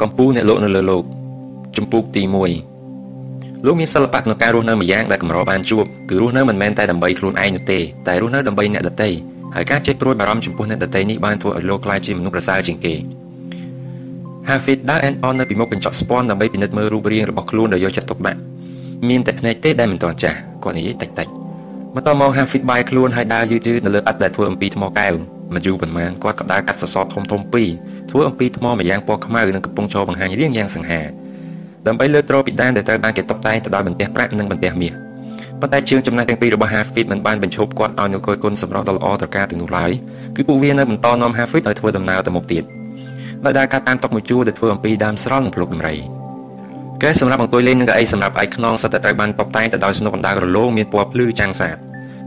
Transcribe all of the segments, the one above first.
កម្ពុជាអ្នកលោកនៅលើលោកជំពូកទី1លោកមានសិល្បៈក្នុងការរស់នៅម្យ៉ាងដែលកម្របានជួបគឺរស់នៅមិនមែនតែដើម្បីខ្លួនឯងនោះទេតែរស់នៅដើម្បីអ្នកដទៃហើយការចេះព្រួយបារម្ភចំពោះអ្នកដទៃនេះបានធ្វើឲ្យលោកក្លាយជាមនុស្សប្រសើរជាងគេ Hafid ដើរអែនអននៅពីមុខកញ្ចក់ស្ពាន់ដើម្បីពិនិត្យមើលរូបរាងរបស់ខ្លួនដោយយកចិត្តទុកដាក់មានតែភ្នែកទេដែលមិនទាន់ចាស់គាត់និយាយតិចតិចបន្ទាប់មក Hafid បាយខ្លួនហើយដើរយឺតៗនៅលើឥដ្ឋដែលធ្វើអំពីថ្មកែវ មិនយូរប៉ុន្មានគាត់ក៏ដើរកាត់សសរធំធំពីរធ្វើអំពីថ្មម្យ៉ាងពណ៌ខ្មៅនិងកំពុងចូលបង្ហាញរាងយ៉ាងសង្ហាដើម្បីលើកទ្រពីដានដែលត្រូវបានគេតុបតែងទៅដោយបន្ទះប្រាក់និងបន្ទះមាសប៉ុន្តែជើងចំណេះទាំងពីររបស់ Hafid មិនបានបញ្ឈប់គាត់ឲ្យនូវគយគុណសម្រាប់ដ៏ល្អត្រការទាំងនោះឡើយគឺពួកវានៅបន្តនាំ Hafid ឲ្យធ្វើដំណើរទៅមុខទៀតដោយដើរកាត់តាមតុមួយជួរដែលធ្វើអំពីដើមស្រល់និងភ្លុកដំរីកែសម្រាប់អង្គុយលេងនឹងកៅអីសម្រាប់ឯកខ្នងសិតតែត្រូវបានតុបតែងទៅដោយស្នុកអណ្ដើររលោងមានពណ៌ភ្លឺចាំងសាត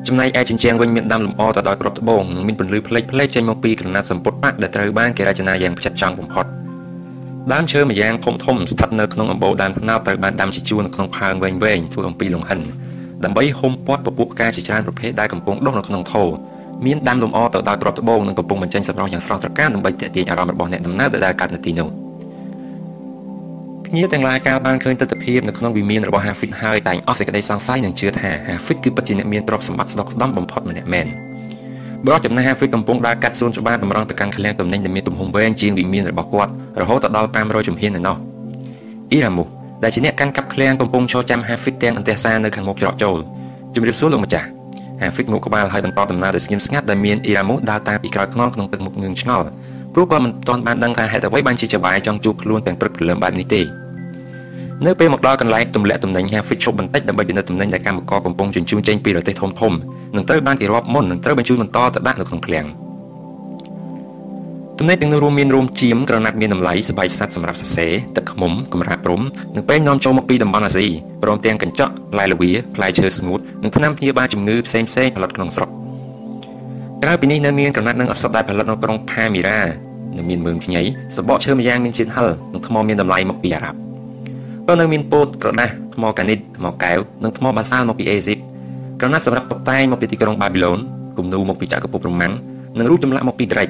ចំណែកឯជញ្ជាំងវិញមានដាំលម្អទៅដោយគ្រាប់ត្បូងនិងមានពន្លឺផ្លេកផ្លេកចេញមកពីក្រណាត់សម្ពុតបាក់ដែលត្រូវបានគេរចនាយ៉ាងផ្ចិតផ្ចង់បំផុតដើមឈើម្យ៉ាងធំធំស្ថិតនៅក្នុងអំបូរដើមត្នោតត្រូវបានដាំជាជួរនៅក្នុងផើងវែងវែងធ្វើអំពីលង្ហិនដើម្បីហុំព័ទ្ធពពួកផ្កាជាច្រើនប្រភេទដែលកំពុងដុះនៅក្នុងថូមានដាំលម្អទៅដោយគ្រាប់ត្បូងនិងកំពុងបញ្ចេញសម្រស់យ៉ាងស្រស់ត្រកាលដើម្បីទាក់ទាញអារម្មណ៍របស់អ្នកដំណើរដែលដើរកាត់នៅទីនោះ ភ្ញៀវទាំងឡាយកាលបានឃើញទស្សនវិជ្ជានៅក្នុងវិមានរបស់ Hafid ហើយតែងអស់សេចក្តីសង្ស័យនិងជឿថា Hafid គឺពិតជាអ្នកមានទ្រព្យសម្បត្តិស្ដុកស្ដំបំផុតម្នាក់មែនបរិះចំណាស់ Hafid កំពុងដើរកាត់សួនច្បារតម្រង់ទៅកាន់ឃ្លាំងទំនិញដែលមានទំហំវែងជាងវិមានរបស់គាត់រហូតដល់500ជំហាននៅនោះអ៊ីរ៉ាមូដែលជាអ្នកកាន់កាប់ឃ្លាំងកំពុងឈរចាំ Hafid ទាំងអន្ទះសារនៅខាងមុខច្រកចូលជំរាបសួរលោកម្ចាស់ Hafid ងក់ក្បាលហើយបន្តដំណើរដោយស្ងៀមស្ងាត់ដែលមានអ៊ីរ៉ាមូដើរតាមពីក្រោយខ្នងក្នុងទឹកមុខងឿងឆ្ងល់ព្រោះគាត់មិនទាន់បានដឹងថាហេតុអ្វីបានជាចបាយចង់ជួបខ្លួនទាំងព្រឹកព្រលឹមបែបនេះទេ នៅពេលមកដល់កន្លែងទម្លាក់ទំនិញ Hafid ឈប់បន្តិចដើម្បីពិនិត្យទំនិញដែលកម្មករកំពុងជញ្ជូនចេញពីរទេះធំធំនឹងត្រូវបានគេរាប់មុននឹងត្រូវបញ្ជូនបន្តទៅដាក់នៅក្នុងឃ្លាំងទំនិញទាំងនោះរួមមានរោមជៀមក្រណាត់មានតម្លៃស្បែកសត្វសម្រាប់សរសេរទឹកឃ្មុំកម្រាលព្រំនិងពេងនាំចូលមកពីតំបន់អាស៊ីព្រមទាំងកញ្ចក់ផ្លែល្វាផ្លែឈើស្ងួតនិងថ្នាំព្យាបាលជំងឺផ្សេងៗផលិតក្នុងស្រុកក្រៅពីនេះនៅមានក្រណាត់និងអសត់ដែលផលិតនៅក្រុងផាមីរ៉ានិងមានមើងខ្ញីសបកឈើម្យ៉ាងមានជាតិហឹរនិងថ្មមានតម្លៃមកពីអារ៉ាប់ ក៏នៅមានពោតក្រដាសថ្មកានីតថ្មកែវនិងថ្មបាសាល់មកពីអេស៊ីបក្រណាត់សម្រាប់តុបតែងមកពីទីក្រុងបាប៊ីឡូនគំនូមកពីចក្រភពរ៉ូម៉ាំងនិងរូបចម្លាក់មកពីក្រិច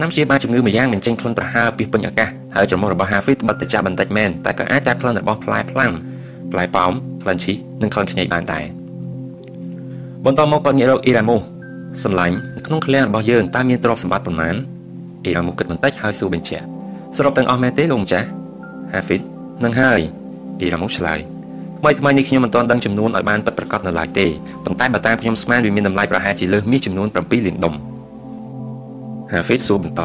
ណាំជាបាជំងឺម្យ៉ាងមិនចេញក្លិនប្រហើរពីពេញអាកាសហើយច្រមុះរបស់ Hafiz បិទទៅចាប់បន្តិចមែនតែក៏អាចចាប់ក្លិនរបស់ផ្លែផ្លាំផ្លែប៉ោមក្លិនឈីសនិងក្លិនខ្ញីបានដែរបន្តមកក៏ងាករកអ៊ីរ៉ាមូសម្លាញ់នៅក្នុងឃ្លាំងរបស់យើងតើមានទ្រព្យសម្បត្តិប៉ុន្មានអ៊ីរ៉ាមូគិតបន្តិចហើយសួរបញ្ជាក់សរុបទាំងអស់មែនទេលោកម្ចាស់ Hafiz នឹងហើយអ៊ីរ៉ាមូឆ្លើយថ្មីថ្មីនេះខ្ញុំមិនទាន់ដឹងចំនួនឲ្យបានពិតប្រាកដនៅឡើយទេប៉ុន្តែបើតាមខ្ញុំស្មានវាមានតម្លៃប្រហែលជាលើសមាសចំនួន7លានដុំ Hafiz សួរបន្ត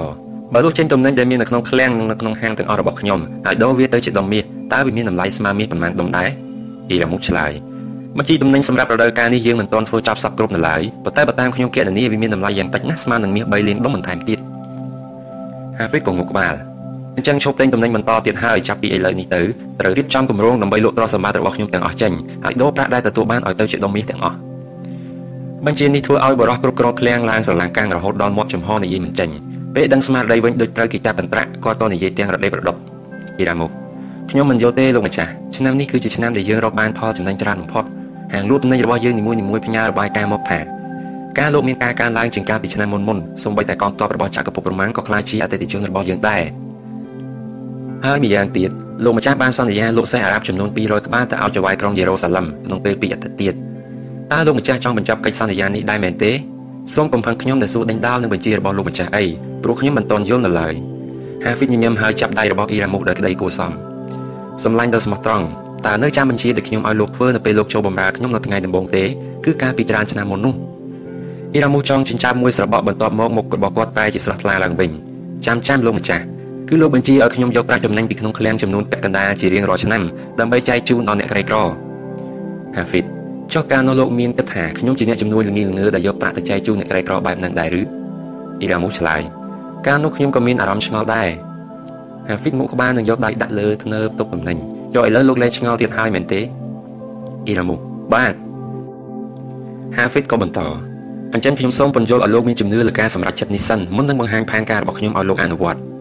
បើលុះចេញទំនិញដែលមាននៅក្នុងឃ្លាំងនិងនៅក្នុងហាងទាំងអស់របស់ខ្ញុំហើយដូរវាទៅជាដុំមាសតើវាមានតម្លៃស្មើមាសប៉ុន្មានដុំដែរអ៊ីរ៉ាមូឆ្លើយបញ្ជីទំនិញសម្រាប់រដូវកាលនេះយើងមិនទាន់ធ្វើចប់សពគ្រប់នៅឡើយប៉ុន្តែបើតាមខ្ញុំគណនាវាមានតម្លៃយ៉ាងតិចណាស់ស្មើនឹងមាស3លានដុំបន្ថែមទៀត Hafiz ក៏ងក់ក្បាល អញ្ចឹងឈប់ទិញទំនិញបន្តទៀតហើយចាប់ពីឥឡូវនេះទៅត្រូវរៀបចំគម្រោងដើម្បីលក់ទ្រព្យសម្បត្តិរបស់ខ្ញុំទាំងអស់ចេញហើយដូរប្រាក់ដែលទទួលបានឲ្យទៅជាដុំមាសទាំងអស់បញ្ជានេះធ្វើឲ្យបរិះគ្រប់គ្រងឃ្លាំងឡើងស្រឡាំងកាំងរហូតដល់មាត់ចំហនិយាយមិនចេញពេលដឹងស្មារតីវិញដូចត្រូវគេចាប់បន្ត្រាក់គាត់ក៏និយាយទាំងរដេបរដុបអ៊ីរ៉ាមូខ្ញុំមិនយល់ទេលោកម្ចាស់ឆ្នាំនេះគឺជាឆ្នាំដែលយើងរកបានផលចំណេញច្រើនបំផុតហាងលក់ទំនិញរបស់យើងនីមួយៗផ្ញើរបាយការណ៍មកថាការលោកមានការកើនឡើងជាងកាលពីឆ្នាំមុនមុនសូម្បីតែកងទ័ពរបស់ចក្រភពរ៉ូម៉ាំងក៏ក្លាយជាអតិថិជនរបស់យើងដែរ ហើយម្យ៉ាងទៀតលោកម្ចាស់បានសន្យាលក់សេះអារ៉ាប់ចំនួន200ក្បាលទៅឲ្យចៅហ្វាយក្រុងយេរូសាឡឹមក្នុងពេល2អាទិត្យទៀតតើលោកម្ចាស់ចង់បញ្ចប់កិច្ចសន្យានេះដែរមែនទេសូមកុំផឹងខ្ញុំដែលសួរដេញដោលនឹងបញ្ជារបស់លោកម្ចាស់អីព្រោះខ្ញុំមិនទាន់យល់នៅឡើយហាហ្វីតញញឹមហើយចាប់ដៃរបស់អ៊ីរ៉ាមូដោយក្តីគួរសមសម្លាញ់ដល់ស្មោះត្រង់តើនៅចាំបញ្ជាដែលខ្ញុំឲ្យលោកធ្វើនៅពេលលោកចូលបម្រើខ្ញុំនៅថ្ងៃដំបូងទេគឺការពីច្រើនឆ្នាំមុននោះអ៊ីរ៉ាមូចង់ចិញ្ចើមមួយស្របក់បន្ទាប់មកមុខរបស់គាត់ប្រែជាស្រស់ថ្លាឡើងវិញចាំចាំលោកម្ចាស់ គឺលោកបញ្ជាឲ្យខ្ញុំយកប្រាក់ចំណេញពីក្នុងឃ្លាំងចំនួនពាក់កណ្ដាលជារៀងរាល់ឆ្នាំដើម្បីចែកជូនដល់អ្នកក្រីក្រហាហ្វីតចុះកាលនោះលោកមានគិតថាខ្ញុំជាអ្នកជំនួយល្ងីល្ងើដែលយកប្រាក់ទៅចែកជូនអ្នកក្រីក្របែបហ្នឹងដែរឬអ៊ីរ៉ាមូឆ្លើយកាលនោះខ្ញុំក៏មានអារម្មណ៍ឆ្ងល់ដែរហាហ្វីតមុខក្បាលនឹងយកដៃដាក់លើធ្នើបទុកតំណែងយកឥឡូវលោកលែងឆ្ងល់ទៀតហើយមែនទេអ៊ីរ៉ាមូបាទហាហ្វីតក៏បន្តអញ្ចឹងខ្ញុំសូមពន្យល់ឲ្យលោកមានជំនឿលើការសម្រេចចិត្តនេះសិនមុននឹងបង្ហាញផែនការរបស់ខ្ញុំឲ្យលោកអនុវត្ត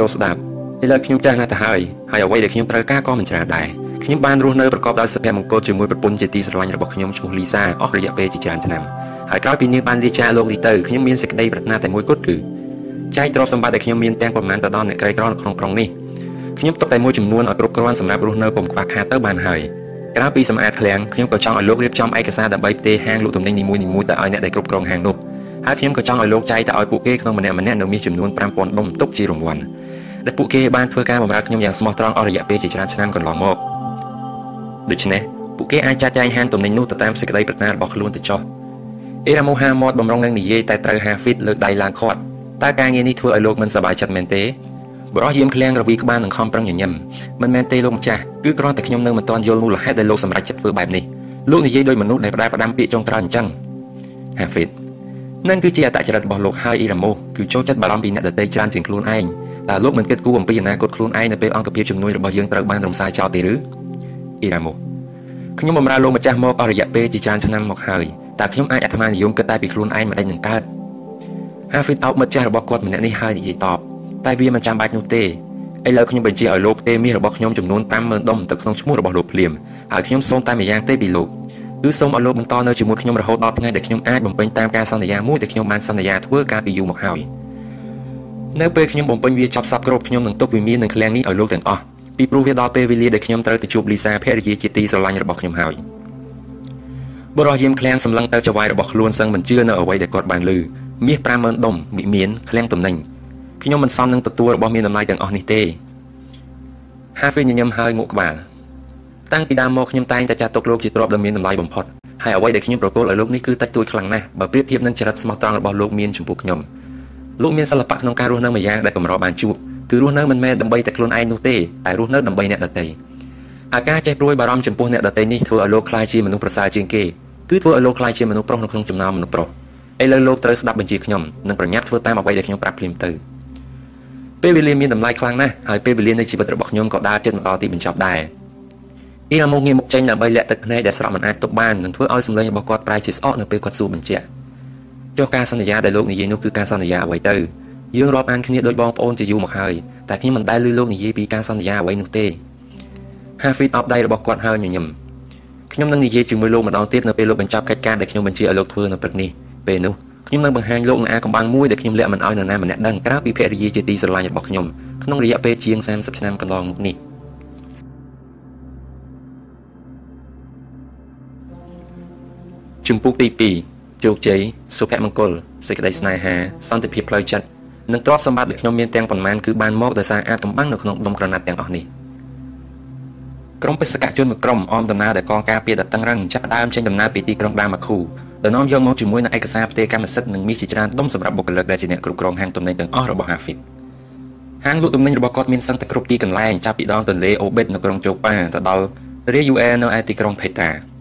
ចូលស្ដាប់ឥឡូវខ្ញុំចាស់ណាស់ទៅហើយហើយអ្វីដែលខ្ញុំត្រូវការក៏មិនច្រើនដែរខ្ញុំបានរស់នៅប្រកបដោយសុភមង្គលជាមួយប្រពន្ធជាទីស្រឡាញ់របស់ខ្ញុំឈ្មោះលីសាអស់រយៈពេលជាច្រើនឆ្នាំហើយក្រោយពីនាងបានលាចាកលោកនេះទៅខ្ញុំមានសេចក្តីប្រាថ្នាតែមួយគត់គឺចែកទ្រព្យសម្បត្តិដែលខ្ញុំមានទាំងប្រមាណទៅដល់អ្នកក្រីក្រនៅក្នុងក្រុងនេះខ្ញុំទុកតែមួយចំនួនឲ្យគ្រប់គ្រាន់សម្រាប់រស់នៅពុំខ្វះខាតទៅបានហើយក្រៅពីសម្អាតឃ្លាំងខ្ញុំក៏ចង់ឲ្យលោករៀបចំឯកសារដើម្បីផ្ទេរហាងលក់ទំនិញនីមួយៗទៅឲ្យអ្នកដែលគ្រប់គ្រងហាងនោះ ហើយខ្ញុំក៏ចង់ឲ្យលោកចែកទៅឲ្យពួកគេក្នុងម្នាក់ម្នាក់នៅមាសចំនួន5000ដុំទុកជារង្វាន់ដែលពួកគេបានធ្វើការបម្រើខ្ញុំយ៉ាងស្មោះត្រង់អស់រយៈពេលជាច្រើនឆ្នាំកន្លងមកដូច្នេះពួកគេអាចចាត់ចែងហាងទំនិញនោះទៅតាមសេចក្តីប្រាថ្នារបស់ខ្លួនទៅចុះអេរ៉ាមូហាម៉តបំរុងនឹងនិយាយតែត្រូវហាហ្វីតលើកដៃឡើងខាត់តើការងារនេះធ្វើឲ្យលោកមិនសប្បាយចិត្តមែនទេបរោះយាមឃ្លាំងរវីក្បាលនឹងខំប្រឹងញញឹមមិនមែនទេលោកម្ចាស់គឺគ្រាន់តែខ្ញុំនៅមិនទាន់យល់មូលហេតុដែលលោកសម្រេចចិត្តធ្វើបែបនេះលោកនិយាយដោយមនុស្សដែលផ្ដែផ្ដាំពាក្យចុងក្រោយអញ្ចឹងហាហ្វីត នឹងគឺជាអត្តចរិតរបស់លោកហើយអ៊ីរ៉ាម៉ូគឺចូលចិត្តបារម្ភពីអ្នកដទៃច្រើនជាងខ្លួនឯងតើលោកមិនគិតគូរអំពីអនាគតខ្លួនឯងនៅពេលអង្គភាពជំនួយរបស់យើងត្រូវបានរំសាយចោលទេឬអ៊ីរ៉ាម៉ូខ្ញុំបម្រើលោកម្ចាស់មកអស់រយៈពេលជាច្រើនឆ្នាំមកហើយតើខ្ញុំអាចអាត្មានិយមគិតតែពីខ្លួនឯងមិនដេចនឹងកើតហាហ្វីតអោបមិត្តចាស់របស់គាត់ម្នាក់នេះហើយនិយាយតបតែវាមិនចាំបាច់នោះទេឥឡូវខ្ញុំបញ្ជាឲ្យលោកផ្ទេមាសរបស់ខ្ញុំចំនួន50000ដុំទៅក្នុងឈ្មោះរបស់លោកភ្លាមហើយខ្ញុំសូមតែម្យ៉ាងទេពីលោក គឺសូមឲ្យលោកបន្តនៅជាមួយខ្ញុំរហូតដល់ថ្ងៃដែលខ្ញុំអាចបំពេញតាមការសន្យាមួយដែលខ្ញុំបានសន្យាធ្វើកាលពីយូរមកហើយនៅពេលខ្ញុំបំពេញវាចប់សពគ្រប់ខ្ញុំនឹងទុកវិមាននឹងឃ្លាំងនេះឲ្យលោកទាំងអស់ពីព្រោះវាដល់ពេលវេលាដែលខ្ញុំត្រូវទៅជួបលីសាភរិយាជាទីស្រឡាញ់របស់ខ្ញុំហើយបរិយាមឃ្លាំងសម្លឹងទៅចវាយរបស់ខ្លួនសឹងមិនជឿនៅអ្វីដែលគាត់បានឮមាស50000ដុំវិមានឃ្លាំងតំណែងខ្ញុំមិនសមនឹងទទួលរបស់មានតម្លៃទាំងអស់នេះទេហាហ្វីញញឹមហើយងក់ក្បាល តាំងពីដើមមកខ្ញុំតែងតែចាត់ទុកលោកជាទ្រព្យដ៏មានតម្លៃបំផុតហើយអ្វីដែលខ្ញុំប្រកល់ឲ្យលោកនេះគឺតិចតួចខ្លាំងណាស់បើប្រៀបធៀបនឹងចរិតស្មោះត្រង់របស់លោកមានចំពោះខ្ញុំលោកមានសិល្បៈក្នុងការរស់នៅមួយយ៉ាងដែលកម្របានជួបគឺរស់នៅមិនមែនដើម្បីតែខ្លួនឯងនោះទេតែរស់នៅដើម្បីអ្នកដទៃអាការចេះព្រួយបារម្ភចំពោះអ្នកដទៃនេះធ្វើឲ្យលោកខ្លាចជាមនុស្សប្រសើរជាងគេគឺធ្វើឲ្យលោកខ្លាចជាមនុស្សប្រុសនៅក្នុងចំណោមមនុស្សប្រុសឥឡូវលោកត្រូវស្ដាប់បញ្ជាខ្ញុំនិងប្រញាប់ធ្វើតាមអ្វីដែលខ្ញុំប្រាប់ភ្លាមទៅពេលវេលាមានតម្លៃខ្លាំងណាស់ហើយពេលវេលានៃជីវិតរបស់ខ្ញុំក៏ដើរជិតមកដល់ទីបញ្ចប់ដែរ អ៊ីរ៉ាមុងងាកមុខចេញដើម្បីលាក់ទឹកភ្នែកដែលស្រក់មិនអាចទប់បាននិងធ្វើឲ្យសម្លេងរបស់គាត់ប្រែជាស្អកនៅពេលគាត់សួរបញ្ជាក់ចុះការសន្យាដែលលោកនិយាយនោះគឺការសន្យាអ្វីទៅយើងរាប់អានគ្នាដូចបងប្អូនជាយូរមកហើយតែខ្ញុំមិនដែលឮលោកនិយាយពីការសន្យាអ្វីនោះទេ Hafid អបដៃរបស់គាត់ហើយញញឹមខ្ញុំនឹងនិយាយជាមួយលោកម្ដងទៀតនៅពេលលោកបញ្ចប់កិច្ចការដែលខ្ញុំបញ្ជាឲ្យលោកធ្វើនៅព្រឹកនេះពេលនោះខ្ញុំនឹងបង្ហាញលោកនឹងអាកំបាំងមួយដែលខ្ញុំលាក់មិនឲ្យនរណាម្នាក់ដឹងក្រៅពីភរិយាជាទីស្រឡាញ់របស់ខ្ញុំក្នុងរយៈពេលជាង30ឆ្នាំកន្លងមកនេះ ជំពូកទី2ជោគជ័យសុភមង្គលសេចក្តីស្នេហាសន្តិភាពផ្លូវចិត្តនិងទ្រព្យសម្បត្តិដែលខ្ញុំមានទាំងប៉ុន្មានគឺបានមកដោយសារអាចកំបាំងនៅក្នុងដុំក្រណាត់ទាំងអស់នេះក្រុមបេសកជនមួយក្រុមអមដំណើរដែលកងការពារដ៏តឹងរ៉ឹងចាប់ដើមចេញដំណើរពីទីក្រុងដាម៉ាខូដែលនាំយកមកជាមួយនឹងឯកសារផ្ទេរកម្មសិទ្ធិនិងមាសជាច្រើនដុំសម្រាប់បុគ្គលិកដែលជាអ្នកគ្រប់គ្រងហាងទំនិញទាំងអស់របស់ Hafid ហាងលក់ទំនិញរបស់គាត់មានសឹងតែគ្រប់ទីកន្លែងចាប់ពីដងទន្លេអូបេតនៅក្រុងជូប៉ាទៅដល់រាយូអែនៅឯទីក្រុងផេតាហើយ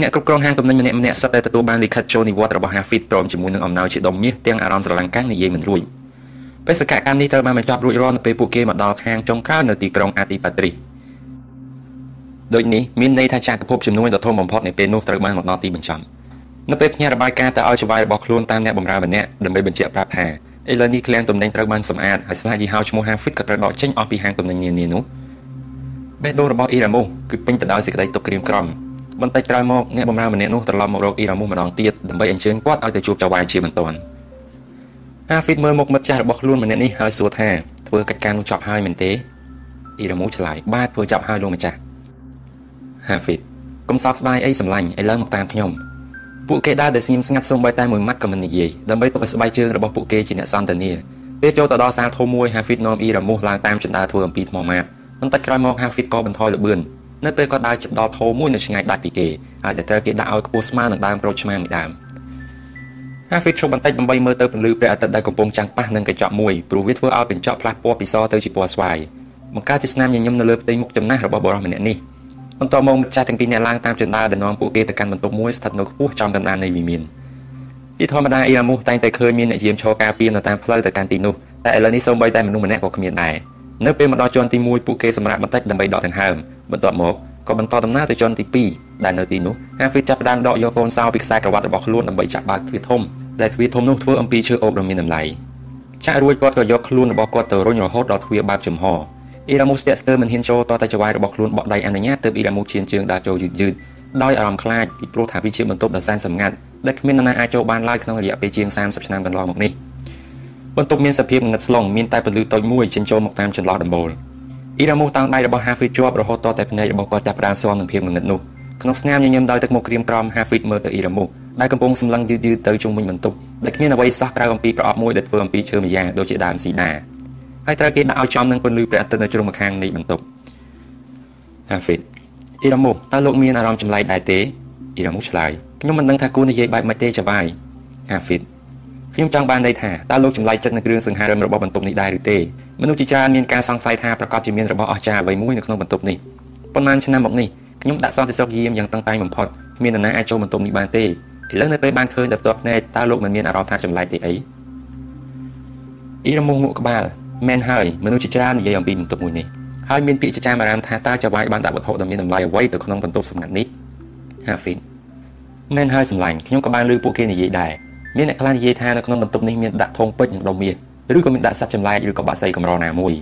អ្នកគ្រប់គ្រងហាងទំនិញម្នាក់ម្នាក់សុទ្ធតែទទួលបានលិខិតចូលនិវត្តន៍របស់ Hafid ព្រមជាមួយនឹងអំណោយជាដុំមាសទាំងអារម្មណ៍ស្រឡាញ់កាំងនិយាយមិនរួចបេសកកម្មនេះត្រូវបានបញ្ចប់រួចរាល់នៅពេលពួកគេមកដល់ហាងចុងក្រោយនៅទីក្រុងអាទីប៉ាត្រីដូចនេះមានន័យថាចក្រភពចំនួនដ៏ធំបំផុតនៃពេលនោះត្រូវបានមកដល់ទីបញ្ចប់នៅពេលផ្ញើរបាយការណ៍ទៅឲ្យចៅហ្វាយរបស់ខ្លួនតាមអ្នកបម្រើម្នាក់ដើម្បីបញ្ជាក់ប្រាប់ថាឥឡូវនេះឃ្លាំងទំនិញត្រូវបានសម្អាតហើយស្លាកយីហោឈ្មោះ Hafid ក៏ត្រូវដកចេញអស់ពីហាងទំនិញនានានោះបេះដូងរបស់អ៊ីរ៉ាមូគឺពេញទៅដោយសេចក្តីទុក្ខក្រៀមក្រំ បន្តិចក្រោយមកអ្នកបម្រើម្នាក់នោះត្រឡប់មករកអ៊ីរ៉ាមូម្ដងទៀតដើម្បីអញ្ជើញគាត់ឲ្យទៅជួបចៅហ្វាយជាបន្ទាន់ Hafid មើលមុខមិត្តចាស់របស់ខ្លួនម្នាក់នេះហើយសួរថាធ្វើកិច្ចការនោះចប់ហើយមែនទេអ៊ីរ៉ាមូឆ្លើយបាទធ្វើចប់ហើយលោកម្ចាស់ Hafid កុំសោកស្ដាយអីសម្លាញ់ឥឡូវមកតាមខ្ញុំពួកគេដើរដោយស្ងៀមស្ងាត់សូម្បីតែមួយម៉ាត់ក៏មិននិយាយដើម្បីទុកឲ្យស្បែកជើងរបស់ពួកគេជាអ្នកសន្តានាពេលចូលទៅដល់សាលធំមួយ Hafid នាំអ៊ីរ៉ាមូសឡើងតាមចិន្តាធ្វើអំពីថ្មម៉ាតបន្តិចក្រោយមក Hafid ក៏បន្ថយល្បឿន នៅពេលគាត់ដើរជិតដល់ធំមួយនៅឆ្ងាយដាច់ពីគេហើយតែត្រូវគេដាក់ឲ្យខ្ពស់ស្មើនឹងដើមក្រូចឆ្មាងនេះដើម Hafid ឈប់បន្តិចដើម្បីមើលទៅពន្លឺព្រះអាទិត្យដែលកំពុងចាំងប៉ះនឹងកញ្ចក់មួយព្រោះវាធ្វើឲ្យកញ្ចក់ផ្លាស់ពណ៌ពីសទៅជាពណ៌ស្វាយបង្កើតជាស្នាមញញឹមនៅលើផ្ទៃមុខចំណាស់របស់បុរសម្នាក់នេះបន្ទាប់មកម្ចាស់ទាំងពីរអ្នកឡើងតាមជណ្ដើរដែលនាំពួកគេទៅកាន់បន្ទប់មួយស្ថិតនៅខ្ពស់ចំកណ្ដាលនៃវិមានជាធម្មតាអ៊ីរ៉ាមូសតែងតែឃើញមានអ្នកយាមឈរការពារនៅតាមផ្លូវទៅកាន់ទីនោះតែឥឡូវនេះសូម្បីតែមនុស្សម្នាក់ក៏គ្មានដែរ នៅពេលមកដល់ជាន់ទី1ពួកគេសម្រាប់បន្តិចដើម្បីដកដង្ហើមបន្ទាប់មកក៏បន្តដំណើរទៅជាន់ទី2ដែលនៅទីនោះហាហ្វីតចាប់ផ្ដើមដកយកកូនសោពីខ្សែក្រវ៉ាត់របស់ខ្លួនដើម្បីចាក់បើកទ្វារធំដែលទ្វារធំនោះធ្វើអំពីឈើអូបដ៏មានតម្លៃចាក់រួចគាត់ក៏យកខ្លួនរបស់គាត់ទៅរុញរហូតដល់ទ្វារបើកចំហអ៊ីរ៉ាមូស្ទាក់ស្ទើរមិនហ៊ានចូលតតែចវាយរបស់ខ្លួនបក់ដៃអនុញ្ញាតទើបអ៊ីរ៉ាមូឈានជើងដើរចូលយឺតយឺតដោយអារម្មណ៍ខ្លាចពីព្រោះថាវាជាបន្ទប់ដ៏សែនសម្ងាត់ដែលគ្មាននរណាអាចចូលបានឡើយក្នុងរយៈពេលជាង30ឆ្នាំកន្លងមកនេះ បន្ទប់មានសភាពងងឹតស្លុងមានតែពន្លឺតូចមួយចេញចូលមកតាមចន្លោះដំបូលអ៊ីរ៉ាមូតាំងដៃរបស់ Hafid ជាប់រហូតតតែភ្នែករបស់គាត់ចាប់ផ្ដើមស្វនឹងភាពងងឹតនោះក្នុងស្នាមញញឹមដោយទឹកមុខក្រៀមក្រំ Hafid មើលទៅអ៊ីរ៉ាមូដែលកំពុងសម្លឹងយឺតយឺតទៅជុំវិញបន្ទប់ដែលគ្មានអ្វីសោះក្រៅអំពីប្រអប់មួយដែលធ្វើអំពីឈើម្យ៉ាងដូចជាដើមស៊ីដាហើយត្រូវគេដាក់ឲ្យចំនឹងពន្លឺព្រះអាទិត្យនៅជ្រុងម្ខាងនៃបន្ទប់ Hafid អ៊ីរ៉ាមូតើលោកមានអារម្មណ៍ចម្លែកដែរទេអ៊ីរ៉ាមូឆ្លើយខ្ញុំមិនដឹងថាគួរនិយាយបែបម៉េចទេចវាយ Hafid ខ្ញុំចង់បានន័យថាតើលោកចម្លែកចិត្តនឹងគ្រឿងសង្ហារិមរបស់បន្ទប់នេះដែរឬទេមនុស្សជាច្រើនមានការសង្ស័យថាប្រកាសជាមានរបស់អស្ចារ្យអ្វីមួយនៅក្នុងបន្ទប់នេះប៉ុន្មានឆ្នាំមកនេះខ្ញុំដាក់សន្តិសុខយាមយ៉ាងតឹងតែងបំផុតគ្មាននរណាអាចចូលបន្ទប់នេះបានទេឥឡូវនៅពេលបានឃើញដល់ផ្ទាល់ភ្នែកតើលោកមិនមានអារម្មណ៍ថាចម្លែកទេអីអ៊ីរ៉ាមូងក់ក្បាលមែនហើយមនុស្សជាច្រើននិយាយអំពីបន្ទប់មួយនេះហើយមានពាក្យចចាមអារ៉ាមថាតើចៅវាយបានដាក់វត្ថុដ៏មានតម្លៃអ្វីទៅក្នុងបន្ទប់សម្ងាត់នេះហាហ្វីនមែនហើយសម្លាញ់ខ្ញុំក៏បានឮពួកគេនិយាយដែរ មានអ្នកខ្លះនិយាយថានៅក្នុងបន្ទប់នេះមានដាក់ធុងពេជ្រនិងដុំមាសឬក៏មានដាក់សត្វចម្លែកឬក៏បាក់សីកម្រណាមួយ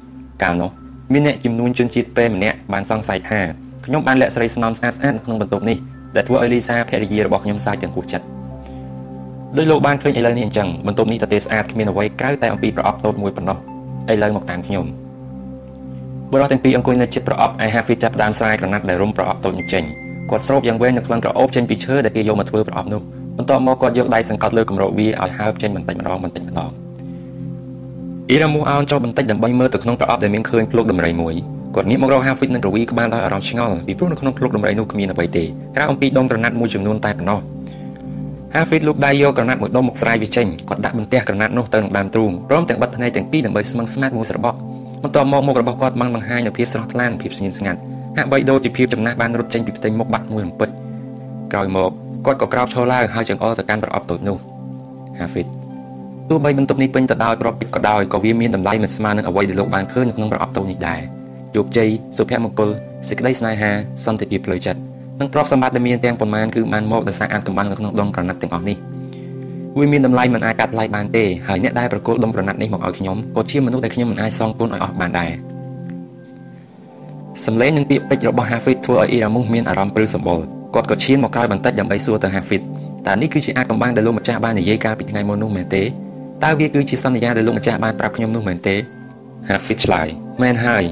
កាលនោះមានអ្នកជំនួញជនជាតិពេម្នាក់បានសង្ស័យថាខ្ញុំបានលាក់ស្រីស្នំស្អាតស្អាតនៅក្នុងបន្ទប់នេះដែលធ្វើឲ្យលីសាភរិយារបស់ខ្ញុំសើចទាំងហួសចិត្តដោយលោកបានឃើញឥឡូវនេះអញ្ចឹងបន្ទប់នេះទៅទេស្អាតគ្មានអ្វីក្រៅតែអំពីប្រអប់តូចមួយប៉ុណ្ណោះឥឡូវមកតាមខ្ញុំបុរសទាំងពីរអង្គុយនៅជិតប្រអប់ឯហាហ្វីចាប់ដើមស្រាយក្រណាត់ដែលរុំប្រអប់តូចនេះចេញគាត់ស្រោបយ៉ាងវែងនៅក្លិនក្រអូបចេញពីឈើដែលគេយកមកធ្វើប្រអប់នោះ បន្ទាប់មកគាត់យកដៃសង្កត់លើគម្របវាឲ្យហើបចេញបន្តិចម្ដងបន្តិចម្ដងអ៊ីរ៉ាមូអោនចុះបន្តិចដើម្បីមើលទៅក្នុងប្រអប់ដែលមានឃើញភ្លុកដំរីមួយគាត់ងាកមករកហាហ្វីតនិងក្រវីក្បាលដោយអារម្មណ៍ឆ្ងល់ពីព្រោះនៅក្នុងភ្លុកដំរីនោះគ្មានអ្វីទេក្រៅអំពីដុំក្រណាត់មួយចំនួនតែប៉ុណ្ណោះហាហ្វីតលូកដៃយកក្រណាត់មួយដុំមកស្រាយវាចេញគាត់ដាក់បន្ទះក្រណាត់នោះទៅនឹងដើមទ្រូងព្រមទាំងបិទភ្នែកទាំងពីរដើម្បីស្មឹងស្មាតមួយស្របក់បន្ទាប់មកមុខរបស់គាត់បានបង្ហាញនូវភាពស្រស់ថ្លានិងភាពស្ងៀមស្ងាត់ហាក់បីដូចជាភាពចំណាស់បានរត់ចេញពីផ្ទៃមុខបាត់មួយរំពេច ក្រោយមកគាត់ក៏ក្រោកឈរឡើងហើយចង្អុលទៅកាន់ប្រអប់តូចនោះហាហ្វីតទោះបីបន្ទប់នេះពេញទៅដោយប្រពៃក៏ដោយក៏វាមានតម្លៃមិនស្មើនឹងអ្វីដែលលោកបានឃើញនៅក្នុងប្រអប់តូចនេះដែរជោគជ័យសុភមង្គលសេចក្តីស្នេហាសន្តិភាពផ្លូវចិត្តនិងទ្រព្យសម្បត្តិដែលមានទាំងប៉ុន្មានគឺបានមកដោយសារអាចកំបាំងនៅក្នុងដងក្រណាត់ទាំងអស់នេះវាមានតម្លៃមិនអាចកាត់ថ្លៃបានទេហើយអ្នកដែលប្រគល់ដុំក្រណាត់នេះមកឲ្យខ្ញុំក៏ជាមនុស្សដែលខ្ញុំមិនអាចសងគុណឲ្យអស់បានដែរសម្លេងនិងពាក្យពេចន៍របស់ Hafid ធ្វើឲ្យអ៊ីរ៉ាមូសមានអារម្មណ៍ព្រឺសម្បុរ គាត់ក៏ឈានមកក្រោយបន្តិចដើម្បីសួរទៅ Hafid តើនេះគឺជាអាចកំបាំងដែលលោកម្ចាស់បាននិយាយកាលពីថ្ងៃមុននោះមែនទេតើវាគឺជាសន្យាដែលលោកម្ចាស់បានប្រាប់ខ្ញុំនោះមែនទេ Hafid ឆ្លើយមែនហើយ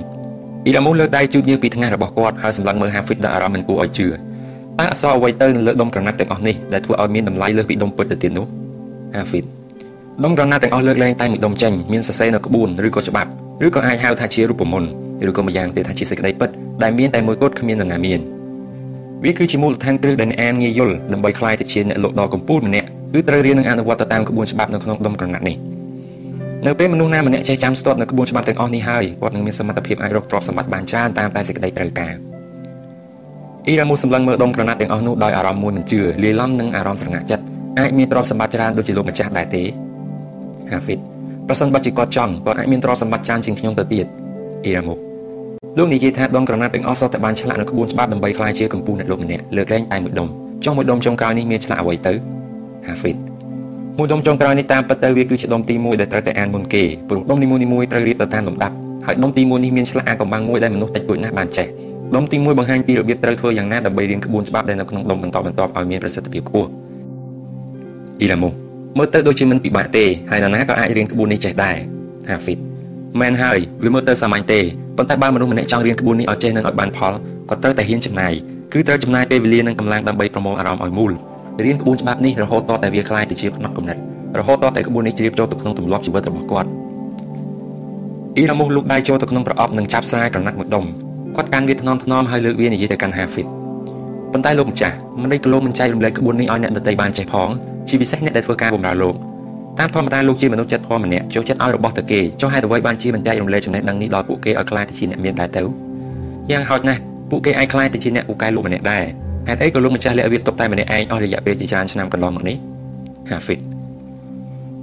អ៊ីរ៉ាមូសលើកដៃជូតញើសពីថ្ងាសរបស់គាត់ហើយសម្លឹងមើល Hafid ដោយអារម្មណ៍មិនគួរឲ្យជឿតើអក្សរអ្វីទៅនៅលើដុំក្រណាត់ទាំងអស់នេះដែលធ្វើឲ្យមានតម្លៃលើសពីដុំពិតទៅទៀតនោះ Hafid ដុំក្រណាត់ទាំងអស់លើកលែងតែមួយដុំចេញមានសរសេរនៅក្បួនឬក៏ច្បាប់ឬក៏អាចហៅថាជារូបមន្តឬក៏ម្យ៉ាងទៀតថាជាសេចក្តីពិតដែលមានតែមួយគត់គ្មាននរណាមាន វាគឺជាមូលដ្ឋានគ្រឹះដែលអ្នកអានងាយយល់ដើម្បីក្លាយទៅជាអ្នកលក់ដ៏កំពូលម្នាក់គឺត្រូវរៀននិងអនុវត្តទៅតាមក្បួនច្បាប់នៅក្នុងដុំក្រណាត់នេះនៅពេលមនុស្សណាម្នាក់ចេះចាំស្ទាត់នៅក្បួនច្បាប់ទាំងអស់នេះហើយគាត់នឹងមានសមត្ថភាពអាចរកទ្រព្យសម្បត្តិបានច្រើនតាមតែសេចក្តីត្រូវការអ៊ីរ៉ាមូសម្លឹងមើលដុំក្រណាត់ទាំងអស់នោះដោយអារម្មណ៍មួយមិនជឿលាយឡំនឹងអារម្មណ៍ស្រងាក់ចិត្តអាចមានទ្រព្យសម្បត្តិច្រើនដូចជាលោកម្ចាស់ដែរទេ Hafid ប្រសិនបើជាគាត់ចង់គាត់អាចមានទ្រព្យសម្បត្តិច្រើនជាងខ្ញុំទៅទៀតអ៊ីរ៉ាមូ លោកនិយាយថាដុំក្រណាត់ទាំងអស់សុទ្ធតែបានឆ្លាក់នៅក្បួនច្បាប់ដើម្បីក្លាយជាកម្ពុជាអ្នកលោកម្នាក់លើកលែងតែមួយដុំចុះមួយដុំចុងក្រោយនេះមានឆ្លាក់អ្វីទៅ Hafid មួយដុំចុងក្រោយនេះតាមពិតទៅវាគឺជាដុំទី1ដែលត្រូវតែអានមុនគេព្រោះដុំនីមួយៗត្រូវរៀបទៅតាមលំដាប់ហើយដុំទី1នេះមានឆ្លាក់អាកំបាំងមួយដែលមនុស្សតិចតួចណាស់បានចេះដុំទី1បង្ហាញពីរបៀបត្រូវធ្វើយ៉ាងណាដើម្បីរៀនក្បួនច្បាប់ដែលនៅក្នុងដុំបន្តបន្ទាប់ឲ្យមានប្រសិទ្ធភាពខ្ពស់អ៊ីឡាមូមើលទៅដូចជាមិនពិបាកទេហើយនរណាក៏អាចរៀនក្បួននេះចេះដែរ Hafid មែនហើយវាមើលទៅសាមញ្ញទេប៉ុន្តែបើមនុស្សម្នាក់ចង់រៀនក្បួននេះឲ្យចេះនិងឲ្យបានផលក៏ត្រូវតែហ៊ានចំណាយគឺត្រូវចំណាយពេលវេលានិងកម្លាំងដើម្បីប្រមូលអារម្មណ៍ឲ្យមូលរៀនក្បួនច្បាប់នេះរហូតតតែវាក្លាយទៅជាផ្នត់គំនិតរហូតតតែក្បួននេះជ្រាបចូលទៅក្នុងទម្លាប់ជីវិតរបស់គាត់អ៊ីរ៉ាមូសលូកដៃចូលទៅក្នុងប្រអប់និងចាប់ស្រាយក្រណាត់មួយដុំគាត់កាន់វាថ្នមថ្នមហើយលើកវានិយាយទៅកាន់ហាហ្វីតប៉ុន្តែលោកម្ចាស់មិនដេចគោលោកមិនចែករំលែកក្បួននេះឲ្យអ្នកដទៃបានចេះផងជាពិសេសអ្នកដែលធ្វើការបម្រើលោក តាមធម្មតាលោកជាមនុស្សចិត្តធម៌ម្នាក់ចូលចិត្តឲ្យរបស់ទៅគេចុះហេតុអ្វីបានជាមិនចែករំលែកចំណេះដឹងនេះដល់ពួកគេឲ្យខ្លាចទៅជាអ្នកមានដែរទៅយ៉ាងហោចណាស់ពួកគេអាចខ្លាចទៅជាអ្នកពូកែលោកម្នាក់ដែរហេតុអីក៏លោកម្ចាស់លាក់វាទុកតែម្នាក់ឯងអស់រយៈពេលជាច្រើនឆ្នាំកន្លងមកនេះ Hafid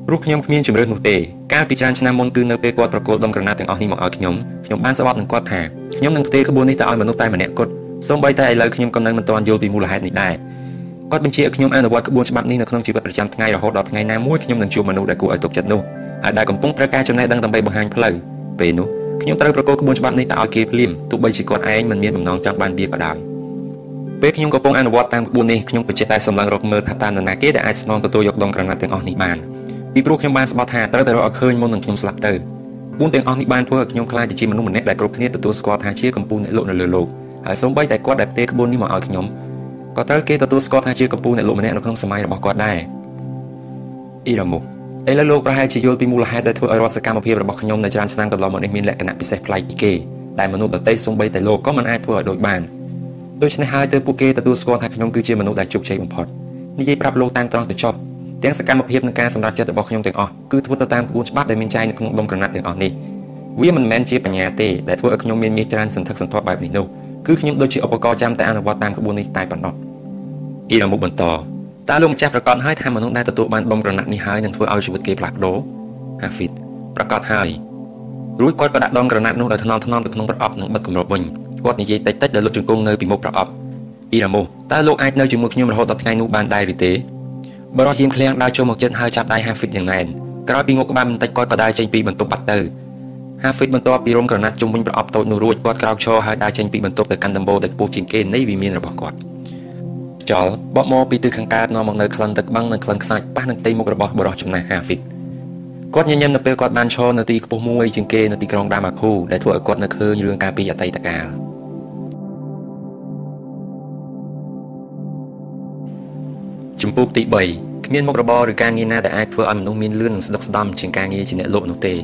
ព្រោះខ្ញុំគ្មានជំរឿននោះទេកាលពីច្រើនឆ្នាំមុនគឺនៅពេលគាត់ប្រកួតដុំក្រណាត់ទាំងអស់នេះមកឲ្យខ្ញុំខ្ញុំបានស្បប់នឹងគាត់ថាខ្ញុំនឹងផ្ទេរក្បួននេះទៅឲ្យមនុស្សតែម្នាក់គត់សូម្បីតែឥឡូវខ្ញុំក៏នៅមិនទាន់យល់ពីមូលហេតុនេះដែរ គាត់បញ្ជាឲ្យខ្ញុំអនុវត្តក្បួនច្បាប់នេះនៅក្នុងជីវិតប្រចាំថ្ងៃរហូតដល់ថ្ងៃណាមួយខ្ញុំនឹងជួបមនុស្សដែលគួរឲ្យទុកចិត្តនោះហើយដែលកំពុងត្រូវការចំណេះដឹងដើម្បីបង្ហាញផ្លូវពេលនោះខ្ញុំត្រូវប្រកល់ក្បួនច្បាប់នេះទៅឲ្យគេភ្លាមទោះបីជាគាត់ឯងមិនមានបំណងចង់បានវាក៏ដោយពេលខ្ញុំកំពុងអនុវត្តតាមក្បួននេះខ្ញុំក៏ចិត្តតែសម្លឹងរកមើលថាតើនរណាគេដែលអាចស្នងទទួលយកដងក្រណាត់ទាំងអស់នេះបានពីព្រោះខ្ញុំបានស្បត់ថាត្រូវតែរកឲ្យឃើញមុននឹងខ្ញុំស្លាប់ទៅពួនទាំងអស់នេះបានធ្វើឲ្យខ្ញុំខ្លាចជាមនុស្សម្នាក់ដែលគ្រប់គ្នាទទួលស្គាល់ថាជាកម្ពុជាអ្នកលក់នៅលើលោកហើយសូម្បីតែគាត់ដែលផ្ទេរក្បួននេះមកឲ្យខ្ញុំ ក៏ត្រូវគេទទួលស្គាល់ថាជាកម្ពុជាអ្នកលក់ម្នាក់នៅក្នុងសម័យរបស់គាត់ដែរអ៊ីរ៉ាមូឥឡូវលោកប្រហែលជាយល់ពីមូលហេតុដែលធ្វើឲ្យរដ្ឋសកម្មភាពរបស់ខ្ញុំនៅច្រើនឆ្នាំកន្លងមកនេះមានលក្ខណៈពិសេសប្លែកពីគេដែលមនុស្សដទៃសូម្បីតែលោកក៏មិនអាចធ្វើឲ្យដូចបានដូច្នេះហើយទើបពួកគេទទួលស្គាល់ថាខ្ញុំគឺជាមនុស្សដែលជោគជ័យបំផុតនិយាយប្រាប់លោកតាមត្រង់ទៅចប់ទាំងសកម្មភាពនិងការសម្រេចចិត្តរបស់ខ្ញុំទាំងអស់គឺធ្វើទៅតាមក្បួនច្បាប់ដែលមានចែងនៅក្នុងដុំក្រណាត់ទាំងអស់នេះវាមិនមែនជាបញ្ញាទេដែលធ្វើឲ្យខ្ញុំមានមាសច្រើនសន្ធឹកសន្ធាប់បែបនេះនោះ គឺខ្ញុំដូចជាឧបករណ៍ចាំតែអនុវត្តតាមក្បួននេះតែប៉ុណ្ណោះអ៊ីរ៉ាមុខបន្តតើលោកម្ចាស់ប្រកាសហើយថាមនុស្សដែលទទួលបានដុំក្រណាត់នេះហើយនឹងធ្វើឲ្យជីវិតគេផ្លាស់ប្ដូរហាហ្វីតប្រកាសហើយរួចគាត់ក៏ដាក់ដុំក្រណាត់នោះដោយថ្នមថ្នមទៅក្នុងប្រអប់និងបិទគម្របវិញគាត់និយាយតិចតិចដល់លុតជង្គង់នៅពីមុខប្រអប់អ៊ីរ៉ាមុខតើលោកអាចនៅជាមួយខ្ញុំរហូតដល់ថ្ងៃនោះបានដែរឬទេបរិយាមឃ្លាំងដើរចូលមកជិតហើយចាប់ដៃហាហ្វីតយ៉ាងណែនក្រោយពីងក់ក្បាលបន្តិចគាត់ក៏ដើរចេញពីបន្ទប់បាត់ទៅ ហាហ្វីតបន្ទាប់ពីរុំក្រណាត់ជុំវិញប្រអប់តូចនោះរួចគាត់ក្រោកឈរហើយដើរចេញពីបន្ទប់ទៅកាន់ដំបូលដែលខ្ពស់ជាងគេនៃវិមានរបស់គាត់ខ្យល់បក់មកពីទិសខាងកើតនាំមកនៅក្លិនទឹកបាំងនិងក្លិនខ្សាច់ប៉ះនឹងផ្ទៃមុខរបស់បរិសចំណាស់ហាហ្វីតគាត់ញញឹមនៅពេលគាត់បានឈរនៅទីខ្ពស់មួយជាងគេនៅទីក្រុងដាម៉ាគូដែលធ្វើឲ្យគាត់នៅឃើញរឿងការពីអតីតកាលជំពូកទី3គ្មានមុខរបរឬការងារណាដែលអាចធ្វើឲ្យមនុស្សមានលឿននិងស្ដុកស្ដំជាងការងារជាអ្នកលក់នោះទេ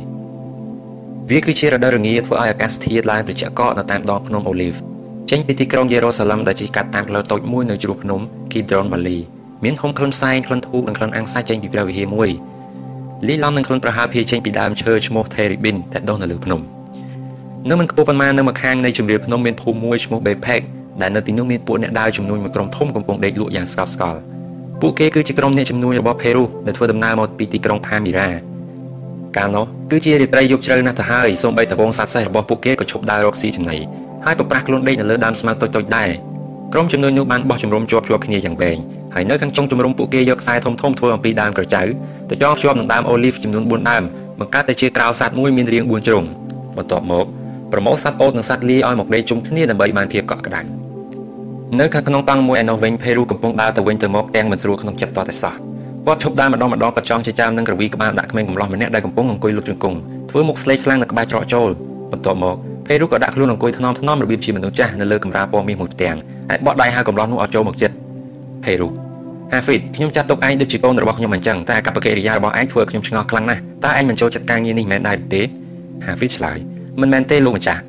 វាគឺជារដូវរងាធ្វើឲ្យអាកាសធាតុឡើងត្រជាក់កកនៅតាមដងភ្នំអូលីវចេញពីទីក្រុងយេរូសាឡឹមដែលជិះកាត់តាមផ្លូវតូចមួយនៅជ្រោះភ្នំគីដ្រូនម៉ាលីមានហុំក្លិនផ្សែងក្លិនធូបនិងក្លិនអាំងសាច់ចេញពីព្រះវិហារមួយលីឡំនឹងក្លិនប្រហើរភាចេញពីដើមឈើឈ្មោះ Teribin ដែលដុះនៅលើភ្នំនៅមិនខ្ពស់ប៉ុន្មាននៅម្ខាងនៃជំរាលភ្នំមានភូមិមួយឈ្មោះ Bepek ដែលនៅទីនោះមានពួកអ្នកដើរចំនួនមួយក្រុមធំកំពុងដេកលក់យ៉ាងស្កប់ស្កល់ពួកគេគឺជាក្រុមអ្នកជំនួញរបស់ផេរូដែលធ្វើដំណើរមកពីទីក្រុងផាមីរ៉ា កាលនោះគឺជារាត្រីយប់ជ្រៅណាស់ទៅហើយសូម្បីតែវងសត្វសេះរបស់ពួកគេក៏ឈប់ដើររកស៊ីចំណីហើយប្រប្រាស់ខ្លួនដេកនៅលើដើមស្មៅតូចៗដែរក្រុមជំនួយនោះបានបោះជំរំជាប់ជាប់គ្នាយ៉ាងវែងហើយនៅខាងចុងជំរំពួកគេយកខ្សែធំធំធ្វើអំពីដើមក្រចៅទៅចងភ្ជាប់នឹងដើមអូលីវចំនួន4ដើមបង្កើតតែជាក្រោលសត្វមួយមានរាង4ជ្រុងបន្ទាប់មកប្រមូលសត្វអូតនិងសត្វលាយឲ្យមកដេកជុំគ្នាដើម្បីបានភាពកក់ក្ដៅនៅខាងក្នុងតង់មួយឯនោះវិញភេរូកំពុងដើរទៅវិញទៅមកទាំងមិនស្រួលក្នុងចិត្តតតែសោះ គាត់ឈប់ដើរម្ដងម្ដងក៏ចង់ជាចាំនឹងក្រវីក្បាលដាក់ក្មេងកំឡោះម្នាក់ដែលកំពុងអង្គុយលុតជង្គង់ធ្វើមុខស្លេកស្លាំងនៅក្បែរច្រកចូលបន្ទាប់មកផេរូក៏ដាក់ខ្លួនអង្គុយថ្នមថ្នមរបៀបជាមនុស្សចាស់នៅលើកម្រាលពណ៌មាសមួយផ្ទាំងហើយបោះដៃហៅកំឡោះនោះឲ្យចូលមកជិតផេរូហាហ្វីតខ្ញុំចាត់ទុកឯងដូចជាកូនរបស់ខ្ញុំអញ្ចឹងតែអកប្បកិរិយារបស់ឯងធ្វើឲ្យខ្ញុំឆ្ងល់ខ្លាំងណាស់តើឯងមិនចូលចិត្តការងារនេះមែនដែរទេហាហ្វីតឆ្លើយមិនមែនទេលោកម្ចាស់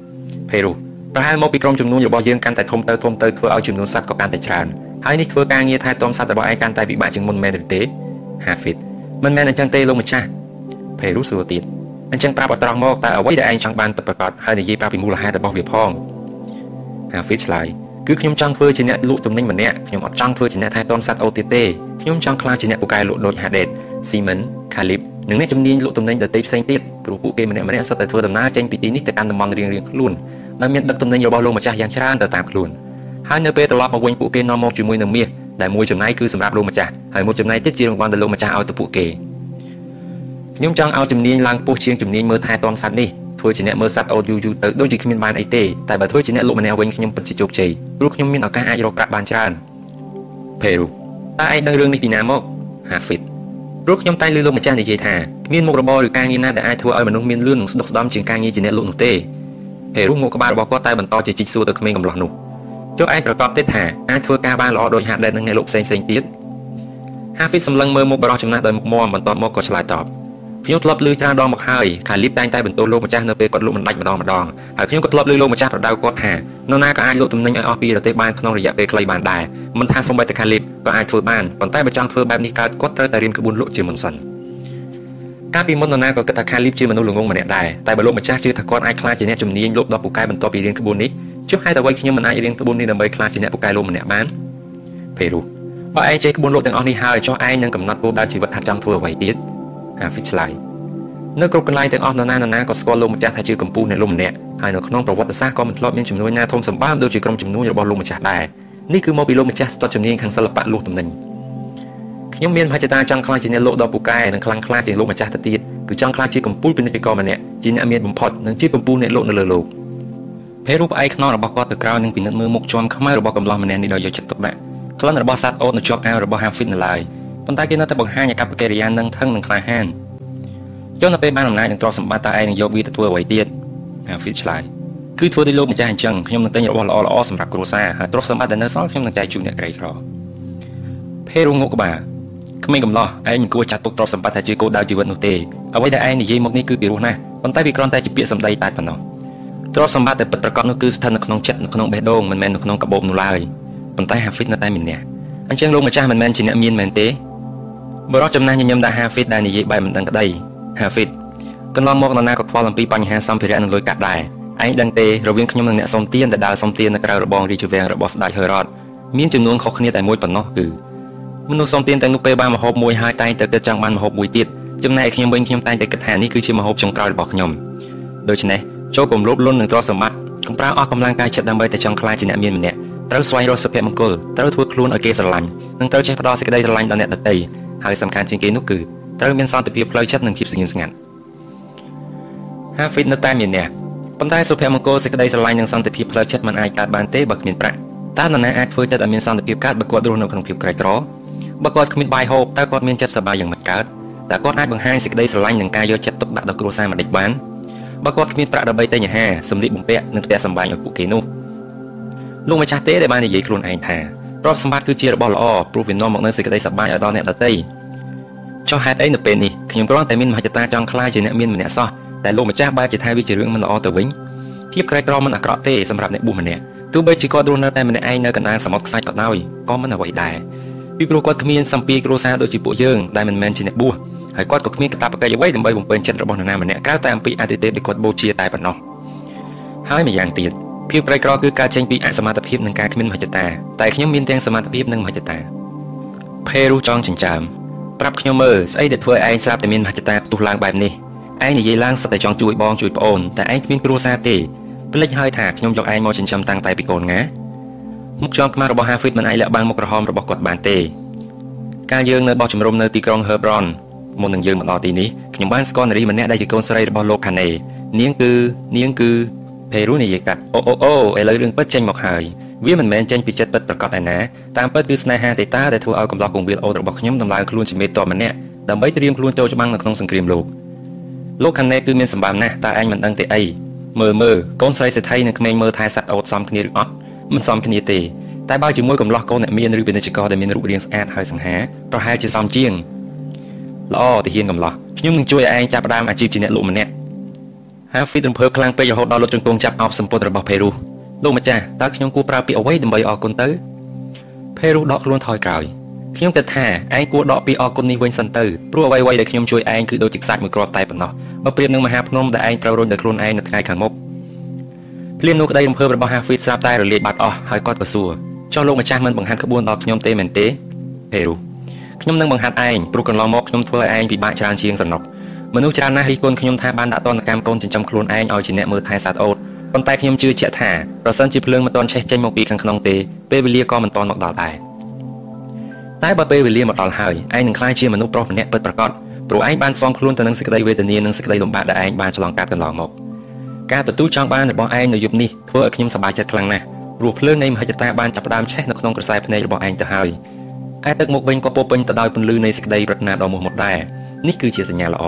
ផេរូប្រហែលមកពីក្រុមជំនួញរបស់យើងកាន់តែធំទៅធំទៅធ្វើឲ្យចំនួនសត្វក៏កាន់តែច្រើនហើយនេះធ្វើការងារថែទាំសត្វរបស់ឯងកាន់តែពិបាកជាងមុនមែនឬទេ ហាហ្វីតមិនមែនអញ្ចឹងទេលោកម្ចាស់ផេរូសួរទៀតអញ្ចឹងប្រាប់ឲ្យត្រង់មកតើអ្វីដែលឯងចង់បានពិតប្រាកដហើយនិយាយប្រាប់ពីមូលហេតុរបស់វាផងហាហ្វីតឆ្លើយគឺខ្ញុំចង់ធ្វើជាអ្នកលក់ទំនិញម្នាក់ខ្ញុំអត់ចង់ធ្វើជាអ្នកថែទាំសត្វអូទៀតទេខ្ញុំចង់ក្លាយជាអ្នកពូកែលក់ដូច Hades Simon Calip និងអ្នកជំនាញលក់ទំនិញដទៃផ្សេងទៀតព្រោះពួកគេម្នាក់ម្នាក់សុទ្ធតែធ្វើដំណើរចេញពីទីនេះទៅកាន់តំបន់រៀងៗខ្លួនដែលមានដឹកទំនិញរបស់លោកម្ចាស់យ៉ាងច្រើនទៅតាមខ្លួនហើយនៅពេលត្រឡប់មកវិញពួកគេនាំមកជាមួយនឹងមាស ដែលមួយចំណែកគឺសម្រាប់លោកម្ចាស់ហើយមួយចំណែកទៀតជារង្វាន់ដែលលោកម្ចាស់ឲ្យទៅពួកគេខ្ញុំចង់ឲ្យជំនាញឡើងពោះជាងជំនាញមើលថែទាំសត្វនេះធ្វើជាអ្នកមើលសត្វអូតយូរយូរទៅដូចជាគ្មានបានអីទេតែបើធ្វើជាអ្នកលក់ម្នាក់វិញខ្ញុំពិតជាជោគជ័យព្រោះខ្ញុំមានឱកាសអាចរកប្រាក់បានច្រើនផេរូតើឯងដឹងរឿងនេះពីណាមកហាហ្វីតព្រោះខ្ញុំតែងឮលោកម្ចាស់និយាយថាគ្មានមុខរបរឬការងារណាដែលអាចធ្វើឲ្យមនុស្សមានលឿននិងស្ដុកស្ដំជាងការងារជាអ្នកលក់នោះទេហេរុងមកក្បាលរបស់គាត់តែបន្តជាជីកសួរទៅក្មេងកំឡោះនោះ ចុះឯងប្រកបទេថាអាចធ្វើការបានល្អដូចហាដេតនិងអ្នកលោកផ្សេងផ្សេងទៀតហាហ្វីតសម្លឹងមើលមុខបរិសចំណាស់ដោយមុខមាំបន្ទាប់មកក៏ឆ្លើយតបខ្ញុំធ្លាប់ឮច្រើនដងមកហើយខាលីបតែងតែបន្ទោសលោកម្ចាស់នៅពេលគាត់លក់មិនដាច់ម្ដងម្ដងហើយខ្ញុំក៏ធ្លាប់ឮលោកម្ចាស់ប្រដៅគាត់ថានរណាក៏អាចលក់ទំនិញឲ្យអស់ពីប្រទេសបានក្នុងរយៈពេលខ្លីបានដែរមិនថាសូម្បីតែខាលីបក៏អាចធ្វើបានប៉ុន្តែបើចង់ធ្វើបែបនេះកើតគាត់ត្រូវតែរៀនក្បួនលក់ជាមុនសិនកាលពីមុននរណាក៏គិតថាខាលីបជាមនុស្សល្ងងម្នាក់ដែរតែបើលោកម្ចាស់ជឿថាគាត់អាចក្លាយជាអ្នកជំនាញលក់ដល់ពូកែបន្ទាប់ពីរៀនក្បួននេះ ចុះហេតុអ្វីខ្ញុំមិនអាចរៀនក្បួននេះដើម្បីក្លាយជាអ្នកពូកែលោកម្នាក់បានភេរូបើឯងចេះក្បួនលក់ទាំងអស់នេះហើយចុះឯងនឹងកំណត់គោលដៅជីវិតថាចង់ធ្វើអ្វីទៀតអាហ្វីឆ្លើយនៅគ្រប់កន្លែងទាំងអស់នរណានរណាក៏ស្គាល់លោកម្ចាស់ថាជាកម្ពុជាអ្នកលោកម្នាក់ហើយនៅក្នុងប្រវត្តិសាស្ត្រក៏មិនធ្លាប់មានចំនួនណាធំសម្បើមដូចជាក្រុមជំនួញរបស់លោកម្ចាស់ដែរនេះគឺមកពីលោកម្ចាស់ស្ទាត់ជំនាញខាងសិល្បៈលក់ទំនិញខ្ញុំមានមហិច្ឆតាចង់ខ្លាចជាអ្នកលក់ដ៏ពូកែនិងខ្លាំងក្លាជាងលោកម្ចាស់ទៅទៀតគឺចង់ខ្លាចជាកម្ពុជាពាណិជ្ជករម្នាក់ជាអ្នកមានបំផុតនិងជាកម្ពុជាអ្នកលក់នៅលើលោក ពេលរូបឯកខ្នងរបស់គាត់ទៅក្រោយនឹងពិនិត្យមើលមុខជាំខ្មៅរបស់កំឡោះម្នាក់នេះដោយយកចិត្តទុកដាក់ក្លិនរបស់សត្វអូតនៅជាប់អាវរបស់ Hamfit នៅឡើយប៉ុន្តែគេនៅតែបង្ហាញអាកប្បកិរិយានឹងថឹងនិងក្លាហានចុះនៅពេលបានអំណាចនិងទ្រព្យសម្បត្តិតើឯងនឹងយកវាទៅធ្វើអ្វីទៀតហាហ្វីតឆ្លើយគឺធ្វើដោយលោកម្ចាស់អញ្ចឹងខ្ញុំនឹងទិញរបស់ល្អល្អសម្រាប់គ្រួសារហើយទ្រព្យសម្បត្តិដែលនៅសល់ខ្ញុំនឹងចែកជូនអ្នកក្រីក្រភេរុងុកក្បាលគ្មានកំឡោះឯងមិនគួរចាត់ទុកទ្រព្យសម្បត្តិថាជាគោលដៅជីវិតនោះទេអ្វីដែលឯងនិយាយមកនេះគឺពីរោះណាស់ប៉ុន្តែវាគ្រាន់តែជាពាក្យសម្ដីតែប៉ុណ្ណោះ ទ្រព្យសម្បត្តិដែលពិតប្រាកដនោះគឺស្ថិតនៅក្នុងចិត្តនៅក្នុងបេះដូងមិនមែននៅក្នុងកាបូបនោះឡើយប៉ុន្តែ Hafid នៅតែមានអ្នកអញ្ចឹងលោកម្ចាស់មិនមែនជាអ្នកមានមែនទេបរិសុទ្ធចំណាស់ញញឹមដាក់ Hafid ដែលនិយាយបែបមិនដឹងក្តី Hafid កន្លងមកនរណាក៏ខ្វល់អំពីបញ្ហាសម្ភារៈនិងលុយកាក់ដែរឯងដឹងទេរវាងខ្ញុំនិងអ្នកសុំទានដែលដើរសុំទាននៅក្រៅរបងរាជវាំងរបស់ស្ដេចហឺរ៉តមានចំនួនខុសគ្នាតែមួយប៉ុណ្ណោះគឺមនុស្សសុំទានទាំងនោះពេលបានមហូបមួយហើយតែងតែគិតចង់បានមហូបមួយទៀតចំណែកខ្ញុំវិញខ្ញុំតែងតែគិតថានេះគឺជាមហូបចុងក្រោយរបស់ខ្ញុំដូច្នេះ ចូលកុំលោភលន់នឹងទ្រព្យសម្បត្តិកុំប្រើអស់កម្លាំងកាយចិត្តដើម្បីតែចង់ខ្លាចជាអ្នកមានម្នាក់ត្រូវស្វែងរកសុភមង្គលត្រូវធ្វើខ្លួនឲ្យគេស្រឡាញ់និងត្រូវចេះផ្ដល់សេចក្តីស្រឡាញ់ដល់អ្នកដទៃហើយសំខាន់ជាងគេនោះគឺត្រូវមានសន្តិភាពផ្លូវចិត្តនិងភាពស្ងៀមស្ងាត់ Hafid នៅតែមានអ្នកប៉ុន្តែសុភមង្គលសេចក្តីស្រឡាញ់និងសន្តិភាពផ្លូវចិត្តមិនអាចកើតបានទេបើគ្មានប្រាក់តើនរណាអាចធ្វើចិត្តឲ្យមានសន្តិភាពកើតបើគាត់រស់នៅក្នុងភាពក្រីក្របើគាត់គ្មានបាយហូបតើគាត់មានចិត្តសប្បាយយ៉ាងម៉េចកើតតើគាត់អាចបង្ហាញសេចក្តីស្រឡាញ់និងការយកចិត្តទុកដាក់ដល់គ្រួសារម្ដេចបាន បើគាត់គ្មានប្រាក់ដើម្បីទិញអាហារសម្លៀកបំពាក់និងផ្ទះសម្បែងឲ្យពួកគេនោះលោកម្ចាស់ទេដែលបាននិយាយខ្លួនឯងថាទ្រព្យសម្បត្តិគឺជារបស់ល្អព្រោះវានាំមកនូវសេចក្តីសប្បាយឲ្យដល់អ្នកដទៃចុះហេតុអីនៅពេលនេះខ្ញុំគ្រាន់តែមានមហិច្ឆតាចង់ខ្លាចជាអ្នកមានម្នាក់សោះតែលោកម្ចាស់បែរជាថាវាជារឿងមិនល្អទៅវិញភាពក្រីក្រមិនអាក្រក់ទេសម្រាប់អ្នកបួសម្នាក់ទោះបីជាគាត់រស់នៅតែម្នាក់ឯងនៅកណ្ដាលសមុទ្រខ្សាច់ក៏ដោយក៏មិនអ្វីដែរពីព្រោះគាត់គ្មានសម្ពាធគ្រួសារដូចជាពួកយើងដែលមិនមែនជាអ្នកបួស ហើយគាត់ក៏គ្មានកាតព្វកិច្ចអ្វីដើម្បីបំពេញចិត្តរបស់នរណាម្នាក់ក្រៅតែអំពីអតិថិភាពដែលគាត់បូជាតែប៉ុណ្ណោះហើយម្យ៉ាងទៀតភាពក្រីក្រគឺការចេញពីអសមត្ថភាពនិងការគ្មានមហិច្ឆតាតែខ្ញុំមានទាំងសមត្ថភាពនិងមហិច្ឆតាភេរុចង់ចិញ្ចើមប្រាប់ខ្ញុំមើលស្អីដែលធ្វើឲ្យឯងស្រាប់តែមានមហិច្ឆតាផ្ទុះឡើងបែបនេះឯងនិយាយឡើងសិតតែចង់ជួយបងជួយប្អូនតែឯងគ្មានគ្រួសារទេភ្លេចហើយថាខ្ញុំយកឯងមកចិញ្ចឹមតាំងតែពីកូនងាមុខចំខ្មៅរបស់ Hafid មិនអាចលាក់បាំងមុខក្រហមរបស់គាត់បានទេ កាលយើងនៅបោះជំរំនៅទីក្រុង Hebron មុននឹងយើងមកដល់ទីនេះខ្ញុំបានស្គាល់នារីម្នាក់ដែលជាកូនស្រីរបស់លោកខាណេនាងគឺនាងគឺភេរូនិយាយកាត់អូអូអូឥឡូវរឿងពិតចេញមកហើយវាមិនមែនចេញពីចិត្តពិតប្រកបឯណាតាមពិតគឺស្នេហាទេតាដែលធ្វើឲ្យកំឡោះកងវាលអូតរបស់ខ្ញុំដំឡើងខ្លួនជាមេតបម្នាក់ដើម្បីត្រៀមខ្លួនចូលច្បាំងនៅក្នុងសង្គ្រាមលោកលោកខាណេគឺមានសម្បំណាស់តើឯងមិនដឹងទេអីមើលមើលកូនស្រីសេដ្ឋីនិងក្មេងមើលថែសัตว์អូតសមគ្នាឬអត់មិនសមគ្នាទេតែបើជាមួយកំឡោះកូនអ្នកមានឬពាណិជ្ជករដែលមានរូបរាងស្អាតហើយសង្ហាប្រហែលជាសមជាង ល្អទាហានកំឡោះខ្ញុំនឹងជួយឲ្យឯងចាប់ផ្ដើមអាជីពជាអ្នកលក់ម្នាក់ហាហ្វីតរំភើបខ្លាំងពេករហូតដល់លុតជង្គង់ចាប់អោបសម្ពុតរបស់ផេរុសលោកម្ចាស់តើខ្ញុំគួរប្រើពាក្យអ្វីដើម្បីអរគុណទៅផេរុសដកខ្លួនថយក្រោយខ្ញុំគិតថាឯងគួរដកពាក្យអរគុណនេះវិញសិនទៅព្រោះអ្វីៗដែលខ្ញុំជួយឯងគឺដូចជាខ្សាច់មួយគ្រាប់តែប៉ុណ្ណោះបើប្រៀបនឹងមហាភ្នំដែលឯងត្រូវរុញដោយខ្លួនឯងនៅថ្ងៃខាងមុខភ្លាមនោះក្តីរំភើបរបស់ហាហ្វីតស្រាប់តែរលាយបាត់អស់ហើយគាត់ក៏សួរចុះលោកម្ចាស់មិនបង្ហាត់ក្បួនដល់ខ្ញុំទេមែនទេផេរុស ខ្ញុំនឹងបង្ហាត់ឯងព្រោះកន្លងមកខ្ញុំធ្វើឲ្យឯងពិបាកច្រើនជាងសំណុកមនុស្សច្រើនណាស់រិះគន់ខ្ញុំថាបានដាក់ទណ្ឌកម្មកូនចិញ្ចឹមខ្លួនឯងឲ្យជាអ្នកមើលថែសត្វអូតប៉ុន្តែខ្ញុំជឿជាក់ថាប្រសិនជាភ្លើងមិនទាន់ឆេះចេញមកពីខាងក្នុងទេពេលវេលាក៏មិនទាន់មកដល់ដែរតែបើពេលវេលាមកដល់ហើយឯងនឹងក្លាយជាមនុស្សប្រុសម្នាក់ពិតប្រាកដព្រោះឯងបានស្ងខ្លួនទៅនឹងសេចក្តីវេទនានិងសេចក្តីលំបាកដែលឯងបានឆ្លងកាត់កន្លងមកការទទួលចង់បានរបស់ឯងនៅយប់នេះធ្វើឲ្យខ្ញុំសប្បាយចិត្តខ្លាំងណាស់ព្រោះភ្លើងនៃមហិច្ឆតាបានចាប់ផ្ដើមឆេះនៅក្នុងក្រសែភ្នែករបស់ឯងទៅហើយ ឯទឹកមុខវិញក៏ពោពេញទៅដោយពន្លឺនៃសេចក្តីប្រាថ្នាដ៏មោះមុតដែរនេះគឺជាសញ្ញាល្អ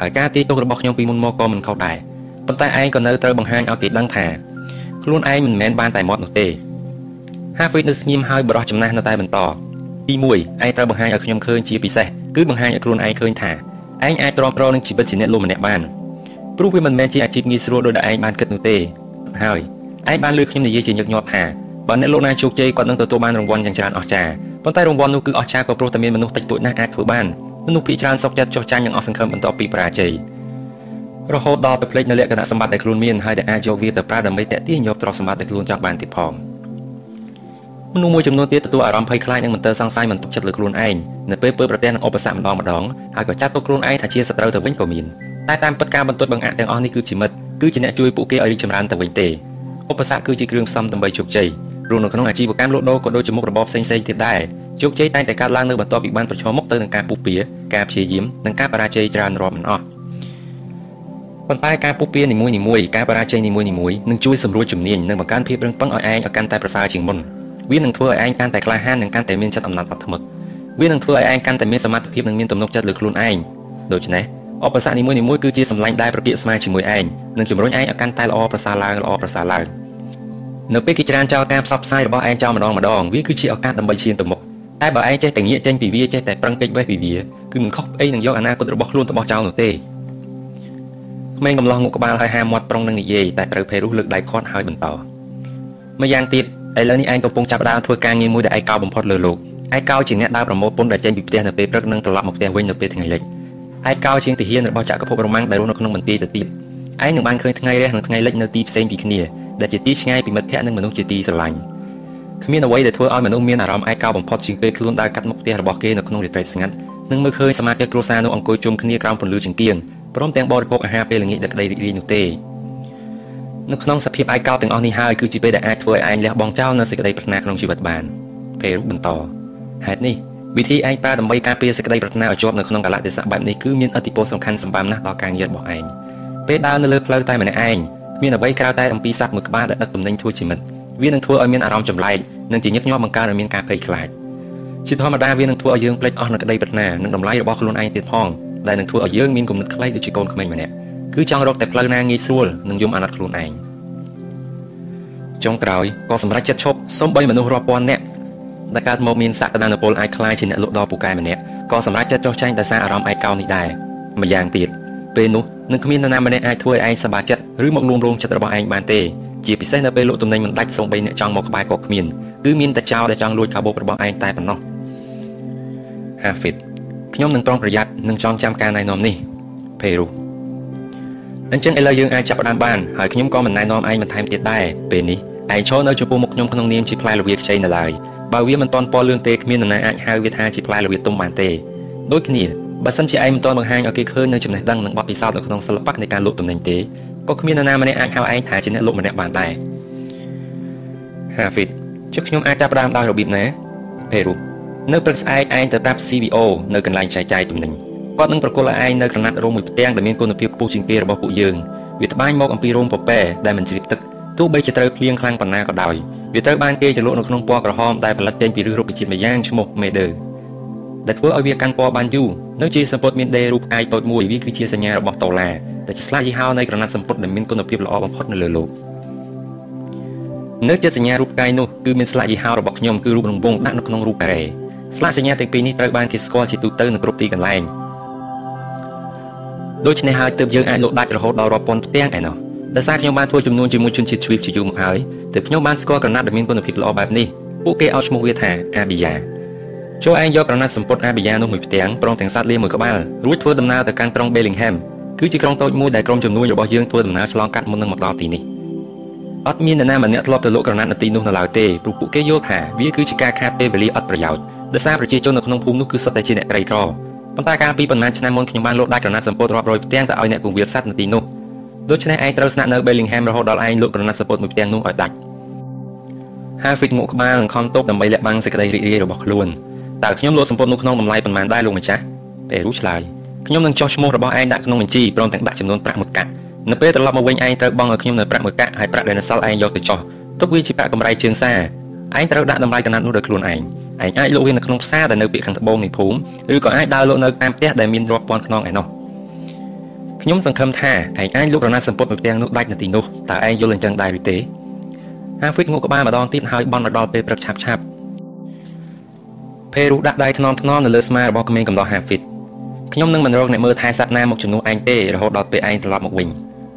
ហើយការទីទុករបស់ខ្ញុំពីមុនមកក៏មិនខុសដែរប៉ុន្តែឯងក៏នៅត្រូវបង្ហាញឲ្យគេដឹងថាខ្លួនឯងមិនមែនបានតែមាត់នោះទេ Hafid នៅស្ងៀមហើយបរោះចំណាស់នៅតែបន្តទី1ឯងត្រូវបង្ហាញឲ្យខ្ញុំឃើញជាពិសេសគឺបង្ហាញឲ្យខ្លួនឯងឃើញថាឯងអាចទ្រាំទ្រនឹងជីវិតជាអ្នកលោកម្នាក់បានព្រោះវាមិនមែនជាអាជីពងាយស្រួលដោយដែលឯងបានគិតនោះទេហើយឯងបានលើខ្ញុំនិយាយជាញឹកញាប់ថាបើអ្នកលោកណាជោគជ័យគាត់នឹងទទួលបានរង្វាន់យ៉ាងច្រើនអស្ចារ្យ ប៉ុន្តែរង្វាន់នោះគឺអស្ចារ្យក៏ព្រោះតែមានមនុស្សតិចតួចណាស់អាចធ្វើបានមនុស្សភាគច្រើនសុខចិត្តចុះចាញ់និងអស់សង្ឃឹមបន្ទាប់ពីបរាជ័យរហូតដល់ទៅភ្លេចនៅលក្ខណៈសម្បត្តិដែលខ្លួនមានហើយដែលអាចយកវាទៅប្រើដើម្បីតេទៀងយកទ្រព្យសម្បត្តិដែលខ្លួនចង់បានទៀតផងមនុស្សមួយចំនួនទៀតទទួលអារម្មណ៍ភ័យខ្លាចនិងមិនទៅសង្ស័យមិនទុកចិត្តលើខ្លួនឯងនៅពេលពើប្រទះនឹងឧបសគ្គម្ដងម្ដងហើយក៏ចាត់ទុកខ្លួនឯងថាជាសត្រូវទៅវិញក៏មានតែតាមពិតការបន្ទាត់បង្អាក់ទាំងអស់នេះគឺជាមិត្តគឺជាអ្នកជួយពួកគេឲ្យរីកចម្រើនទៅវិញទេឧបសគ្គគឺជាគ្រឿងផ្សំដើម្បីជោគជ័យ ព្រោះនៅក្នុងអាជីវកម្មលក់ដូរក៏ដូចជាមុខរបរផ្សេងៗទៀតដែរជោគជ័យតែងតែកើតឡើងនៅបន្ទាប់ពីបានប្រឈមមុខទៅនឹងការពុះពៀការព្យាយាមនិងការបរាជ័យច្រើនរាប់មិនអស់ប៉ុន្តែការពុះពៀនីមួយៗការបរាជ័យនីមួយៗនឹងជួយសម្រួលជំនាញនិងបង្កើនភាពរឹងប៉ឹងឲ្យឯងឲ្យកាន់តែប្រសើរជាងមុនវានឹងធ្វើឲ្យឯងកាន់តែក្លាហាននិងកាន់តែមានចិត្តអំណត់អត់ធ្មត់វានឹងធ្វើឲ្យឯងកាន់តែមានសមត្ថភាពនិងមានទំនុកចិត្តលើខ្លួនឯងដូច្នេះឧបសគ្គនីមួយៗគឺជាសម្លាញ់ដែលប្រពាកស្មើជាមួយឯងនិងជំរុញឯងឲ្យកាន់តែល្អប្រសើរឡើងល្អប្រសើរឡើង នៅពេលគេច្រានចោលការផ្សព្វផ្សាយរបស់ឯងចោលម្ដងម្ដងវាគឺជាឱកាសដើម្បីឈានទៅមុខតែបើឯងចេះតែងាកចេញពីវាចេះតែប្រឹងគេចវេះពីវាគឺមិនខុសអីនឹងយកអនាគតរបស់ខ្លួនទៅបោះចោលនោះទេក្មេងកំឡោះងក់ក្បាលហើយហាមាត់ប្រុងនឹងនិយាយតែត្រូវភេរុសលើកដៃខាត់ហើយបន្តម្យ៉ាងទៀតឥឡូវនេះឯងកំពុងចាប់ផ្ដើមធ្វើការងារមួយដែលឯងកោបំផុតលើលោកឯកោជាអ្នកដើរប្រមូលពន្ធដែលចេញពីផ្ទះនៅពេលព្រឹកនិងត្រឡប់មកផ្ទះវិញនៅពេលថ្ងៃលិចឯកោជាងទាហានរបស់ចក្រភពរ៉ូម៉ាំងដែលរស់នៅក្នុងមន្ទីរទៅទៀតឯងនឹងបានឃើញថ្ងៃរះនិងថ្ងៃលិចនៅទីផ្សេងពីគ្នា ដែលជាទីឆ្ងាយពីមិត្តភ័ក្តិនិងមនុស្សជាទីស្រឡាញ់គ្មានអ្វីដែលធ្វើឲ្យមនុស្សមានអារម្មណ៍ឯកោបំផុតជាងពេលខ្លួនដើរកាត់មុខផ្ទះរបស់គេនៅក្នុងរាត្រីស្ងាត់និងមើលឃើញសមាជិកគ្រួសារនោះអង្គុយជុំគ្នាក្រោមពន្លឺចង្កៀងព្រមទាំងបរិភោគអាហារពេលល្ងាចដោយក្តីរីករាយនោះទេនៅក្នុងសភាពឯកោទាំងអស់នេះហើយគឺជាពេលដែលអាចធ្វើឲ្យឯងលះបង់ចោលនូវសេចក្តីប្រាថ្នាក្នុងជីវិតបានពេលបន្តហេតុនេះវិធីឯងប្រើដើម្បីការពារសេចក្តីប្រាថ្នាឲ្យជាប់នៅក្នុងកលៈទេសៈបែបនេះគឺមានអធិពលសំខាន់សម្បំណាស់ដល់ការងាររបស់ឯងពេលដើរនៅលើផ្លូវតែម្នាក់ឯង មានអ្វីក្រៅតែអំពីសត្វមួយក្បាលដែលដឹកទំនិញធ្វើជាមិត្តវានឹងធ្វើឲ្យមានអារម្មណ៍ចម្លែកនិងជាញឹកញាប់បង្កើតឲ្យមានការភ័យខ្លាចជាធម្មតាវានឹងធ្វើឲ្យយើងភ្លេចអស់នូវក្តីប្រាថ្នានិងតម្លៃរបស់ខ្លួនឯងទៀតផងដែលនឹងធ្វើឲ្យយើងមានគំនិតខ្លីដូចជាកូនក្មេងម្នាក់គឺចង់រកតែផ្លូវណាងាយស្រួលនិងយំអាណិតខ្លួនឯងចុងក្រោយក៏សម្រេចចិត្តឈប់សូម្បីមនុស្សរាប់ពាន់នាក់ដែលកើតមកមានសក្តានុពលអាចក្លាយជាអ្នកលក់ដ៏ពូកែម្នាក់ក៏សម្រេចចិត្តចោះចាញ់ដោយសារអារម្មណ៍ឯកោនេះដែរម្យ៉ាងទៀត ពេលនោះនឹងគ្មាននរណាម្នាក់អាចធ្វើឲ្យឯងសប្បាយចិត្តឬមកលួងរោងចិត្តរបស់ឯងបានទេជាពិសេសនៅពេលលក់ទំនិញមិនដាច់សូម្បីអ្នកចង់មកក្បែរក៏គ្មានគឺមានតែចោលដែលចង់លួចកាបូបរបស់ឯងតែប៉ុណ្ណោះ Hafid ខ្ញុំនឹងប្រុងប្រយ័ត្ននិងចងចាំការណែនាំនេះ Peru អញ្ចឹងឥឡូវយើងអាចចាប់ផ្ដើមបានហើយខ្ញុំក៏មិនណែនាំឯងបន្ថែមទៀតដែរពេលនេះឯងឈរនៅចំពោះមុខខ្ញុំក្នុងនាមជាផ្លែល្វាខ្ចីនៅឡើយបើវាមិនទាន់ពណ៌លឿងទេគ្មាននរណាអាចហៅវាថាជាផ្លែល្វាទុំបានទេដូចគ្នា បើសិនជាឯងមិនទាន់បង្ហាញឲ្យគេឃើញនៅចំណេះដឹងនិងបទពិសោធន៍នៅក្នុងសិល្បៈនៃការលក់ទំនិញទេក៏គ្មាននរណាម្នាក់អាចហៅឯងថាជាអ្នកលក់ម្នាក់បានដែរ Hafid ជិះខ្ញុំអាចចាប់ផ្ដើមដោយរបៀបណា Peru នៅព្រឹកស្អែកឯងទៅប្រាប់ CVO នៅកន្លែងចែកចាយទំនិញគាត់នឹងប្រគល់ឲ្យឯងនៅក្រណាត់រោមមួយផ្ទាំងដែលមានគុណភាពខ្ពស់ជាងគេរបស់ពួកយើងវាត្បាញមកអំពីរោមពពែដែលមិនជ្រាបទឹកទោះបីជាត្រូវភ្លៀងខ្លាំងប៉ុណ្ណាក៏ដោយវាត្រូវបានគេចលក់នៅក្នុងពណ៌ក្រហមដែលផលិតចេញពីឫសរុក្ខជាតិម្យ៉ាងឈ្មោះ Meder ដែលធ្វើឲ្យវាកាន់ពណ៌បានយូរនៅជាសម្ពុតមានដេរូបកាយតូចមួយវាគឺជាសញ្ញារបស់ដុល្លារដែលឆ្លាក់យីហោនៃក្រណាត់សម្ពុតដែលមានគុណភាពល្អបំផុតនៅលើលោកនៅជាសញ្ញារូបកាយនោះគឺមានស្លាកយីហោរបស់ខ្ញុំគឺរូបរង្វង់ដាក់នៅក្នុងរូបការ៉េស្លាកសញ្ញាទាំងពីរនេះត្រូវបានគេស្គាល់ជាទូទៅនៅគ្រប់ទីកន្លែងដូច្នេះហើយទើបយើងអាចលក់ដាច់រហូតដល់រាប់ពាន់ផ្ទាំងឯណោះដោយសារខ្ញុំបានធ្វើចំនួនជាមួយជនជាតិជ្វីបជាយូរមកហើយទើបខ្ញុំបានស្គាល់ក្រណាត់ដែលមានគុណភាពល្អបែបនេះពួកគេឲ្យឈ្មោះវាថាអាប៊ីយ៉ា ចូលឯងយកក្រណាត់សម្ពុតអាប៊ីយ៉ានោះមួយផ្ទាំងព្រមទាំងសត្វលាមួយក្បាលរួចធ្វើដំណើរទៅកាន់ក្រុង Bellingham គឺជាក្រុងតូចមួយដែលក្រុមជំនួយរបស់យើងធ្វើដំណើរឆ្លងកាត់មុននឹងមកដល់ទីនេះអត់មាននរណាម្នាក់ធ្លាប់ទៅលក់ក្រណាត់នៅទីនោះនៅឡើយទេព្រោះពួកគេយល់ថាវាគឺជាការខាតពេលវេលាអត់ប្រយោជន៍ដោយសារប្រជាជននៅក្នុងភូមិនោះគឺសុទ្ធតែជាអ្នកក្រីក្រប៉ុន្តែកាលពីប៉ុន្មានឆ្នាំមុនខ្ញុំបានលក់ដាច់ក្រណាត់សម្ពុតរាប់រយផ្ទាំងទៅឲ្យអ្នកគង្វាលសัตว์នៅទីនោះដូច្នេះឯងត្រូវស្នាក់នៅ Bellingham រហូតដល់ឯងលក់ក្រណាត់សម្ពុតមួយផ្ទាំងនោះឲ្យដាច់ Hafid ងក់ក្បាលនិងខំទប់ដើម្បីលាក់បាំងសេចក្តីរីករាយរបស់ខ្លួន តើខ្ញុំលក់សម្ពុតនោះក្នុងតម្លៃប៉ុន្មានដែរលោកម្ចាស់ពេលរូឆ្លើយខ្ញុំនឹងចុះឈ្មោះរបស់ឯងដាក់ក្នុងបញ្ជីព្រមទាំងដាក់ចំនួនប្រាក់មួយកាក់នៅពេលត្រឡប់មកវិញឯងត្រូវបង់ឲ្យខ្ញុំនៅប្រាក់មួយកាក់ហើយប្រាក់ដែលនៅសល់ឯងយកទៅចុះទុកវាជាប្រាក់កម្រៃជើងសារឯងត្រូវដាក់តម្លៃកណាត់នោះដោយខ្លួនឯងឯងអាចលក់វានៅក្នុងផ្សារដែលនៅពាក្យខាងត្បូងនៃភូមិឬក៏អាចដើរលក់នៅតាមផ្ទះដែលមានរាប់ពាន់ខ្នងឯណោះខ្ញុំសង្ឃឹមថាឯងអាចលក់រណាសម្ពុតមួយផ្ទាំងនោះដាច់នៅទីនោះតើឯងយល់អញ្ចឹងដែរឬទេហាហ្វីតងក់ក្បាលម្ដងទៀតហើយបន់មកដល់ពេលព្រឹកឆាប់ឆាប់ ភេរូដាក់ដៃថ្នមថ្នមនៅលើស្មារបស់ក្មេងកំឡោះហាហ្វីតខ្ញុំនឹងមិនរកអ្នកមើលថែសត្វណាមកជំនួសឯងទេរហូតដល់ពេលឯងត្រឡប់មកវិញ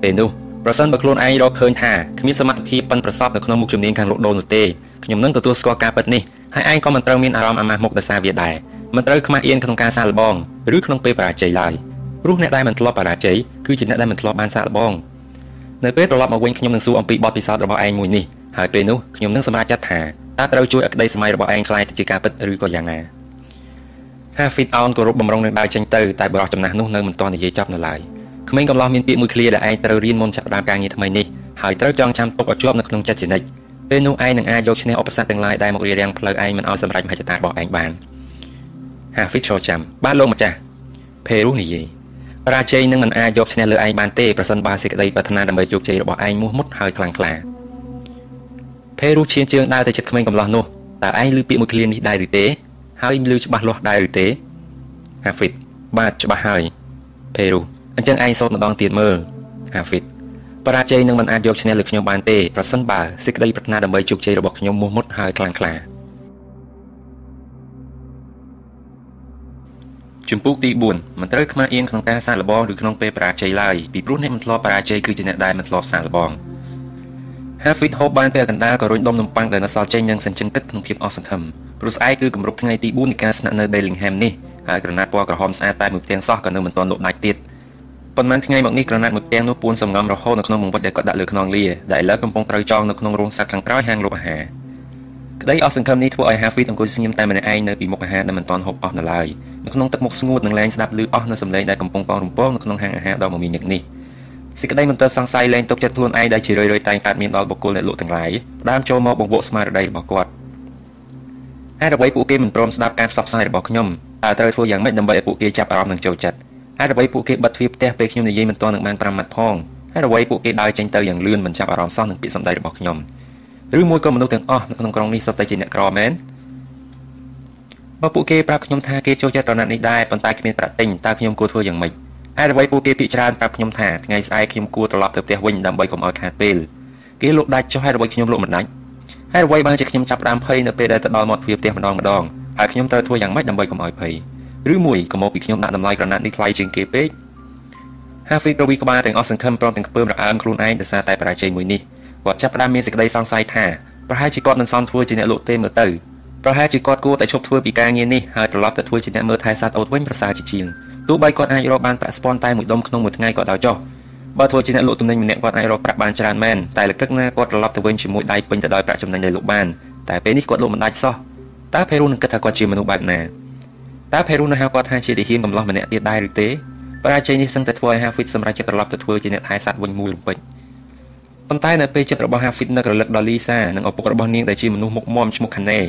ពេលនោះប្រសិនបើខ្លួនឯងរកឃើញថាគ្មានសមត្ថភាពប៉ិនប្រសពនៅក្នុងមុខជំនាញខាងលក់ដូរនោះទេខ្ញុំនឹងទទួលស្គាល់ការពិតនេះហើយឯងក៏មិនត្រូវមានអារម្មណ៍អាម៉ាស់មុខដោយសារវាដែរមិនត្រូវខ្មាស់អៀនក្នុងការសាកល្បងឬក្នុងពេលបរាជ័យឡើយព្រោះអ្នកដែលមិនធ្លាប់បរាជ័យគឺជាអ្នកដែលមិនធ្លាប់បានសាកល្បងនៅពេលត្រឡប់មកវិញខ្ញុំនឹងសួរអំពីបទពិសោធន៍របស់ឯងមួយនេះ ហើយពេលនោះខ្ញុំនឹងសម្រេចចិត្តថាតើត្រូវជួយឲ្យក្តីសម័យរបស់ឯងខ្លាយទៅជាការពិតឬក៏យ៉ាងណាហាហ្វីតអោនគោរពបំរុងនឹងដើរចេញទៅតែបរិះចំណាស់នោះនៅមិនទាន់និយាយចប់នៅឡើយក្មេងកំឡោះមានពាក្យមួយឃ្លាដែលឯងត្រូវរៀនមុនចាប់ផ្ដើមការងារថ្មីនេះហើយត្រូវចងចាំទុកឲ្យជាប់នៅក្នុងចិត្តជានិច្ចពេលនោះឯងនឹងអាចយកឈ្នះឧបសគ្គទាំងឡាយដែលមករារាំងផ្លូវឯងមិនឲ្យសម្រេចមហិច្ឆតារបស់ឯងបានហាហ្វីតចូលចាំបានលោកម្ចាស់ភេរុនិយាយបរាជ័យនឹងមិនអាចយកឈ្នះលើឯងបានទេប្រសិនបើសេចក្តីប្រាថ្នាដើម្បីជោគជ័យរបស់ឯងមោះមុតហើយខ្លាំងក្លា ភេរុឈានជើងដើរទៅជិតក្មេងកំឡោះនោះតើឯងឮពាក្យមួយឃ្លានេះដែរឬទេ ហើយឮច្បាស់លាស់ដែរឬទេហាហ្វីតបាទច្បាស់ហើយភេរុអញ្ចឹងឯងសូត្រម្ដងទៀតមើលហាហ្វីតបរាជ័យនឹងមិនអាចយកឈ្នះលើខ្ញុំបានទេប្រសិនបើសេចក្តីប្រាថ្នាដើម្បីជោគជ័យរបស់ខ្ញុំមោះមុតហើយខ្លាំងក្លាជំពូកទី4មិនត្រូវខ្មាស់អៀនក្នុងការសាកល្បងឬក្នុងពេលបរាជ័យឡើយពីព្រោះអ្នកមិនធ្លាប់បរាជ័យគឺជាអ្នកដែលមិនធ្លាប់សាកល្បង Hafid Hope បានពេលកណ្ដាលក៏រុញដុំនំប៉័ងដែលនៅសល់ចេញនឹងសញ្ជឹងទឹកក្នុងភាពអស់សង្ឃឹមព្រោះស្អែកគឺគម្រប់ថ្ងៃទី4នៃការស្នាក់នៅ Bellingham នេះហើយក្រណាត់ពណ៌ក្រហមស្អាតតែមួយផ្ទាំងសោះក៏នៅមិនទាន់លក់ដាច់ទៀតប៉ុន្មានថ្ងៃមកនេះក្រណាត់មួយផ្ទាំងនោះពួនសំងំរហូតនៅក្នុងបង្វិចដែលគាត់ដាក់លើខ្នងលាដែលឥឡូវកំពុងត្រូវចងនៅក្នុងរោងសត្វខាងក្រោយហាងលក់អាហារក្តីអស់សង្ឃឹមនេះធ្វើឲ្យ Hafid អង្គុយស្ងៀមតែម្នាក់ឯងនៅពីមុខអាហារដែលមិនទាន់ហូបអស់នៅឡើយនៅក្នុងទឹកមុខស្ងួតនិងលែងស្ដាប់ឮអស់នៅសំឡេងដែលកំពុងប៉ងរំពងនៅក្នុងហាងអាហារដ៏មមាញឹកនេះ សេចក្តីមិនទាន់សង្ស័យលែងទុកចិត្តខ្លួនឯងដែលជារឿយៗតែងកើតមានដល់បុគ្គលអ្នកលក់ទាំងឡាយផ្ដើមចូលមកបង្វក់ស្មារតីរបស់គាត់ហេតុអ្វីពួកគេមិនព្រមស្ដាប់ការផ្សព្វផ្សាយរបស់ខ្ញុំតើត្រូវធ្វើយ៉ាងម៉េចដើម្បីឲ្យពួកគេចាប់អារម្មណ៍និងចូលចិត្តហេតុអ្វីពួកគេបិទទ្វារផ្ទះពេលខ្ញុំនិយាយមិនទាន់នឹងបាន5ម៉ាត់ផងហេតុអ្វីពួកគេដើរចេញទៅយ៉ាងលឿនមិនចាប់អារម្មណ៍សោះនឹងពាក្យសម្ដីរបស់ខ្ញុំឬមួយក៏មនុស្សទាំងអស់នៅក្នុងក្រុងនេះសុទ្ធតែជាអ្នកក្រមែនបើពួកគេប្រាប់ខ្ញុំថាគេចូលចិត្តរណាត់នេះដែរប៉ុន្តែគ្មានប្រាក់ទិញតើខ្ញុំគួរធ្វើយ៉ាងម៉េច ហេតុអ្វីពួកគេពិចារណាប្រាប់ខ្ញុំថាថ្ងៃស្អែកខ្ញុំគួរត្រឡប់ទៅផ្ទះវិញដើម្បីកុំឲ្យខាតពេលគេលក់ដាច់ចុះហេតុអ្វីខ្ញុំលក់មិនដាច់ហេតុអ្វីបានជាខ្ញុំចាប់ផ្ដើមភ័យនៅពេលដែលទៅដល់មាត់ទ្វារផ្ទះម្ដងម្ដងហើយខ្ញុំត្រូវធ្វើយ៉ាងម៉េចដើម្បីកុំឲ្យភ័យឬមួយក៏មកពីខ្ញុំដាក់តម្លៃក្រណាត់នេះថ្លៃជាងគេពេក Hafid រវីក្បាលទាំងអស់សង្ឃឹមព្រមទាំងខ្ពើមរអើមខ្លួនឯងដោយសារតែបរាជ័យមួយនេះគាត់ចាប់ផ្ដើមមានសេចក្តីសង្ស័យថាប្រហែលជាគាត់មិនសមធ្វើជាអ្នកលក់ទេមើលទៅប្រហែលជាគាត់គួរតែឈប់ធ្វើពីការងារនេះហើយត្រឡប់ទៅធ្វើជាអ្នកមើលថែសត្វអូតវិញប្រសើរជាជាង ទោះបីគាត់អាចរកបានប្រាក់ស្ពាន់តែមួយដុំក្នុងមួយថ្ងៃក៏ដោយចុះបើធ្វើជាអ្នកលក់ទំនិញម្នាក់គាត់អាចរកប្រាក់បានច្រើនមែនតែលកឹកណាគាត់ត្រឡប់ទៅវិញជាមួយដៃពេញទៅដោយប្រាក់ចំណេញដែលលក់បានតែពេលនេះគាត់លក់មិនដាច់សោះតើផេរូនឹងគិតថាគាត់ជាមនុស្សបែបណាតើផេរូនឹងហៅគាត់ថាជាទាហានកំឡោះម្នាក់ទៀតដែរឬទេបរាជ័យនេះសឹងតែធ្វើឲ្យ Hafid សម្រេចចិត្តត្រឡប់ទៅធ្វើជាអ្នកថែសត្វវិញមួយរំពេចប៉ុន្តែនៅពេលចិត្តរបស់ Hafid នឹករលឹកដល់ Lisa និងឪពុករបស់នាងដែលជាមនុស្សមុខមមឈ្មោះ Kane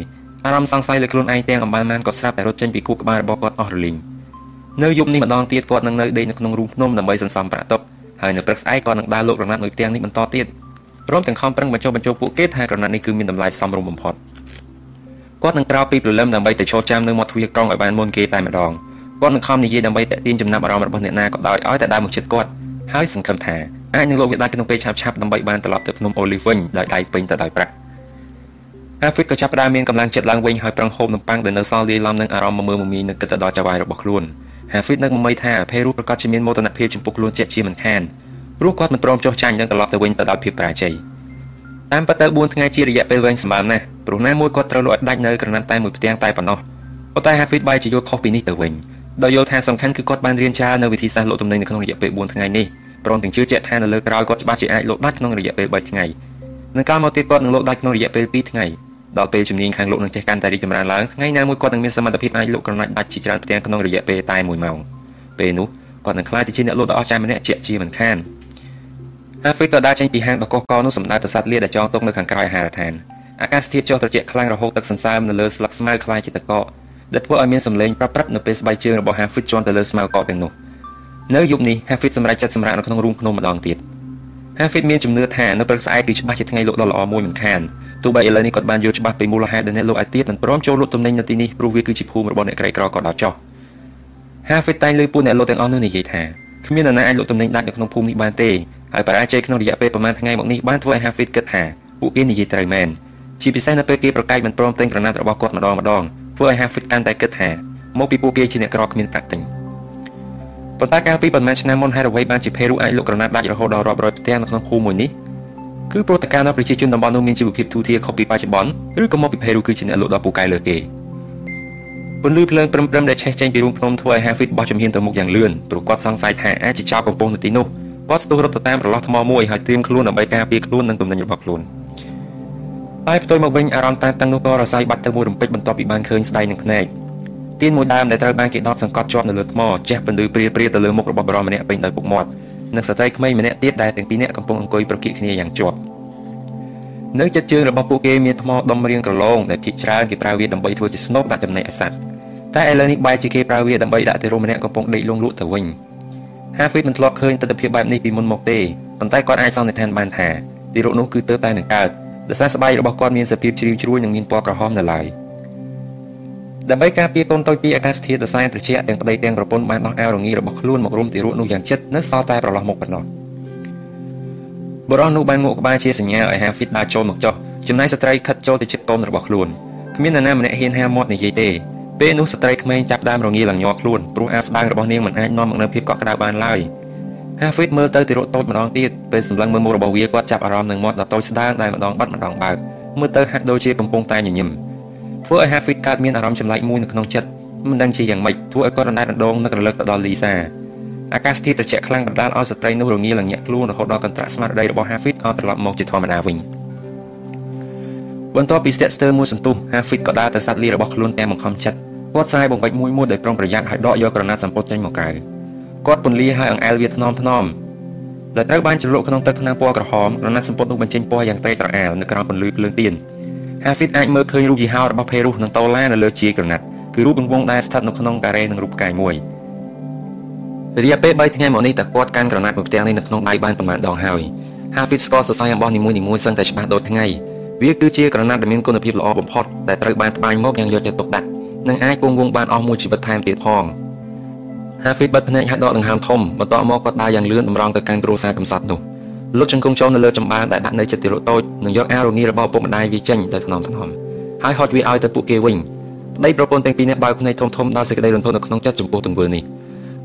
អារម្មណ៍សង្ស័យលើខ្លួនឯងទាំងអំបានបានក៏ស្រាប់តែរត់ចេញពីគូក្បាលរបស់គាត់អស់រលីង នៅយប់នេះម្ដងទៀតគាត់នឹងនៅដេកនៅក្នុងរូងភ្នំដើម្បីសន្សំប្រាក់ទុកហើយនៅព្រឹកស្អែកគាត់នឹងដើរលោករណាត់មួយផ្ទាំងនេះបន្តទៀតព្រមទាំងខំប្រឹងបញ្ចុះបញ្ចូលពួកគេថាក្រណាត់នេះគឺមានតម្លៃសមរម្យបំផុតគាត់នឹងក្រោកពីព្រលឹមដើម្បីទៅឈរចាំនៅមាត់ទ្វារក្រុងឲ្យបានមុនគេតែម្ដងគាត់នឹងខំនិយាយដើម្បីតាក់ទាញចំណាប់អារម្មណ៍របស់អ្នកណាក៏ដោយឲ្យតែដើរមកជិតគាត់ហើយសង្ឃឹមថាអាចនឹងលោកវាដាច់ក្នុងពេលឆាប់ឆាប់ដើម្បីបានត្រឡប់ទៅភ្នំអូលីវវិញដោយដៃពេញទៅដោយប្រាក់អាហ្វ្រិកក៏ចាប់ផ្ដើមមានកម្លាំងចិត្តឡើងវិញហើយប្រឹងហូបនំប៉័ងដែលនៅសល់លាយឡំនឹងអារម្មណ៍មមើមមីនឹងគិតទៅដល់ចៅហ្វាយរបស់ខ្លួន ហាហ្វីតនឹកមមីថាភេរូប្រកាសជាមានមោទនភាពចំពោះខ្លួនជាក់ជាមិនខានព្រោះគាត់មិនព្រមចុះចាញ់នឹងត្រឡប់ទៅវិញទៅដោយភាពបរាជ័យតាមពិតទៅ4ថ្ងៃជារយៈពេលវែងសម្បើមណាស់ព្រោះណាមួយគាត់ត្រូវលក់ឲ្យដាច់នៅក្រណាត់តែមួយផ្ទាំងតែប៉ុណ្ណោះប៉ុន្តែហាហ្វីតបែរជាយល់ខុសពីនេះទៅវិញដោយយល់ថាសំខាន់គឺគាត់បានរៀនចានៅវិធីសាស្ត្រលក់ទំនិញនៅក្នុងរយៈពេល4ថ្ងៃនេះព្រមទាំងជឿជាក់ថានៅលើក្រោយគាត់ច្បាស់ជាអាចលក់ដាច់ក្នុងរយៈពេល3ថ្ងៃនឹងកាលមកទៀតគាត់នឹងលក់ដាច់ក្នុងរយៈពេល2ថ្ងៃ ដល់ពេលជំនាញខាងលោកនឹងចេះកាន់តែរីកចម្រើនឡើងថ្ងៃណាមួយគាត់នឹងមានសមត្ថភាពអាចលក់ក្រណាត់ដាច់ជាច្រើនផ្ទាំងក្នុងរយៈពេលតែ1ម៉ោងពេលនោះគាត់នឹងក្លាយទៅជាអ្នកលក់ដ៏អស្ចារ្យម្នាក់ជាជាមិនខានហាហ្វេតក៏ដើរចេញពីហាងដ៏កុះករនោះសម្ដៅទៅសត្វលាតដែលចងទុកនៅខាងក្រៅអាហារដ្ឋានអាកាសធាតុចុះត្រជាក់ខ្លាំងរហូតទឹកសន្សើមនៅលើស្លឹកស្មៅខ្លាយជាទឹកកកដែលធ្វើឲ្យមានសម្លេងប្រាប់ប្រាប់នៅពេលស្បែកជើងរបស់ Hafid ជាន់ទៅលើស្មៅកកទាំងនោះនៅយប់នេះ Hafid សម្រេចចិត្តសម្រាកនៅក្នុងរូងភ្នំម្ដងទៀត Hafid មានជំនឿថានៅព្រឹកស្អែកគឺច្បាស់ជាថ្ងៃលក់ដ៏ល្អមួយមិនខាន ទោះបីឥឡូវនេះគាត់បានយល់ច្បាស់ពីមូលហេតុដែលអ្នកលក់ឲ្យទៀតមិនព្រមចូលលក់ទំនិញនៅទីនេះព្រោះវាគឺជាភូមិរបស់អ្នកក្រីក្រក៏ដល់ចោះ Hafid តែងលើពួកអ្នកលក់ទាំងអស់នោះនិយាយថាគ្មាននរណាអាចលក់ទំនិញដាច់នៅក្នុងភូមិនេះបានទេហើយបរាជ័យក្នុងរយៈពេលប្រហែលថ្ងៃមកនេះបានធ្វើឲ្យ Hafid គិតថាពួកគេនិយាយត្រូវមែនជាពិសេសនៅពេលគេប្រកែកមិនព្រមទិញក្រណាត់របស់គាត់ម្ដងម្ដងធ្វើឲ្យ Hafid កាន់តែគិតថាមកពីពួកគេជាអ្នកក្រគ្មានប្រាក់ទិញប៉ុន្តែកាលពីប៉ុន្មានឆ្នាំមុនហេតុអ្វីបានជាភេរូអាចលក់ក្រណាត់ដាច់រហូតដល់រាប់រយផ្ទះនៅក្នុងភូមិមួយនេះ គឺព្រោះតែកាលនោះប្រជាជនតំបន់នោះមានជីវភាពទូធាខុសពីបច្ចុប្បន្នឬក៏មកពីភេរូគឺជាអ្នកលក់ដ៏ពូកែលើគេពន្លឺភ្លើងព្រឹមព្រឹមដែលឆេះចេញពីរូងភ្នំធ្វើឲ្យ Hafid បោះជំហានទៅមុខយ៉ាងលឿនព្រោះគាត់សង្ស័យថាអាចជាចោរកំពុងនៅទីនោះគាត់ស្ទុះរត់ទៅតាមប្រឡោះថ្មមួយហើយត្រៀមខ្លួនដើម្បីការពារខ្លួននិងទំនិញរបស់ខ្លួនតែផ្ទុយមកវិញអារម្មណ៍តានតឹងនោះក៏រសាយបាត់ទៅមួយរំពេចបន្ទាប់ពីបានឃើញស្ដេចនឹងភ្នែកទៀនមួយដើមដែលត្រូវបានគេដុតសង្កត់ជាប់នៅលើថ្មជះពន្លឺព្រាព្រាទៅលើមុខរបស់បរិមម្នាក់ពេញដោយពុកមាត់ និងស្ត្រីក្មេងម្នាក់ទៀតដែលទាំងពីរនាក់កំពុងអង្គុយប្រគៀកគ្នាយ៉ាងជាប់នៅចិត្តជើងរបស់ពួកគេមានថ្មដុំរាងក្រឡងដែលភាគច្រើនគេប្រើវាដើម្បីធ្វើជាស្នូកដាក់ចំណីឲ្យសត្វតែឥឡូវនេះបែរជាគេប្រើវាដើម្បីដាក់ទៅរោមម្នាក់កំពុងដេកលងលក់ទៅវិញ Hafid មិនធ្លាប់ឃើញទស្សនវិជ្ជាបែបនេះពីមុនមកទេប៉ុន្តែគាត់អាចសន្និដ្ឋានបានថាទីរោគនោះគឺទៅតែនឹងកើតដោយសារស្បែករបស់គាត់មានសភាពជ្រីវជ្រួញនិងមានពណ៌ក្រហមនៅឡើយ ដើម្បីការពារកូនតូចពីអាកាសធាតុសរសៃត្រជាក់ទាំងប្តីទាំងប្រពន្ធបានដោះអាវរងារបស់ខ្លួនមករុំទារកនោះយ៉ាងជិតនៅសល់តែប្រឡោះមុខប៉ុណ្ណោះបរិះនោះបានងក់ក្បាលជាសញ្ញាឲ្យហាហ្វីតដើរចូលមកចុះចំណែកស្ត្រីខិតចូលទៅជិតកូនរបស់ខ្លួនគ្មាននរណាម្នាក់ហ៊ានហាមាត់និយាយទេពេលនោះស្ត្រីក្មេងចាប់ដើមរងាឡើងញ័រខ្លួនព្រោះអាស្ដាងរបស់នាងមិនអាចនាំមកនូវភាពកក់ក្ដៅបានឡើយហាហ្វីតមើលទៅទារកតូចម្ដងទៀតពេលសម្លឹងមើលមុខរបស់វាគាត់ចាប់អារម្មណ៍នឹងមាត់ដ៏តូចស្ដើងដែលម្ដងបាត់ម្ដងបើកមើលទៅហាក់ដូចជាកំពុងតែញញឹម ធ្វើឲ្យ Hafid កើតមានអារម្មណ៍ចម្លែកមួយនៅក្នុងចិត្តមិនដឹងជាយ៉ាងម៉េចធ្វើឲ្យគាត់រណ្ដែតរំដងនឹករលឹកទៅដល់លីសាអាកាសធាតុត្រជាក់ខ្លាំងបណ្ដាលឲ្យស្ត្រីនោះរងាលងាក់ខ្លួនរហូតដល់កន្ត្រាក់ស្មារតីរបស់ Hafid ឲ្យត្រឡប់មកជាធម្មតាវិញបន្ទាប់ពីស្ទាក់ស្ទើរមួយសន្ទុះ Hafid ក៏ដើរទៅសាត់លីរបស់ខ្លួនទាំងបង្ខំចិត្តគាត់ស្រែបង្វិចមួយមួយដោយប្រុងប្រយ័ត្នហើយដកយកក្រណាត់សម្ពុតចេញមកក្រៅគាត់ពន្លាហើយអង្អែលវាថ្នមថ្នមដែលត្រូវបានជ្រលក់ក្នុងទឹកថ្នាំពណ៌ក្រហមក្រណាត់សម្ពុតនោះបញ្ចេញពណ៌យ៉ាងត្រេកត្រអាលនៅក្រោមពន្លឺភ្លើងទៀន Hafid អាចមើលឃើញរូបយីហោរបស់ Perus និងតូឡានៅលើជាយក្រណាត់គឺរូបបង្វងដែលស្ថិតនៅក្នុងការ៉េនឹងរូបផ្កាយមួយរយៈពេល3ថ្ងៃមកនេះតើគាត់កាន់ក្រណាត់មួយផ្ទាំងនេះនៅក្នុងដៃបានប្រមាណដងហើយ Hafid ស្គាល់សរសៃអំបោះនីមួយៗសឹងតែច្បាស់ដូចថ្ងៃវាគឺជាក្រណាត់ដែលមានគុណភាពល្អបំផុតដែលត្រូវបានត្បាញមកយ៉ាងយកចិត្តទុកដាក់និងអាចគង់វង្សបានអស់មួយជីវិតថែមទៀតផង Hafid បិទភ្នែកហាត់ដកដង្ហើមធំបន្ទាប់មកគាត់ដើរយ៉ាងលឿនតម្រង់ទៅកាន់គ្រួសារកំសត់នោះ លុតជង្គង់ចូលនៅលើចម្បាដែលដាក់នៅចិត្តទារកតូចនិងយកអាវរងារបស់ពុកម្ដាយវាចេញទៅថ្នមថ្នមហើយហត់វាឲ្យទៅពួកគេវិញប្តីប្រពន្ធទាំងពីរនាក់បើកភ្នែកធំធំដល់សេចក្តីរន្ធត់នៅក្នុងចិត្តចំពោះទង្វើនេះ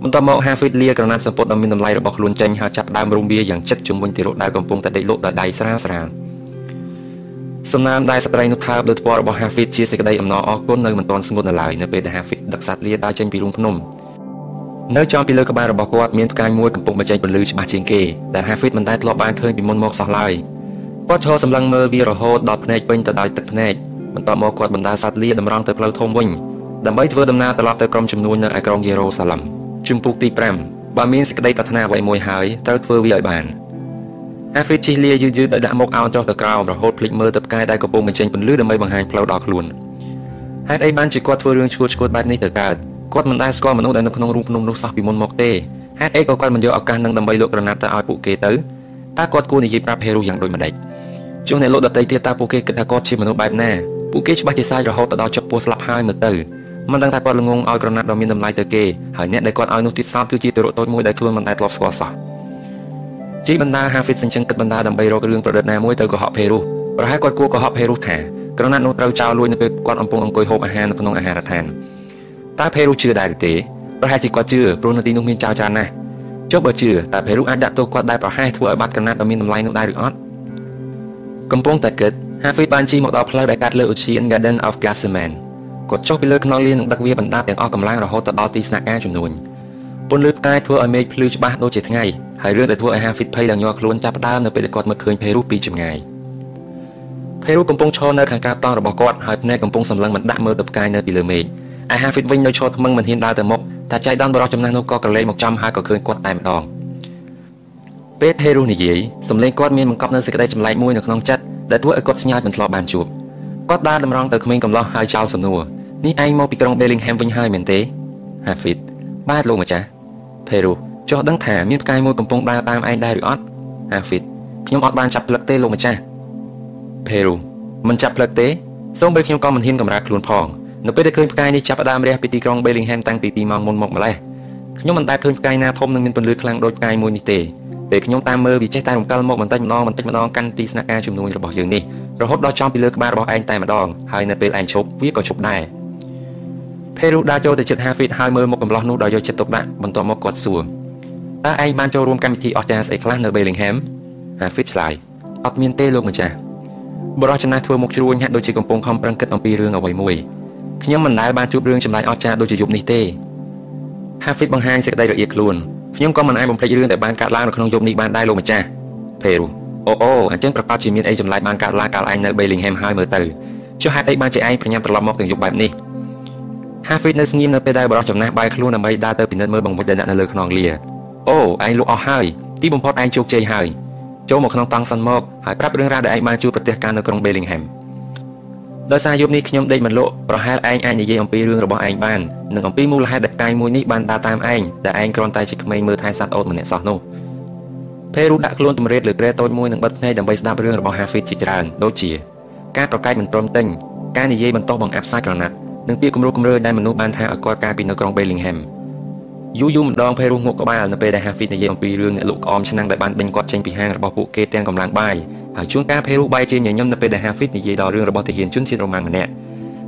បន្ទាប់មក Hafid លាក្រណាត់សំពត់ដ៏មានតម្លៃរបស់ខ្លួនចេញហើយចាប់ដើមរុំវាយ៉ាងជិតជំនួយទារកដែលកំពុងតែដេកលក់ដោយដៃស្រាលស្រាលសំណាមដែលស្ត្រីនោះថើបលើថ្ពាល់របស់ Hafid ជាសេចក្តីអំណរអរគុណនៅមិនទាន់ស្ងួតនៅឡើយនៅពេលដែល Hafid ដឹកសត្វលាដើរចេញពីរូងភ្នំ នៅចំពីលើក្បាលរបស់គាត់មានផ្កាយមួយកំពុងបញ្ចេញពន្លឺច្បាស់ជាងគេដែល Hafid មិនដែលធ្លាប់បានឃើញពីមុនមកសោះឡើយគាត់ឈរសម្លឹងមើលវារហូតដល់ភ្នែកពេញទៅដោយទឹកភ្នែកបន្ទាប់មកគាត់បណ្ដាសត្វលាតម្រង់ទៅផ្លូវធំវិញដើម្បីធ្វើដំណើរត្រឡប់ទៅក្រុមជំនួញនៅឯក្រុងយេរូសាឡឹមជំពូកទី5បើមានសេចក្តីប្រាថ្នាអ្វីមួយហើយត្រូវធ្វើវាឲ្យបាន Hafid ជិះលាយឺតៗដោយដាក់មុខអោនចុះទៅក្រោមរហូតភ្លេចមើលទៅផ្កាយដែលកំពុងបញ្ចេញពន្លឺដើម្បីបង្ហាញផ្លូវដល់ខ្លួនហេតុអីបានជាគាត់ធ្វើរឿងឈួតឈួតបែបនេះទៅកើត គាត់មិនដែលស្គាល់មនុស្សដែលនៅក្នុងរូបភ្នំនោះសោះពីមុនមកទេហេតុអីក៏គាត់មិនយកឱកាសនឹងដើម្បីលក់ក្រណាត់ទៅឲ្យពួកគេទៅតើគាត់គួរនិយាយប្រាប់ហេរូយ៉ាងដូចម្ដេចជួនអ្នកលក់ដតីទៀតតើពួកគេគិតថាគាត់ជាមនុស្សបែបណាពួកគេច្បាស់ជាសាយរហូតទៅដល់ចុកពោះស្លាប់ហើយមើលទៅមិនដឹងថាគាត់ល្ងងឲ្យក្រណាត់ដ៏មានតម្លៃទៅគេហើយអ្នកដែលគាត់ឲ្យនោះទៀតសោតគឺជាទរតូចមួយដែលខ្លួនមិនដែលធ្លាប់ស្គាល់សោះជីបណ្ដាហាហ្វីតសញ្ជឹងគិតបណ្ដាដើម្បីរករឿងប្រឌិតណាមួយទៅកុហកភេរុសប្រហែលគាត់គួរកុហកភេរុសថាក្រណាត់នោះត្រូវចោលលួចនៅពេលគាត់កំពុងអង្គុយហូបអាហារនៅក្នុងអាហារដ្ឋាន តើភេរុសជឿដែរឬទេប្រហែលជាគាត់ជឿព្រោះនៅទីនោះមានចៅច្រើនណាស់ចុះបើជឿតើភេរុសអាចដាក់ទោសគាត់ដែរប្រហែលធ្វើឲ្យបាត់ក្រណាត់ដ៏មានតម្លៃនោះដែរឬអត់កំពុងតែគិត Hafid បានជិះមកដល់ផ្លូវដែលកាត់លើ Ocean Garden of Gethsemane គាត់ចុះពីលើខ្នងលាននឹងដឹកវាបណ្ដាទាំងអស់កម្លាំងរហូតទៅដល់ទីស្នាក់ការចំនួនពន្លឺផ្កាយធ្វើឲ្យមេឃភ្លឺច្បាស់ដូចជាថ្ងៃហើយរឿងដែលធ្វើឲ្យ Hafid ភ័យឡើងញ័រខ្លួនចាប់ផ្ដើមនៅពេលដែលគាត់មើលឃើញភេរុពីចម្ងាយភេរុកំពុងឈរនៅខាងកើតតង់របស់គាត់ហើយភ្នែកកំពុងសម្លឹងមិនដាក់មើលទៅផ្កាយនៅពីលើមេឃ ឯ Hafid វិញនៅឈរថ្មឹងមិនហ៊ានដើរទៅមុខតែចៃដន្យបរោះចំណាស់នោះក៏ក្រឡេកមកចំហើយក៏ឃើញគាត់តែម្ដងពេលភេរុនិយាយសំឡេងគាត់មានបង្កប់នូវសេចក្តីចម្លែកមួយនៅក្នុងចិត្តដែលធ្វើឲ្យគាត់ស្ញាយមិនធ្លាប់បានជួបគាត់ដើរតម្រង់ទៅក្មេងកំឡោះហើយចោលសំណួរនេះឯងមកពីក្រុង Bellingham វិញហើយមែនទេ Hafid បាទលោកម្ចាស់ Peru ចុះដឹងថាមានផ្កាយមួយកំពុងដើរតាមឯងដែរឬអត់ Hafid ខ្ញុំអត់បានចាប់ផ្លឹកទេលោកម្ចាស់ Peru មិនចាប់ផ្លឹកទេសូម្បីខ្ញុំក៏មិនហ៊ានកម្រើកខ្លួនផង នៅពេលដែលឃើញផ្កាយនេះចាប់ផ្ដើមរះពីទីក្រុង Bellingham តាំងពី2ម៉ោងមុនមកម្លេះខ្ញុំមិនដែលឃើញផ្កាយណាធំនិងមានពន្លឺខ្លាំងដូចផ្កាយមួយនេះទេពេលខ្ញុំតាមមើលវាចេះតែរំកិលមកបន្តិចម្ដងបន្តិចម្ដងកាន់ទីស្នាក់ការជំនួយរបស់យើងនេះរហូតដល់ចំពីលើក្បាលរបស់ឯងតែម្ដងហើយនៅពេលឯងឈប់វាក៏ឈប់ដែរភេរុដើរចូលទៅជិត50 feet ហើយមើលមុខកំឡោះនោះដោយយកចិត្តទុកដាក់បន្ទាប់មកគាត់សួរតើឯងបានចូលរួមកម្មវិធីអស្ចារ្យស្អីខ្លះនៅ Bellingham 50ឆ្លើយអត់មានទេលោកម្ចាស់បរិះចំណាស់ធ្វើមុខជ្រួញហាក់ដូចជាកំពុងខំប្រឹងគិតអំពីរឿងអ្វីមួយ ខ្ញុំមិនដែលបានជួបរឿងចម្លែកអស្ចារ្យដូចជាយប់នេះទេ Hafid បង្ហាញសេចក្តីរអៀកខ្លួនខ្ញុំក៏មិនអាចបំភ្លេចរឿងដែលបានកើតឡើងនៅក្នុងយប់នេះបានដែរលោកម្ចាស់ភេរុអូអូអញ្ចឹងប្រកាសជាមានអីចម្លែកបានកើតឡើងកាលឯងនៅ Bellingham ហើយមើលទៅចុះហេតុអីបានជាឯងប្រញាប់ត្រឡប់មកទាំងយប់បែបនេះ Hafid នៅស្ងៀមនៅពេលដែលបរិះចំណាស់បាយខ្លួនដើម្បីដើរទៅពិនិត្យមើលបង្វិចដែលដាក់នៅលើខ្នងលាអូឯងលក់អស់ហើយទីបំផុតឯងជោគជ័យហើយចូលមកក្នុងតង់សិនមកហើយប្រាប់រឿងរ៉ាវដែលឯងបានជួបប្រទះការនៅក្រុង Bellingham ដោយសារយប់នេះខ្ញុំដេកមិនលក់ប្រហែលឯងអាចនិយាយអំពីរឿងរបស់ឯងបាននិងអំពីមូលហេតុដែលកាយមួយនេះបានដើរតាមឯងដែលឯងគ្រាន់តែជាក្មេងមើលថែសត្វអូតម្នាក់សោះនោះភេរូដាក់ខ្លួនទម្រាតលើក្រែតូចមួយនិងបិទភ្នែកដើម្បីស្ដាប់រឿងរបស់ Hafid ជាច្រើនដូចជា ការប្រកែកមិនព្រមទិញការនិយាយបន្តបង្អាប់សាច់ក្រណាត់និងពាក្យគំរោះគំរើដែលមនុស្សបានថាឲ្យគាត់ការពីនៅក្រុង Bellingham យូរយូរម្ដងពេលរស់ងក់ក្បាលនៅពេលដែល Hafid និយាយអំពីរឿងអ្នកលក់ក្អមឆ្នាំងដែលបានដេញគាត់ចេញពីហាងរបស់ពួកគេទាំងកម្លាំងបាយហើយជួនកាលពេលរស់បាយជាញញឹមនៅពេលដែល Hafid និយាយដល់រឿងរបស់ទាហានជនជាតិរ៉ូម៉ាំងម្នាក់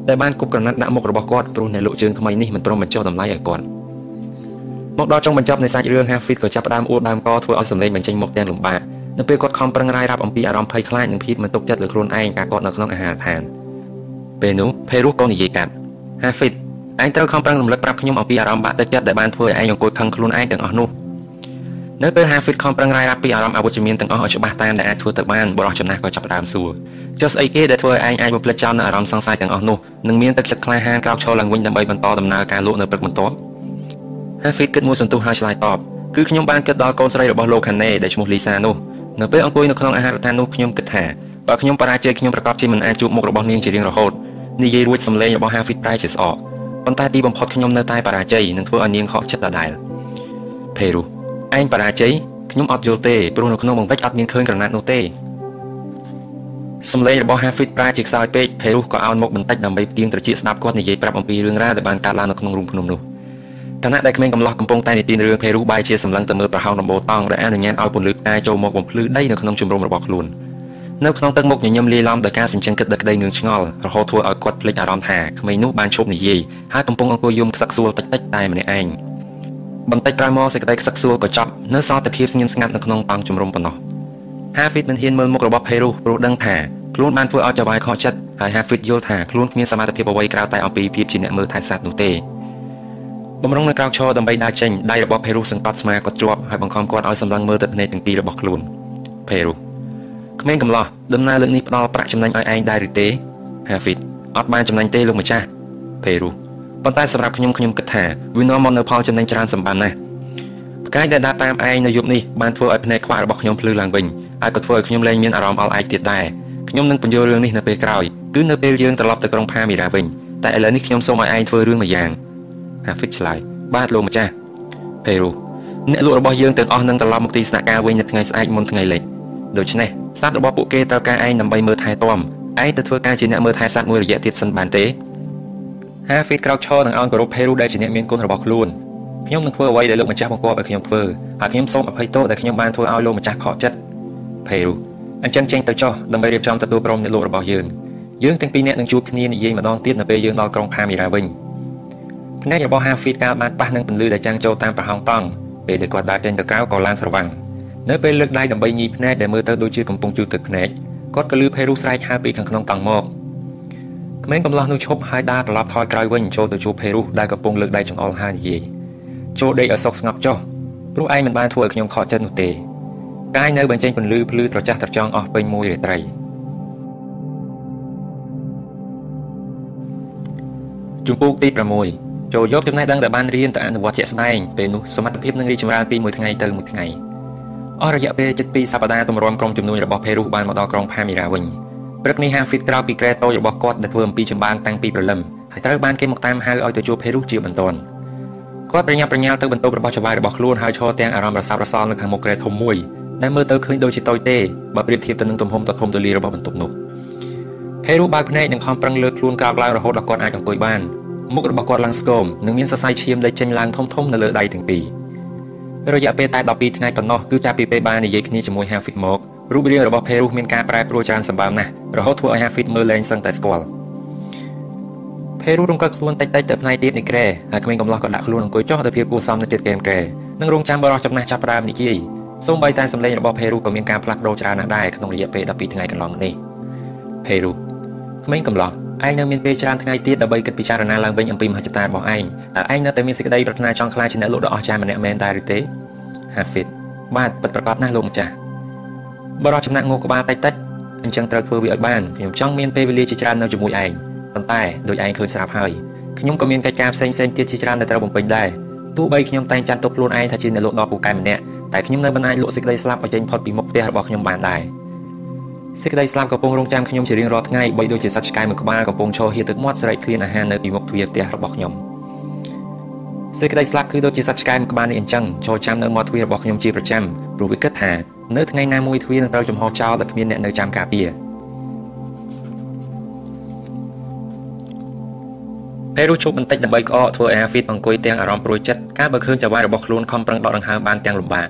ដែលបានគប់ក្រណាត់ដាក់មុខរបស់គាត់ព្រោះអ្នកលក់ជើងថ្មីនេះមិនព្រមបញ្ចុះតម្លៃឲ្យគាត់មកដល់ចុងបញ្ចប់នៃសាច់រឿង Hafid ក៏ចាប់ផ្ដើមអួតដើមកធ្វើឲ្យសម្លេងបញ្ចេញមកទាំងលំបាកនៅពេលគាត់ខំប្រឹងរាយរាប់អំពីអារម្មណ៍ភ័យខ្លាចនិងភាពមិនទុកចិត្តលើខ្លួនឯងការគាត់នៅក្នុងអាហារដ្ឋានពេលនោះផេរុសក៏និយាយកាត់ Hafid ឯងត្រូវខំប្រឹងរំលឹកប្រាប់ខ្ញុំអំពីអារម្មណ៍បាក់ទឹកចិត្តដែលបានធ្វើឲ្យឯងអង្គុយខឹងខ្លួនឯងទាំងអស់នោះនៅពេល Hafid ខំប្រឹងរាយរាប់ពីអារម្មណ៍អវិជ្ជមានទាំងអស់ឲ្យច្បាស់តាមដែលអាចធ្វើទៅបានបរិះចំណាស់ក៏ចាប់ផ្ដើមសួរចុះស្អីគេដែលធ្វើឲ្យឯងអាចបំភ្លេចចោលនូវអារម្មណ៍សង្ស័យទាំងអស់នោះនិងមានទឹកចិត្តក្លាហានក្រោកឈរឡើងវិញដើម្បីបន្តដំណើរការលក់នៅព្រឹកបន្ទាប់ Hafid គិតមួយសន្ទុះហើយឆ្លើយតបគឺខ្ញុំបានគិតដល់កូនស្រីរបស់លោកខាណេដែលឈ្មោះលីសានោះនៅពេលអង្គុយនៅក្នុងអាហារដ្ឋាននោះខ្ញុំគិតថាបើខ្ញុំបរាជ័យខ្ញុំប្រកាសជាមិនអាចជួបមុខរបស់នាងជារៀងរហូតនិយាយរួចសម្លេងរបស់ Hafid ប្រែជាស្អក ប៉ុន្តែទីបំផុតខ្ញុំនៅតែបរាជ័យនឹងធ្វើឲ្យនាងខកចិត្តដដែលផេរុឯងបរាជ័យខ្ញុំអត់យល់ទេព្រោះនៅក្នុងបង្វិចអត់មានឃើញក្រណាត់នោះទេសំឡេងរបស់ Hafid ប្រាជាខ្សោយពេកផេរុសក៏អោនមកបន្តិចដើម្បីផ្ទៀងត្រចៀកស្ដាប់គាត់និយាយប្រាប់អំពីរឿងរ៉ាវដែលបានកើតឡើងនៅក្នុងរូងភ្នំនោះខណៈដែលក្មេងកំឡោះកំពុងតែនិទានរឿងផេរុសបែរជាសម្លឹងទៅមើលប្រហោងដំបូលតង់ដែលអនុញ្ញាតឲ្យពន្លឺផ្កាយចូលមកបំភ្លឺដីនៅក្នុងជំរំរបស់ខ្លួន នៅក្នុងទឹកមុខញញឹមលាយឡំដោយការសិញ្ចឹងគិតដឹកក្តីងឿងឆ្ងល់រហូតធ្វើឲ្យគាត់ភ្លេចអារម្មណ៍ថាក្មេងនោះបានឈប់និយាយហើយកំពុងអង្គុយយំខ្សឹកសួលតិចតិចតែម្នាក់ឯងបន្តិចក្រោយមកសេចក្តីខ្សឹកសួលក៏ចប់នៅសល់តែភាពស្ងៀមស្ងាត់នៅក្នុងតង់ជំរំប៉ុណ្ណោះ Hafid មិនហ៊ានមើលមុខរបស់ផេរុសព្រោះដឹងថាខ្លួនបានធ្វើឲ្យចៅបាយខកចិត្តហើយ Hafid យល់ថាខ្លួនគ្មានសមត្ថភាពអ្វីក្រៅតែអំពីភាពជាអ្នកមើលថែសត្វនោះទេបំរុងនៅក្រោកឈរដើម្បីដើរចេញដៃរបស់ផេរុសសង្កត់ស្មាគាត់ជាប់ហើយបង្ខំគាត់ឲ្យសម្លឹងមើលទឹកភ្នែកទាំងពីររបស់ខ្លួនផេរុស ក្មេងកំឡោះដំណើរលើកនេះផ្ដល់ប្រាក់ចំណេញឲ្យឯងដែរឬទេ Hafid អត់បានចំណេញទេលោកម្ចាស់ផេរុសប៉ុន្តែសម្រាប់ខ្ញុំខ្ញុំគិតថាវានាំមកនៅផលចំណេញច្រើនសម្បានណាស់ផ្កាយដែលដើរតាមឯងនៅយប់នេះបានធ្វើឲ្យភ្នែកខ្វាក់របស់ខ្ញុំភ្លឺឡើងវិញហើយក៏ធ្វើឲ្យខ្ញុំលែងមានអារម្មណ៍អល់ឯកទៀតដែរខ្ញុំនឹងបញ្យល់រឿងនេះនៅពេលក្រោយគឺនៅពេលយើងត្រឡប់ទៅក្រុងផាមីរ៉ាវិញតែឥឡូវនេះខ្ញុំសូមឲ្យឯងធ្វើរឿងមួយយ៉ាង Hafid ឆ្លើយបាទលោកម្ចាស់ពេរូអ្នកលក់របស់យើងទាំងអស់នឹងត្រឡប់មកទីស្នាក់ការវិញនៅថ្ងៃស្អែកមុនថ្ងៃលិចដូច្នេះ សត្វរបស់ពួកគេត្រូវការឯងដើម្បីមើលថែទាំឯងទៅធ្វើការជាអ្នកមើលថែសត្វមួយរយៈទៀតសិនបានទេ Hafid ក្រោកឈរនឹងអង្គគោរពពេរូដែលជាអ្នកមានគុណរបស់ខ្លួនខ្ញុំនឹងធ្វើអ្វីដែលលោកម្ចាស់បង្គាប់ឲ្យខ្ញុំធ្វើហើយខ្ញុំសូមអភ័យទោសដែលខ្ញុំបានធ្វើឲ្យលោកម្ចាស់ខកចិត្តពេរូអញ្ចឹងចេញទៅចុះដើម្បីរៀបចំទទួលព្រមអ្នកលក់របស់យើងយើងទាំងពីរនាក់នឹងជួបគ្នានិយាយម្ដងទៀតនៅពេលយើងដល់ក្រុងផាមីរ៉ាវិញភ្នែករបស់ Hafid កាលបានប៉ះនឹងពន្លឺដែលចាំងចូលតាមប្រហោងតង់ពេលដែលគាត់ដើរចេញទៅក្រៅក៏ឡើងស្រវាំង នៅពេលលើកដៃដើម្បីញីភ្នែកដែលមើលទៅដូចជាកំពុងជូតទឹកភ្នែកគាត់ក៏លឺភេរុស្រែកហៅពីខាងក្នុងតង់មកក្មេងកំឡោះនោះឈប់ហើយដើរត្រឡប់ថយក្រោយវិញចូលទៅជួបភេរុដែលកំពុងលើកដៃចង្អុលហើយនិយាយចូលដេកឲ្យសុខស្ងប់ចុះព្រោះឯងមិនបានធ្វើឲ្យខ្ញុំខកចិត្តនោះទេកាយនៅបញ្ចេញពន្លឺភ្លឺត្រចះត្រចង់អស់ពេញមួយរាត្រីជំពូកទី6ចូលយកចំណេះដឹងដែលបានរៀនទៅអនុវត្តជាក់ស្ដែងពេលនោះសមត្ថភាពនឹងរីកចម្រើនពីមួយថ្ងៃទៅមួយថ្ងៃ អស់រយៈពេលជិត2សប្តាហ៍ទម្រាំក្រុមជំនួយរបស់ពេរុសបានមកដល់ក្រុងផាមីរ៉ាវិញព្រឹកនេះហាហ្វីតក្រោយពីក្រែតូចរបស់គាត់ដែលធ្វើអំពីចម្បាំងតាំងពីព្រលឹមហើយត្រូវបានគេមកតាមហៅឲ្យទៅជួបពេរុសជាបន្ទាន់គាត់ប្រញាប់ប្រញាល់ទៅបន្ទប់របស់ចៅបាយរបស់ខ្លួនហើយឈរទាំងអារម្មណ៍រស័ព្ទរសល់នៅខាងមុខក្រែតធំមួយដែលមើលទៅឃើញដូចជាតូចទេបើប្រៀបធៀបទៅនឹងទំហំដ៏ធំទូលាយរបស់បន្ទប់នោះផេរុសបើកភ្នែកនិងខំប្រឹងលើកខ្លួនក្រោកឡើងរហូតដល់គាត់អាចអង្គុយបានមុខរបស់គាត់ឡើងស្គមនិងមានសរសៃឈាមលេចចេញឡើងធំធំនៅលើដៃទាំងពីរ រយៈពេលតែ12ថ្ងៃប៉ុណ្ណោះគឺចាប់ពីពេលបាននិយាយគ្នាជាមួយ Hafid មករូបរាងរបស់ Peru មានការប្រែប្រួលច្រើនសម្បើមណាស់រហូតធ្វើឲ្យ Hafid មើលលែងសឹងតែស្គាល់ Peru រំកិលខ្លួនតិចតិចទៅផ្នែកទៀតនៃក្រែហើយក្មេងកំឡោះក៏ដាក់ខ្លួនអង្គុយចុះទៅភាពគួរសមនៅទៀតកែមក្រែនិងរងចាំបរិះចំណាស់ចាប់ផ្ដើមនិយាយសូម្បីតែសម្លេងរបស់ Peru ក៏មានការផ្លាស់ប្ដូរច្រើនណាស់ដែរក្នុងរយៈពេល12ថ្ងៃកន្លងនេះ Peru ក្មេងកំឡោះ ឯងនៅមានពេលច្រើនថ្ងៃទៀតដើម្បីគិតពិចារណាឡើងវិញអំពីមហិច្ឆតារបស់ឯងតើឯងនៅតែមានសេចក្តីប្រាថ្នាចង់ខ្លាចជាអ្នកលក់ដ៏អស្ចារ្យម្នាក់មែនដែរឬទេ Hafid បាទពិតប្រាកដណាស់លោកម្ចាស់បរិះចំណាក់ងោក្បាលតិចតិចអញ្ចឹងត្រូវធ្វើវាឲ្យបានខ្ញុំចង់មានពេលវេលាជាច្រើននៅជាមួយឯងប៉ុន្តែដូចឯងឃើញស្រាប់ហើយខ្ញុំក៏មានកិច្ចការផ្សេងផ្សេងទៀតជាច្រើនដែលត្រូវបំពេញដែរទោះបីខ្ញុំតែងចាត់ទុកខ្លួនឯងថាជាអ្នកលក់ដ៏ពូកែម្នាក់តែខ្ញុំនៅមិនអាចលក់សេចក្តីស្លាប់ឲ្យចេញផុតពីមុខផ្ទះរបស់ខ្ញុំបានដែរ សេចក្តីស្លាប់កំពុងរងចាំខ្ញុំជារៀងរាល់ថ្ងៃបីដូចជាសត្វឆ្កែមួយក្បាលកំពុងឈរហៀទឹកមាត់ស្រែកឃ្លានអាហារនៅពីមុខទ្វារផ្ទះរបស់ខ្ញុំសេចក្តីស្លាប់គឺដូចជាសត្វឆ្កែមួយក្បាលនេះអញ្ចឹងចូលចាំនៅមាត់ទ្វាររបស់ខ្ញុំជាប្រចាំព្រោះវាគិតថានៅថ្ងៃណាមួយទ្វារនឹងត្រូវចំហចោលតែគ្មានអ្នកនៅចាំការពារពេលរួចជប់បន្តិចដើម្បីក្អកធ្វើឲ្យ Hafid អង្គុយទាំងអារម្មណ៍ព្រួយចិត្តកាលបើឃើញចៅហ្វាយរបស់ខ្លួនខំប្រឹងដកដង្ហើមបានទាំងលំបាក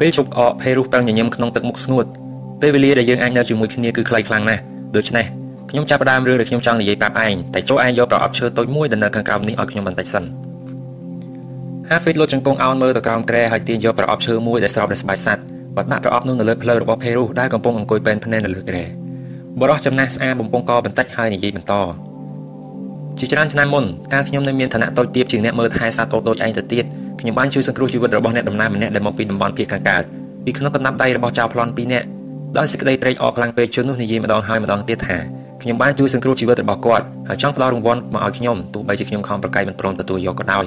ពេលជប់ក្អកពេលរុះប្រឹងញញឹមក្នុងទឹកមុខស្ងួត ពេលវេលាដែលយើងអាចនៅជាមួយគ្នាគឺខ្លីខ្លាំងណាស់ដូច្នេះខ្ញុំចាប់ផ្ដើមរឿងដែលខ្ញុំចង់និយាយប្រាប់ឯងតែចូលឯងយកប្រអប់ឈើតូចមួយដែលនៅខាងក្រោមនេះឲ្យខ្ញុំបន្តិចសិន Hafid លុតជង្គង់អោនមើលទៅក្រោមគ្រែហើយទាញយកប្រអប់ឈើមួយដែលស្រោបដោយស្បែកសត្វបាត់ដាក់ប្រអប់នោះនៅលើភ្លៅរបស់ភេរុសដែលកំពុងអង្គុយពេនភ្នែននៅលើគ្រែបរោះចំណាស់ស្អាបំពង់កបន្តិចហើយនិយាយបន្តជាច្រើនឆ្នាំមុនកាលខ្ញុំនៅមានឋានៈតូចទាបជាងអ្នកមើលថែសត្វអូតដូចឯងទៅទៀតខ្ញុំបានជួយសង្គ្រោះជីវិតរបស់អ្នកដំណើរម្នាក់ដែលមកពីតំបន់ភាគខាងកើតពីក្នុងកណ្ដាប់ដៃរបស់ចៅប្លន់ពីរនាក់ ដោយសេចក្តីត្រេកអរខ្លាំងពេកជននោះនិយាយម្ដងហើយម្ដងទៀតថាខ្ញុំបានជួយសង្គ្រោះជីវិតរបស់គាត់ហើយចង់ផ្ដល់រង្វាន់មកឲ្យខ្ញុំទោះបីជាខ្ញុំខំប្រកែកមិនព្រមទទួលយកក៏ដោយ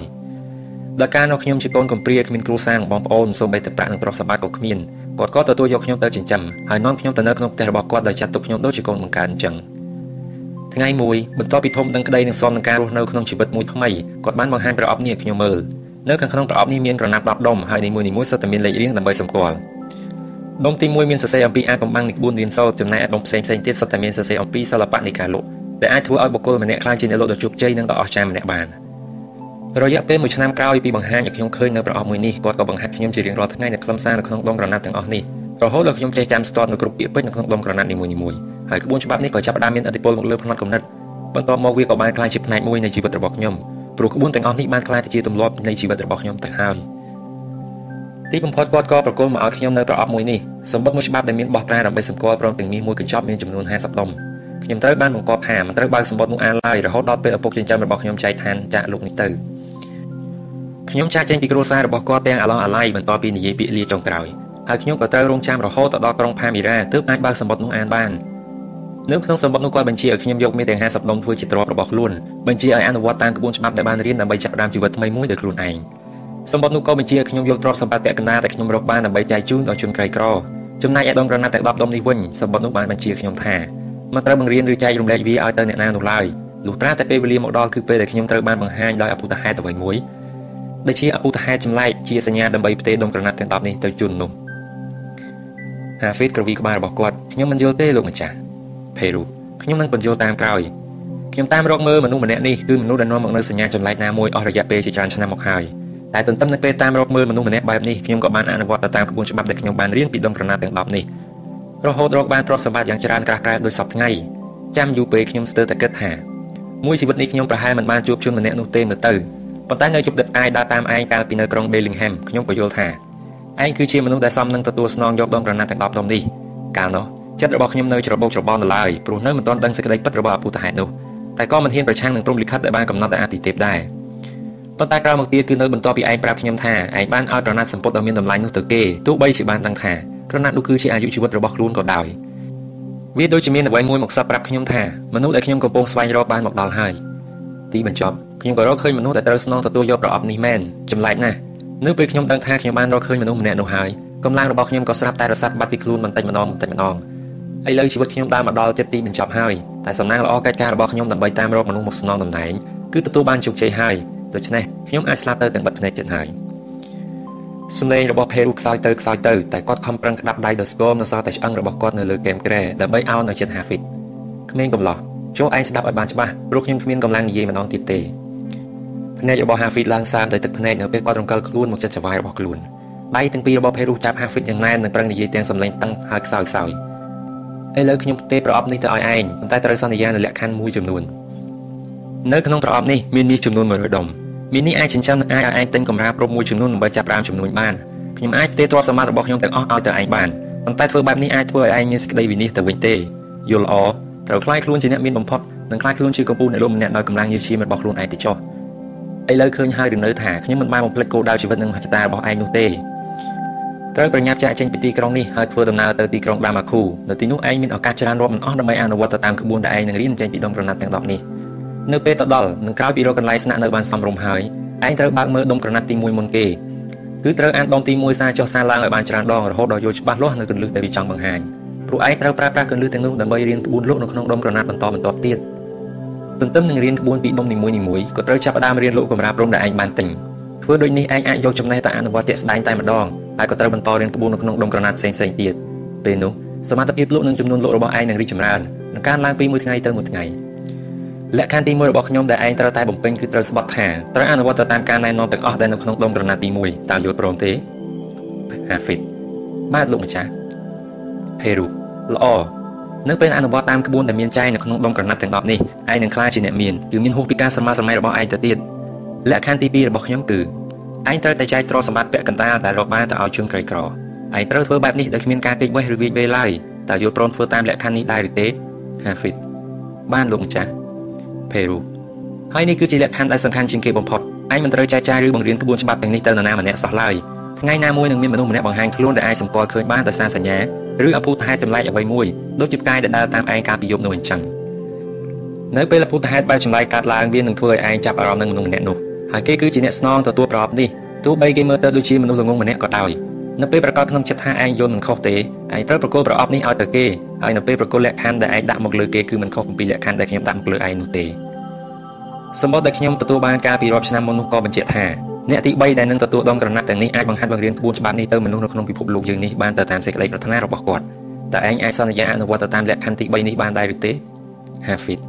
ដល់កាលនោះខ្ញុំជាកូនកំព្រាគ្មានគ្រួសារបងប្អូនសូម្បីតែប្រាក់និងទ្រព្យសម្បត្តិក៏គ្មានគាត់ក៏ទទួលយកខ្ញុំទៅចិញ្ចឹមហើយនាំខ្ញុំទៅនៅក្នុងផ្ទះរបស់គាត់ដោយចាត់ទុកខ្ញុំដូចជាកូនបង្កើតអញ្ចឹងថ្ងៃមួយបន្ទាប់ពីធំដឹងក្តីនឹងសន្និការរស់នៅក្នុងជីវិតមួយថ្មីគាត់បានបង្ហាញប្រអប់នេះឲ្យខ្ញុំមើលនៅខាងក្នុងប្រអប់នេះមានក្រណាត់10ដុំហើយនីមួយៗសុទ្ធតែមានលេខរៀងដើម្បីសម្គាល់ ដុំទី1មានសរសេរអំពីអាកំបាំងនៃក្បួនរៀនសូត្រចំណែកឯដុំផ្សេងៗទៀតសុទ្ធតែមានសរសេរអំពីសិល្បៈនៃការលក់ដែលអាចធ្វើឲ្យបុគ្គលម្នាក់ក្លាយជាអ្នកលក់ដ៏ជោគជ័យនិងដ៏អស្ចារ្យម្នាក់បានរយៈពេលមួយឆ្នាំក្រោយពីបង្ហាញឲ្យខ្ញុំឃើញនៅប្រអប់មួយនេះគាត់ក៏បង្ហាត់ខ្ញុំជារៀងរាល់ថ្ងៃនៅខ្លឹមសារនៅក្នុងដុំក្រណាត់ទាំងអស់នេះរហូតដល់ខ្ញុំចេះចាំស្ទាត់នៅគ្រប់ពាក្យពេចន៍នៅក្នុងដុំក្រណាត់នីមួយៗហើយក្បួនច្បាប់នេះក៏ចាប់ផ្ដើមមានឥទ្ធិពលមកលើផ្នត់គំនិតបន្ទាប់មកវាក៏បានក្លាយជាផ្នែកមួយនៃជីវិតរបស់ខ្ញុំព្រោះក្បួនទាំងអស់នេះបានក្លាយទៅជាទម្លាប់នៃជីវិតរបស់ខ្ញុំទៅហើយ ទីបំផុតគាត់ក៏ប្រគល់មកឲ្យខ្ញុំនៅប្រអប់មួយនេះសម្បត្តិមួយច្បាប់ដែលមានបោះត្រាដើម្បីសម្គាល់ព្រមទាំងមាសមួយកញ្ចប់មានចំនួន50ដុំខ្ញុំត្រូវបានបង្គាប់ថាមិនត្រូវបើកសម្បត្តិនោះអានឡើយរហូតដល់ពេលឪពុកចិញ្ចឹមរបស់ខ្ញុំចែកឋានចាក់លោកនេះទៅខ្ញុំចាក់ចេញពីគ្រួសាររបស់គាត់ទាំងអាឡងអាឡៃបន្ទាប់ពីនិយាយពាក្យលាចុងក្រោយហើយខ្ញុំក៏ត្រូវរងចាំរហូតដល់ក្រុងផាមីរ៉ាទើបអាចបើកសម្បត្តិនោះអានបាននៅក្នុងសម្បត្តិនោះគាត់បញ្ជាឲ្យខ្ញុំយកមាសទាំង50ដុំធ្វើជាទ្រព្យរបស់ខ្លួនបញ្ជាឲ្យអនុវត្តតាមក្បួនច្បាប់ដែលបានរៀនដើម្បីចាប់ផ្ដើមជីវិតថ្មីមួយដោយខ្លួនឯង សម្បត្តិនោះក៏បញ្ជាឲ្យខ្ញុំយកទ្រព្យសម្បត្តិពាក់កណ្ដាលដែលខ្ញុំរកបានដើម្បីចែកជូនដល់ជនក្រីក្រចំណែកឯដុំក្រណាត់ទាំង10ដុំនេះវិញសម្បត្តិនោះបានបញ្ជាខ្ញុំថាមិនត្រូវបង្រៀនឬចែករំលែកវាឲ្យទៅអ្នកណានោះឡើយលុះត្រាតែពេលវេលាមកដល់គឺពេលដែលខ្ញុំត្រូវបានបង្ហាញដោយអពុទ្ធហេតុអ្វីមួយដែលជាអពុទ្ធហេតុចម្លែកជាសញ្ញាដើម្បីផ្ទេរដុំក្រណាត់ទាំង10នេះទៅជូននោះហាហ្វីតក្រវីក្បាលរបស់គាត់ខ្ញុំមិនយល់ទេលោកម្ចាស់ភេរូខ្ញុំនឹងបញ្យល់តាមក្រោយខ្ញុំតាមរកមើលមនុស្សម្នាក់នេះគឺមនុស្សដែលនាំមកនៅសញ្ញាចម្លែកណាមួយអស់រយៈពេលជាច្រើនឆ្នាំមកហើយ តែទន្ទឹមនឹងពេលតាមរកមើលមនុស្សម្នាក់បែបនេះខ្ញុំក៏បានអនុវត្តទៅតាមក្បួនច្បាប់ដែលខ្ញុំបានរៀនពីដុំក្រណាត់ទាំង10នេះរហូតរកបានទ្រព្យសម្បត្តិយ៉ាងច្រើនក្រាស់ក្រែលដោយសពថ្ងៃចាំយូរពេលខ្ញុំស្ទើរតែគិតថាមួយជីវិតនេះខ្ញុំប្រហែលមិនបានជួបជនម្នាក់នោះទេមើលទៅប៉ុន្តែនៅជប់ដិតអាយដើរតាមឯងកាលពីនៅក្រុង Bellingham ខ្ញុំក៏យល់ថាឯងគឺជាមនុស្សដែលសមនឹងទទួលស្នងយកដុំក្រណាត់ទាំង10ដុំនេះកាលនោះចិត្តរបស់ខ្ញុំនៅច្របូកច្របល់នៅឡើយព្រោះនៅមិនទាន់ដឹងសេចក្តីពិតរបស់អពុទ្ធហេតុនោះតែក៏មិនហ៊ានប្រឆាំងនឹងព្រំលិខិតដែលបានកំណត់ដោយអាទិទេពដែរ ប៉ុន្តែក្រោយមកទៀតគឺនៅបន្ទាប់ពីឯងប្រាប់ខ្ញុំថាឯងបានឲ្យក្រណាត់សម្ពុតដ៏មានតម្លៃនោះទៅគេទោះបីជាបានដឹងថាក្រណាត់នោះគឺជាអាយុជីវិតរបស់ខ្លួនក៏ដោយវាដូចជាមានអ្វីមួយមកសັບប្រាប់ខ្ញុំថាមនុស្សដែលខ្ញុំកំពុងស្វែងរកបានមកដល់ហើយទីបញ្ចប់ខ្ញុំក៏រកឃើញមនុស្សដែលត្រូវស្នងទទួលយកប្រអប់នេះមែនចម្លែកណាស់នៅពេលខ្ញុំដឹងថាខ្ញុំបានរកឃើញមនុស្សម្នាក់នោះហើយកម្លាំងរបស់ខ្ញុំក៏ស្រាប់តែរសាត់បាត់ពីខ្លួនបន្តិចម្ដងបន្តិចម្ដងឥឡូវជីវិតខ្ញុំដើរមកដល់ចិត្តទីបញ្ចប់ហើយតែសំណាងល្អកិច្ចការរបស់ខ្ញុំដើម្បីតាមរកមនុស្សមកស្នងតំណែងគឺទទួលបានជោគជ័យហើយ ដូច្នេះខ្ញុំអាចស្លាប់ទៅទាំងបិទភ្នែកចិត្តហើយសំឡេងរបស់ភេរូខ្សោយទៅខ្សោយទៅតែគាត់ខំប្រឹងក្តាប់ដៃដល់ស្គមនៅសល់តែឆ្អឹងរបស់គាត់នៅលើកែមក្រែដើម្បីឲ្យនៅចិត្តហាហ្វីតគ្មានកំឡោះចូលឯងស្ដាប់ឲ្យបានច្បាស់ព្រោះខ្ញុំគ្មានកម្លាំងនិយាយម្ដងទៀតទេភ្នែករបស់ហាហ្វីតឡើងសាមទៅទឹកភ្នែកនៅពេលគាត់រំកិលខ្លួនមកចិត្តចវាយរបស់ខ្លួនដៃទាំងពីររបស់ភេរូចាប់ហាហ្វីតយ៉ាងណែននិងប្រឹងនិយាយទាំងសំឡេងតឹងហើយខ្សោយខ្សោយឥឡូវខ្ញុំផ្ទេរប្រអប់នេះទៅឲ្យឯងប៉ុន្តែត្រូវសន្យានៅលក្ខខណ្ឌមួយចំនួននៅក្នុងប្រអប់នេះមានមាសចំនួន100ដុំ មាសនេះអាចចិញ្ចឹមនិងអាចឲ្យឯងទិញកម្រាលព្រំមួយចំនួនដើម្បីចាប់ផ្ដើមចំនួនបានខ្ញុំអាចផ្ទេរទ្រព្យសម្បត្តិរបស់ខ្ញុំទាំងអស់ឲ្យទៅឯងបានប៉ុន្តែធ្វើបែបនេះអាចធ្វើឲ្យឯងមានសេចក្តីវិនិច្ឆ័យទៅវិញទេយល់ល្អត្រូវខ្លាយខ្លួនជាអ្នកមានបំផុតនិងខ្លាយខ្លួនជាកម្ពុជានៃលោកម្នាក់ដោយកម្លាំងញើសឈាមរបស់ខ្លួនឯងទៅចុះឥឡូវឃើញហើយឬនៅថាខ្ញុំមិនបានបំភ្លេចគោលដៅជីវិតនិងមហិច្ឆតារបស់ឯងនោះទេត្រូវប្រញាប់ចាកចេញពីទីក្រុងនេះហើយធ្វើដំណើរទៅទីក្រុងដាម៉ាគូនៅទីនោះឯងមានឱកាសច្រើនរាប់មិនអស់ដើម្បីអនុវត្តទៅតាមក្បួនដែលឯងនឹងរៀនចេញពីដុំក្រណាត់ទាំង10នេះ នៅពេលទៅដល់នឹងក្រោយពីរកកន្លែងស្នាក់នៅបានសមរម្យហើយឯងត្រូវបើកមើលដុំក្រណាត់ទី1មុនគេគឺត្រូវអានដុំទី1សារចុះសារឡើងឲ្យបានច្រើនដងរហូតដល់យល់ច្បាស់លាស់នៅគន្លឹះដែលវាចង់បង្ហាញព្រោះឯងត្រូវប្រើប្រាស់គន្លឹះទាំងនោះដើម្បីរៀនក្បួនលោកនៅក្នុងដុំក្រណាត់បន្តបន្ទាប់ទៀតទន្ទឹមនឹងរៀនក្បួនពីដុំនីមួយៗក៏ត្រូវចាប់ផ្ដើមរៀនលោកកម្រាលព្រំដែលឯងបានទិញធ្វើដូចនេះឯងអាចយកចំណេះទៅអនុវត្តជាក់ស្ដែងតែម្ដងហើយក៏ត្រូវបន្តរៀនក្បួននៅក្នុងដុំក្រណាត់ផ្សេងៗទៀតពេលនោះសមត្ថភាពលក់និងចំនួនលក់របស់ឯងនឹងរីកចម្រើននឹងកើនឡើងពីមួយថ្ងៃទៅមួយថ្ងៃ លក្ខខណ្ឌទី1របស់ខ្ញុំដែលឯងត្រូវតែបំពេញគឺត្រូវស្បត់ថាត្រូវអនុវត្តទៅតាមការណែនាំទាំងអស់ដែលនៅក្នុងដុំក្រណាត់ទី1តើយល់ព្រមទេ Hafid បាទលោកម្ចាស់ Peru ល្អនៅពេលអនុវត្តតាមក្បួនដែលមានចែងនៅក្នុងដុំក្រណាត់ទាំង10នេះឯងនឹងក្លាយជាអ្នកមានគឺមានហួសពីការស្រមើស្រមៃរបស់ឯងទៅទៀតលក្ខខណ្ឌទី2របស់ខ្ញុំគឺឯងត្រូវតែចែកទ្រព្យសម្បត្តិពាក់កណ្ដាលដែលរកបានទៅឲ្យជនក្រីក្រឯងត្រូវធ្វើបែបនេះដោយគ្មានការគេចវេះឬវាយវេឡើយតើយល់ព្រមធ្វើតាមលក្ខខណ្ឌនេះដែរឬទេ Hafid បានលោកម្ចាស់ Peru ហើយនេះគឺជាលក្ខខណ្ឌដែលសំខាន់ជាងគេបំផុតឯងមិនត្រូវចែកចាយឬបង្រៀនក្បួនច្បាប់ទាំងនេះទៅនរណាម្នាក់សោះឡើយថ្ងៃណាមួយនឹងមានមនុស្សម្នាក់បង្ហាញខ្លួនដែលអាចសម្គាល់ឃើញបានដោយសារសញ្ញាឬអពុធហេតុចម្លែកអ្វីមួយដូចជាផ្កាយដែលដើរតាមឯងកាលពីយប់នោះអញ្ចឹងនៅពេលអពុធហេតុបែបចម្លែកកើតឡើងវានឹងធ្វើឲ្យឯងចាប់អារម្មណ៍នឹងមនុស្សម្នាក់នោះហើយគេគឺជាអ្នកស្នងទទួលប្រអប់នេះទោះបីគេមើលទៅដូចជាមនុស្សល្ងងម្នាក់ក៏ដោយនៅពេលប្រកាសក្នុងចិត្តថាឯងយល់មិនខុសទេឯងត្រូវប្រកល់ប្រអប់នេះឲ្យទៅគេហើយនៅពេលប្រកល់លក្ខខណ្ឌដែលឯងដាក់មកលើគេគឺមិនខុសពីលក្ខខណ្ឌដែលខ្ញុំដាក់មកលើឯងនោះទេ សម្បត្តិដែលខ្ញុំទទួលបានការពីរាប់ឆ្នាំមុននោះក៏បញ្ជាក់ថាអ្នកទី3ដែលនឹងទទួលដងក្រណាត់ទាំងនេះអាចបង្ហាត់បង្រៀនក្បួនច្បាប់នេះទៅមនុស្សនៅក្នុងពិភពលោកយើងនេះបានទៅតាមសេចក្តីប្រាថ្នារបស់គាត់តើឯងអាចសន្យាអនុវត្តទៅតាមលក្ខខណ្ឌទី3នេះបានដែរឬទេ Hafid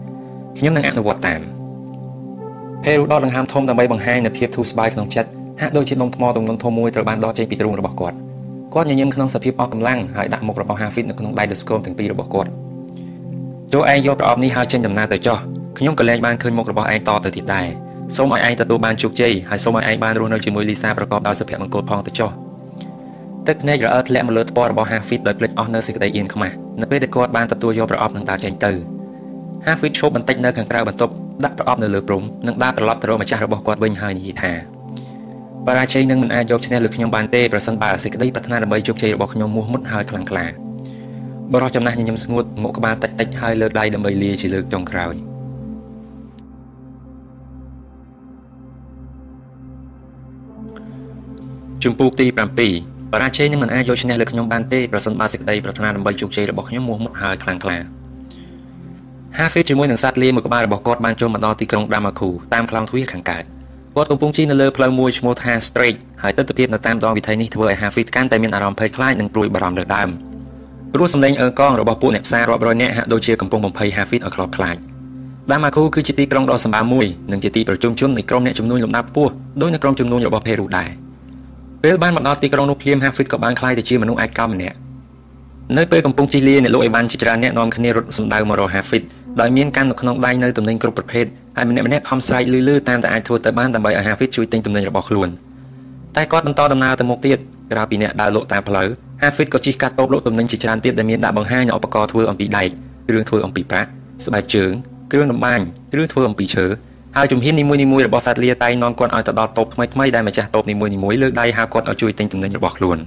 ខ្ញុំនឹងអនុវត្តតាមពេលដកដង្ហើមធំដើម្បីបង្ហាញនូវភាពធូរស្បើយក្នុងចិត្តហាក់ដូចជាដុំថ្មទម្ងន់ធំមួយត្រូវបានដកចេញពីទ្រូងរបស់គាត់គាត់ញញឹមក្នុងសភាពអស់កម្លាំងហើយដាក់មុខរបស់ Hafid នៅក្នុងដៃដស្គមទាំងពីររបស់គាត់ចូលឯងយកប្រអប់នេះហើយចេញដំណើរទៅចុះ ខ្ញុំក៏លែងបានឃើញមុខរបស់ឯងតទៅទៀតដែរសូមឲ្យឯងទទួលបានជោគជ័យហើយសូមឲ្យឯងបានរស់នៅជាមួយលីសាប្រកបដោយសុភមង្គលផងទៅចុះទឹកភ្នែករអិលធ្លាក់មកលើថ្ពាល់របស់ Hafid ដោយភ្លេចអស់នៅសេចក្តីអៀនខ្មាស់នៅពេលដែលគាត់បានទទួលយកប្រអប់នឹងដើរចេញទៅ Hafid ឈប់បន្តិចនៅខាងក្រៅបន្ទប់ដាក់ប្រអប់នៅលើព្រំនិងដើរត្រឡប់ទៅរកម្ចាស់របស់គាត់វិញហើយនិយាយថាបរាជ័យនឹងមិនអាចយកឈ្នះលើខ្ញុំបានទេប្រសិនបើសេចក្តីប្រាថ្នាដើម្បីជោគជ័យរបស់ខ្ញុំមោះមុតហើយខ្លាំងក្លាបរិះចំណាស់ញញឹមស្ងួតងក់ក្បាលតិចតិចហើយលើកដៃដើម្បីលាជាលើកចុងក្រោយ ជំពូកទី7បរាជ័យនឹងមិនអាចយកឈ្នះលើខ្ញុំបានទេប្រសិនបើសេចក្តីប្រាថ្នាដើម្បីជោគជ័យរបស់ខ្ញុំមោះមុតហើយខ្លាំងក្លា Hafid ជាមួយនឹងសត្វលាមួយក្បាលរបស់គាត់បានចូលមកដល់ទីក្រុង Damaku តាមខ្លោងទ្វារខាងកើតគាត់កំពុងជិះនៅលើផ្លូវមួយឈ្មោះថា Strait ហើយទស្សនវិជ្ជានៅតាមដងវិថីនេះធ្វើឲ្យ Hafid កាន់តែមានអារម្មណ៍ភ័យខ្លាចនិងព្រួយបារម្ភលើដើមព្រោះសម្លេងអើកងរបស់ពួកអ្នកផ្សាររាប់រយនាក់ហាក់ដូចជាកំពុងបំភ័យ Hafid ឲ្យខ្លោចខ្លាច Damaku គឺជាទីក្រុងដ៏សម្បើមមួយនិងជាទីប្រជុំជននៃក្រុមអ្នកជំនួញលំដាប់ខ្ពស់ដោយនៅក្រុមជំនួញរបស់ Peru ដែរ ពេលបានមកដល់ទីក្រុងនោះភ្លាម Hafid ក៏បានក្លាយទៅជាមនុស្សឯកោម្នាក់នៅពេលកំពុងជិះលាអ្នកលោកអីវ៉ាន់ជាច្រើនអ្នកនាំគ្នារត់សម្ដៅមករក Hafid ដោយមានកាន់នៅក្នុងដៃនៅទំនិញគ្រប់ប្រភេទហើយម្នាក់ម្នាក់ខំស្រែកលឺៗតាមតែអាចធ្វើទៅបានដើម្បីឲ្យ Hafid ជួយទិញទំនិញរបស់ខ្លួនតែគាត់បន្តដំណើរទៅមុខទៀតក្រៅពីអ្នកដើរលក់តាមផ្លូវ Hafid ក៏ជិះកាត់តូបលក់ទំនិញជាច្រើនទៀតដែលមានដាក់បង្ហាញឧបករណ៍ធ្វើអំពីដែកគ្រឿងធ្វើអំពីប្រាក់ស្បែកជើងគ្រឿងតម្បាញគ្រឿងធ្វើអំពីឈើ ហើយជំហាននីមួយៗរបស់សត្វលាតែងនាំគាត់ឲ្យទៅដល់តូបថ្មីៗដែលម្ចាស់តូបនីមួយៗលើកដៃហៅគាត់ឲ្យជួយទិញទំនិញរបស់ខ្លួន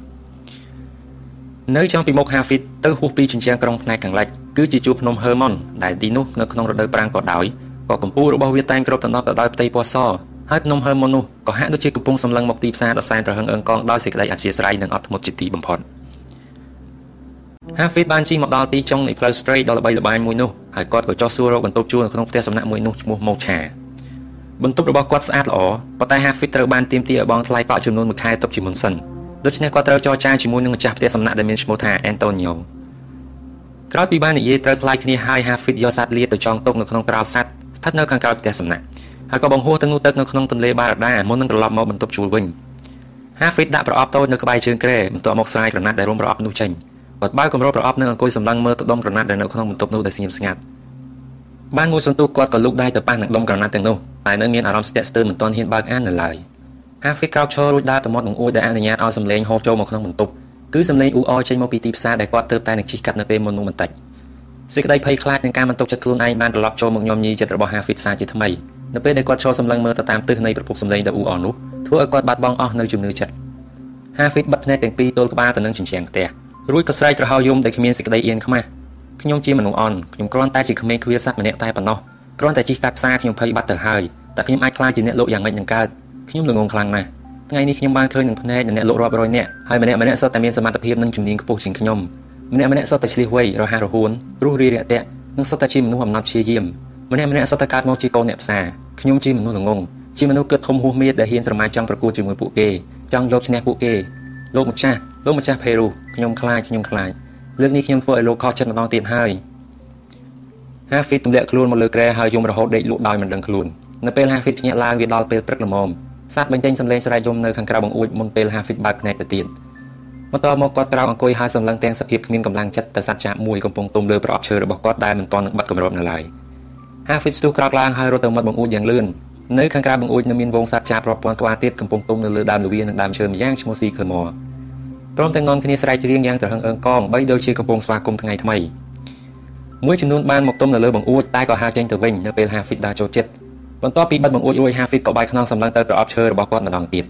នៅចំពីមុខ Hafid ទៅហួសពីជញ្ជាំងក្រុងផ្នែកខាងលិចគឺជាជួរភ្នំ Hermon ដែលទីនោះនៅក្នុងរដូវប្រាំងក៏ដោយក៏កម្ពស់របស់វាតែងគ្របដណ្ដប់ទៅដោយផ្ទៃពណ៌សហើយភ្នំ Hermon នោះក៏ហាក់ដូចជាកំពុងសម្លឹងមកទីផ្សារដ៏សែនត្រហឹងអឹងកងដោយសេចក្តីអធិស្ឋាននិងអត់ធ្មត់ជាទីបំផុត Hafid បានជិះមកដល់ទីចុងនៃផ្លូវ straight ដ៏ល្បីល្បាញមួយនោះហើយគាត់ក៏ចុះសួររកបន្ទប់ជួលនៅក្នុងផ្ទះសំណាក់មួយនោះឈ្មោះ Mocha បន្ទប់របស់គាត់ស្អាតល្អប៉ុន្តែ Hafid ត្រូវបានទាមទារឲ្យបង់ថ្លៃកក់ចំនួន1ខែទុកជាមុនសិនដូច្នេះគាត់ត្រូវចរចាជាមួយនឹងម្ចាស់ផ្ទះសំណាក់ដែលមានឈ្មោះថា Antonio ក្រោយពីបាននិយាយត្រូវថ្លៃគ្នាហើយ Hafid យកសัตว์លាទៅចងទុកនៅក្នុងក្រោលសัตว์ស្ថិតនៅខាងក្រោយផ្ទះសំណាក់ហើយក៏បង្ហួសទៅងូទឹកនៅក្នុងទន្លេបារ៉ាដាមុននឹងត្រឡប់មកបន្ទប់ជួលវិញ Hafid ដាក់ប្រអប់តូចនៅក្បែរជើងគ្រែបន្ទាប់មកស្រាយក្រណាត់ដែលរុំប្រអប់នោះចេញគាត់បើកគម្របប្រអប់និងអង្គុយសម្លឹងមើលទៅដុំក្រណាត់ដែលនៅក្នុងបន្ទប់នោះដោយស្ងៀមស្ងាត់ បានមួយសន្ទុះគាត់ក៏លូកដៃទៅប៉ះនឹងដុំក្រណាត់ទាំងនោះតែនៅមានអារម្មណ៍ស្ទាក់ស្ទើរមិនទាន់ហ៊ានបើកអាននៅឡើយអាហ្វ្រិកក្រោកឈររួចដើរទៅមាត់បង្អួចដែលអនុញ្ញាតឲ្យសម្លេងហូរចូលមកក្នុងបន្ទប់គឺសម្លេងអ៊ូអរចេញមកពីទីផ្សារដែលគាត់ទើបតែនឹងជិះកាត់នៅពេលមុននោះបន្តិចសេចក្តីភ័យខ្លាចនឹងការមិនទុកចិត្តខ្លួនឯងបានត្រឡប់ចូលមកញោមញីចិត្តរបស់ហាហ្វីតសាជាថ្មីនៅពេលដែលគាត់ឈរសម្លឹងមើលទៅតាមទិសនៃប្រភពសម្លេងដ៏អ៊ូអរនោះធ្វើឲ្យគាត់បាត់បង់អស់នៅជំនឿចិត្តហាហ្វីតបិទភ្នែកទាំងពីរទល់ក្បាលទៅនឹងជញ្ជាំងផ្ទះរួចក៏ស្រែកត្រហោយំដែលគ្មានសេចក្តីអៀនខ្មាស់ ខ្ញុំជាមនុស្សអន់ខ្ញុំគ្រាន់តែជាក្មេងគ្វាស័ត្វម្នាក់តែប៉ុណ្ណោះគ្រាន់តែជិះកាត់ផ្សារខ្ញុំភ័យបាត់ទៅហើយតែខ្ញុំអាចខ្លាចជាអ្នកលោកយ៉ាងម៉េចនឹងកើតខ្ញុំល្ងងខ្លាំងណាស់ថ្ងៃនេះខ្ញុំបានឃើញនឹងភ្នែកអ្នកលក់រាប់រយនាក់ហើយម្នាក់ម្នាក់សុទ្ធតែមានសមត្ថភាពនិងជំនាញខ្ពស់ជាងខ្ញុំម្នាក់ម្នាក់សុទ្ធតែឆ្លៀសវៃរហ័សរហួនរុះរាយរាក់ទាក់និងសុទ្ធតែជាមនុស្សអំណត់ព្យាយាមម្នាក់ម្នាក់សុទ្ធតែកើតមកជាកូនអ្នកផ្សារខ្ញុំជាមនុស្សល្ងងជាមនុស្សគិតធំហួសមៀតដែលហ៊ានស្រមៃចង់ប្រកួតជាមួយពួកគេចង់យកឈ្នះពួកគេលោកម្ចាស់លោកម្ចាស់ផេរូខ្ញុំខ្លាចខ្ញុំខ្លាច លើកនេះខ្ញុំធ្វើឲ្យលោកខកចិត្តម្ដងទៀតហើយ Hafid ទម្លាក់ខ្លួនមកលើគ្រែហើយយំរហូតដេកលក់ដោយមិនដឹងខ្លួននៅពេល Hafid ភ្ញាក់ឡើងវាដល់ពេលព្រឹកល្មមសត្វបញ្ចេញសំឡេងស្រែកយំនៅខាងក្រៅបង្អួចមុនពេល Hafid បើកភ្នែកទៅទៀតបន្ទាប់មកគាត់ក្រោកអង្គុយហើយសម្លឹងទាំងសភាពគ្មានកម្លាំងចិត្តទៅសត្វចាបមួយកំពុងទុំលើប្រអប់ឈើរបស់គាត់ដែលមិនទាន់នឹងបិទគម្របនៅឡើយ Hafid ស្ទុះក្រោកឡើងហើយរត់ទៅមាត់បង្អួចយ៉ាងលឿននៅខាងក្រៅបង្អួចនៅមានវងសត្វចាបរាប់ពាន់ក្បាលទៀតកំពុងទុំនៅលើដើមល្វានិងដើមឈើម្យ៉ាងឈ្មោះស៊ីខឺម ព្រមទាំងងន់គ្នាស្រែកច្រៀងយ៉ាងត្រហឹងអើងកងបីដូចជាកំពុងស្វាគមន៍ថ្ងៃថ្មីមួយចំនួនបានមកទុំនៅលើបង្អួចតែក៏ហើរចេញទៅវិញនៅពេល Hafid ដើរចូលចិត្តបន្ទាប់ពីបិទបង្អួចរួច Hafid ក៏បាយខ្នងសម្លឹងទៅប្រអប់ឈើរបស់គាត់ម្ដងទៀត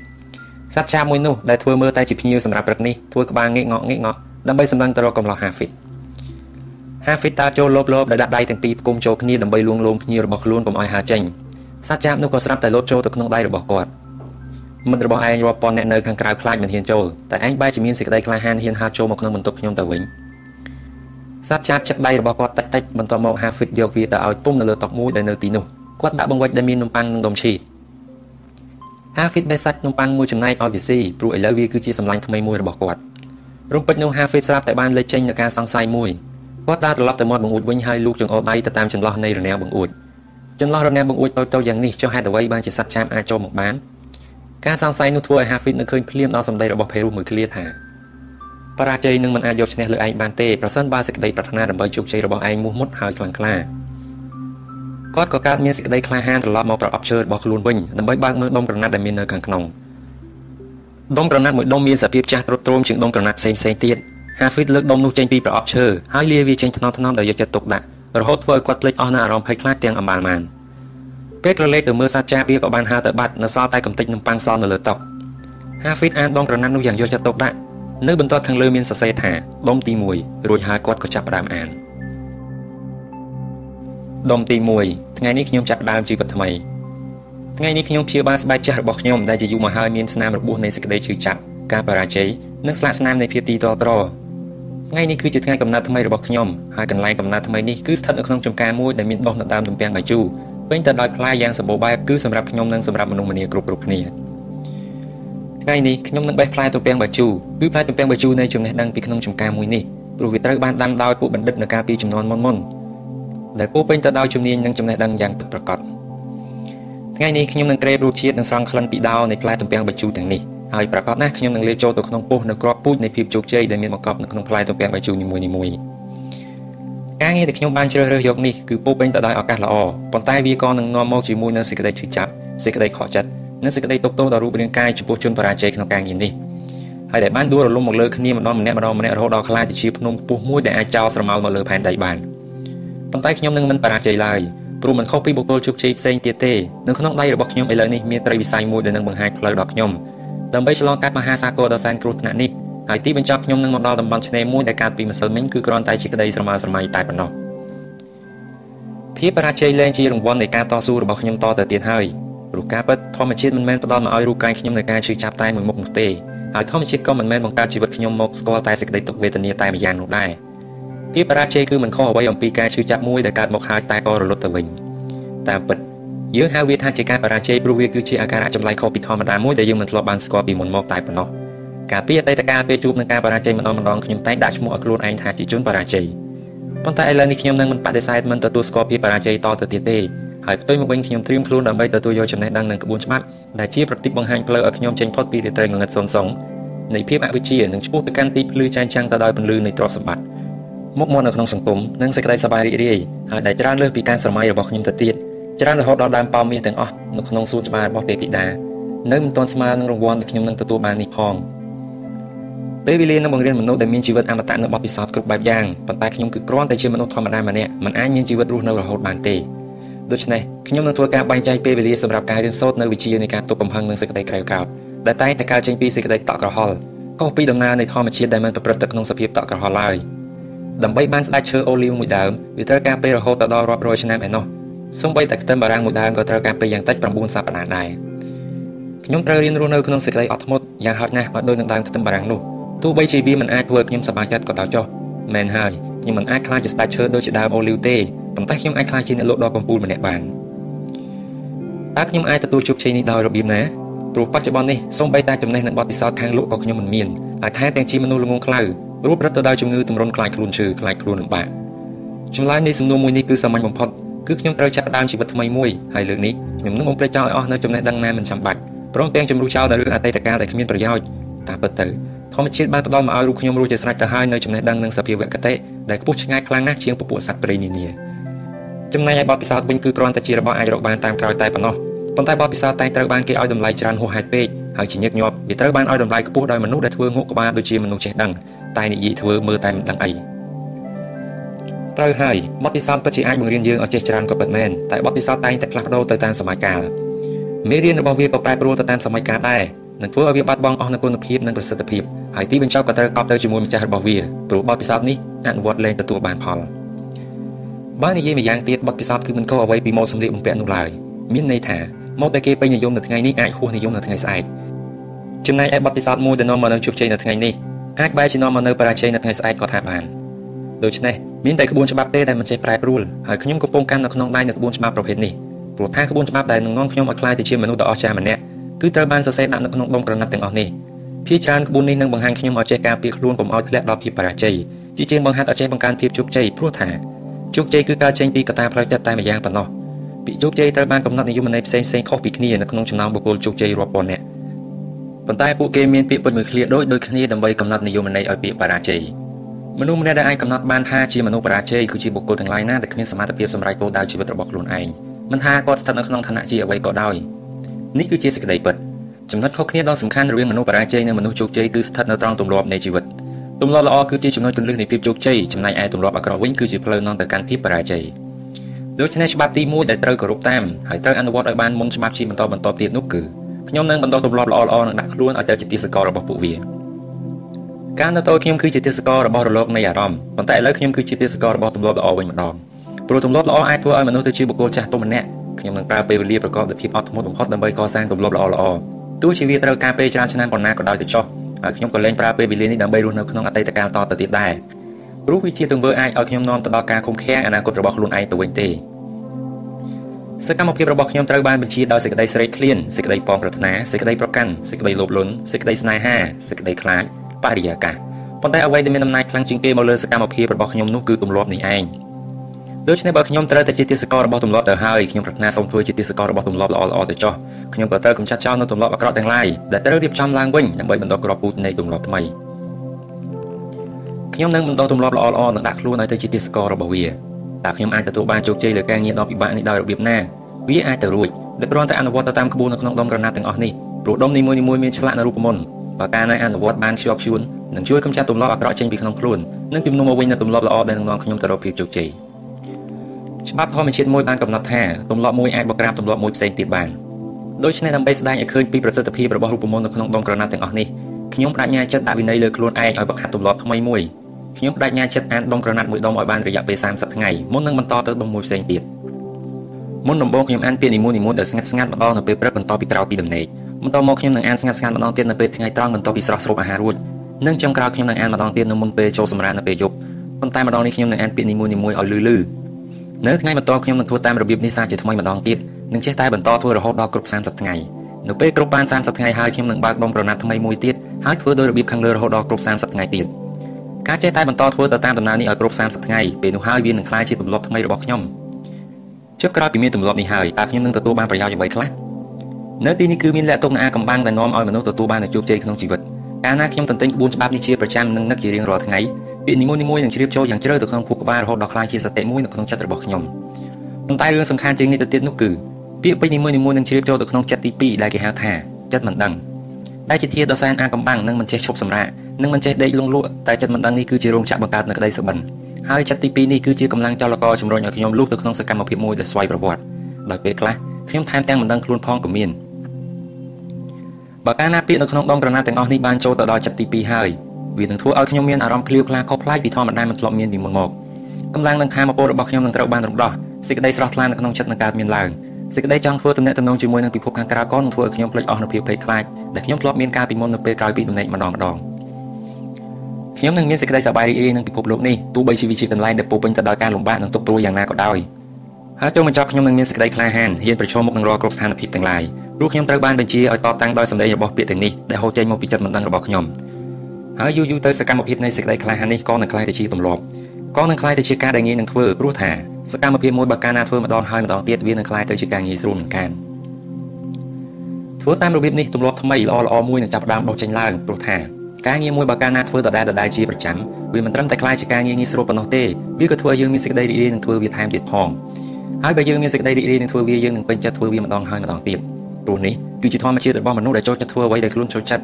សត្វចាបមួយនោះដែលធ្វើមើលតែជាភ្ញៀវសម្រាប់ព្រឹកនេះធ្វើក្បាលងាកងក់ងាកងក់ដើម្បីសម្លឹងទៅរកកំឡោះ Hafid Hafid ដើរចូលលបលបដោយដាក់ដៃទាំងពីរផ្គុំចូលគ្នាដើម្បីលួងលោមភ្ញៀវរបស់ខ្លួនកុំឲ្យហើរចេញសត្វចាបនោះក៏ស្រាប់តែលោតចូលទៅក្នុងដៃរបស់គាត់ មិត្តរបស់ឯងរាប់ពាន់អ្នកនៅខាងក្រៅខ្លាចមិនហ៊ានចូលតែឯងបែរជាមានសេចក្តីក្លាហានហ៊ានហើរចូលមកក្នុងបន្ទប់ខ្ញុំទៅវិញសត្វចាបចិត្តដៃរបស់គាត់តិចតិចបន្ទាប់មក Hafid យកវាទៅឲ្យទុំនៅលើតុមួយដែលនៅទីនោះគាត់ដាក់បង្វិចដែលមាននំប៉័ងនិងដុំឈី Hafid បេះសាច់នំប៉័ងមួយចំណែកឲ្យវាស៊ីព្រោះឥឡូវវាគឺជាសម្លាញ់ថ្មីមួយរបស់គាត់រំពេចនោះ Hafid ស្រាប់តែបានលេចចេញនូវការសង្ស័យមួយគាត់ដើរត្រឡប់ទៅមាត់បង្អួចវិញហើយលូកចង្អុលដៃទៅតាមចន្លោះនៃរនាំងបង្អួចចន្លោះរនាំងបង្អួចតូចៗយ៉ាងនេះចុះហេតុអ្វីបានជាសត្វចាបអាចចូលមកបាន ការសង្ស័យនោះធ្វើឲ្យ Hafid នៅឃើញភ្លាមដល់សម្ដីរបស់ Peru មួយឃ្លាថាបរាជ័យនឹងមិនអាចយកឈ្នះលើឯងបានទេប្រសិនបើសេចក្តីប្រាថ្នាដើម្បីជោគជ័យរបស់ឯងមោះមុតហើយខ្លាំងក្លាគាត់ក៏កើតមានសេចក្តីក្លាហានត្រឡប់មកប្រអប់ឈើរបស់ខ្លួនវិញដើម្បីបើកមើលដុំក្រណាត់ដែលមាននៅខាងក្នុងដុំក្រណាត់មួយដុំមានសភាពចាស់ទ្រុឌទ្រោមជាងដុំក្រណាត់ផ្សេងផ្សេងទៀត Hafid លើកដុំនោះចេញពីប្រអប់ឈើហើយលាវាចេញថ្នមថ្នមដោយយកចិត្តទុកដាក់រហូតធ្វើឲ្យគាត់ភ្លេចអស់នូវអារម្មណ៍ភ័យខ្លាចទាំងអម្បាលម៉ាន ពេលក្រឡេកទៅមើលសត្វចាបវាក៏បានហើរទៅបាត់នៅសល់តែកំតិចនំប៉័ងសល់នៅលើតុ Hafid អានដុំក្រណាត់នោះយ៉ាងយកចិត្តទុកដាក់នៅបន្ទាត់ខាងលើមានសរសេរថាដុំទី1រួចហើយគាត់ក៏ចាប់ផ្ដើមអានដុំទី1ថ្ងៃនេះខ្ញុំចាប់ផ្ដើមជីវិតថ្មីថ្ងៃនេះខ្ញុំព្យាបាលស្បែកចាស់របស់ខ្ញុំដែលជាយូរមកហើយមានស្នាមរបួសនៃសេចក្តីឈឺចាប់ការបរាជ័យនិងស្លាកស្នាមនៃភាពទីតត្រថ្ងៃនេះគឺជាថ្ងៃកំណើតថ្មីរបស់ខ្ញុំហើយកន្លែងកំណើតថ្មីនេះគឺស្ថិតនៅក្នុងចំការមួយដែលមានដុះនៅដើមទំពាំងបាយជូរ ពេញទៅដោយផ្លែយ៉ាងសម្បូរបែបគឺសម្រាប់ខ្ញុំនិងសម្រាប់មនុស្សម្នាគ្រប់គ្រប់គ្នាថ្ងៃនេះខ្ញុំនឹងបេះផ្លែទំពាំងបាយជូរគឺផ្លែទំពាំងបាយជូរនៃចំណេះដឹងពីក្នុងចំការមួយនេះព្រោះវាត្រូវបានដាំដោយពួកបណ្ឌិតនៅកាលពីចំនួនមុនមុនដែលពោពេញទៅដោយជំនាញនិងចំណេះដឹងយ៉ាងពិតប្រាកដថ្ងៃនេះខ្ញុំនឹងក្រេបរសជាតិនិងស្រង់ក្លិនពីដោនៃផ្លែទំពាំងបាយជូរទាំងនេះហើយប្រកាសណាស់ខ្ញុំនឹងលាបចូលទៅក្នុងពោះនៅក្របពូជនៃភាពជោគជ័យដែលមានបង្កប់នៅក្នុងផ្លែទំពាំងបាយជូរនីមួយៗ ការងារដែលខ្ញុំបានជ្រើសរើសយកនេះគឺពោពេញទៅដោយឱកាសល្អប៉ុន្តែវាក៏នឹងនាំមកជាមួយនូវសេចក្តីឈឺចាប់សេចក្តីខកចិត្តនិងសេចក្តីទុកទោសដល់រូបរាងកាយចំពោះជនបរាជ័យក្នុងការងារនេះហើយដែលបានដួលរលំមកលើគ្នាម្ដងម្នាក់ម្ដងម្នាក់រហូតដល់ខ្លាចទៅជាភ្នំខ្ពស់មួយដែលអាចចោលស្រមោលមកលើផែនដីបានប៉ុន្តែខ្ញុំនឹងមិនបរាជ័យឡើយព្រោះមិនខុសពីបុគ្គលជោគជ័យផ្សេងទៀតទេនៅក្នុងដៃរបស់ខ្ញុំឥឡូវនេះមានត្រីវិស័យមួយដែលនឹងបង្ហាញផ្លូវដល់ខ្ញុំដើម្បីឆ្លងកាត់មហាសាគរដ៏សែនគ្រោះថ្នាក់នេះ ហើយទីបញ្ចប់ខ្ញុំនឹងមកដល់តំបន់ឆ្នេរមួយដែលកើតពីម្សិលមិញគឺគ្រាន់តែជាក្តីស្រមើស្រមៃតែប៉ុណ្ណោះភាពបរាជ័យលែងជារង្វាន់នៃការតស៊ូរបស់ខ្ញុំតទៅទៀតហើយព្រោះការពិតធម្មជាតិមិនមែនផ្ដល់មកឲ្យរូបកាយខ្ញុំនៅការឈឺចាប់តែមួយមុខនោះទេហើយធម្មជាតិក៏មិនមែនបង្កើតជីវិតខ្ញុំមកស្គាល់តែសេចក្តីទុក្ខវេទនាតែម្យ៉ាងនោះដែរភាពបរាជ័យគឺមិនខុសអ្វីអំពីការឈឺចាប់មួយដែលកើតមកហើយតែក៏រលត់ទៅវិញតាមពិតយើងហៅវាថាជាការបរាជ័យព្រោះវាគឺជាអាការៈចម្លែកខុសពីធម្មតាមួយដែលយើងមិនធ្លាប់បានស្គាល់ពីមុនមកតែប៉ុណ្ណោះ កាលពីអតីតកាលពេលជួបនឹងការបរាជ័យម្ដងម្ដងខ្ញុំតែងដាក់ឈ្មោះឲ្យខ្លួនឯងថាជាជនបរាជ័យប៉ុន្តែឥឡូវនេះខ្ញុំនឹងមិនបដិសេធមិនទទួលស្គាល់ភាពបរាជ័យតទៅទៀតទេហើយផ្ទុយមកវិញខ្ញុំត្រៀមខ្លួនដើម្បីទទួលយកចំណេះដឹងនិងក្បួនច្បាប់ដែលជាប្រតិបបង្ហាញផ្លូវឲ្យខ្ញុំចេញផុតពីរាត្រីងងឹតសុនសងនៃភាពអវិជ្ជានិងឆ្ពោះទៅកាន់ទីភ្លឺចែងចាំងទៅដោយពន្លឺនៃទ្រព្យសម្បត្តិមុខមាត់នៅក្នុងសង្គមនិងសេចក្តីសប្បាយរីករាយហើយដែលច្រើនលើសពីការស្រមៃរបស់ខ្ញុំទៅទៀតច្រើនរហូតដល់ដើមប៉ោមមាសទាំងអស់នៅក្នុងសួនច្បាររបស់ទេពធីតានៅមិនទាន់ស្មើនឹងរង្វាន់ដែលខ្ញុំនឹងទទួលបាននេះផង ពេលវេលានឹងបង្រៀនមនុស្សដែលមានជីវិតអមតៈនៅបទពិសោធន៍គ្រប់បែបយ៉ាងប៉ុន្តែខ្ញុំគឺគ្រាន់តែជាមនុស្សធម្មតាម្នាក់មិនអាចមានជីវិតរស់នៅរហូតបានទេដូច្នេះខ្ញុំនឹងធ្វើការបែងចែកពេលវេលាសម្រាប់ការរៀនសូត្រនៅវិជ្ជានៃការទប់កំហឹងនិងសេចក្តីក្រែវក្រោធដែលតែងតែកើតចេញពីសេចក្តីតក់ក្រហល់ខុសពីដំណើរនៃធម្មជាតិដែលមិនប្រព្រឹត្តទៅក្នុងសភាពតក់ក្រហល់ឡើយដើម្បីបានស្ដេចឈើអូលីវមួយដើមវាត្រូវការពេលរហូតដល់រាប់រយឆ្នាំឯណោះសូម្បីតែខ្ទឹមបារាំងមួយដើមក៏ត្រូវការពេលយ៉ាងតិច9សប្តាហ៍ដែរខ្ញុំត្រូវរៀនរស់នៅក្នុងសេចក្តីអត់ធ្មត់យ៉ាងហោចណាស់មកដូចនឹងដើមខ្ទឹមបារាំងនោះ ទោះបីជាវាមិនអាចធ្វើឲ្យខ្ញុំសប្បាយចិត្តក៏ដោយចុះមែនហើយខ្ញុំមិនអាចខ្លាចជាស្ដេចឈើដូចជាដើមអូលីវទេប៉ុន្តែខ្ញុំអាចខ្លាចជាអ្នកលក់ដ៏កំពូលម្នាក់បានតើខ្ញុំអាចទទួលជោគជ័យនេះដោយរបៀបណាព្រោះបច្ចុប្បន្ននេះសូម្បីតែចំណេះនិងបទពិសោធន៍ខាងលក់ក៏ខ្ញុំមិនមានហើយថែទាំងជាមនុស្សល្ងងខ្លៅរួបរត់ទៅដោយជំងឺទម្រន់ខ្លាចខ្លួនឈឺខ្លាចខ្លួនលំបាកចម្លើយនៃសំណួរមួយនេះគឺសាមញ្ញបំផុតគឺខ្ញុំត្រូវចាប់ផ្ដើមជីវិតថ្មីមួយហើយលើកនេះខ្ញុំនឹងបំភ្លេចចោលឲ្យអស់នៅចំណេះដឹងណាមិនចាំបាច់ព្រមទាំងជំរុះចោលនៅរឿងអតីតកាលដែលគ្មានប្រយោជន៍តាមពិតទៅ ធម្មជាតិបានផ្ដល់មកឲ្យរូបខ្ញុំរួចជាស្រេចទៅហើយនៅចំណេះដឹងនិងសភាវគតិដែលខ្ពស់ឆ្ងាយខ្លាំងណាស់ជាងពពួកសត្វព្រៃនានាចំណែកឯបទពិសោធន៍វិញគឺគ្រាន់តែជារបស់អាចរកបានតាមក្រោយតែប៉ុណ្ណោះប៉ុន្តែបទពិសោធន៍តែងត្រូវបានគេឲ្យតម្លៃច្រើនហួសហេតុពេកហើយជាញឹកញាប់វាត្រូវបានឲ្យតម្លៃខ្ពស់ដោយមនុស្សដែលធ្វើងក់ក្បាលដូចជាមនុស្សចេះដឹងតែនិយាយធ្វើមើលតែមិនដឹងអីត្រូវហើយបទពិសោធន៍ពិតជាអាចបង្រៀនយើងឲ្យចេះច្រើនក៏ពិតមែនតែបទពិសោធន៍តែងតែផ្លាស់ប្ដូរទៅតាមសម័យកាលមេរៀនរបស់វាក៏ប្រែប្រួលទៅតាមសម័យកាលដែរ នឹងធ្វើឲ្យវាបាត់បង់អស់នូវគុណភាពនិងប្រសិទ្ធភាពហើយទីបញ្ចប់ក៏ត្រូវកប់ទៅជាមួយម្ចាស់របស់វាព្រោះបទពិសោធន៍នេះអនុវត្តលែងទទួលបានផលបើនិយាយម្យ៉ាងទៀតបទពិសោធន៍គឺមិនខុសអ្វីពីម៉ូដសម្លៀកបំពាក់នោះឡើយមានន័យថាម៉ូដដែលគេពេញនិយមនៅថ្ងៃនេះអាចហួសនិយមនៅថ្ងៃស្អែកចំណែកឯបទពិសោធន៍មួយដែលនាំមកនូវជោគជ័យនៅថ្ងៃនេះអាចបែរជានាំមកនូវបរាជ័យនៅថ្ងៃស្អែកក៏ថាបានដូច្នេះមានតែក្បួនច្បាប់ទេដែលមិនចេះប្រែប្រួលហើយខ្ញុំកំពុងកាន់នៅក្នុងដៃនៅក្បួនច្បាប់ប្រភេទនេះព្រោះថាក្បួនច្បាប់ដែលនឹងនាំខ្ញុំឲ្យក្លាយទៅជាមនុស្សដ៏អស្ចារ្យម្នាក់ គឺត្រូវបានសរសេរដាក់នៅក្នុងដុំក្រណាត់ទាំងអស់នេះភាគច្រើនក្បួននេះនឹងបង្ហាញខ្ញុំឲ្យចេះការពារខ្លួនកុំឲ្យធ្លាក់ដល់ភាពបរាជ័យជាជាងបង្ហាត់ឲ្យចេះបង្កើនភាពជោគជ័យព្រោះថាជោគជ័យគឺការចេញពីកត្តាផ្លូវចិត្តតែម្យ៉ាងប៉ុណ្ណោះពាក្យជោគជ័យត្រូវបានកំណត់និយមន័យផ្សេងផ្សេងខុសពីគ្នានៅក្នុងចំណោមបុគ្គលជោគជ័យរាប់ពាន់នាក់ប៉ុន្តែពួកគេមានពាក្យពេចន៍មួយឃ្លាដូចដូចគ្នាដើម្បីកំណត់និយមន័យឲ្យពាក្យបរាជ័យមនុស្សម្នាក់ដែលអាចកំណត់បានថាជាមនុស្សបរាជ័យគឺជាបុគ្គលទាំងឡាយណាដែលគ្មានសមត្ថភាពសម្រេចគោលដៅជីវិតរបស់ខ្លួនឯងមិនថាគាត់ស្ថិតនៅក្នុងឋានៈជាអ្វីក៏ដោយ នេះគឺជាសេចក្តីពិតចំណុចខុសគ្នាដ៏សំខាន់រវាងមនុស្សបរាជ័យនិងមនុស្សជោគជ័យគឺស្ថិតនៅត្រង់ទម្លាប់នៃជីវិតទម្លាប់ល្អគឺជាចំណុចគន្លឹះនៃភាពជោគជ័យចំណែកឯទម្លាប់អាក្រក់វិញគឺជាផ្លូវនាំទៅកាន់ភាពបរាជ័យដូច្នេះច្បាប់ទី1ដែលត្រូវគោរពតាមហើយត្រូវអនុវត្តឲ្យបានមុនច្បាប់ជាបន្តបន្តទៀតនោះគឺខ្ញុំនឹងបន្តទម្លាប់ល្អៗនិងដាក់ខ្លួនឲ្យទៅជាទាសកររបស់ពួកវាការនៅតូចខ្ញុំគឺជាទាសកររបស់រលកនៃអារម្មណ៍ប៉ុន្តែឥឡូវខ្ញុំគឺជាទាសកររបស់ទម្លាប់ល្អវិញម្ដងព្រោះទម្លាប់ល្អអាចធ្វើឲ្យមនុស្សទៅជាបុគ្គលចាស់ទុំម្នាក់ ខ្ញុំនឹងប្រើពេលវេលាប្រកបដោយភាពអត់ធ្មត់បំផុតដើម្បីកសាងទម្លាប់ល្អល្អទោះជាវាត្រូវការពេលច្រើនឆ្នាំប៉ុណ្ណាក៏ដោយទៅចុះហើយខ្ញុំក៏លែងប្រើពេលវេលានេះដើម្បីរស់នៅក្នុងអតីតកាលតទៅទៀតដែរព្រោះវាជាទង្វើអាចឲ្យខ្ញុំនាំទៅដល់ការឃុំឃាំងអនាគតរបស់ខ្លួនឯងទៅវិញទេសកម្មភាពរបស់ខ្ញុំត្រូវបានបញ្ជាដោយសេចក្តីស្រេកឃ្លានសេចក្តីប៉ងប្រាថ្នាសេចក្តីប្រកាន់សេចក្តីលោភលន់សេចក្តីស្នេហាសេចក្តីខ្លាចបរិយាកាសប៉ុន្តែអ្វីដែលមានអំណាចខ្លាំងជាងគេមកលើសកម្មភាពរបស់ខ្ញុំនោះគឺទម្លាប់នេះឯង ដូច្នេះបើខ្ញុំត្រូវតែជាទាសកររបស់ទម្លាប់ទៅហើយខ្ញុំប្រាថ្នាសូមធ្វើជាទាសកររបស់ទម្លាប់ល្អល្អទៅចុះខ្ញុំក៏ត្រូវកំចាត់ចោលនូវទម្លាប់អាក្រក់ទាំងឡាយដែលត្រូវរៀបចំឡើងវិញដើម្បីបន្តក្របពូជនៃទម្លាប់ថ្មីខ្ញុំនឹងបន្តទម្លាប់ល្អល្អនិងដាក់ខ្លួនឲ្យទៅជាទាសកររបស់វាតើខ្ញុំអាចទទួលបានជោគជ័យលើការងារដ៏ពិបាកនេះដោយរបៀបណាវាអាចទៅរួចដែលគ្រាន់តែអនុវត្តទៅតាមក្បួននៅក្នុងដុំក្រណាត់ទាំងអស់នេះព្រោះដុំនីមួយៗមានឆ្លាក់នៅរូបមន្តបើការណែអនុវត្តបានខ្ជាប់ខ្ជួននឹងជួយកម្ចាត់ទម្លាប់អាក្រក់ចេញពីក្នុងខ្លួននិងជំនុំមកវិញនូវទម្លាប់ល្អដែលនឹងនាំខ្ញុំទៅរកភាពជោគជ័យ ច្បាប់ធម្មជាតិមួយបានកំណត់ថាទម្លាប់មួយអាចបកក្រាបទម្លាប់មួយផ្សេងទៀតបានដូច្នេះដើម្បីស្ដែងឲ្យឃើញពីប្រសិទ្ធភាពរបស់រូបមន្តនៅក្នុងដុំក្រណាត់ទាំងអស់នេះខ្ញុំបដិញ្ញាចិត្តដាក់វិន័យលើខ្លួនឯងឲ្យបង្ហាត់ទម្លាប់ថ្មីមួយខ្ញុំបដិញ្ញាចិត្តអានដុំក្រណាត់មួយដុំឲ្យបានរយៈពេល30ថ្ងៃមុននឹងបន្តទៅដុំមួយផ្សេងទៀតមុនដំបូងខ្ញុំអានពាក្យនីមួយៗដោយស្ងាត់ស្ងាត់ម្ដងនៅពេលព្រឹកបន្តពីក្រោយពីដំណេកបន្តមកខ្ញុំនឹងអានស្ងាត់ស្ងាត់ម្ដងទៀតនៅពេលថ្ងៃត្រង់បន្ទាប់ពីស្រស់ស្រូបអាហាររួចនិងចុងក្រោយខ្ញុំនឹងអានម្ដងទៀតនៅមុនពេលចូលសម្រាកនៅពេលយប់ប៉ុន្តែម្ដងនេះខ្ញុំនឹងអានពាក្យនីមួយៗឲ្យលឺលឺ នៅថ្ងៃបន្ទាប់ខ្ញុំនឹងធ្វើតាមរបៀបនេះសាជាថ្មីម្ដងទៀតនិងចេះតែបន្តធ្វើរហូតដល់គ្រប់30ថ្ងៃនៅពេលគ្រប់បាន30ថ្ងៃហើយខ្ញុំនឹងបើកដុំក្រណាត់ថ្មីមួយទៀតហើយធ្វើដោយរបៀបខាងលើរហូតដល់គ្រប់30ថ្ងៃទៀតការចេះតែបន្តធ្វើទៅតាមដំណើរនេះឲ្យគ្រប់30ថ្ងៃពេលនោះហើយវានឹងក្លាយជាទម្លាប់ថ្មីរបស់ខ្ញុំជប់ក្រោយពីមានទម្លាប់នេះហើយតើខ្ញុំនឹងទទួលបានប្រយោជន៍អ្វីខ្លះនៅទីនេះគឺមានលក្ខទុកនៃអាកំបាំងដែលនាំឲ្យមនុស្សទទួលបាននូវជោគជ័យក្នុងជីវិតកាលណាខ្ញុំទន្ទិញក្បួនច្បាប់នេះជាប្រចាំនិងនឹកជារៀងរាល់ថ្ងៃ ពាក្យនីមួយៗនឹងជ្រាបចូលយ៉ាងជ្រៅទៅក្នុងភពក្បាលរហូតដល់ក្លាយជាសតិមួយនៅក្នុងចិត្តរបស់ខ្ញុំប៉ុន្តែរឿងសំខាន់ជាងនេះទៅទៀតនោះគឺពាក្យពេចនីមួយៗនឹងជ្រាបចូលទៅក្នុងចិត្តទី2ដែលគេហៅថាចិត្តមិនដឹងដែលជាធាតុដ៏សែនអាកំបាំងនិងមិនចេះឈប់សម្រាកនិងមិនចេះដេកលងលក់តែចិត្តមិនដឹងនេះគឺជារោងចក្របង្កើតនូវក្តីសុបិនហើយចិត្តទី2នេះគឺជាកម្លាំងចលករជំរុញឲ្យខ្ញុំលូកទៅក្នុងសកម្មភាពមួយដែលស្វ័យប្រវត្តិដោយពេលខ្លះខ្ញុំថែមទាំងមិនដឹងខ្លួនផងក៏មានបើកាលណាពាក្យនៅក្នុងដងក្រណាត់ទាំងអស់នេះបានចូលទៅដល់ចិត្តទី2ហើយ វានឹងធ្វើឲ្យខ្ញុំមានអារម្មណ៍ឃ្លាវខ្លាខុសប្លែកពីធម្មតាមិនធ្លាប់មានពីមុនមកកម្លាំងនិងធម៌ពលរបស់ខ្ញុំនឹងត្រូវបានរំដោះសេចក្តីស្រស់ថ្លានៅក្នុងចិត្តនឹងកើតមានឡើងសេចក្តីចង់ធ្វើទំនាក់ទំនងជាមួយនឹងពិភពខាងក្រៅក៏នឹងធ្វើឲ្យខ្ញុំភ្លេចអស់នូវភាពភ័យខ្លាចដែលខ្ញុំធ្លាប់មានកាលពីមុននៅពេលក្រោយពីដំណេកម្ដងម្ដងខ្ញុំនឹងមានសេចក្តីសប្បាយរីករាយនឹងពិភពលោកនេះទោះបីជាវាជាកន្លែងដែលពោពេញទៅដោយការលំបាកនិងទុក្ខព្រួយយ៉ាងណាក៏ដោយហើយចូលបញ្ចប់ខ្ញុំនឹងមានសេចក្តីក្លាហានហ៊ានប្រឈមមុខនឹងរាល់គ្រប់ស្ថានភាពទាំងឡាយព្រោះខ្ញុំត្រូវបានបញ្ជាឲ្យតបតាំងដោយសម្ដីរបស់ពាក្យទាំងនេះដែលហូរចេញមកពីចិត្តមិនដឹងរបស់ខ្ញុំ ហើយយូរយូរទៅសកម្មភាពនៃសេចក្តីក្លាហាននេះក៏នឹងក្លាយទៅជាទម្លាប់ក៏នឹងក្លាយទៅជាការដែលងាយនឹងធ្វើព្រោះថាសកម្មភាពមួយបើកាលណាធ្វើម្ដងហើយម្ដងទៀតវានឹងក្លាយទៅជាការងាយស្រួលមិនខានធ្វើតាមរបៀបនេះទម្លាប់ថ្មីល្អល្អមួយនឹងចាប់ផ្ដើមបោះចេញឡើងព្រោះថាការងារមួយបើកាលណាធ្វើដដែលដដែលជាប្រចាំវាមិនត្រឹមតែក្លាយជាការងារងាយស្រួលប៉ុណ្ណោះទេវាក៏ធ្វើឲ្យយើងមានសេចក្តីរីករាយនឹងធ្វើវាថែមទៀតផងហើយបើយើងមានសេចក្តីរីករាយនឹងធ្វើវាយើងនឹងពេញចិត្តធ្វើវាម្ដងហើយម្ដងទៀតព្រោះនេះគឺជាធម្មជាតិរបស់មនុស្សដែលចូលចិត្តធ្វើអ្វីដែលខ្លួនចូលចិត្ត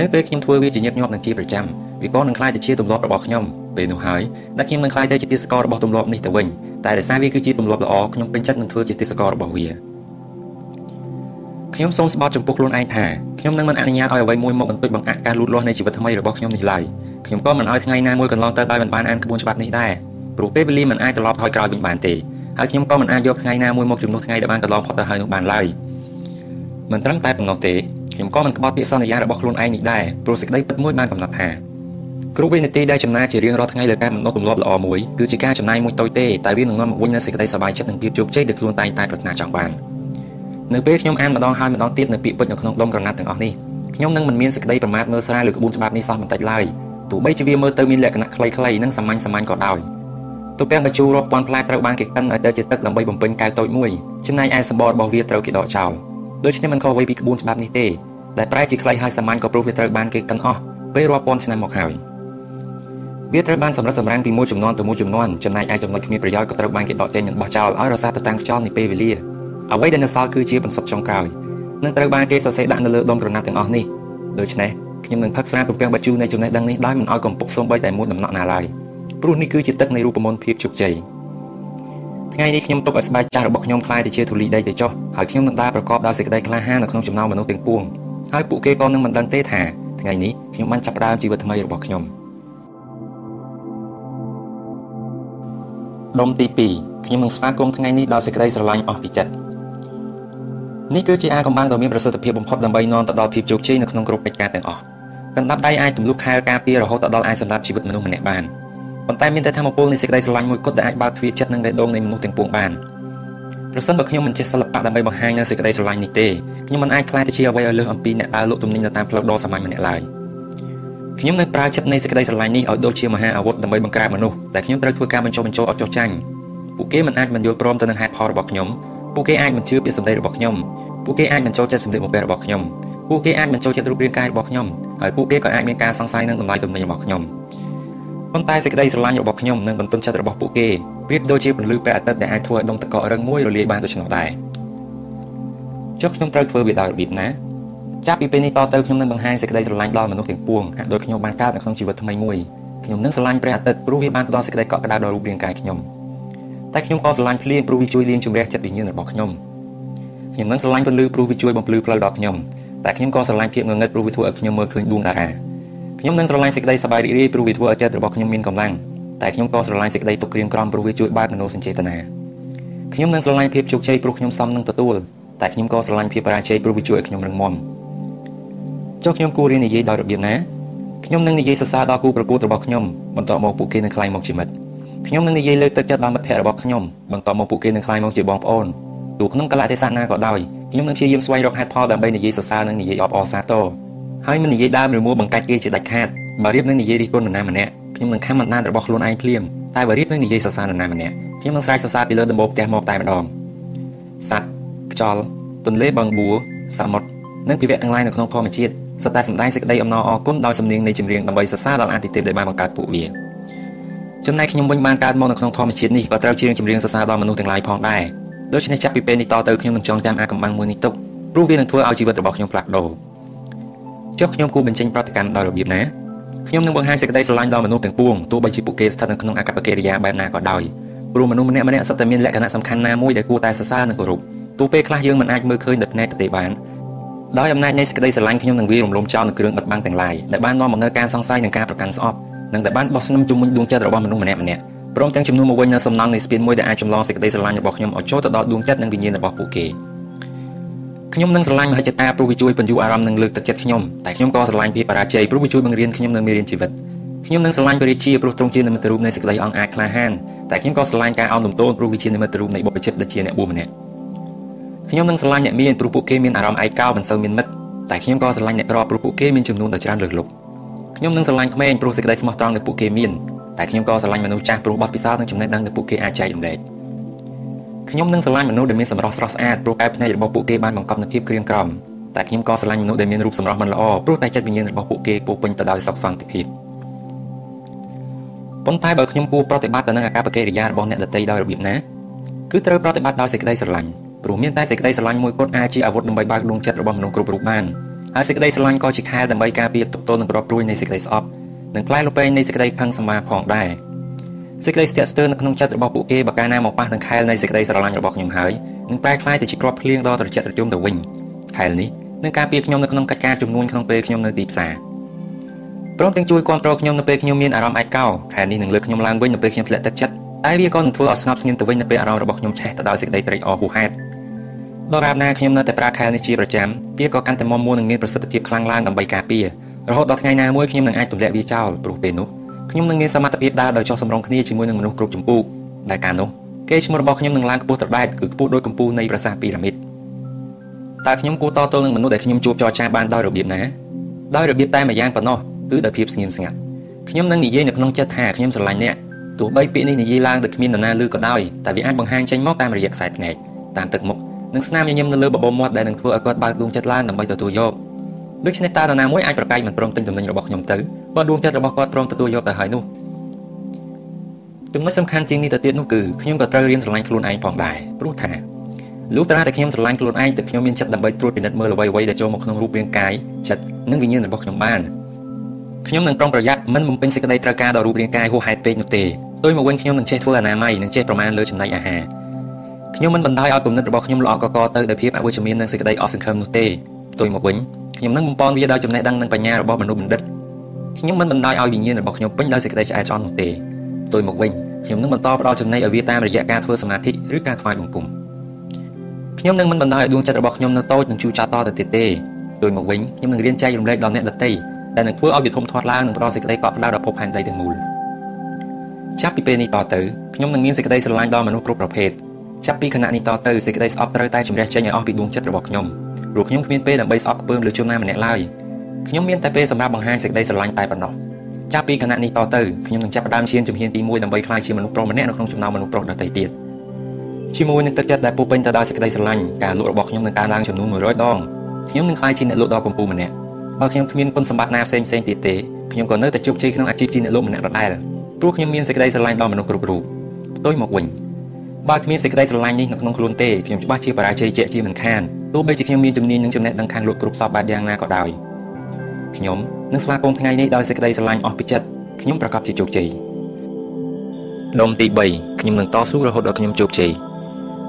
នៅពេលខ្ញុំធ្វើវាជាញឹកញាប់និងជាប្រចាំវាក៏នឹងក្លាយទៅជាទម្លាប់របស់ខ្ញុំពេលនោះហើយដែលខ្ញុំនឹងក្លាយទៅជាទីសកររបស់ទម្លាប់នេះទៅវិញតែដោយសារវាគឺជាទម្លាប់ល្អខ្ញុំពេញចិត្តនឹងធ្វើជាទីសកររបស់វាខ្ញុំសូមស្បត់ចំពោះខ្លួនឯងថាខ្ញុំនឹងមិនអនុញ្ញាតឲ្យអ្វីមួយមកបន្តិចបង្អាក់ការលូតលាស់នៃជីវិតថ្មីរបស់ខ្ញុំនេះឡើយខ្ញុំក៏មិនឲ្យថ្ងៃណាមួយកន្លងទៅដោយមិនបានអានក្បួនច្បាប់នេះដែរព្រោះពេលវេលាមិនអាចត្រឡប់ថយក្រោយវិញបានទេហើយខ្ញុំក៏មិនអាចយកថ្ងៃណាមួយមកជំនួសថ្ងៃដែលបានកន្លងផុតទៅហើយនោះបានឡើយមិនត្រឹមតែប៉ុណ្ណោះទេ ខ្ញុំក៏មិនក្បត់ពាក្យសន្យារបស់ខ្លួនឯងនេះដែរព្រោះសេចក្តីពិតមួយបានកំណត់ថាគ្រប់វិនាទីដែលចំណាយជារៀងរាល់ថ្ងៃលើការបំណត់ទម្លាប់ល្អមួយគឺជាការចំណាយមួយតូចទេតែវានឹងនាំមកវិញនូវសេចក្តីសប្បាយចិត្តនិងភាពជោគជ័យដែលខ្លួនតែងតែប្រាថ្នាចង់បាននៅពេលខ្ញុំអានម្ដងហើយម្ដងទៀតនៅពាក្យពេចន៍នៅក្នុងដុំក្រណាត់ទាំងអស់នេះខ្ញុំនឹងមិនមានសេចក្តីប្រមាថមើលស្រាលលើក្បួនច្បាប់នេះសោះបន្តិចឡើយទោះបីជាវាមើលទៅមានលក្ខណៈខ្លីៗនិងសាមញ្ញៗក៏ដោយទូទាំងបញ្ជូររាប់ពាន់ផ្លែត្រូវបានគេកិនឲ្យទៅជាទឹកដើម្បីបំពេញកែវតូចមួយចំណែកឯសម្បករបស់វាត្រូវគេដកចោល ដូច្នេះមិនខុសអ្វីពីក្បួនច្បាប់នេះទេដែលប្រែជាខ្លីហើយសាមញ្ញក៏ព្រោះវាត្រូវបានគេកិនអស់ពេលរាប់ពាន់ឆ្នាំមកហើយវាត្រូវបានសម្រិតសម្រាំងពីមួយចំនួនទៅមួយចំនួនចំណែកឯចំណុចគ្មានប្រយោជន៍ក៏ត្រូវបានគេដកចេញនិងបោះចោលឲ្យរសារទៅតាមខ្យល់នៃពេលវេលាអ្វីដែលនៅសល់គឺជាបន្សុទ្ធចុងក្រោយនឹងត្រូវបានគេសរសេរដាក់នៅលើដុំក្រណាត់ទាំងអស់នេះដូច្នេះខ្ញុំនឹងផឹកស្រាពំពាំងបាជូនៃចំណេះដឹងនេះដោយមិនឲ្យកំពុកសូម្បីតែមួយដំណក់ណាឡើយព្រោះនេះគឺជាទឹកនៃរូបមន្តភាពជោគជ័យ ថ្ងៃនេះខ្ញុំទុកឲ្យស្បែកចាស់របស់ខ្ញុំคล้ายទៅជាធូលីដីទៅចុះហើយខ្ញុំនឹងដើរប្រកបដោយសេចក្តីក្លាហាននៅក្នុងចំណោមមនុស្សទាំងពួងហើយពួកគេក៏នឹងមិនដឹងទេថាថ្ងៃនេះខ្ញុំបានចាប់ផ្ដើមជីវិតថ្មីរបស់ខ្ញុំដុំទី2ខ្ញុំនឹងស្វាគមន៍ថ្ងៃនេះដោយសេចក្តីស្រឡាញ់អស់ពីចិត្តនេះគឺជាអាកំបាំងដ៏មានប្រសិទ្ធភាពបំផុតដើម្បីនាំទៅដល់ភាពជោគជ័យនៅក្នុងគ្រប់កិច្ចការទាំងអស់កណ្ដាប់ដៃអាចទម្លុះខែលការពាររហូតដល់អាចសម្រាប់ជីវិតមនុស្សម្នាក់បាន ប៉ុន្តែមានតែធម៌ពលនៃសេចក្តីស្រឡាញ់មួយគត់ដែលអាចបើកទ្វារចិត្តនិងបេះដូងនៃមនុស្សទាំងពួងបានប្រសិនបើខ្ញុំមិនចេះសិល្បៈដើម្បីបង្ហាញនូវសេចក្តីស្រឡាញ់នេះទេខ្ញុំមិនអាចក្លាយទៅជាអ្វីឲ្យលើសអំពីអ្នកដើរលក់ទំនិញនៅតាមផ្លូវដ៏សាមញ្ញម្នាក់ឡើយខ្ញុំនឹងប្រើចិត្តនៃសេចក្តីស្រឡាញ់នេះឲ្យដូចជាមហាអាវុធដើម្បីបង្ក្រាបមនុស្សដែលខ្ញុំត្រូវធ្វើការបញ្ចុះបញ្ចូលឲ្យចុះចាញ់ពួកគេមិនអាចមិនយល់ព្រមទៅនឹងហេតុផលរបស់ខ្ញុំពួកគេអាចមិនជឿពាក្យសម្ដីរបស់ខ្ញុំពួកគេអាចមិនចូលចិត្តសម្លៀកបំពាក់របស់ខ្ញុំពួកគេអាចមិនចូលចិត្តរូបរាងកាយរបស់ខ្ញុំហើយពួកគេក៏អាចមានការសង្ស័យនឹងតម្លៃទំនិញរបស់ខ្ញុំ ប៉ុន្តែសេចក្តីស្រឡាញ់របស់ខ្ញុំនិងបន្ទុនចិត្តរបស់ពួកគេប្រៀបដូចជាពន្លឺព្រះអាទិត្យដែលអាចធ្វើឲ្យដុំទឹកកករឹងមួយរលាយបានដូច្នោះដែរចុះខ្ញុំត្រូវធ្វើវាដោយរបៀបណាចាប់ពីពេលនេះតទៅខ្ញុំនឹងបង្ហាញសេចក្តីស្រឡាញ់ដល់មនុស្សទាំងពួងហាក់ដូចខ្ញុំបានកើតនៅក្នុងជីវិតថ្មីមួយខ្ញុំនឹងស្រឡាញ់ព្រះអាទិត្យព្រោះវាបានផ្ដល់សេចក្តីកក់ក្ដៅដល់រូបរាងកាយខ្ញុំតែខ្ញុំក៏ស្រឡាញ់ភ្លៀងព្រោះវាជួយលាងជម្រះចិត្តវិញ្ញាណរបស់ខ្ញុំខ្ញុំនឹងស្រឡាញ់ពន្លឺព្រោះវាជួយបំភ្លឺផ្លូវដល់ខ្ញុំតែខ្ញុំក៏ស្រឡាញ់ភាពងងឹតព្រោះវាធ្វើឲ្យខ្ញុំមើលឃើញដួងតារា ខ្ញុំនឹងស្រឡាញ់សេចក្តីសប្បាយរីករាយព្រោះវាធ្វើឲ្យចិត្តរបស់ខ្ញុំមានកម្លាំងតែខ្ញុំក៏ស្រឡាញ់សេចក្តីទុកក្រៀមក្រំព្រោះវាជួយបើកមនោសញ្ចេតនាខ្ញុំនឹងស្រឡាញ់ភាពជោគជ័យព្រោះខ្ញុំសមនឹងទទួលតែខ្ញុំក៏ស្រឡាញ់ភាពបរាជ័យព្រោះវាជួយឲ្យខ្ញុំរឹងមាំចុះខ្ញុំគួររៀននិយាយដោយរបៀបណាខ្ញុំនឹងនិយាយសរសើរដល់គូប្រកួតរបស់ខ្ញុំបន្ទាប់មកពួកគេនឹងក្លាយមកជាមិត្តខ្ញុំនឹងនិយាយលើកទឹកចិត្តដល់មិត្តភ័ក្តិរបស់ខ្ញុំបន្ទាប់មកពួកគេនឹងក្លាយមកជាបងប្អូនទោះក្នុងកលៈទេសៈណាក៏ដោយខ្ញុំនឹងព្យាយាមស្វែងរកហេតុផលដើម្បីនិយាយសរសើរនិងនិយាយអបអរសាទរ ហើយមិននិយាយដើមឬមួបង្កាច់គេជាដាច់ខាតបើរៀបនឹងនិយាយរិះគន់នរណាម្នាក់ខ្ញុំនឹងខំអណ្ដាតរបស់ខ្លួនឯងភ្លាមតែបើរៀបនឹងនិយាយសរសើរនរណាម្នាក់ខ្ញុំនឹងស្រែកសរសើរពីលើដំបូលផ្ទះមកតែម្ដងសត្វខ្យល់ទន្លេបឹងបួរសមុទ្រនិងពិវៈទាំងឡាយនៅក្នុងធម្មជាតិសុទ្ធតែសម្ដែងសេចក្តីអំណរអគុណដោយសំនៀងនៃចម្រៀងដើម្បីសរសើរដល់អាទិទេពដែលបានបង្កើតពួកវាចំណែកខ្ញុំវិញបានកើតមកនៅក្នុងធម្មជាតិនេះក៏ត្រូវច្រៀងចម្រៀងសរសើរដល់មនុស្សទាំងឡាយផងដែរដូច្នេះចាប់ពីពេលនេះតទៅខ្ញុំនឹងចងចាំអាកំបាំងមួយនេះទុកព្រោះវានឹងធ្វើឲ្យជីវិតរបស់ខ្ញុំផ្លាស់ប្ដូរ ចុះខ្ញុំគូបញ្ចេញប្រតិកម្មដោយរបៀបណាខ្ញុំនឹងបង្ហាញសេចក្តីស្រឡាញ់ដល់មនុស្សទាំងពួងទោះបីជាពួកគេស្ថិតនៅក្នុងអកប្បកិរិយាបែបណាក៏ដោយព្រោះមនុស្សម្នាក់ម្នាក់សុទ្ធតែមានលក្ខណៈសំខាន់ណាមួយដែលគួរតែសរសើរនិងគោរពទោះពេលខ្លះយើងមិនអាចមើលឃើញដោយភ្នែកទេបានដោយអំណាចនៃសេចក្តីស្រឡាញ់ខ្ញុំនឹងវារំលំចោលនូវគ្រឿងបិទបាំងទាំងឡាយដែលបាននាំមកនូវការសង្ស័យនិងការប្រកាន់ស្អប់និងដែលបានបោះស្នំជុំវិញដួងចិត្តរបស់មនុស្សម្នាក់ម្នាក់ព្រមទាំងចំនួនមកវិញនៅសំណង់នៃស្ពានមួយដែលអាចចម្លងសេចក្តីស្រឡាញ់របស់ខ្ញុំឲ្យចូលទៅដល់ដួងចិត្តនិងវិញ្ញាណរបស់ពួកគេ ខ្ញុំនឹងស្រឡាញ់មហិច្ឆតាព្រោះវាជួយបញ្យូរអារម្មណ៍និងលើកទឹកចិត្តខ្ញុំតែខ្ញុំក៏ស្រឡាញ់ភាពបរាជ័យព្រោះវាជួយបង្រៀនខ្ញុំនៅមេរៀនជីវិតខ្ញុំនឹងស្រឡាញ់ព្រះរាជាព្រោះទ្រង់ជានិមិត្តរូបនៃសេចក្តីអង់អាចក្លាហានតែខ្ញុំក៏ស្រឡាញ់ការអោនលំទោនព្រោះវាជានិមិត្តរូបនៃបុព្វជិតដែលជាអ្នកបួសម្នាក់ខ្ញុំនឹងស្រឡាញ់អ្នកមានព្រោះពួកគេមានអារម្មណ៍ឯកោមិនសូវមានមិត្តតែខ្ញុំក៏ស្រឡាញ់អ្នកក្រព្រោះពួកគេមានចំនួនដ៏ច្រើនលើសលប់ខ្ញុំនឹងស្រឡាញ់ក្មេងព្រោះសេចក្តីស្មោះត្រង់ដែលពួកគេមានតែខ្ញុំក៏ស្រឡាញ់មនុស្សចាស់ព្រោះបទពិសោធន៍និងចំណេះដឹងដែលពួកគេអាចចែករំលែក ខ្ញុំនឹងស្រឡាញ់មនុស្សដែលមានសម្រស់ស្រស់ស្អាតព្រោះកែភ្នែករបស់ពួកគេបានបង្កប់នូវភាពក្រៀមក្រំតែខ្ញុំក៏ស្រឡាញ់មនុស្សដែលមានរូបសម្រស់មិនល្អព្រោះតែចិត្តវិញ្ញាណរបស់ពួកគេពោពេញទៅដោយសុខសន្តិភាពប៉ុន្តែបើខ្ញុំគួរប្រតិបត្តិទៅនឹងអាកប្បកិរិយារបស់អ្នកដទៃដោយរបៀបណាគឺត្រូវប្រតិបត្តិដោយសេចក្តីស្រឡាញ់ព្រោះមានតែសេចក្តីស្រឡាញ់មួយគត់អាចជាអាវុធដើម្បីបើកដួងចិត្តរបស់មនុស្សគ្រប់រូបបានហើយសេចក្តីស្រឡាញ់ក៏ជាខែលដើម្បីការពារទប់ទល់នឹងក្របព្រួយនៃសេចក្តីស្អប់និងផ្លែលពែងនៃសេចក្តីផឹងសម្មាផងដែរ សេចក្តីស្ទាក់ស្ទើរនៅក្នុងចិត្តរបស់ពួកគេបើកាលណាមកប៉ះនឹងខែលនៃសេចក្តីស្រឡាញ់របស់ខ្ញុំហើយនឹងប្រែក្លាយទៅជាគ្រាប់ភ្លៀងដ៏ត្រជាក់ត្រជុំទៅវិញខែលនេះនឹងការពារខ្ញុំនៅក្នុងកិច្ចការជំនួញក្នុងពេលខ្ញុំនៅទីផ្សារព្រមទាំងជួយគ្រប់គ្រងខ្ញុំនៅពេលខ្ញុំមានអារម្មណ៍ឯកោខែនេះនឹងលើកខ្ញុំឡើងវិញនៅពេលខ្ញុំធ្លាក់ទឹកចិត្តតែវាក៏នឹងធ្វើឲ្យស្ងប់ស្ងៀមទៅវិញនៅពេលអារម្មណ៍របស់ខ្ញុំឆេះទៅដោយសេចក្តីត្រេកអរហួសហេតុដរាបណាខ្ញុំនៅតែប្រើខែនេះជាប្រចាំវាក៏កាន់តែមមួននឹងមានប្រសិទ្ធភាពខ្លាំងឡើងដើម្បីការពាររហូតដល់ថ្ងៃណាមួយខ្ញុំនឹងអាចទម្លាក់វាចោលព្រោះពេលនោះ ខ្ញុំនឹងមានសមត្ថភាពដើរដោយចុះសម្រុងគ្នាជាមួយនឹងមនុស្សគ្រប់ចម្ពោះដែលកាលនោះគេឈ្មោះរបស់ខ្ញុំនឹងឡើងខ្ពស់ត្រដែតគឺខ្ពស់ដូចកម្ពស់នៃប្រាសាទពីរ៉ាមីតតើខ្ញុំគួរតទល់នឹងមនុស្សដែលខ្ញុំជួបចរចាបានដោយរបៀបណាដោយរបៀបតែម្យ៉ាងប៉ុណ្ណោះគឺដោយភាពស្ងៀមស្ងាត់ខ្ញុំនឹងនិយាយនៅក្នុងចិត្តថាខ្ញុំស្រឡាញ់អ្នកទោះបីពាក្យនេះនិយាយឡើងដោយគ្មាននរណាឮក៏ដោយតែវាអាចបង្ហាញចេញមកតាមរយៈខ្សែភ្នែកតាមទឹកមុខនិងស្នាមញញឹមនៅលើបបោមាត់ដែលនឹងធ្វើឲ្យគាត់បើកដួងចិត្តឡើងដើម្បីទទួលយកដូច្នេះតើនរណាមួយអាចប្រកែកមិនព្រមទិញទំនិញរបស់ខ្ញុំទៅ បើដួងចិត្តរបស់គាត់ព្រមទទួលយកទៅហើយនោះចំណុចសំខាន់ជាងនេះទៅទៀតនោះគឺខ្ញុំក៏ត្រូវរៀនស្រឡាញ់ខ្លួនឯងផងដែរព្រោះថាលុះត្រាតែខ្ញុំស្រឡាញ់ខ្លួនឯងតែខ្ញុំមានចិត្តដើម្បីត្រួតពិនិត្យមើលអ្វីៗដែលចូលមកក្នុងរូបរាងកាយចិត្តនិងវិញ្ញាណរបស់ខ្ញុំបានខ្ញុំនឹងប្រុងប្រយ័ត្នមិនបំពេញសេចក្តីត្រូវការដល់រូបរាងកាយហួសហេតុពេកនោះទេដោយមកវិញខ្ញុំនឹងចេះធ្វើអនាម័យនិងចេះប្រមាណលើចំណីអាហារខ្ញុំមិនបណ្ដោយឲ្យគំនិតរបស់ខ្ញុំល្អកកទៅដោយភាពអវិជ្ជមាននិងសេចក្តីអស់សង្ឃឹមនោះទេផ្ទុយមកវិញខ្ញុំនឹងបំពន់វាដោយចំណេះដឹងនិងបញ្ញារបស់មនុស្សបណ្ឌិត ខ្ញុំមិនបណ្ដោយឲ្យវិញ្ញាណរបស់ខ្ញុំពេញដោយសេចក្តីឆ្អែតឆ្អន់នោះទេផ្ទុយមកវិញខ្ញុំនឹងបន្តផ្ដល់ចំណីឲ្យវាតាមរយៈការធ្វើសមាធិឬការថ្វាយបង្គំខ្ញុំនឹងមិនបណ្ដោយឲ្យដួងចិត្តរបស់ខ្ញុំនៅតូចនិងជូរចត់តទៅទៀតទេដោយមកវិញខ្ញុំនឹងរៀនចែករំលែកដល់អ្នកដទៃដែលនឹងធ្វើឲ្យវាធំធាត់ឡើងនិងផ្ដល់សេចក្តីកក់ក្ដៅដល់ភពផែនដីទាំងមូលចាប់ពីពេលនេះតទៅខ្ញុំនឹងមានសេចក្តីស្រឡាញ់ដល់មនុស្សគ្រប់ប្រភេទចាប់ពីខណៈនេះតទៅសេចក្តីស្អប់ត្រូវតែជំរះចេញឲ្យអស់ពីដួងចិត្តរបស់ខ្ញុំព្រោះខ្ញុំគ្មានពេលដើម្បីស្អប់ខ្ពើមលើជនណាម្នាក់ឡើយ ខ្ញុំមានតែពេលសម្រាប់បង្ហាញសេចក្តីស្រឡាញ់តែប៉ុណ្ណោះចាប់ពីគណៈនេះតទៅខ្ញុំនឹងចាប់ផ្ដើមឈានជំហានទី1ដើម្បីក្លាយជាមនុស្សប្រុសម្នាក់នៅក្នុងចំណោមមនុស្សប្រុសដទៃទៀតជាមួយនឹងទឹកចិត្តដែលពោពេញទៅដោយសេចក្តីស្រឡាញ់ការលក់របស់ខ្ញុំនឹងកើនឡើងចំនួន100ដងខ្ញុំនឹងក្លាយជាអ្នកលក់ដ៏កំពូលម្នាក់បើខ្ញុំគ្មានគុណសម្បត្តិណាផ្សេងផ្សេងទៀតទេខ្ញុំក៏នៅតែជោគជ័យក្នុងអាជីពជាអ្នកលក់ម្នាក់ដដែលព្រោះខ្ញុំមានសេចក្តីស្រឡាញ់ដល់មនុស្សគ្រប់រូបផ្ទុយមកវិញបើគ្មានសេចក្តីស្រឡាញ់នេះនៅក្នុងខ្លួនទេខ្ញុំច្បាស់ជាបរាជ័យជាក់ជាមិនខានទោះបីជាខ្ញុំមានជំនាញនិងចំណេះដឹងខាងលក់គ្រប់សពបែបយ៉ាងណាក៏ដោយ ខ្ញុំនឹងស្វាគមន៍ថ្ងៃនេះដោយសេចក្តីស្រឡាញ់អស់ពីចិត្តខ្ញុំប្រកាសជាជោគជ័យដុំទី3ខ្ញុំនឹងតស៊ូរហូតដល់ខ្ញុំជោគជ័យ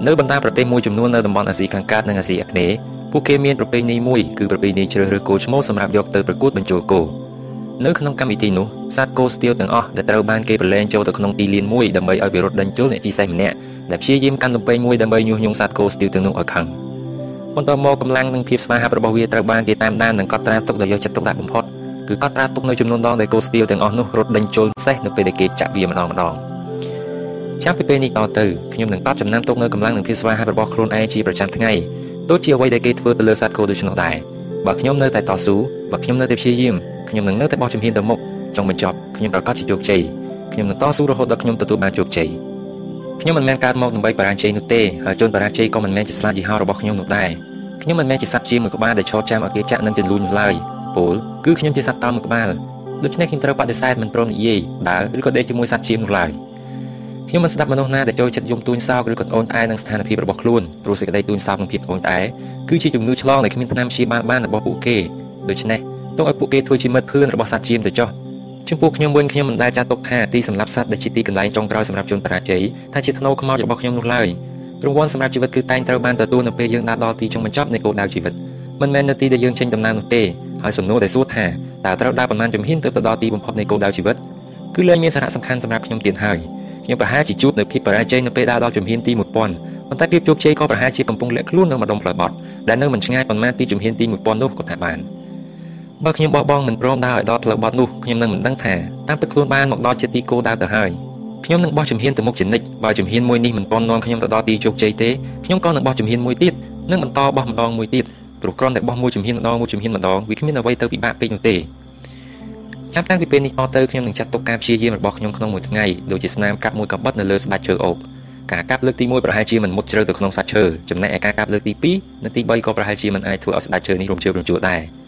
នៅបណ្ដាប្រទេសមួយចំនួននៅតំបន់អាស៊ីខាងកើតនិងអាស៊ីអាគ្នេយ៍ពួកគេមានប្រពៃណីមួយគឺប្រពៃណីជ្រើសរើសគោឈ្មោលសម្រាប់យកទៅប្រកួតបញ្ចូលគោនៅក្នុងកម្មវិធីនោះសត្វគោស្ទៀវទាំងអស់ដែលត្រូវបានគេប្រឡែងចូលទៅក្នុងទីលានមួយដើម្បីឲ្យវារត់ដេញជល់អ្នកជិះសេះម្នាក់ដែលព្យាយាមកាន់លំពេងមួយដើម្បីញុះញង់សត្វគោស្ទៀវទាំងនោះឲ្យខឹង បន្ទាប់មកកម្លាំងនិងភាពស្វាហាប់របស់វាត្រូវបានគេតាមដាននិងកត់ត្រាទុកដោយយកចិត្តទុកដាក់បំផុតគឺកត់ត្រាទុកនៅចំនួនដងដែលគោស្ទៀវទាំងអស់នោះរត់ដេញជល់សេះនៅពេលដែលគេចាក់វាម្ដងម្ដងចាប់ពីពេលនេះតទៅខ្ញុំនឹងកត់ចំណាំទុកនៅកម្លាំងនិងភាពស្វាហាប់របស់ខ្លួនឯងជាប្រចាំថ្ងៃដូចជាអ្វីដែលគេធ្វើទៅលើសត្វគោដូច្នោះដែរបើខ្ញុំនៅតែតស៊ូបើខ្ញុំនៅតែព្យាយាមខ្ញុំនឹងនៅតែបោះជំហានទៅមុខចុងបញ្ចប់ខ្ញុំប្រកាសជាជោគជ័យខ្ញុំនឹងតស៊ូរហូតដល់ខ្ញុំទទួលបានជោគជ័យ ខ្ញុំមិនមែនកើតមកដើម្បីបរាជ័យនោះទេហើយជនបរាជ័យក៏មិនមែនជាស្លាប់យីហោរបស់ខ្ញុំនោះដែរខ្ញុំមិនមែនជាសត្វជាមួយក្បាលដែលឈរចាំឲ្យគេចាក់នឹងទលូននោះឡើយពលគឺខ្ញុំជាសត្វតោមួយក្បាលដូច្នេះខ្ញុំត្រូវបដិសេធមិនព្រមនិយាយដើរឬក៏ដេកជាមួយសត្វជាមនោះឡើយខ្ញុំមិនស្ដាប់មនុស្សណាដែលចូលចិត្តយំទួញសោកឬក៏អូនអែនឹងស្ថានភាពរបស់ខ្លួនព្រោះសេចក្តីទួញសោកនិងភាពអូនអែគឺជាជំងឺឆ្លងដែលគ្មានថ្នាំព្យាបាលបានរបស់ពួកគេដូច្នេះទុកឲ្យពួកគេធ្វើជាមិត្តភឿនរបស់សត្វជាមទៅចុះ ចំពោះខ្ញុំវិញខ្ញុំមិនដែលចាត់ទុកថាទីសម្រាប់សត្វដែលជាទីកន្លែងចុងក្រោយសម្រាប់ជនបរាជ័យថាជាធ្នូខ្មោចរបស់ខ្ញុំនោះឡើយរង្វាន់សម្រាប់ជីវិតគឺតែងត្រូវបានទទួលនៅពេលយើងដើរដល់ទីចុងបញ្ចប់នៃគោលដៅជីវិតមិនមែននៅទីដែលយើងចេញដំណើរនោះទេហើយសំណួរដែលសួរថាតើត្រូវដើរប៉ុន្មានជំហានទៅដល់ទីបំផុតនៃគោលដៅជីវិតគឺលែងមានសារៈសំខាន់សម្រាប់ខ្ញុំទៀតហើយខ្ញុំប្រហែលជាជួបនៅភាពបរាជ័យនៅពេលដើរដល់ជំហានទី1000ប៉ុន្តែភាពជោគជ័យក៏ប្រហែលជាកំពុងលាក់ខ្លួននៅម្ដុំផ្លូវបត់ដែលនៅមិនឆ្ងាយប៉ុន្មានពីជំហានទី1000នោះក៏ថាបាន បើខ្ញុំបោះបង់មិនព្រមដើរឲ្យដល់ផ្លូវបត់នោះខ្ញុំនឹងមិនដឹងថាតាមពិតខ្លួនបានមកដល់ជាទីគោលដៅទៅហើយខ្ញុំនឹងបោះជំហានទៅមុខជានិច្ចបើជំហានមួយនេះមិនទាន់នាំខ្ញុំទៅដល់ទីជោគជ័យទេខ្ញុំក៏នឹងបោះជំហានមួយទៀតនិងបន្តបោះម្ដងមួយទៀតព្រោះគ្រាន់តែបោះមួយជំហានម្ដងមួយជំហានម្ដងវាគ្មានអ្វីទៅពិបាកពេកនោះទេចាប់តាំងពីពេលនេះតទៅខ្ញុំនឹងចាត់ទុកការព្យាយាមរបស់ខ្ញុំក្នុងមួយថ្ងៃដូចជាស្នាមកាប់មួយកបិតនៅលើស្ដាច់ជើអូបការកាប់លើកទី1ប្រហែលជាមិនមុតជ្រៅទៅក្នុងសាច់ឈើចំណែកឯការកាប់លើកទី2និងទី3ក៏ប្រហែលជាមិនអាចធ្វើឲ្យស្ដាច់ឈើនេះរំជើបរំជួលដែរ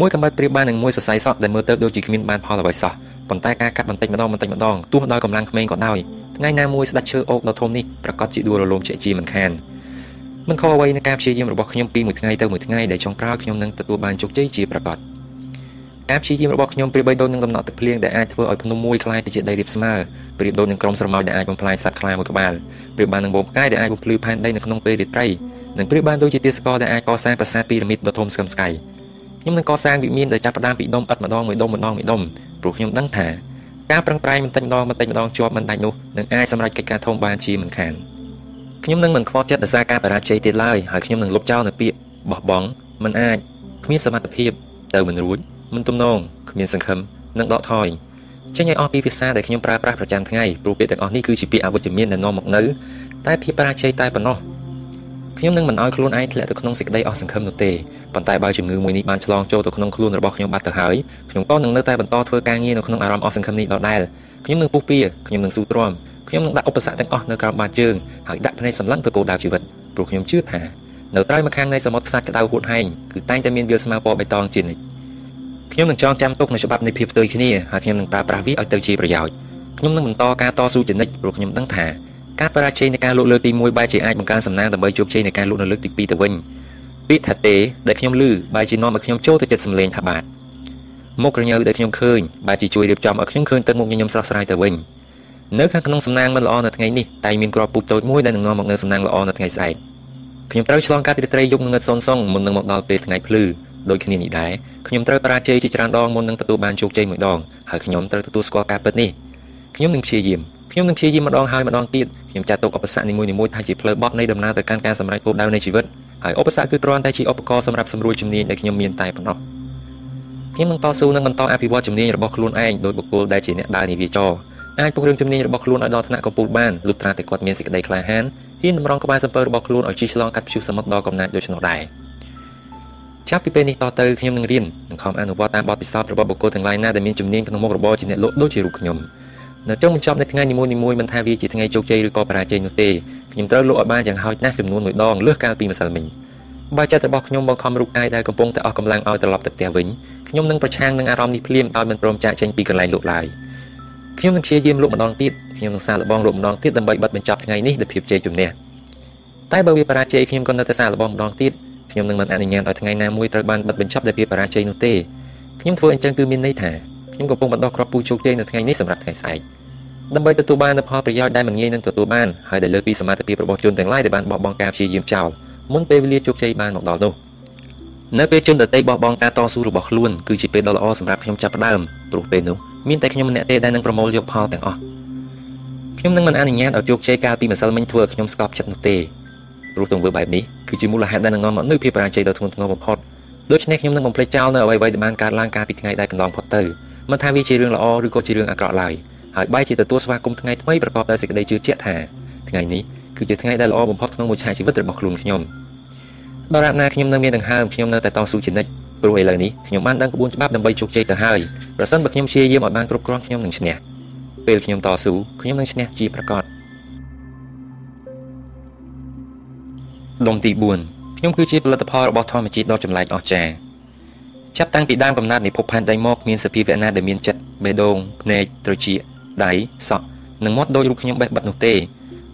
មួយកំបិតប្រៀបបាននឹងមួយសរសៃសក់ដែលមើលទៅដូចជាគ្មានបានផលអ្វីសោះប៉ុន្តែការកាត់បន្តិចម្ដងបន្តិចម្ដងទោះដោយកម្លាំងក្មេងក៏ដោយថ្ងៃណាមួយស្ដាច់ឈើអូកដ៏ធំនេះប្រកាសជាដួលរលំជាជាមិនខានមិនខុសអ្វីនឹងការព្យាយាមរបស់ខ្ញុំពីមួយថ្ងៃទៅមួយថ្ងៃដែលចុងក្រោយខ្ញុំនឹងទទួលបានជោគជ័យជាប្រកបការព្យាយាមរបស់ខ្ញុំប្រៀបបីដូចនឹងដំណក់ទឹកភ្លៀងដែលអាចធ្វើឲ្យភ្នំមួយក្លាយទៅជាដីរាបស្មើប្រៀបដូចនឹងក្រុមស្រមោចដែលអាចបំផ្លាញសត្វខ្លាមួយក្បាលប្រៀបបាននឹងវងផ្កាយដែលអាចបំភ្លឺផែនដីនៅក្នុងពេលរាត្រីនិងប្រៀបបានដូចជាទាសករដែលអាចកសាងប្រាសាទពីរ៉ាមីតដ៏ធំស្កឹមស្កៃ ខ្ញុំនឹងកសាងវិមានដែលចាប់ផ្ដើមពីដុំឥតម្ដងមួយដុំម្ដងមួយដុំព្រោះខ្ញុំដឹងថាការប្រឹងប្រែងបន្តិចម្ដងបន្តិចម្ដងជាប់មិនដាច់នោះនឹងអាចសម្រេចកិច្ចការធំបានជាមិនខានខ្ញុំនឹងមិនខ្វល់ចិត្តដោយសារការបរាជ័យទៀតឡើយហើយខ្ញុំនឹងលុបចោលនៅពាក្យបោះបង់មិនអាចគ្មានសមត្ថភាពទៅមិនរួចមិនទំនងគ្មានសង្ឃឹមនិងដកថយចេញឲ្យអស់ពីភាសាដែលខ្ញុំប្រើប្រាស់ប្រចាំថ្ងៃព្រោះពាក្យទាំងអស់នេះគឺជាពាក្យអវិជ្ជមានដែលនាំមកនៅតែភាពបរាជ័យតែប៉ុណ្ណោះ ខ្ញុំនឹងមិនឲ្យខ្លួនឯងធ្លាក់ទៅក្នុងសេចក្តីអស់សង្ឃឹមនោះទេប៉ុន្តែបើជំងឺមួយនេះបានឆ្លងចូលទៅក្នុងខ្លួនរបស់ខ្ញុំបាត់ទៅហើយខ្ញុំក៏នឹងនៅតែបន្តធ្វើការងារនៅក្នុងអារម្មណ៍អស់សង្ឃឹមនេះដដែលខ្ញុំនឹងពុះពៀខ្ញុំនឹងស៊ូទ្រាំខ្ញុំនឹងដាក់ឧបសគ្គទាំងអស់នៅក្រោមបាតជើងហើយដាក់ភ្នែកសម្លឹងទៅគោលដៅជីវិតព្រោះខ្ញុំជឿថានៅត្រើយម្ខាងនៃសមុទ្រខ្សាច់ក្តៅហួតហែងគឺតែងតែមានវាលស្មៅពណ៌បៃតងជានិច្ចខ្ញុំនឹងចងចាំទុកនៅច្បាប់នៃភាពផ្ទុយគ្នាហើយខ្ញុំនឹងប្រើប្រាស់វាឲ្យទៅជាប្រយោជន៍ខ្ញុំនឹងបន្តការតស៊ូជានិច្ចព្រោះខ្ញុំដឹងថា ការបរាជ័យនៃការលក់លើកទី1បែរជាអាចបង្កើនសំណាងដើម្បីជោគជ័យនៃការលក់នៅលើកទី2ទៅវិញពាក្យថាទេដែលខ្ញុំឮបែរជានាំឲ្យខ្ញុំចូលទៅចិត្តសម្លេងថាបាទមុខរញ៉ូវដែលខ្ញុំឃើញបែរជាជួយរៀបចំឲ្យខ្ញុំឃើញទឹកមុខញញឹមស្រស់ស្រាយទៅវិញនៅខាងក្នុងសំណាងមិនល្អនៅថ្ងៃនេះតែមានក្របពូជតូចមួយដែលនឹងនាំមកនូវសំណាងល្អនៅថ្ងៃស្អែកខ្ញុំត្រូវឆ្លងកាត់រាត្រីយប់ងងឹតសុនសុងមុននឹងមកដល់ពេលថ្ងៃភ្លឺដូចគ្នានេះដែរខ្ញុំត្រូវបរាជ័យជាច្រើនដងមុននឹងទទួលបានជោគជ័យមួយដងហើយខ្ញុំត្រូវទទួលស្គាល់ការពិតនេះខ្ញុំនឹងព្យាយាម ខ្ញុំនឹងព្យាយាមម្ដងហើយម្ដងទៀតខ្ញុំចាត់ទុកឧបសគ្គនីមួយៗថាជាផ្លូវបត់នៃដំណើរទៅកាន់ការសម្រេចគោលដៅនៃជីវិតហើយឧបសគ្គគឺគ្រាន់តែជាឧបករណ៍សម្រាប់សម្រួលជំនាញដែលខ្ញុំមានតែប៉ុណ្ណោះខ្ញុំនឹងតស៊ូនិងបន្តអភិវឌ្ឍជំនាញរបស់ខ្លួនឯងដោយបុគ្គលដែលជាអ្នកដើរនាវាចរអាចពង្រឹងជំនាញរបស់ខ្លួនឲ្យដល់ថ្នាក់កំពូលបានលុះត្រាតែគាត់មានសេចក្តីក្លាហានហ៊ានតម្រង់ក្បាលសំពៅរបស់ខ្លួនឲ្យជិះឆ្លងកាត់ព្យុះសមុទ្រដ៏កំណាចដូច្នោះដែរចាប់ពីពេលនេះតទៅខ្ញុំនឹងរៀននិងខំអនុវត្តតាមបទពិសោធន៍របស់បុគ្គលទាំងឡាយណាដែលមានជំនាញក្នុងមុខរបរជាអ្នកលក់ដូចជារូបខ្ញុំ នៅចុងបញ្ចប់នៃថ្ងៃនីមួយៗមិនថាវាជាថ្ងៃជោគជ័យឬក៏បរាជ័យនោះទេខ្ញុំត្រូវលក់ឲ្យបានយ៉ាងហោចណាស់ចំនួន1ដងលើសកាលពីម្សិលមិញបើចិត្តរបស់ខ្ញុំបង្ខំរូបកាយដែលកំពុងតែអស់កម្លាំងឲ្យត្រឡប់ទៅផ្ទះវិញខ្ញុំនឹងប្រឆាំងនឹងអារម្មណ៍នេះភ្លាមដោយមិនព្រមចាកចេញពីកន្លែងលក់ឡើយខ្ញុំនឹងព្យាយាមលក់ម្ដងទៀតខ្ញុំនឹងសាកល្បងលក់ម្ដងទៀតដើម្បីបិទបញ្ចប់ថ្ងៃនេះដោយភាពជ័យជំនះតែបើវាបរាជ័យខ្ញុំក៏នៅតែសាកល្បងម្ដងទៀតខ្ញុំនឹងមិនអនុញ្ញាតឲ្យថ្ងៃណាមួយត្រូវបានបិទបញ្ចប់ដោយភាពបរាជ័យនោះទេខ្ញុំធ្វើអញ្ចឹងគឺមានន័យថា ខ្ញុំកំពុងបន្តគ្រាប់ពូជជោគជ័យនៅថ្ងៃនេះសម្រាប់ថ្ងៃស្អែកដើម្បីទទួលបាននូវផលប្រយោជន៍ដែលមិនងាយនឹងទទួលបានហើយដែលលើពីសមត្ថភាពរបស់ជនទាំងឡាយដែលបានបោះបង់ការព្យាយាមចោលមុនពេលវេលាជោគជ័យបានមកដល់នោះនៅពេលជនដតីបោះបង់ការតស៊ូរបស់ខ្លួនគឺជាពេលដ៏ល្អសម្រាប់ខ្ញុំចាប់ផ្ដើមព្រោះពេលនោះមានតែខ្ញុំម្នាក់ទេដែលនឹងប្រមូលយកផលទាំងអស់ខ្ញុំនឹងមិនអនុញ្ញាតឲ្យជោគជ័យកាលពីម្សិលមិញធ្វើឲ្យខ្ញុំស្កប់ចិត្តនោះទេព្រោះទង្វើបែបនេះគឺជាមូលហេតុដែលនឹងនាំមកនូវភាពបរាជ័យដ៏ធ្ងន់ធ្ងរបំផុតដូច្នេះខ្ញុំនឹងបំភ្លេចចោលនៅអ្វីៗដែលបានកើតឡើងកាលពីថ្ងៃដែលកន្លងផុតទៅ មិនថាវាជារឿងល្អឬក៏ជារឿងអាក្រក់ឡើយហើយបែរជាទទួលស្វាគមន៍ថ្ងៃថ្មីប្រកបដោយសេចក្តីជឿជាក់ថាថ្ងៃនេះគឺជាថ្ងៃដែលល្អបំផុតក្នុងមួយឆាកជីវិតរបស់ខ្លួនខ្ញុំដរាបណាខ្ញុំនៅមានដង្ហើមខ្ញុំនៅតែតស៊ូជានិច្ចព្រោះឥឡូវនេះខ្ញុំបានដឹងក្បួនច្បាប់ដើម្បីជោគជ័យទៅហើយប្រសិនបើខ្ញុំព្យាយាមឲ្យបានគ្រប់គ្រាន់ខ្ញុំនឹងឈ្នះពេលខ្ញុំតស៊ូខ្ញុំនឹងឈ្នះជាប្រកបដុំទី4ខ្ញុំគឺជាផលិតផលរបស់ធម្មជាតិដ៏ចម្លែកអស្ចារ្យ ចាប់តាំងពីដើមកំណើតនៃភពផែនដីមកមានសភាវៈណាដែលមានចិត្តបេះដូងភ្នែកត្រចៀកដៃសក់និងមាត់ដូចរូបខ្ញុំបេះបិទនោះទេ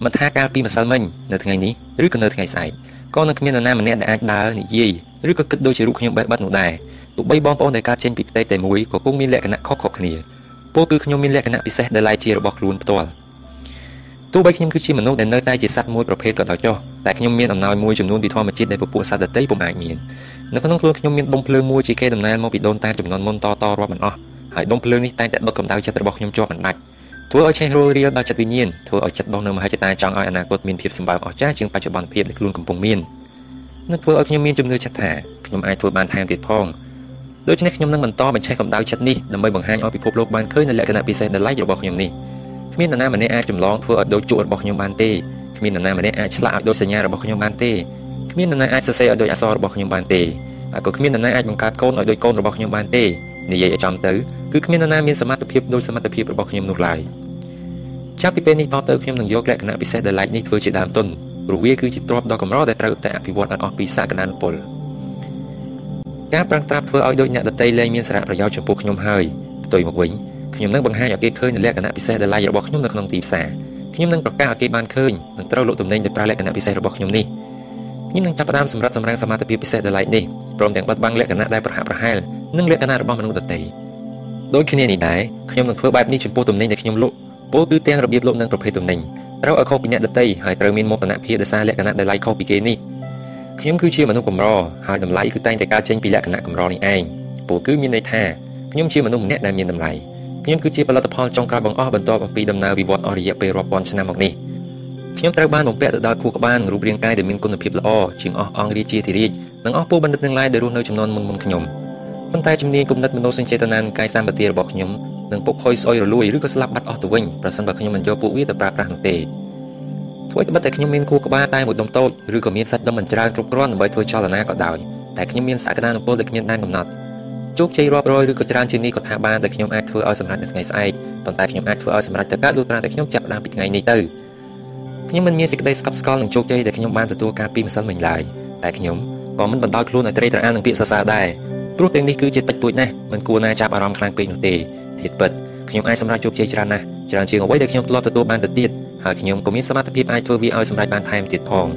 មិនថាកាលពីម្សិលមិញនៅថ្ងៃនេះឬក៏នៅថ្ងៃស្អែកក៏នឹងគ្មាននរណាម្នាក់ដែលអាចដើរនិយាយឬក៏គិតដូចជារូបខ្ញុំបេះបិទនោះដែរទោះបីបងប្អូនដែលកើតចេញពីផ្ទៃតែមួយក៏គង់មានលក្ខណៈខុសៗគ្នាពោលគឺខ្ញុំមានលក្ខណៈពិសេសដែលឡាយជារបស់ខ្លួនផ្ទាល់ទោះបីខ្ញុំគឺជាមនុស្សដែលនៅតែជាសត្វមួយប្រភេទក៏ដោយចុះតែខ្ញុំមានអំណោយមួយចំនួនពីធម្មជាតិដែលពពួកសត្វដទៃពុំអាចមាន នៅក្នុងខ្លួនខ្ញុំមានដុំភ្លើងមួយជាគេដំណើរមកពីដូនតាចំនួនមុនតតរាប់មិនអស់ហើយដុំភ្លើងនេះតែងតែដុតកម្ដៅចិត្តរបស់ខ្ញុំជាប់មិនដាច់ធ្វើឲ្យឆេះរលរៀលដល់ចិត្តវិញ្ញាណធ្វើឲ្យចិត្តដុសនៅមហិច្ឆតាចង់ឲ្យអនាគតមានភាពសម្បើមអស្ចារ្យជាងបច្ចុប្បន្នភាពដែលខ្លួនកំពុងមាននឹងធ្វើឲ្យខ្ញុំមានជំនឿចិត្តថាខ្ញុំអាចធ្វើបានថែមទៀតផងដូច្នេះខ្ញុំនឹងបន្តបញ្ឆេះកម្ដៅចិត្តនេះដើម្បីបង្ហាញឲ្យពិភពលោកបានឃើញនូវលក្ខណៈពិសេសដែលឡែករបស់ខ្ញុំនេះគ្មាននរណាម្នាក់អាចចម្លងធ្វើឲ្យដូចជក់របស់ខ្ញុំបានទេគ្មាននរណាម្នាក់អាចឆ្លាក់ឲ្យដូចសញ្ញារបស់ខ្ញុំបានទេ គ្មាននរណាអាចសរសេរឲ្យដូចអក្សររបស់ខ្ញុំបានទេហើយក៏គ្មាននរណាអាចបង្កើតកូនឲ្យដូចកូនរបស់ខ្ញុំបានទេនិយាយឲ្យចំទៅគឺគ្មាននរណាមានសមត្ថភាពដូចសមត្ថភាពរបស់ខ្ញុំនោះឡើយចាប់ពីពេលនេះតទៅខ្ញុំនឹងយកលក្ខណៈពិសេសដែលឡែកនេះធ្វើជាដើមទុនព្រោះវាគឺជាទ្រព្យដ៏កម្រដែលត្រូវតែអភិវឌ្ឍអស់ពីសក្តានុពលការប្រឹងត្រាប់ធ្វើឲ្យដូចអ្នកដតីលែងមានសារៈប្រយោជន៍ចំពោះខ្ញុំហើយផ្ទុយមកវិញខ្ញុំនឹងបង្ហាញឲ្យគេឃើញនូវលក្ខណៈពិសេសដែលឡែករបស់ខ្ញុំនៅក្នុងទីផ្សារខ្ញុំនឹងប្រកាសឲ្យគេបានឃើញនិងត្រូវលក់ទំនិញដោយប្រើលក្ខណៈពិសេសរបស់ខ្ញុំនេះ ខ្ញុំនឹងចាប់ផ្ដើមសម្រាប់សម្រាំងសមត្ថភាពពិសេសដែលឡែកនេះព្រមទាំងបិទបាំងលក្ខណៈដែលប្រហាក់ប្រហែលនិងលក្ខណៈរបស់មនុស្សដទៃដូចគ្នានេះដែរខ្ញុំនឹងធ្វើបែបនេះចំពោះទំនិញដែលខ្ញុំលក់ពោលគឺទាំងរបៀបលក់និងប្រភេទទំនិញត្រូវឲ្យខុសពីអ្នកដទៃហើយត្រូវមានមោទនភាពដោយសារលក្ខណៈដែលឡែកខុសពីគេនេះខ្ញុំគឺជាមនុស្សកម្រហើយតម្លៃគឺតែងតែកើតចេញពីលក្ខណៈកម្រនេះឯងពោលគឺមានន័យថាខ្ញុំជាមនុស្សម្នាក់ដែលមានតម្លៃខ្ញុំគឺជាផលិតផលចុងក្រោយបង្អស់បន្ទាប់ពីដំណើរវិវត្តអស់រយៈពេលរាប់ពាន់ឆ្នាំមកនេះ ខ្ញុំត្រូវបានបំពាក់ទៅដោយខួរក្បាលនិងរូបរាងកាយដែលមានគុណភាពល្អជាងអស់អង្គរាជាធិរាជនិងអស់ពលបណ្ឌិតទាំងឡាយដែលរស់នៅចំនួនមុនមុនខ្ញុំប៉ុន្តែជំនាញគំនិតមនោសញ្ចេតនានិងកាយសម្បទារបស់ខ្ញុំនឹងពុកផុយស្អុយរលួយឬក៏ស្លាប់បាត់អស់ទៅវិញប្រសិនបើខ្ញុំមិនយកពួកវាទៅប្រើប្រាស់នោះទេធ្វើត្បិតតែខ្ញុំមានខួរក្បាលតែមួយដុំតូចឬក៏មានសាច់ដុំមិនច្រើនគ្រប់គ្រាន់ដើម្បីធ្វើចលនាក៏ដោយតែខ្ញុំមានសក្តានុពលដែលគ្មានដែនកំណត់ជោគជ័យរាប់រយឬក៏ច្រើនជាងនេះក៏ថាបានតែខ្ញុំអាចធ្វើឲ្យសម្រេចនៅថ្ងៃស្អែកប៉ុន្តែខ្ញុំអាចធ្វើឲ្យសម្រេចទៅកើតលុះត្រាតែខ្ញុំចាប់ផ្ដើមពីថ្ងៃនេះទៅ ខ្ញុំមិនមានសេចក្តីស្កប់ស្កល់នឹងជោគជ័យដែលខ្ញុំបានទទួលការពីម្សិលមិញឡើយតែខ្ញុំក៏មិនបណ្ដោយខ្លួនឲ្យត្រេកត្រអាលនឹងពាក្យសរសើរដែរព្រោះទាំងនេះគឺជាតិចតួចណាស់មិនគួរណាចាប់អារម្មណ៍ខ្លាំងពេកនោះទេធៀបពិតខ្ញុំអាចសម្រេចជោគជ័យច្រើនណាស់ច្រើនជាងអ្វីដែលខ្ញុំធ្លាប់ទទួលបានទៅទៀតហើយខ្ញុំក៏មានសមត្ថភាពអាចធ្វើវាឲ្យសម្រេចបានថែមទៀតផង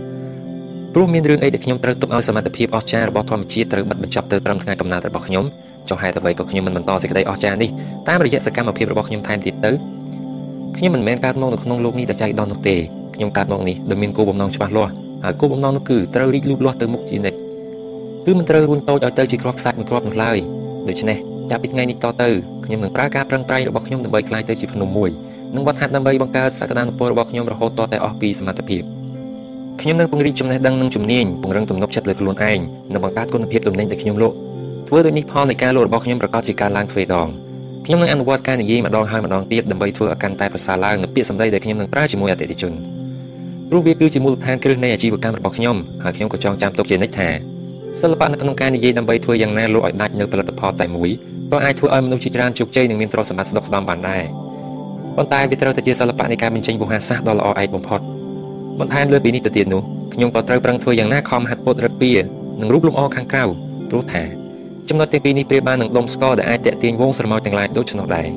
ព្រោះមានរឿងអីដែលខ្ញុំត្រូវទុកឲ្យសមត្ថភាពអស្ចារ្យរបស់ធម្មជាតិត្រូវបិទបញ្ចប់ទៅត្រឹមថ្ងៃកំណត់របស់ខ្ញុំចុះហេតុអ្វីក៏ខ្ញុំមិនបន្តសេចក្តីអស្ចារ្យនេះតាមរយៈសកម្មភាពរបស់ខ្ញុំថែមទៀតទៅខ្ញុំមិនមែនកើតមកនៅក្នុងលោកនេះតែចៃដន្យនោះទេ ខ្ញុំកើតមកនេះដោយមានគោលបំណងច្បាស់លាស់ហើយគោលបំណងនោះគឺត្រូវរីកលូតលាស់ទៅមុខជានិច្ចគឺមិនត្រូវរួញតូចឲ្យទៅជាគ្រាប់ខ្សាច់មួយគ្រាប់នោះឡើយដូច្នេះចាប់ពីថ្ងៃនេះតទៅខ្ញុំនឹងប្រើការប្រឹងប្រែងរបស់ខ្ញុំដើម្បីក្លាយទៅជាភ្នំមួយនិងវត្តហាត់ដើម្បីបង្កើតសក្តានុពលរបស់ខ្ញុំរហូតតតែអស់ពីសមត្ថភាពខ្ញុំនឹងពង្រីកចំណេះដឹងនិងជំនាញពង្រឹងទំនុកចិត្តលើខ្លួនឯងនិងបង្កើតគុណភាពទំនិញដែលខ្ញុំលក់ធ្វើដូចនេះផលនៃការលក់របស់ខ្ញុំប្រកាសជាការឡើងទ្វេដងខ្ញុំនឹងអនុវត្តការនិយាយម្ដងហើយម្ដងទៀតដើម្បីធ្វើឲ្យកាន់តែប្រសើរឡើងនៅពាក្យសម្ដីដែលខ្ញុំនឹងប្រើជាមួយអតិថិជន ព្រោះវាគឺជាមូលដ្ឋានគ្រឹះនៃអាជីវកម្មរបស់ខ្ញុំហើយខ្ញុំក៏ចង់ចាំទុកជានិច្ចថាសិល្បៈនៅក្នុងការនិយាយដើម្បីធ្វើយ៉ាងណាលក់ឲ្យដាច់នៅផលិតផលតែមួយក៏អាចធ្វើឲ្យមនុស្សជាច្រើនជោគជ័យនិងមានទ្រព្យសម្បត្តិស្ដុកស្ដំបានដែរប៉ុន្តែវាត្រូវតែជាសិល្បៈនៃការបញ្ចេញវោហារសាស្ត្រដ៏ល្អឯកបំផុតបន្ថែមលើពីនេះទៅទៀតនោះខ្ញុំក៏ត្រូវប្រឹងធ្វើយ៉ាងណាខំហាត់ពុតរឹតពីនិងរូបលំអខាងក្រៅព្រោះថាចំណុចទាំងពីរនេះប្រៀបបាននឹងដុំស្ករដែលអាចតាក់ទាញវងស្រមោចទាំងឡាយដូច្នោះដែរ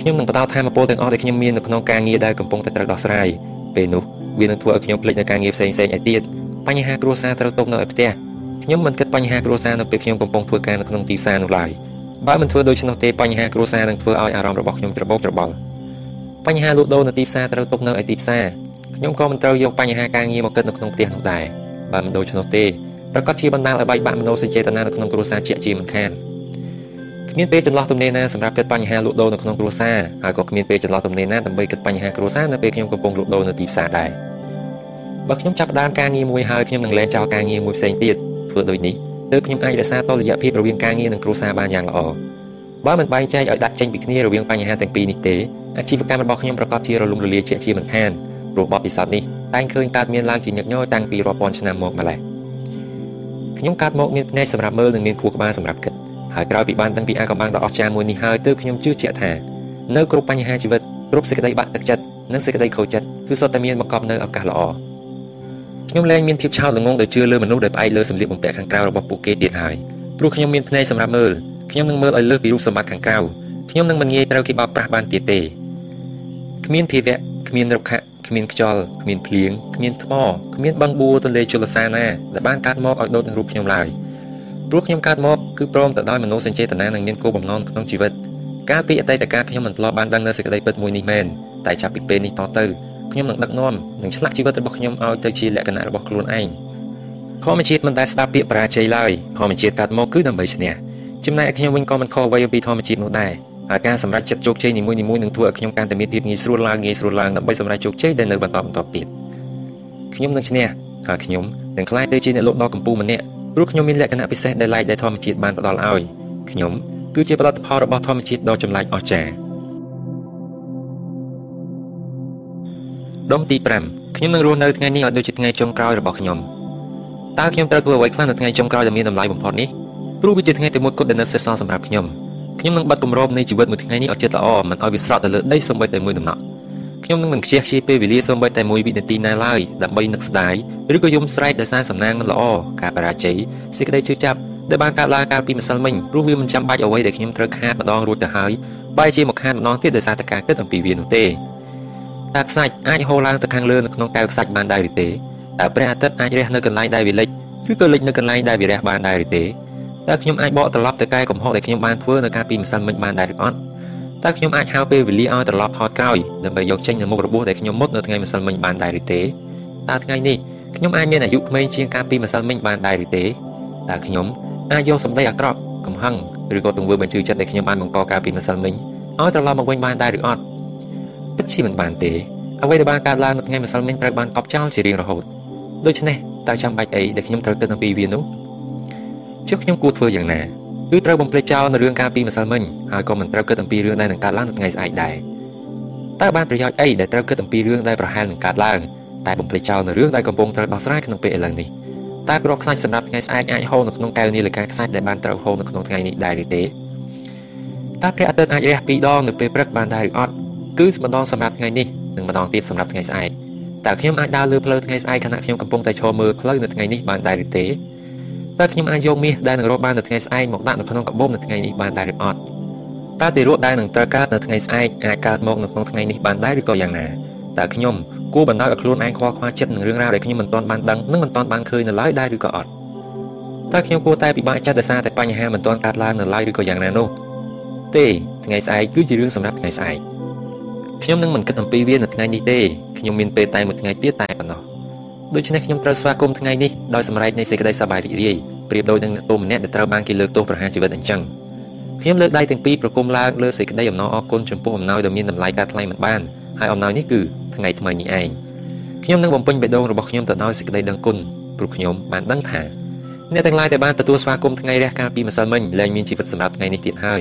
ខ្ញុំនឹងបន្តថាមពលទាំងអស់ដែលខ្ញុំមាននៅក្នុងការងារដែលកំពុងតែត្រូវដោះស្រាយពេលនោះ វានឹងធ្វើឲ្យខ្ញុំភ្លេចនៅការងារផ្សេងៗឯទៀតបញ្ហាគ្រួសារត្រូវຕົកនៅឯផ្ទះខ្ញុំមិនគិតបញ្ហាគ្រួសារនៅពេលខ្ញុំកំពុងធ្វើការនៅក្នុងទីផ្សារនោះឡើយបើមិនធ្វើដូច្នោះទេបញ្ហាគ្រួសារនឹងធ្វើឲ្យអារម្មណ៍របស់ខ្ញុំច្របូកច្របល់បញ្ហាលក់ដូរនៅទីផ្សារត្រូវຕົកនៅឯទីផ្សារខ្ញុំក៏មិនត្រូវយកបញ្ហាការងារមកគិតនៅក្នុងផ្ទះនោះដែរបើមិនដូច្នោះទេប្រកាសជាបណ្ដាលឲ្យបែកបាក់មនោសញ្ចេតនានៅក្នុងគ្រួសារជាជាមិនខានគ្មានពេលចន្លោះទំនេរណាសម្រាប់គិតបញ្ហាលក់ដូរនៅក្នុងគ្រួសារហើយក៏គ្មានពេលចន្លោះទំនេរណាដើម្បីគិតបញ្ហាគ្រួសារនៅពេលខ្ញុំកំពុងលក់ដូរនៅទីផ្សារដែរ បើខ្ញុំចាប់ផ្ដើមការងារមួយហើយខ្ញុំនឹងលែងចោលការងារមួយផ្សេងទៀតធ្វើដូចនេះទើបខ្ញុំអាចរក្សាតុល្យភាពរវាងការងារនិងគ្រួសារបានយ៉ាងល្អបើមិនបែងចែកឲ្យដាក់ចេញពីគ្នារវាងបញ្ហាទាំងពីរនេះទេអាជីវកម្មរបស់ខ្ញុំប្រកបជារលំរលាយជាជាមិនខានព្រោះបបពិសោធន៍នេះតែងឃើញកើតមានឡើងជាញឹកញយតាំងពីរាប់ពាន់ឆ្នាំមកម្ល៉េះខ្ញុំកើតមកមានភ្នែកសម្រាប់មើលនិងមានខួរក្បាលសម្រាប់គិតហើយក្រោយពីបានតាំងពីអាកំបាំងដ៏អស្ចារ្យមួយនេះហើយទើបខ្ញុំជឿជាក់ថានៅគ្រប់បញ្ហាជីវិតគ្រប់សេចក្តីបាក់ទឹកចិត្តនិងសេចក្តីខូចចិត្តគឺសុទ្ធតែមានបង្កប់នៅឱកាសល្អ ខ្ញុំលែងមានភាពឆោតល្ងងដែលជឿលើមនុស្សដែលផ្អែកលើសម្លៀកបំពាក់ខាងក្រៅរបស់ពួកគេទៀតហើយព្រោះខ្ញុំមានភ្នែកសម្រាប់មើលខ្ញុំនឹងមើលឲ្យលើសពីរូបសម្បត្តិខាងក្រៅខ្ញុំនឹងមិនងាយត្រូវគេបោកប្រាស់បានទៀតទេគ្មានភាវៈគ្មានរុក្ខៈគ្មានខ្យល់គ្មានភ្លៀងគ្មានថ្មគ្មានបឹងបួរទន្លេជលសាណាដែលបានកាត់មកឲ្យដូចនឹងរូបខ្ញុំឡើយព្រោះខ្ញុំកើតមកគឺព្រមទៅដោយមនោសញ្ចេតនានិងមានគោលបំណងក្នុងជីវិតកាលពីអតីតកាលខ្ញុំមិនធ្លាប់បានដឹងនៅសេចក្តីពិតមួយនេះមែនតែចាប់ពីពេលនេះតទៅ ខ្ញុំនឹងដឹកនាំនិងឆ្លាក់ជីវិតរបស់ខ្ញុំឲ្យទៅជាលក្ខណៈរបស់ខ្លួនឯងធម្មជាតិមិនដែលស្ដាប់ពាក្យបរាជ័យឡើយធម្មជាតិកាត់មកគឺដើម្បីឈ្នះចំណែកខ្ញុំវិញក៏មិនខុសអ្វីពីធម្មជាតិនោះដែរហើយការសម្រេចចិត្តជោគជ័យនីមួយៗនឹងធ្វើឲ្យខ្ញុំកាន់តែមានភាពងាយស្រួលឡើងងាយស្រួលឡើងដើម្បីសម្រេចជោគជ័យដែលនៅបន្តបន្តទៀតខ្ញុំនឹងឈ្នះហើយខ្ញុំនឹងក្លាយទៅជាអ្នកលោកដ៏កម្ពូលម្នាក់ព្រោះខ្ញុំមានលក្ខណៈពិសេសដែលឡែកដែលធម្មជាតិបានផ្ដល់ឲ្យខ្ញុំគឺជាផលិតផលរបស់ធម្មជាតិដ៏ចម្លែកអស្ចារ្យ ដុំទី5ខ្ញុំនឹងរស់នៅថ្ងៃនេះឲ្យដូចជាថ្ងៃចុងក្រោយរបស់ខ្ញុំតើខ្ញុំត្រូវធ្វើអ្វីខ្លះនៅថ្ងៃចុងក្រោយដែលមានតម្លៃបំផុតនេះព្រោះវាជាថ្ងៃទីមួយគត់ដែលនៅសេសសល់សម្រាប់ខ្ញុំខ្ញុំនឹងបិទគម្របនៃជីវិតមួយថ្ងៃនេះឲ្យចិត្តល្អមិនឲ្យវាស្រក់ទៅលើដីសូម្បីតែមួយដំណក់ខ្ញុំនឹងមិនខ្ជះខ្ជាយពេលវេលាសូម្បីតែមួយវិនាទីណាឡើយដើម្បីនឹកស្ដាយឬក៏យំស្រែកដោយសារសំណាងមិនល្អការបរាជ័យសេចក្តីជឿចាប់ដែលបានកើតឡើងកាលពីម្សិលមិញព្រោះវាមិនចាំបាច់អ្វីដែលខ្ញុំត្រូវខាតម្ដងរួចទៅហើយបែរជាមកខាតម្ដងទៀតដោយសារតែការគិតអំពីវានោះទេ តើខ្សាច់អាចហូរឡើងទៅខាងលើនៅក្នុងកែវខ្សាច់បានដែរឬទេតើព្រះអាទិត្យអាចរះនៅកន្លែងដែលវាលិចឬក៏លិចនៅកន្លែងដែលវារះបានដែរឬទេតើខ្ញុំអាចបកត្រឡប់ទៅកែកំហុសដែលខ្ញុំបានធ្វើនៅកាលពីម្សិលមិញបានដែរឬអត់តើខ្ញុំអាចហៅពេលវេលាឲ្យត្រឡប់ថតក្រោយដើម្បីយកចេញនៅមុខរបួសដែលខ្ញុំមុតនៅថ្ងៃម្សិលមិញបានដែរឬទេតើថ្ងៃនេះខ្ញុំអាចមានអាយុក្មេងជាងកាលពីម្សិលមិញបានដែរឬទេតើខ្ញុំអាចយកសម្ដីអាក្រក់កំហឹងឬក៏ទង្វើបញ្ជឿចិត្តដែលខ្ញុំបានបង្កកាលពីម្សិលមិញឲ្យត្រឡប់មកវិញបានដែរឬអត់ ពិតជាមិនបានទេអ្វីដែលបានកើតឡើងនៅថ្ងៃម្សិលមិញត្រូវបានកប់ចោលជារៀងរហូតដូច្នេះតើចាំបាច់អីដែលខ្ញុំត្រូវគិតអំពីវានោះចុះខ្ញុំគួរធ្វើយ៉ាងណាគឺត្រូវបំភ្លេចចោលនៅរឿងការពីម្សិលមិញហើយក៏មិនត្រូវគិតអំពីរឿងដែលនឹងកើតឡើងនៅថ្ងៃស្អែកដែរតើបានប្រយោជន៍អីដែលត្រូវគិតអំពីរឿងដែលប្រហែលនឹងកើតឡើងតែបំភ្លេចចោលនៅរឿងដែលកំពុងត្រូវដោះស្រាយក្នុងពេលឥឡូវនេះតើគ្រាប់ខ្សាច់សម្រាប់ថ្ងៃស្អែកអាចហូរនៅក្នុងកែវនាឡិកាខ្សាច់ដែលបានត្រូវហូរនៅក្នុងថ្ងៃនេះដែរឬទេតើព្រះអាទិត្យអាចរះពីរដងនៅពេលព្រឹកបានដែរឬអត់ គឺម្ដងសម្រាប់ថ្ងៃនេះនិងម្ដងទៀតសម្រាប់ថ្ងៃស្អែកតើខ្ញុំអាចដើរលើផ្លូវថ្ងៃស្អែកខណៈខ្ញុំកំពុងតែឈរមើលផ្លូវនៅថ្ងៃនេះបានដែរឬទេតើខ្ញុំអាចយកមាសដែលនឹងរកបាននៅថ្ងៃស្អែកមកដាក់នៅក្នុងកាបូបនៅថ្ងៃនេះបានដែរឬអត់តើទារកដែលនឹងត្រូវកើតនៅថ្ងៃស្អែកអាចកើតមកនៅក្នុងថ្ងៃនេះបានដែរឬក៏យ៉ាងណាតើខ្ញុំគួរបណ្ដោយឲ្យខ្លួនឯងខ្វល់ខ្វាយចិត្តនឹងរឿងរ៉ាវដែលខ្ញុំមិនទាន់បានដឹងនិងមិនទាន់បានឃើញនៅឡើយដែរឬក៏អត់តើខ្ញុំគួរតែពិបាកចិត្តដោយសារតែបញ្ហាមិនទាន់កើតឡើងនៅឡើយឬក៏យ៉ាងណានោះទេថ្ងៃស្អែកគឺជារឿងសម្រាប់ថ្ងៃស្អែក ខ្ញុំនឹងមិនគិតអំពីវានៅថ្ងៃនេះទេខ្ញុំមានពេលតែមួយថ្ងៃទៀតតែប៉ុណ្ណោះដូច្នេះខ្ញុំត្រូវស្វាគមន៍ថ្ងៃនេះដោយសម្រេចនៃសេចក្តីសប្បាយរីករាយប្រៀបដូចនឹងអ្នកទោសម្នាក់ដែលត្រូវបានគេលើកទោសប្រហារជីវិតអញ្ចឹងខ្ញុំលើកដៃទាំងពីរប្រគំឡើងលើសេចក្តីអំណរអរគុណចំពោះអំណោយដ៏មានតម្លៃកាត់ថ្លៃមិនបានហើយអំណោយនេះគឺថ្ងៃថ្មីនេះឯងខ្ញុំនឹងបំពេញបេះដូងរបស់ខ្ញុំទៅដោយសេចក្តីដឹងគុណព្រោះខ្ញុំបានដឹងថាអ្នកទាំងឡាយដែលបានទទួលស្វាគមន៍ថ្ងៃរះកាលពីម្សិលមិញលែងមានជីវិតសម្រាប់ថ្ងៃនេះទៀតហើយ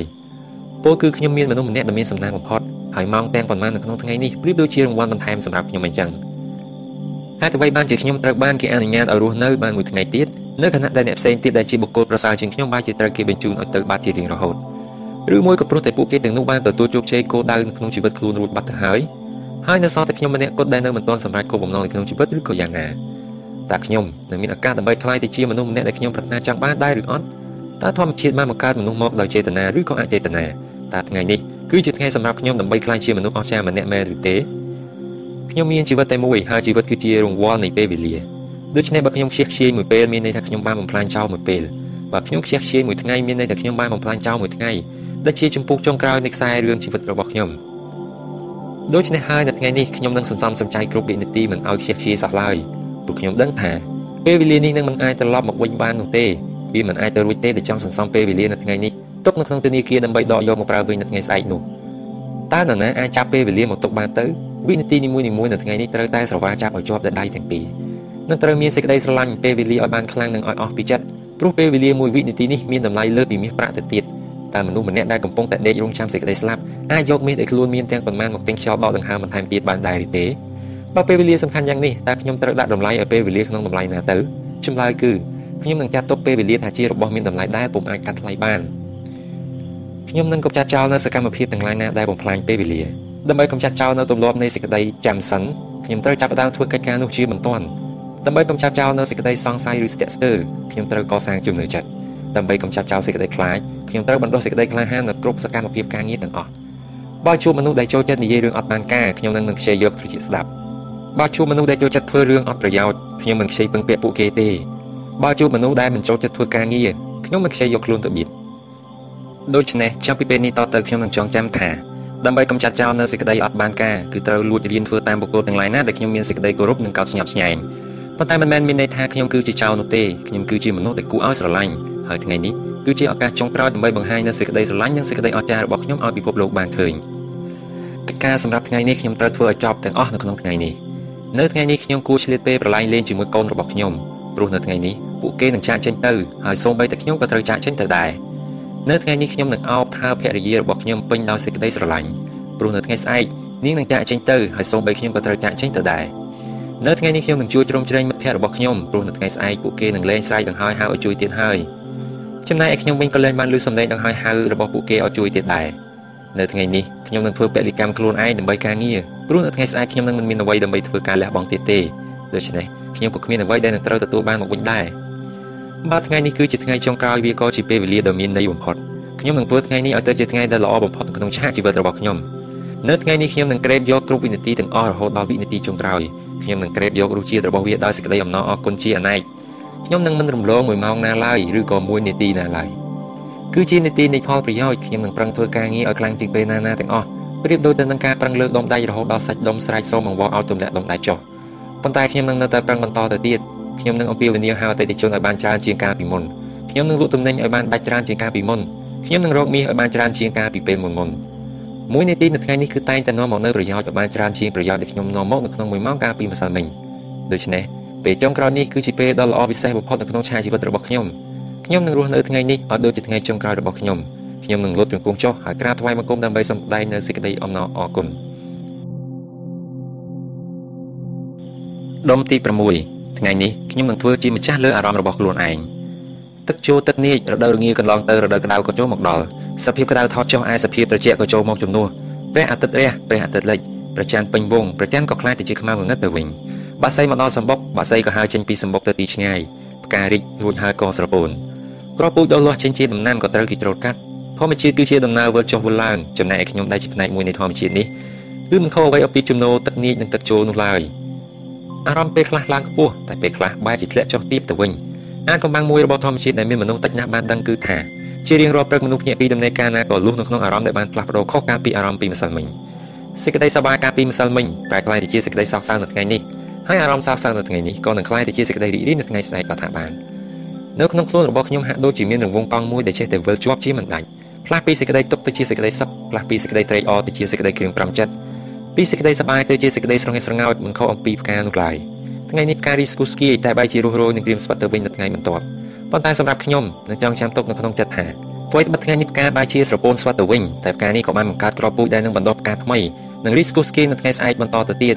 ពោលគឺខ្ញុំមានមនុស្សម្នាក់ដែលមានសំណាងបំផុតហើយម៉ោងទាំងប៉ុន្មាននៅក្នុងថ្ងៃនេះប្រៀបដូចជារង្វាន់បន្ថែមសម្រាប់ខ្ញុំអញ្ចឹងហេតុអ្វីបានជាខ្ញុំត្រូវបានគេអនុញ្ញាតឲ្យរស់នៅបានមួយថ្ងៃទៀតនៅខណៈដែលអ្នកផ្សេងទៀតដែលជាបុគ្គលប្រសើរជាងខ្ញុំបានជាត្រូវគេបញ្ជូនឲ្យទៅបាត់ជារៀងរហូតឬមួយក៏ព្រោះតែពួកគេទាំងនោះបានទទួលជោគជ័យគោលដៅនៅក្នុងជីវិតខ្លួនរួចបាត់ទៅហើយហើយនៅសល់តែខ្ញុំម្នាក់គត់ដែលនៅមិនទាន់សម្រេចគោលបំណងនៅក្នុងជីវិតឬក៏យ៉ាងណាតើខ្ញុំនឹងមានឱកាសដើម្បីខ្លាយទៅជាមនុស្សម្នាក់ដែលខ្ញុំប្រាថ្នាចង់បានដែរឬអត់តើធម្មជាតិបានបង្កើតមនុស្សមកដោយចេតនាឬក៏អចេតនា តើថ្ងៃនេះគឺជាថ្ងៃសម្រាប់ខ្ញុំដើម្បីខ្លាយជាមនុស្សអស្ចារ្យម្នាក់មែនឬទេខ្ញុំមានជីវិតតែមួយហើយជីវិតគឺជារង្វាន់នៃពេលវេលាដូច្នេះបើខ្ញុំខ្ជិះខ្ជាយមួយពេលមានន័យថាខ្ញុំបានបំផ្លាញចោលមួយពេលបើខ្ញុំខ្ជិះខ្ជាយមួយថ្ងៃមានន័យថាខ្ញុំបានបំផ្លាញចោលមួយថ្ងៃដែលជាចម្ពោះចុងក្រោយនៃខ្សែរឿងជីវិតរបស់ខ្ញុំដូច្នេះហើយនៅថ្ងៃនេះខ្ញុំនឹងសន្សំសំចៃគ្រប់វិនាទីមិនឲ្យខ្ជិះខ្ជាយសោះឡើយព្រោះខ្ញុំដឹងថាពេលវេលានេះនឹងមិនអាចត្រឡប់មកវិញបាននោះទេវាមិនអាចទៅរួចទេដែលចង់សន្សំពេលវេលានៅថ្ងៃនេះ ទុកនៅក្នុងធនាគារដើម្បីដកយកមកប្រើវិញនៅថ្ងៃស្អែកនោះតើនរណាអាចចាប់ពេលវេលាមកទុកបានទៅវិនាទីនីមួយៗនៅថ្ងៃនេះត្រូវតែស្រវាចាប់ឲ្យជាប់តែដៃទាំងពីរនឹងត្រូវមានសេចក្តីស្រឡាញ់ពេលវេលាឲ្យបានខ្លាំងនិងឲ្យអស់ពីចិត្តព្រោះពេលវេលាមួយវិនាទីនេះមានតម្លៃលើសពីមាសប្រាក់ទៅទៀតតើមនុស្សម្នាក់ដែលកំពុងតែដេករងចាំសេចក្តីស្លាប់អាចយកមាសដែលខ្លួនមានទាំងប៉ុន្មានមកទិញខ្យល់ដកដង្ហើមបន្ថែមទៀតបានដែរឬទេបើពេលវេលាសំខាន់យ៉ាងនេះតើខ្ញុំត្រូវដាក់តម្លៃឲ្យពេលវេលាក្នុងតម្លៃណាទៅចម្លើយគឺខ្ញុំនឹងចាត់ទុកពេលវេលាថាជារបស់មានតម្លៃដែលពុំអាចកាត់ថ្លៃបាន ខ្ញុំនឹងកម្ចាត់ចោលនៅសកម្មភាពទាំងឡាយណាដែលបំផ្លាញពេលវេលាដើម្បីកម្ចាត់ចោលនៅទម្លាប់នៃសេចក្តីចាំសិនខ្ញុំត្រូវចាប់ផ្ដើមធ្វើកិច្ចការនោះជាបន្ទាន់ដើម្បីកម្ចាត់ចោលនៅសេចក្តីសង្ស័យឬស្ទាក់ស្ទើរខ្ញុំត្រូវកសាងជំនឿចិត្តដើម្បីកម្ចាត់ចោលសេចក្តីខ្លាចខ្ញុំត្រូវបណ្ដុះសេចក្តីក្លាហាននៅគ្រប់សកម្មភាពការងារទាំងអស់បើជួបមនុស្សដែលចូលចិត្តនិយាយរឿងអត់បានការខ្ញុំនឹងមិនខ្ជិលយកទៅជាស្ដាប់បើជួបមនុស្សដែលចូលចិត្តធ្វើរឿងអត់ប្រយោជន៍ខ្ញុំមិនខ្ជិលពឹងពាក់ពួកគេទេបើជួបមនុស្សដែលមិនចូលចិត្តធ្វើការងារខ្ញុំមិនខ្ជិលយកខ្លួនទៅបៀត ដូច្នេះចាប់ពីពេលនេះតទៅខ្ញុំនឹងចងចាំថាដើម្បីកម្ចាត់ចោលនៅសេចក្តីអត់បានការគឺត្រូវលួចរៀនធ្វើតាមបុគ្គលទាំងឡាយណាដែលខ្ញុំមានសេចក្តីគោរពនិងកោតស្ញប់ស្ញែងប៉ុន្តែមិនមែនមានន័យថាខ្ញុំគឺជាចោលនោះទេខ្ញុំគឺជាមនុស្សដែលគួរឲ្យស្រឡាញ់ហើយថ្ងៃនេះគឺជាឱកាសចុងក្រោយដើម្បីបង្ហាញនូវសេចក្តីស្រឡាញ់និងសេចក្តីអស្ចារ្យរបស់ខ្ញុំឲ្យពិភពលោកបានឃើញកិច្ចការសម្រាប់ថ្ងៃនេះខ្ញុំត្រូវធ្វើឲ្យចប់ទាំងអស់នៅក្នុងថ្ងៃនេះនៅថ្ងៃនេះខ្ញុំគួរឆ្លៀតពេលប្រឡែងលេងជាមួយកូនរបស់ខ្ញុំព្រោះនៅថ្ងៃនេះពួកគេនឹងចាកចេញទៅហើយសូម្បីតែខ្ញុំក៏ត្រូវចាកចេញទៅដែរ នៅថ្ងៃនេះខ្ញុំនឹងអោបថើភរិយារបស់ខ្ញុំពេញដោយសេចក្តីស្រឡាញ់ព្រោះនៅថ្ងៃស្អែកនាងនឹងចាកចេញទៅហើយសូម្បីខ្ញុំក៏ត្រូវចាកចេញទៅដែរនៅថ្ងៃនេះខ្ញុំនឹងជួយជ្រោមជ្រែងមិត្តភ័ក្តិរបស់ខ្ញុំព្រោះនៅថ្ងៃស្អែកពួកគេនឹងលែងស្រែកដង្ហើយហៅឲ្យជួយទៀតហើយចំណែកឯខ្ញុំវិញក៏លែងបានលើសំឡេងដង្ហើយហៅរបស់ពួកគេឲ្យជួយទៀតដែរនៅថ្ងៃនេះខ្ញុំនឹងធ្វើពលិកម្មខ្លួនឯងដើម្បីការងារព្រោះនៅថ្ងៃស្អែកខ្ញុំនឹងមិនមានអ្វីដើម្បីធ្វើការលះបង់ទៀតទេដូច្នេះខ្ញុំក៏គ្មានអ្វីដែលនឹងត្រូវទទួលបានមកវិញដែរ បាទថ្ងៃនេះគឺជាថ្ងៃចុងក្រោយវាក៏ជាពេលវេលាដ៏មានន័យបំផុតខ្ញុំនឹងធ្វើថ្ងៃនេះឲ្យទៅជាថ្ងៃដែលល្អបំផុតក្នុងឆាកជីវិតរបស់ខ្ញុំនៅថ្ងៃនេះខ្ញុំនឹងក្រេបយកគ្រប់វិនាទីទាំងអស់រហូតដល់វិនាទីចុងក្រោយខ្ញុំនឹងក្រេបយករសជាតិរបស់វាដោយសេចក្តីអំណរអគុណជាអនេកខ្ញុំនឹងមិនរំលង1ម៉ោងណាឡើយឬក៏1នាទីណាឡើយគឺជានាទីនៃផលប្រយោជន៍ខ្ញុំនឹងប្រឹងធ្វើការងារឲ្យខ្លាំងជាងពេលណាណាទាំងអស់ប្រៀបដូចទៅនឹងការប្រឹងលើកដុំដៃរហូតដល់សាច់ដុំស្រែកសូមអង្វរឲ្យទម្លាក់ដុំដៃចុះប៉ុន្តែខ្ញុំនឹងនៅតែប្រឹងបន្តទៅទៀត ខ្ញុំនឹងអំពាវនាវហៅអតិថិជនឲ្យបានច្រើនជាងកាលពីមុនខ្ញុំនឹងលក់ទំនិញឲ្យបានដាច់ច្រើនជាងកាលពីមុនខ្ញុំនឹងរកមាសឲ្យបានច្រើនជាងកាលពីពេលមុនមុនមួយនាទីនៅថ្ងៃនេះគឺតែងតែនាំមកនូវប្រយោជន៍ឲ្យបានច្រើនជាងប្រយោជន៍ដែលខ្ញុំនាំមកនៅក្នុង1ម៉ោងកាលពីម្សិលមិញដូច្នេះពេលចុងក្រោយនេះគឺជាពេលដ៏ល្អពិសេសបំផុតនៅក្នុងឆាកជីវិតរបស់ខ្ញុំខ្ញុំនឹងរស់នៅថ្ងៃនេះឲ្យដូចជាថ្ងៃចុងក្រោយរបស់ខ្ញុំខ្ញុំនឹងលុតជង្គង់ចុះហើយក្រាបថ្វាយបង្គំដើម្បីសម្ដែងនូវសេចក្តីអំណរអគុណដុំទី6 ថ្ងៃនេះខ្ញុំនឹងធ្វើជាម្ចាស់លើអារម្មណ៍របស់ខ្លួនឯងទឹកជោទឹកនាចរដូវរងាកន្លងទៅរដូវក្តៅក៏ចូលមកដល់សភាពក្តៅថតចុះឯសភាពត្រជាក់ក៏ចូលមកជំនួសព្រះអាទិត្យរះព្រះអាទិត្យលិចប្រច័នពេញវងប្រច័នក៏ខ្លាចទៅជាខ្មៅងងឹតទៅវិញបាសីមកដល់សម្បុកបាសីក៏ហើរចេញពីសម្បុកទៅទីឆ្ងាយផ្ការីករួចហើយកស្រពោនក្របពូជដុះលាស់ចេញជាដំណាំក៏ត្រូវគេច្រូតកាត់ធម្មជាតិគឺជាដំណើរវិលចុះវិលឡើងចំណែកឯខ្ញុំដែលជាផ្នែកមួយនៃធម្មជាតិនេះគឺមិនខុសអ្វីអំពីចំណូលទឹកនាចនិងទឹកចូលនោះឡើយ អារម្មណ៍ពេលខ្លះឡើងខ្ពស់តែពេលខ្លះបែរជាធ្លាក់ចុះទាបទៅវិញអាចកំបាំងមួយរបស់ធម្មជាតិដែលមានមនុស្សតិចណាស់បានដឹងគឺថាជារៀងរាល់ព្រឹកមនុស្សភ្ញាក់ពីដំណេកការណាក៏លុះនៅក្នុងអារម្មណ៍ដែលបានផ្លាស់ប្ដូរខុសកាលពីអារម្មណ៍ពីម្សិលមិញសេចក្តីសប្បាយកាលពីម្សិលមិញប្រែក្លាយទៅជាសេចក្តីសោកសៅនៅថ្ងៃនេះហើយអារម្មណ៍សោកសៅនៅថ្ងៃនេះក៏នឹងក្លាយទៅជាសេចក្តីរីករាយនៅថ្ងៃស្អែកក៏ថាបាននៅក្នុងខ្លួនរបស់ខ្ញុំហាក់ដូចជាមានរង្វង់កង់មួយដែលចេះតែវិលជាប់ជាមិនដាច់ផ្លាស់ពីសេចក្តីទុកទៅជាសេចក្តីសុខផ្លាស់ពីសេចក្តីត្រេកអរទៅជាសេចក្តីគ្រឿងប្រាំចិត្ត ពីសេចក្តីសប្បាយទៅជាសេចក្តីស្រងេះស្រងោចមិនខុសអំពីផ្កានោះឡើយថ្ងៃនេះផ្ការីស្គូស្គីតែបែរជារស់រយនឹងក្រៀមស្វិតទៅវិញនៅថ្ងៃបន្ទាប់ប៉ុន្តែសម្រាប់ខ្ញុំនឹងចង់ចាំទុកនៅក្នុងចិត្តថាអ្វីត្បិតថ្ងៃនេះផ្កាបែរជាស្រពោនស្វិតទៅវិញតែផ្កានេះក៏បានបង្កើតក្របពូជដែលនឹងបណ្ដុះផ្កាថ្មីនឹងរីស្គូស្គីនៅថ្ងៃស្អែកបន្តទៅទៀត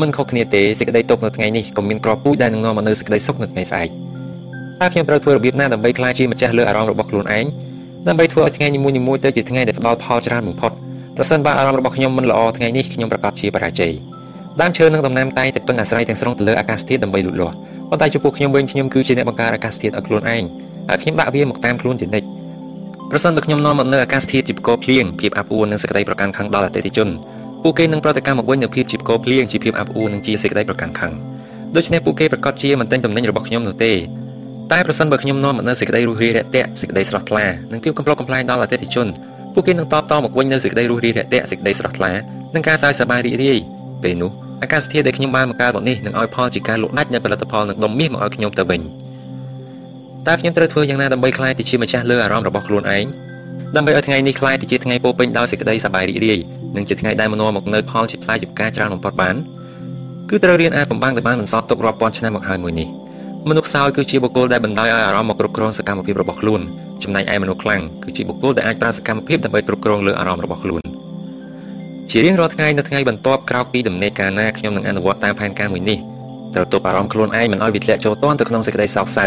មិនខុសគ្នាទេសេចក្តីទុកនៅថ្ងៃនេះក៏មានក្របពូជដែលនឹងនាំមកនូវសេចក្តីសុខនៅថ្ងៃស្អែកតើខ្ញុំត្រូវធ្វើរបៀបណាដើម្បីក្លាយជាម្ចាស់លើអារម្មណ៍របស់ខ្លួនឯងដើម្បីធ្វើឲ្យថ្ងៃនីមួយៗទៅជាថ្ងៃដែលផ្ដល់ផលច្រើនបំផុត ប្រសិនបើអារម្មណ៍របស់ខ្ញុំមិនល្អថ្ងៃនេះខ្ញុំប្រកាសជាបរាជ័យដើមឈើនិងដំណាំតែងតែពឹងអាស្រ័យទាំងស្រុងទៅលើអាកាសធាតុដើម្បីលូតលាស់ប៉ុន្តែចំពោះខ្ញុំវិញខ្ញុំគឺជាអ្នកបង្ការអាកាសធាតុឲ្យខ្លួនឯងហើយខ្ញុំដាក់វាមកតាមខ្លួនជានិច្ចប្រសិនបើខ្ញុំនាំមកនៅអាកាសធាតុជាបកភ្លៀងភាពអាប់អួរនិងសេចក្តីប្រកាន់ខឹងដល់អតិថិជនពួកគេនឹងប្រតិកម្មមកវិញនូវភាពជាបកភ្លៀងជាភាពអាប់អួរនិងជាសេចក្តីប្រកាន់ខឹងដូច្នេះពួកគេប្រកាសជាមិនទិញតំណែងរបស់ខ្ញុំនោះទេតែប្រសិនបើខ្ញុំនាំមកនៅសេចក្តីរុះរាយរាក់ទាក់សេចក្តីស្រស់ថ្លានិងភាពកំប្លុកកំប្លែងដល់អតិថិជន ពួកគេនឹងតបតមកវិញនៅសេចក្តីរុះរាយរាក់ទាក់សេចក្តីស្រស់ថ្លានិងការសើចសប្បាយរីករាយពេលនោះអាកាសធាតុដែលខ្ញុំបានបង្កើតមកនេះនឹងឲ្យផលជាការលក់ដាច់នៅផលិតផលនឹងដុំមាសមកឲ្យខ្ញុំទៅវិញតើខ្ញុំត្រូវធ្វើយ៉ាងណាដើម្បីក្លាយទៅជាម្ចាស់លើអារម្មណ៍របស់ខ្លួនឯងដើម្បីឲ្យថ្ងៃនេះក្លាយទៅជាថ្ងៃពោពេញដោយសេចក្តីសប្បាយរីករាយនិងជាថ្ងៃដែលមនោមកនៅផលជាផ្សាយជាការច្រើនបំផុតបានគឺត្រូវរៀនអាចបំបាំងទៅបានបន្សល់ទុករាប់ពាន់ឆ្នាំមកហើយមួយនេះមនុស្សខ្សោយគឺជាបុគ្គលដែលបណ្ដោយឲ្យអារម្មណ៍មកគ្រប់គ្រងសកម្មភាពរបស់ខ្លួន ចំណែកឯមនុស្សខ្លាំងគឺជាបុគ្គលដែលអាចប្រើសកម្មភាពដើម្បីគ្រប់គ្រងលើអារម្មណ៍របស់ខ្លួនជារៀងរាល់ថ្ងៃនៅថ្ងៃបន្ទាប់ក្រោយពីដំណេកការណាខ្ញុំនឹងអនុវត្តតាមផែនការមួយនេះត្រូវទប់អារម្មណ៍ខ្លួនឯងមិនឲ្យវាធ្លាក់ចូលទាន់ទៅក្នុងសេចក្តីសោកសៅ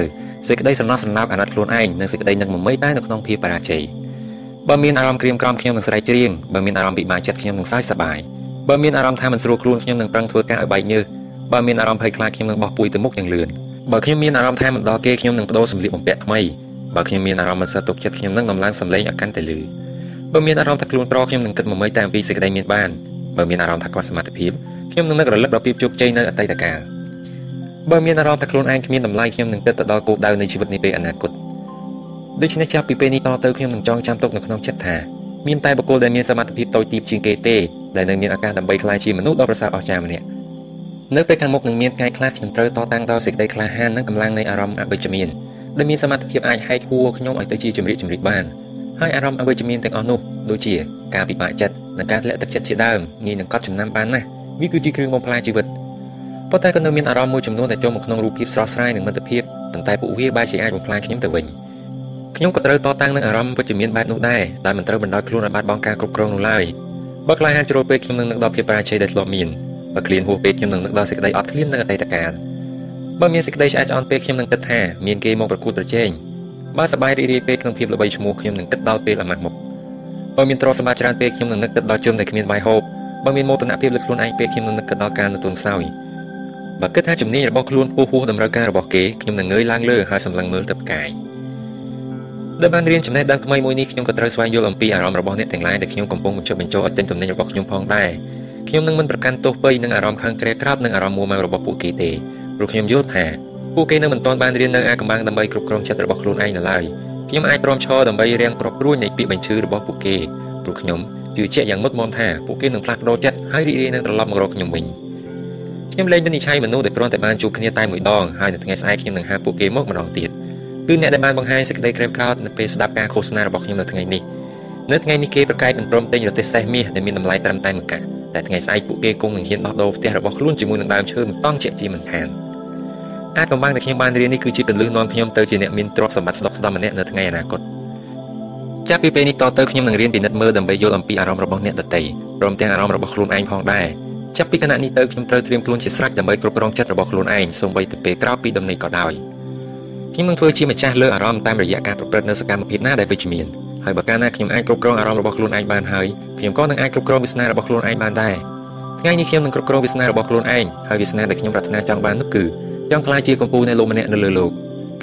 សេចក្តីស្រណោះស្រណោកអាណិតខ្លួនឯងនិងសេចក្តីនឹកមមីតែនៅក្នុងភាពបរាជ័យបើមានអារម្មណ៍ក្រៀមក្រំខ្ញុំនឹងស្រែកច្រៀងបើមានអារម្មណ៍ពិបាកចិត្តខ្ញុំនឹងសើចសប្បាយបើមានអារម្មណ៍ថាមិនស្រួលខ្លួនខ្ញុំនឹងប្រឹងធ្វើការឲ្យបែកញើសបើមានអារម្មណ៍ភ័យខ្លាចខ្ញុំនឹងបោះពួយទៅមុខយ៉ាងលឿនបើខ្ញុំមានអារម្មណ៍ថាមិនដល់គេខ្ញុំនឹងបដូរសម្លៀកបំពាក់ថ្មី បើខ្ញុំមានអារម្មណ៍មិនសើទុកចិត្តខ្ញុំនឹងដំឡើងសម្លេងឲ្យកាន់តែលឺបើមានអារម្មណ៍ថាខ្លួនប្រខ្ញុំនឹងគិតមមីតែអំពីសេចក្តីមានបានបើមានអារម្មណ៍ថាខ្វះសមត្ថភាពខ្ញុំនឹងនឹករលឹកដល់ភាពជោគជ័យនៅអតីតកាលបើមានអារម្មណ៍ថាខ្លួនឯងគ្មានតម្លៃខ្ញុំនឹងគិតទៅដល់គោលដៅនៃជីវិតនេះពេលអនាគតដូច្នេះចាប់ពីពេលនេះតទៅខ្ញុំនឹងចងចាំទុកនៅក្នុងចិត្តថាមានតែបុគ្គលដែលមានសមត្ថភាពតូចទាបជាងគេទេដែលនៅមានឱកាសដើម្បីក្លាយជាមនុស្សដ៏ប្រសើរអស្ចារ្យម្នាក់នៅពេលខាងមុខនឹងមានថ្ងៃខ្លះខ្ញុំត្រូវតតាំងដល់សេចក្តីក្លាហាននិងកម្លាំងនៃអារម្មណ៍អវិជ្ជមាន ដែលមានសមត្ថភាពអាចហែកហួរខ្ញុំឲ្យទៅជាជំរាកជំរាកបានហើយអារម្មណ៍អវិជ្ជមានទាំងអស់នោះដូចជាការពិបាកចិត្តនិងការធ្លាក់ទឹកចិត្តជាដើមងាយនឹងកត់ចំណាំបានណាស់វាគឺជាគ្រឿងបំផ្លាញជីវិតប៉ុន្តែក៏នៅមានអារម្មណ៍មួយចំនួនដែលចូលមកក្នុងរូបភាពស្រស់ស្រាយនិងមិត្តភាពប៉ុន្តែពួកវាបែរជាអាចបំផ្លាញខ្ញុំទៅវិញខ្ញុំក៏ត្រូវតតាំងនឹងអារម្មណ៍វិជ្ជមានបែបនោះដែរដែលមិនត្រូវបណ្ដោយខ្លួនឲ្យបាត់បង់ការគ្រប់គ្រងនោះឡើយបើខ្លាចហានជ្រុលពេកខ្ញុំនឹងនឹកដល់ភាពបរាជ័យដែលធ្លាប់មានបើក្លៀនហួសពេកខ្ញុំនឹងនឹកដល់សេចក្តីអត់ឃ្លាននៅអតីតកាល បើមានសេចក្តីឆ្អែតឆ្អន់ពេកខ្ញុំនឹងគិតថាមានគេមកប្រកួតប្រជែងបើសប្បាយរីករាយពេកក្នុងភាពល្បីឈ្មោះខ្ញុំនឹងគិតដល់ពេលអាម៉ាស់មុខបើមានទ្រព្យសម្បត្តិច្រើនពេកខ្ញុំនឹងនឹកគិតដល់ជនដែលគ្មានបាយហូបបើមានមោទនភាពលើខ្លួនឯងពេកខ្ញុំនឹងនឹកគិតដល់ការទទួលខ្សោយបើគិតថាជំនាញរបស់ខ្លួនពោះហួសតម្រូវការរបស់គេខ្ញុំនឹងងើយឡើងលើហើយសម្លឹងមើលទៅផ្កាយដែលបានរៀនចំណេះដឹងថ្មីមួយនេះខ្ញុំក៏ត្រូវស្វែងយល់អំពីអារម្មណ៍របស់អ្នកទាំងឡាយដែលខ្ញុំកំពុងបញ្ចុះបញ្ចូលឲ្យទិញទំនិញរបស់ខ្ញុំផងដែរខ្ញុំនឹងមិនប្រកាន់ទោសពៃនឹងអារម្មណ៍ខឹងក្រែក្រោតនិងអារម្មណ៍មួម៉ៅរបស់ពួកគេទេ ព្រោះខ្ញុំយល់ថាពួកគេនៅមិនទាន់បានរៀននៅអាកំបាំងដើម្បីគ្រប់គ្រងចិត្តរបស់ខ្លួនឯងនៅឡើយខ្ញុំអាចព្រមឈរដើម្បីរៀងគ្រប់ព្រួយនៃពាក្យបញ្ឈឺរបស់ពួកគេព្រោះខ្ញុំជឿជាក់យ៉ាងមុតមមថាពួកគេនឹងផ្លាស់ប្ដូរចិត្តហើយរីករាយនឹងត្រឡប់មករកខ្ញុំវិញខ្ញុំលែងវិនិច្ឆ័យមនុស្សដែលគ្រាន់តែបានជួបគ្នាតែមួយដងហើយនៅថ្ងៃស្អែកខ្ញុំនឹងហៅពួកគេមកម្ដងទៀតគឺអ្នកដែលបានបង្ហាញសេចក្តីក្រេបក្រោធនៅពេលស្ដាប់ការឃោសនារបស់ខ្ញុំនៅថ្ងៃនេះនៅថ្ងៃនេះគេប្រកែកមិនព្រមទិញរទេះសេះមាសដែលមានតម្លៃត្រឹមតែមួយកាក់តែថ្ងៃស្អែកពួកគេគង់នឹងហ៊ានដោះដូរផ្ទះរបស់ខ្លួនជាមួយនឹងដើមឈើមិនតង់ជាក់ជាមិនខាន អាចកំបាំងដែលខ្ញុំបានរៀននេះគឺជាកលឹះនាំខ្ញុំទៅជាអ្នកមានទ្រព្យសម្បត្តិស្ដុកស្ដម្ភម្នាក់នៅថ្ងៃអនាគតចាប់ពីពេលនេះតទៅខ្ញុំនឹងរៀនពិនិត្យមើលដើម្បីយល់អំពីអារម្មណ៍របស់អ្នកដទៃព្រមទាំងអារម្មណ៍របស់ខ្លួនឯងផងដែរចាប់ពីគណៈនេះទៅខ្ញុំត្រូវត្រៀមខ្លួនជាស្រេចដើម្បីគ្រប់គ្រងចិត្តរបស់ខ្លួនឯងសូម្បីតែពេលក្រោយពីដំណេកក៏ដោយខ្ញុំនឹងធ្វើជាម្ចាស់លើអារម្មណ៍តាមរយៈការប្រព្រឹត្តនៅសកម្មភាពណាដែលវិជ្ជមានហើយបើកាលណាខ្ញុំអាចគ្រប់គ្រងអារម្មណ៍របស់ខ្លួនឯងបានហើយខ្ញុំក៏នឹងអាចគ្រប់គ្រងវាសនារបស់ខ្លួនឯងបានដែរថ្ងៃនេះខ្ញុំនឹងគ្រប់គ្រងវាសនារបស់ខ្លួនឯងហើយវាសនាដែលខ្ញុំប្រាថ្នាចង់បាននោះគឺ ចង់ក្លាយជាកម្ពុជានៃលោកម្នាក់នៅលើលោក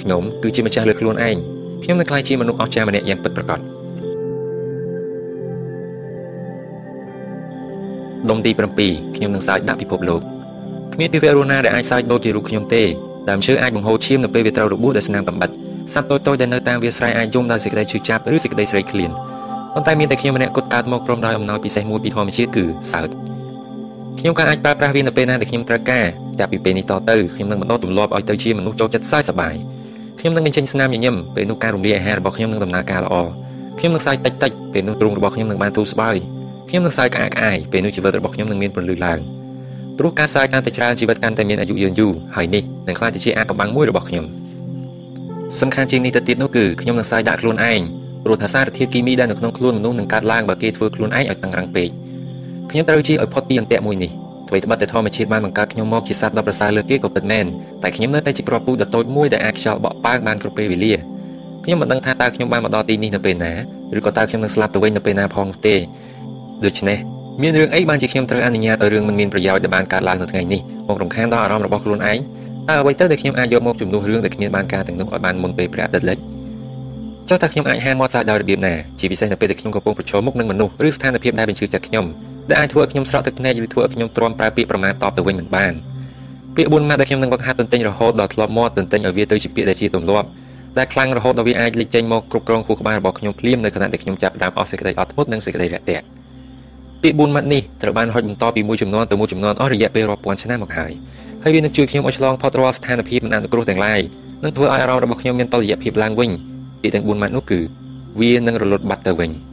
ខ្ញុំគឺជាម្ចាស់លើខ្លួនឯងខ្ញុំនឹងក្លាយជាមនុស្សអស្ចារ្យម្នាក់យ៉ាងពិតប្រាកដដុំទី7ខ្ញុំនឹងសើចដាក់ពិភពលោកគ្មានពីវៈរស់ណាដែលអាចសើចដូចជារូបខ្ញុំទេដើមឈើអាចបង្ហូរឈាមនៅពេលវាត្រូវរបួសដោយស្នាមកំបិតសត្វតូចៗដែលនៅតាមវាលស្រែអាចយំដោយសេចក្តីឈឺចាប់ឬសេចក្តីស្រេកឃ្លានប៉ុន្តែមានតែខ្ញុំម្នាក់គត់កើតមកព្រមដោយអំណោយពិសេសមួយពីធម្មជាតិគឺសើច ខ្ញុំក៏អាចប្រើប្រាស់វានៅពេលណាដែលខ្ញុំត្រូវការចាប់ពីពេលនេះតទៅខ្ញុំនឹងបន្តទម្លាប់ឲ្យទៅជាមនុស្សចូលចិត្តសើចសប្បាយខ្ញុំនឹងបញ្ចេញស្នាមញញឹមពេលនោះការរំលាយអាហាររបស់ខ្ញុំនឹងដំណើរការល្អខ្ញុំនឹងសើចតិចតិចពេលនោះទ្រូងរបស់ខ្ញុំនឹងបានទូស្បើយខ្ញុំនឹងសើចក្អាកក្អាយពេលនោះជីវិតរបស់ខ្ញុំនឹងមានពន្លឺឡើងព្រោះការសើចកាន់តែច្រើនជីវិតកាន់តែមានអាយុយឺនយូរហើយនេះនឹងក្លាយទៅជាអាកំបាំងមួយរបស់ខ្ញុំសំខាន់ជាងនេះទៅទៀតនោះគឺខ្ញុំនឹងសើចដាក់ខ្លួនឯងព្រោះថាសារធាតុគីមីដែលនៅក្នុងខ្លួនមនុស្សនឹងកើតឡើងបើគេធ្វើខ្លួនឯងឲ្យតឹងរ៉ឹងពេក ខ្ញុំត្រូវជៀសឲ្យផុតពីអន្ទាក់មួយនេះអ្វីត្បិតតែធម្មជាតិបានបង្កើតខ្ញុំមកជាសត្វដ៏ប្រសើរលើគេក៏ពិតមែនតែខ្ញុំនៅតែជាគ្រាប់ពូជដ៏តូចមួយដែលអាចខ្យល់បក់ប៉ើងបានគ្រប់ពេលវេលាខ្ញុំមិនដឹងថាតើខ្ញុំបានមកដល់ទីនេះនៅពេលណាឬក៏តើខ្ញុំនឹងស្លាប់ទៅវិញនៅពេលណាផងនោះទេដូច្នេះមានរឿងអីបានជាខ្ញុំត្រូវអនុញ្ញាតឲ្យរឿងមិនមានប្រយោជន៍ដែលបានកើតឡើងនៅថ្ងៃនេះមករំខានដល់អារម្មណ៍របស់ខ្លួនឯងតើអ្វីទៅដែលខ្ញុំអាចយកមកជំនួសរឿងដែលគ្មានបានការទាំងនោះឲ្យបានមុនពេលព្រះអាទិត្យលិចចុះតើខ្ញុំអាចហាមាត់សាច់ដោយរបៀបណាជាពិសេសនៅពេលដែលខ្ញុំកំពុងប្រឈមមុខនឹងមនុស្សឬស្ថានភាពដែលបញ្ជឿចិត្តខ្ញុំ ដែលអាចធ្វើឲ្យខ្ញុំស្រក់ទឹកភ្នែកឬធ្វើឲ្យខ្ញុំទ្រាំប្រើពាក្យប្រមាថតបទៅវិញមិនបានពាក្យ4ម៉ាត់ដែលខ្ញុំនឹងបង្ហាត់ទន្ទិញរហូតដល់ធ្លាប់មាត់ទន្ទិញឲ្យវាទៅជាពាក្យដែលជាទម្លាប់ដែលខ្លាំងរហូតដល់វាអាចលេចចេញមកគ្រប់គ្រងខួរក្បាលរបស់ខ្ញុំភ្លាមនៅខណៈដែលខ្ញុំចាប់ផ្ដើមអស់សេចក្តីអត់ធ្មត់និងសេចក្តីរាក់ទាក់ពាក្យ4ម៉ាត់នេះត្រូវបានហុចបន្តពីមួយចំនួនទៅមួយចំនួនអស់រយៈពេលរាប់ពាន់ឆ្នាំមកហើយហើយវានឹងជួយខ្ញុំឲ្យឆ្លងផុតរាល់ស្ថានភាពមិនអនុគ្រោះទាំងឡាយនិងធ្វើឲ្យអារម្មណ៍របស់ខ្ញុំមានតុល្យភាពឡើងវិញពាក្យទាំង4ម៉ាត់នោះគឺវានឹងរលត់បាត់ទៅវិញ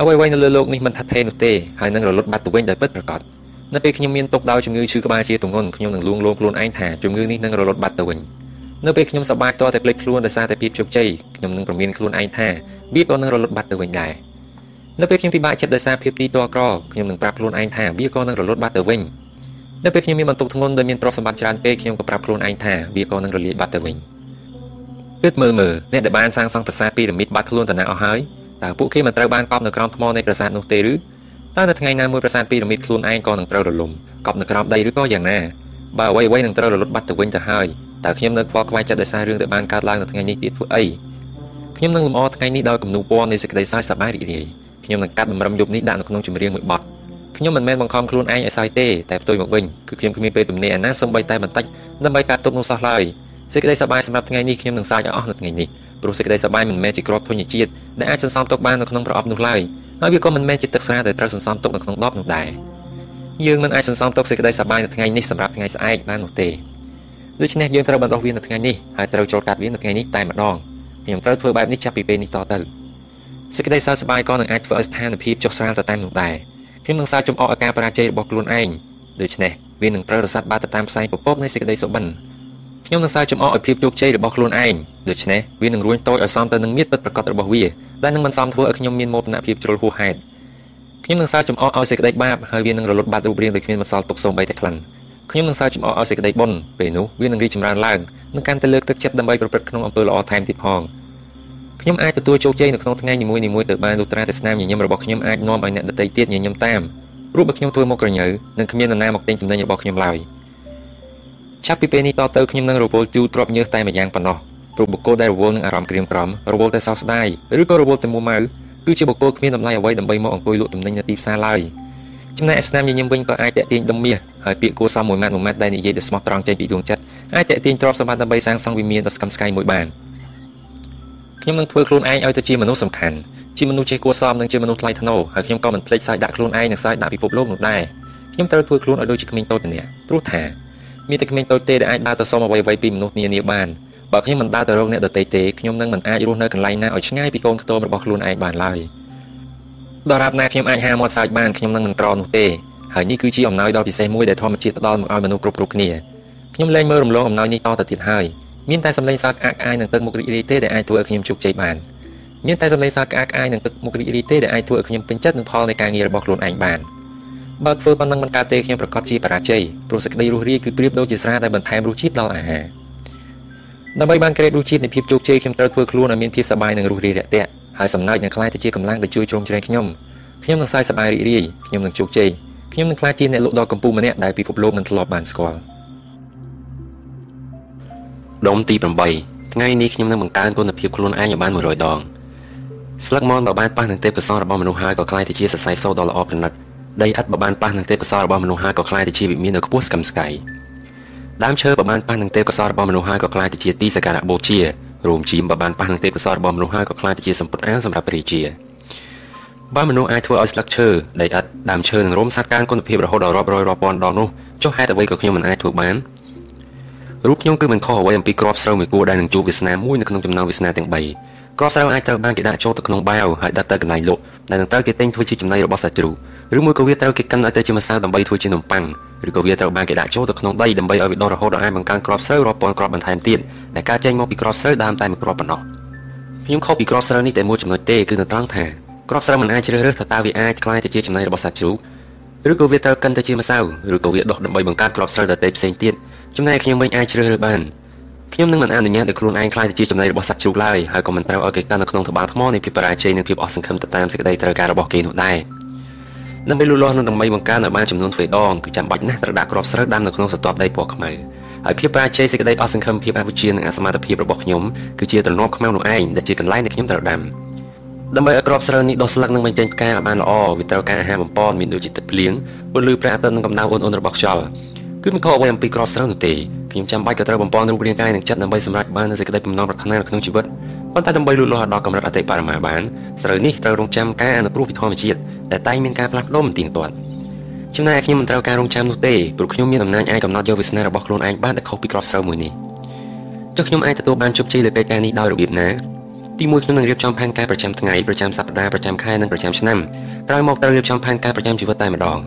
អ្វីៗនៅលើโลกនេះមិនថាថេរនោះទេហើយនឹងរលត់បាត់ទៅវិញដោយពិតប្រាកដនៅពេលខ្ញុំមានទុកដោយជំងឺឈឺក្បាលជាទម្ងន់ខ្ញុំនឹងលួងលោមខ្លួនឯងថាជំងឺនេះនឹងរលត់បាត់ទៅវិញនៅពេលខ្ញុំសប្បាយតតែភ្លេចខ្លួនដោយសារតែភាពជោគជ័យខ្ញុំនឹងប្រមានខ្លួនឯងថាវាក៏នឹងរលត់បាត់ទៅវិញដែរនៅពេលខ្ញុំពិបាកចិត្តដោយសារភាពទីតក្រខ្ញុំនឹងប្រាប់ខ្លួនឯងថាវាក៏នឹងរលត់បាត់ទៅវិញនៅពេលខ្ញុំមានបន្ទុកធ្ងន់ដោយមានទ្រព្យសម្បត្តិច្រើនពេកខ្ញុំក៏ប្រាប់ខ្លួនឯងថាវាក៏នឹងរលាយបាត់ទៅវិញគិតមើលមើលអ្នកដែលបានសាងសង់ប្រាសាទពីរ៉ាមីតបាត់ខ្លួនទៅណាអស់ហើយ តើពួកគេមិនត្រូវបានកប់នៅក្រោមថ្មនៃប្រាសាទនោះទេឬតើនៅថ្ងៃណាមួយប្រាសាទពីរ៉ាមីតខ្លួនឯងក៏នឹងត្រូវរលំកប់នៅក្រោមដីឬក៏យ៉ាងណាបើអ្វីអ្វីនឹងត្រូវរលត់បាត់ទៅវិញទៅហើយតើខ្ញុំនៅខ្វល់ខ្វាយចិត្តដោយសាររឿងដែលបានកើតឡើងនៅថ្ងៃនេះទៀតធ្វើអីខ្ញុំនឹងលំអថ្ងៃនេះដោយគំនូពណ៌នៃសេចក្តីសើចសប្បាយរីករាយខ្ញុំនឹងកាត់បំរុំយប់នេះដាក់នៅក្នុងចម្រៀងមួយបទខ្ញុំមិនមែនបង្ខំខ្លួនឯងឲ្យសើចទេតែផ្ទុយមកវិញគឺខ្ញុំគ្មានពេលទំនេរអាណាសូម្បីតែបន្តិចដើម្បីកាត់ទុកនោះសោះឡើយសេចក្តីសប្បាយសម្រាប់ថ្ងៃនេះខ្ញុំនឹងសើចឲ្យអស់នៅថ្ងៃនេះ ព្រោះសេចក្តីសប្បាយមិនមែនជាក្របធញ្ញជាតិដែលអាចសន្សំទុកបាននៅក្នុងប្រអប់នោះឡើយហើយវាក៏មិនមែនជាទឹកស្រាដែលត្រូវសន្សំទុកនៅក្នុងដបនោះដែរយើងមិនអាចសន្សំទុកសេចក្តីសប្បាយនៅថ្ងៃនេះសម្រាប់ថ្ងៃស្អែកបាននោះទេដូច្នេះយើងត្រូវបន្តវានៅថ្ងៃនេះហើយត្រូវចូលកាត់វានៅថ្ងៃនេះតែម្ដងខ្ញុំត្រូវធ្វើបែបនេះចាប់ពីពេលនេះតទៅសេចក្តីសើចសប្បាយក៏នឹងអាចធ្វើឲ្យស្ថានភាពចុះស្រាលទៅតាមនោះដែរខ្ញុំនឹងសើចចំអកអាការបរាជ័យរបស់ខ្លួនឯងដូច្នេះវានឹងត្រូវរសាត់បាត់ទៅតាមផ្សែងពពកនៃសេចក្តីសុបិន ខ្ញុំនឹងសើចចំអកឲ្យភាពជោគជ័យរបស់ខ្លួនឯងដូច្នេះវានឹងរួញតូចឲ្យសមទៅនឹងមាឌពិតប្រកបរបស់វាដែលនឹងមិនសមធ្វើឲ្យខ្ញុំមានមោទនភាពជ្រុលហួសហេតុខ្ញុំនឹងសើចចំអកឲ្យសេចក្តីបាបហើយវានឹងរលត់បាត់រូបរាងដោយគ្មានបន្សល់ទុកសូម្បីតែក្លិនខ្ញុំនឹងសើចចំអកឲ្យសេចក្តីបុណ្យពេលនោះវានឹងរីកចម្រើនឡើងនិងកាន់តែលើកទឹកចិត្តដើម្បីប្រព្រឹត្តក្នុងអំពើល្អថែមទៀតផងខ្ញុំអាចទទួលជោគជ័យនៅក្នុងថ្ងៃនីមួយៗទៅបានលុត្រាតែស្នាមញញឹមរបស់ខ្ញុំអាចនាំឲ្យអ្នកដទៃទៀតញញឹមតាមព្រោះបើខ្ញុំធ្វើមុខក្រញើនឹងគ្មាននរណាមកទិញចំណេញរបស់ខ្ញុំឡើយ ចាប់ពីពេលនេះតទៅខ្ញុំនឹងរវល់ជូរទ្របញើសតែម្យ៉ាងប៉ុណ្ណោះព្រោះបុគ្គលដែលរវល់នឹងអារម្មណ៍ក្រៀមក្រំរវល់តែសោកស្ដាយឬក៏រវល់តែមួម៉ៅគឺជាបុគ្គលគ្មានតម្លៃអ្វីដើម្បីមកអង្គុយលក់ទំនិញនៅទីផ្សារឡើយចំណែកស្នាមញញឹមវិញក៏អាចតេទៀងដុំមាសហើយពាក្យគួរសមមួយម៉ាត់មួយម៉ាត់ដែលនិយាយដោយស្មោះត្រង់ចេញពីដួងចិត្តអាចតេទៀងទ្រព្យសម្បត្តិដើម្បីសាងសង់វិមានដ៏ស្កឹមស្កៃមួយបានខ្ញុំនឹងធ្វើខ្លួនឯងឲ្យទៅជាមនុស្សសំខាន់ជាមនុស្សចេះគួរសមនិងជាមនុស្សថ្លៃថ្នូរហើយខ្ញុំក៏មិនភ្លេចសាយដាក់ខ្លួនឯងនិងសាយដាក់ពិភពលោកនោះដែរខ្ញុំត្រូវធ្វើខ្លួនឲ្យដូចជាក្មេងតូចម្នាក់ព្រោះថា មានតែក្មេងតូចទេដែលអាចដើរទៅសុំអ្វីៗពីមនុស្សនានាបានបើខ្ញុំមិនដើរទៅរកអ្នកដទៃទេខ្ញុំនឹងមិនអាចរស់នៅកន្លែងណាឲ្យឆ្ងាយពីកូនខ្ទមរបស់ខ្លួនឯងបានឡើយដរាបណាខ្ញុំអាចហាមាត់សើចបានខ្ញុំនឹងមិនក្រនោះទេហើយនេះគឺជាអំណោយដ៏ពិសេសមួយដែលធម្មជាតិផ្ដល់មកឲ្យមនុស្សគ្រប់គ្រប់គ្នាខ្ញុំលែងមើលរំលងអំណោយនេះតទៅទៀតហើយមានតែសម្លេងសើចអាក់អាយនិងទឹកមុខរីករាយទេដែលអាចធ្វើឲ្យខ្ញុំជោគជ័យបានមានតែសម្លេងសើចអាក់អាយនិងទឹកមុខរីករាយទេដែលអាចធ្វើឲ្យខ្ញុំពេញចិត្តនឹងផលនៃការងាររបស់ខ្លួនឯងបាន បើធ្វើប៉ុណ្ណឹងមិនកើតទេខ្ញុំប្រកាសជាបរាជ័យព្រោះសេចក្តីរស់រាយគឺប្រៀបដូចជាស្រាដែលបន្ថែមរសជាតិដល់អាហារដើម្បីបានក្រេបរសជាតិនៃភាពជោគជ័យខ្ញុំត្រូវធ្វើខ្លួនឲ្យមានភាពសប្បាយនិងរស់រាយរាក់ទាក់ហើយសំណើចនឹងក្លាយទៅជាកម្លាំងដែលជួយជ្រោមជ្រែងខ្ញុំខ្ញុំនឹងសើចសប្បាយរីករាយខ្ញុំនឹងជោគជ័យខ្ញុំនឹងក្លាយជាអ្នកលក់ដ៏កំពូលម្នាក់ដែលពិភពលោកនឹងធ្លាប់បានស្គាល់ដុំទី8ថ្ងៃនេះខ្ញុំនឹងបង្កើនគុណភាពខ្លួនឯងឲ្យបាន100ដងស្លឹកមនបើបានប៉ះនឹងទេពកោសលរបស់មនុស្សហើយក៏ក្លាយទៅជាសរសៃសូត្រដ៏ល្អប្រណិត ដីឥដ្ឋបើបានប៉ះនឹងទេពកោសលរបស់មនុស្សហើយក៏ក្លាយទៅជាវិមានដ៏ខ្ពស់ស្កឹមស្កៃដើមឈើបើបានប៉ះនឹងទេពកោសលរបស់មនុស្សហើយក៏ក្លាយទៅជាទីសក្ការៈបូជារួមជីមបើបានប៉ះនឹងទេពកោសលរបស់មនុស្សហើយក៏ក្លាយទៅជាសម្ពុតអាវសម្រាប់ព្រះរាជាបើមនុស្សអាចធ្វើឲ្យស្លឹកឈើដីឥដ្ឋដើមឈើនិងរោមសត្វកើនគុណភាពរហូតដល់រាប់រយរាប់ពាន់ដងនោះចុះហេតុអ្វីក៏ខ្ញុំមិនអាចធ្វើបានរូបខ្ញុំគឺមិនខុសអ្វីអំពីក្របស្រូវមួយគួរដែលនឹងជួបវាសនាមួយនៅក្នុងចំណោមវាសនាទាំង3ក្របស្រូវអាចត្រូវបានគេដាក់ចូលទៅក្នុងបាវហើយដាក់ទៅកន្លែងលក់ដែលនឹងត្រូវគេទិញធ្វើជាចំណីរបស់សត្វជ្រូក ឬមួយក៏វាត្រូវគេកិនឲ្យទៅជាម្សៅដើម្បីធ្វើជានំប៉័ងឬក៏វាត្រូវបានគេដាក់ចូលទៅក្នុងដីដើម្បីឲ្យវាដុះរហូតដល់អាចបង្កើនក្របស្រូវរាប់ពាន់គ្រាប់បន្ថែមទៀតដែលការចេញមកពីគ្រាប់ស្រូវដើមតែមួយគ្រាប់ប៉ុណ្ណោះខ្ញុំខុសពីគ្រាប់ស្រូវនេះតែមួយចំណុចទេគឺនៅត្រង់ថាគ្រាប់ស្រូវមិនអាចជ្រើសរើសថាតើវាអាចក្លាយទៅជាចំណីរបស់សត្វជ្រូកឬក៏វាត្រូវកិនទៅជាម្សៅឬក៏វាដុះដើម្បីបង្កើតគ្រាប់ស្រូវដតេផ្សេងទៀតចំណែកខ្ញុំវិញអាចជ្រើសរើសបានខ្ញុំនឹងមិនអនុញ្ញាតឲ្យខ្លួនឯងខ្លាចទៅជាចំណីរបស់សត្វជ្រូកឡើយហើយក៏មិនត្រូវឲ្យគេកាន់នៅក្នុងត្បាល់ថ្មនៃភាពបរាជ័យនិងភាពអស់សង្ឃឹមទៅតាមសេចក្តីត្រូវការរបស់គេនោះដែរ ដើម្បីលូតលាស់និងដើម្បីបង្កើនឲ្យបានចំនួនទ្វេដងគឺចាំបាច់ណាស់ត្រូវដាក់គ្រាប់ស្រូវដាំនៅក្នុងស្រទាប់ដីពណ៌ខ្មៅហើយភាពបរាជ័យសេចក្តីអស់សង្ឃឹមភាពអវិជ្ជានិងអសមត្ថភាពរបស់ខ្ញុំគឺជាទ្រនាប់ខ្មៅនោះឯងដែលជាកន្លែងដែលខ្ញុំត្រូវដាំដើម្បីឲ្យក្របស្រូវនេះដុះស្លឹកនិងបញ្ចេញផ្កាឲ្យបានល្អវាត្រូវការអាហារបំពន់មានដូចជាទឹកភ្លៀងពន្លឺព្រះអាទិត្យនិងកម្ដៅអ៊ុនៗរបស់ខ្យល់គឺមិនខុសអ្វីអំពីក្របស្រូវនោះទេខ្ញុំចាំបាច់ក៏ត្រូវបំពន់រូបរាងកាយនិងចិត្តដើម្បីសម្រេចបាននូវសេចក្តីបំណងប្រាថ្នានៅក្នុងជីវិត ប៉ុន្តែដើម្បីលូតលាស់ដល់កម្រិតអតិបរមាបានស្រូវនេះត្រូវរងចាំការអនុគ្រោះពីធម្មជាតិតែតែងមានការផ្លាស់ប្ដូរមិនទៀងទាត់ចំណែកខ្ញុំមិនត្រូវការរងចាំនោះទេព្រោះខ្ញុំមានអំណាចអាចកំណត់យកវាសនារបស់ខ្លួនឯងបានតែខុសពីក្របស្រូវមួយនេះចុះខ្ញុំអាចទទួលបានជោគជ័យលើកិច្ចការនេះដោយរបៀបណាទីមួយខ្ញុំនឹងរៀបចំផែនការប្រចាំថ្ងៃប្រចាំសប្តាហ៍ប្រចាំខែនិងប្រចាំឆ្នាំក្រោយមកត្រូវរៀបចំផែនការប្រចាំជីវិតតែម្ដង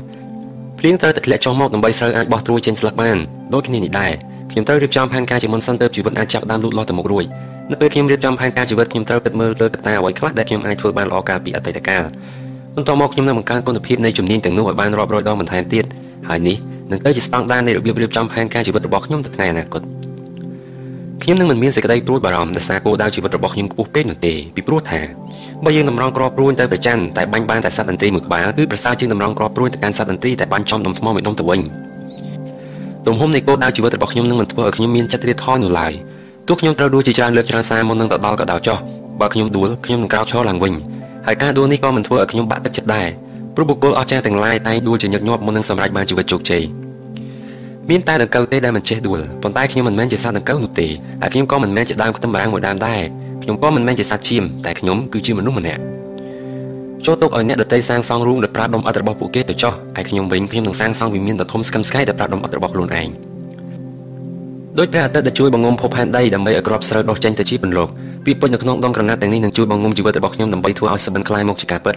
ភ្លៀងត្រូវតែធ្លាក់ចុះមកដើម្បីស្រូវអាចបោះត្រួយចេញស្លឹកបានដូចគ្នានេះដែរខ្ញុំត្រូវរៀបចំផែនការជាមុនសិនទើបជីវិតអាចចាប់ដើមលូតលាស់ទៅមុខរួច នៅពេលខ្ញុំរៀបចំផែនការជីវិតខ្ញុំត្រូវគិតមើលលើកត្តាអ្វីខ្លះដែលខ្ញុំអាចធ្វើបានល្អកាលពីអតីតកាលបន្ទាប់មកខ្ញុំនឹងបង្កើនគុណភាពនៃជំនាញទាំងនោះឲ្យបានរាប់រយដងបន្ថែមទៀតហើយនេះនឹងទៅជាស្តង់ដារនៃរបៀបរៀបចំផែនការជីវិតរបស់ខ្ញុំទៅថ្ងៃអនាគតខ្ញុំនឹងមិនមានសេចក្តីព្រួយបារម្ភដោយសារគោលដៅជីវិតរបស់ខ្ញុំខ្ពស់ពេកនោះទេពីព្រោះថាបើយើងតម្រង់ក្របព្រួយទៅប្រច័ណ្ឌតែបាញ់បានតែសត្វតន្ត្រីមួយក្បាលគឺប្រសើរជាងតម្រង់ក្របព្រួយទៅកាន់សត្វតន្ត្រីតែបាញ់ចំដុំថ្មមួយដុំទៅវិញទំហំនៃគោលដៅជីវិតរបស់ខ្ញុំនឹងមិនធ្វើឲ្យខ្ញុំមានចិត្តរៀតថយនោះឡើយ ទោះខ្ញុំត្រូវដួលជាច្រើនលើកច្រើនសារមុននឹងទៅដល់ក៏ដោយចុះបើខ្ញុំដួលខ្ញុំនឹងក្រោកឈរឡើងវិញហើយការដួលនេះក៏មិនធ្វើឲ្យខ្ញុំបាក់ទឹកចិត្តដែរព្រោះបុគ្គលអស្ចារ្យទាំងឡាយតែងដួលជាញឹកញាប់មុននឹងសម្រេចបានជីវិតជោគជ័យមានតែដង្កូវទេដែលមិនចេះដួលប៉ុន្តែខ្ញុំមិនមែនជាសត្វដង្កូវនោះទេហើយខ្ញុំក៏មិនមែនជាដើមខ្ទឹមបារាំងមួយដើមដែរខ្ញុំក៏មិនមែនជាសត្វឈាមតែខ្ញុំគឺជាមនុស្សម្នាក់ចូលទុកឲ្យអ្នកដតីសាងសង់រូងដោយប្រើដុំឥដ្ឋរបស់ពួកគេទៅចោះហើយខ្ញុំវិញខ្ញុំនឹងសាងសង់វិមានដ៏ធំស្កឹមស្កៃដោយប្រើដុំឥដ្ឋរបស់ខ្លួនឯង ដោយព្រះអាទិត្យដែលជួយបង្ងំភពផែនដីដើម្បីឲ្យក្របស្រូវដុះចេញទៅជាពន្លកពីពេញនៅក្នុងដងក្រណាត់ទាំងនេះនឹងជួយបង្ងំជីវិតរបស់ខ្ញុំដើម្បីធ្វើឲ្យសិមិនខ្លាយមកជាការពិត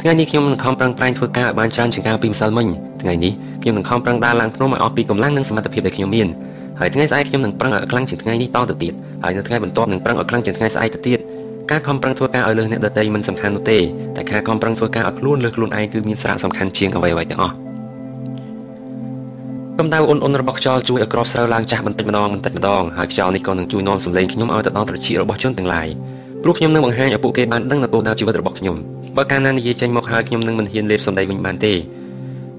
ថ្ងៃនេះខ្ញុំនឹងខំប្រឹងប្រែងធ្វើការឲ្យបានច្រើនជាងការពីម្សិលមិញថ្ងៃនេះខ្ញុំនឹងខំប្រឹងដើរឡើងភ្នំឲ្យអស់ពីកម្លាំងនិងសមត្ថភាពដែលខ្ញុំមានហើយថ្ងៃស្អែកខ្ញុំនឹងប្រឹងឲ្យខ្លាំងជាងថ្ងៃនេះតទៅទៀតហើយនៅថ្ងៃបន្ទាប់នឹងប្រឹងឲ្យខ្លាំងជាងថ្ងៃស្អែកទៅទៀតការខំប្រឹងធ្វើការឲ្យលើសអ្នកដទៃមិនសំខាន់នោះទេតែការខំប្រឹងធ្វើការឲ្យខ្លួនលើខ្លួនឯងគឺមានសារៈសំខាន់ជាងអ្វីៗទាំងអស់ កម្ដៅអ៊ុនអ៊ុនរបស់ខ្យល់ជួយឲ្យក្របស្រូវឡើងចាស់បន្តិចម្ដងបន្តិចម្ដងហើយខ្យល់នេះក៏នឹងជួយនាំសម្លេងខ្ញុំឲ្យទៅដល់ត្រចៀករបស់ជនទាំងឡាយព្រោះខ្ញុំនឹងបង្ហាញឲ្យពួកគេបានដឹងនូវគោលដៅជីវិតរបស់ខ្ញុំបើកាលណានិយាយចេញមកហើយខ្ញុំនឹងមិនហ៊ានលេបសម្ដីវិញបានទេ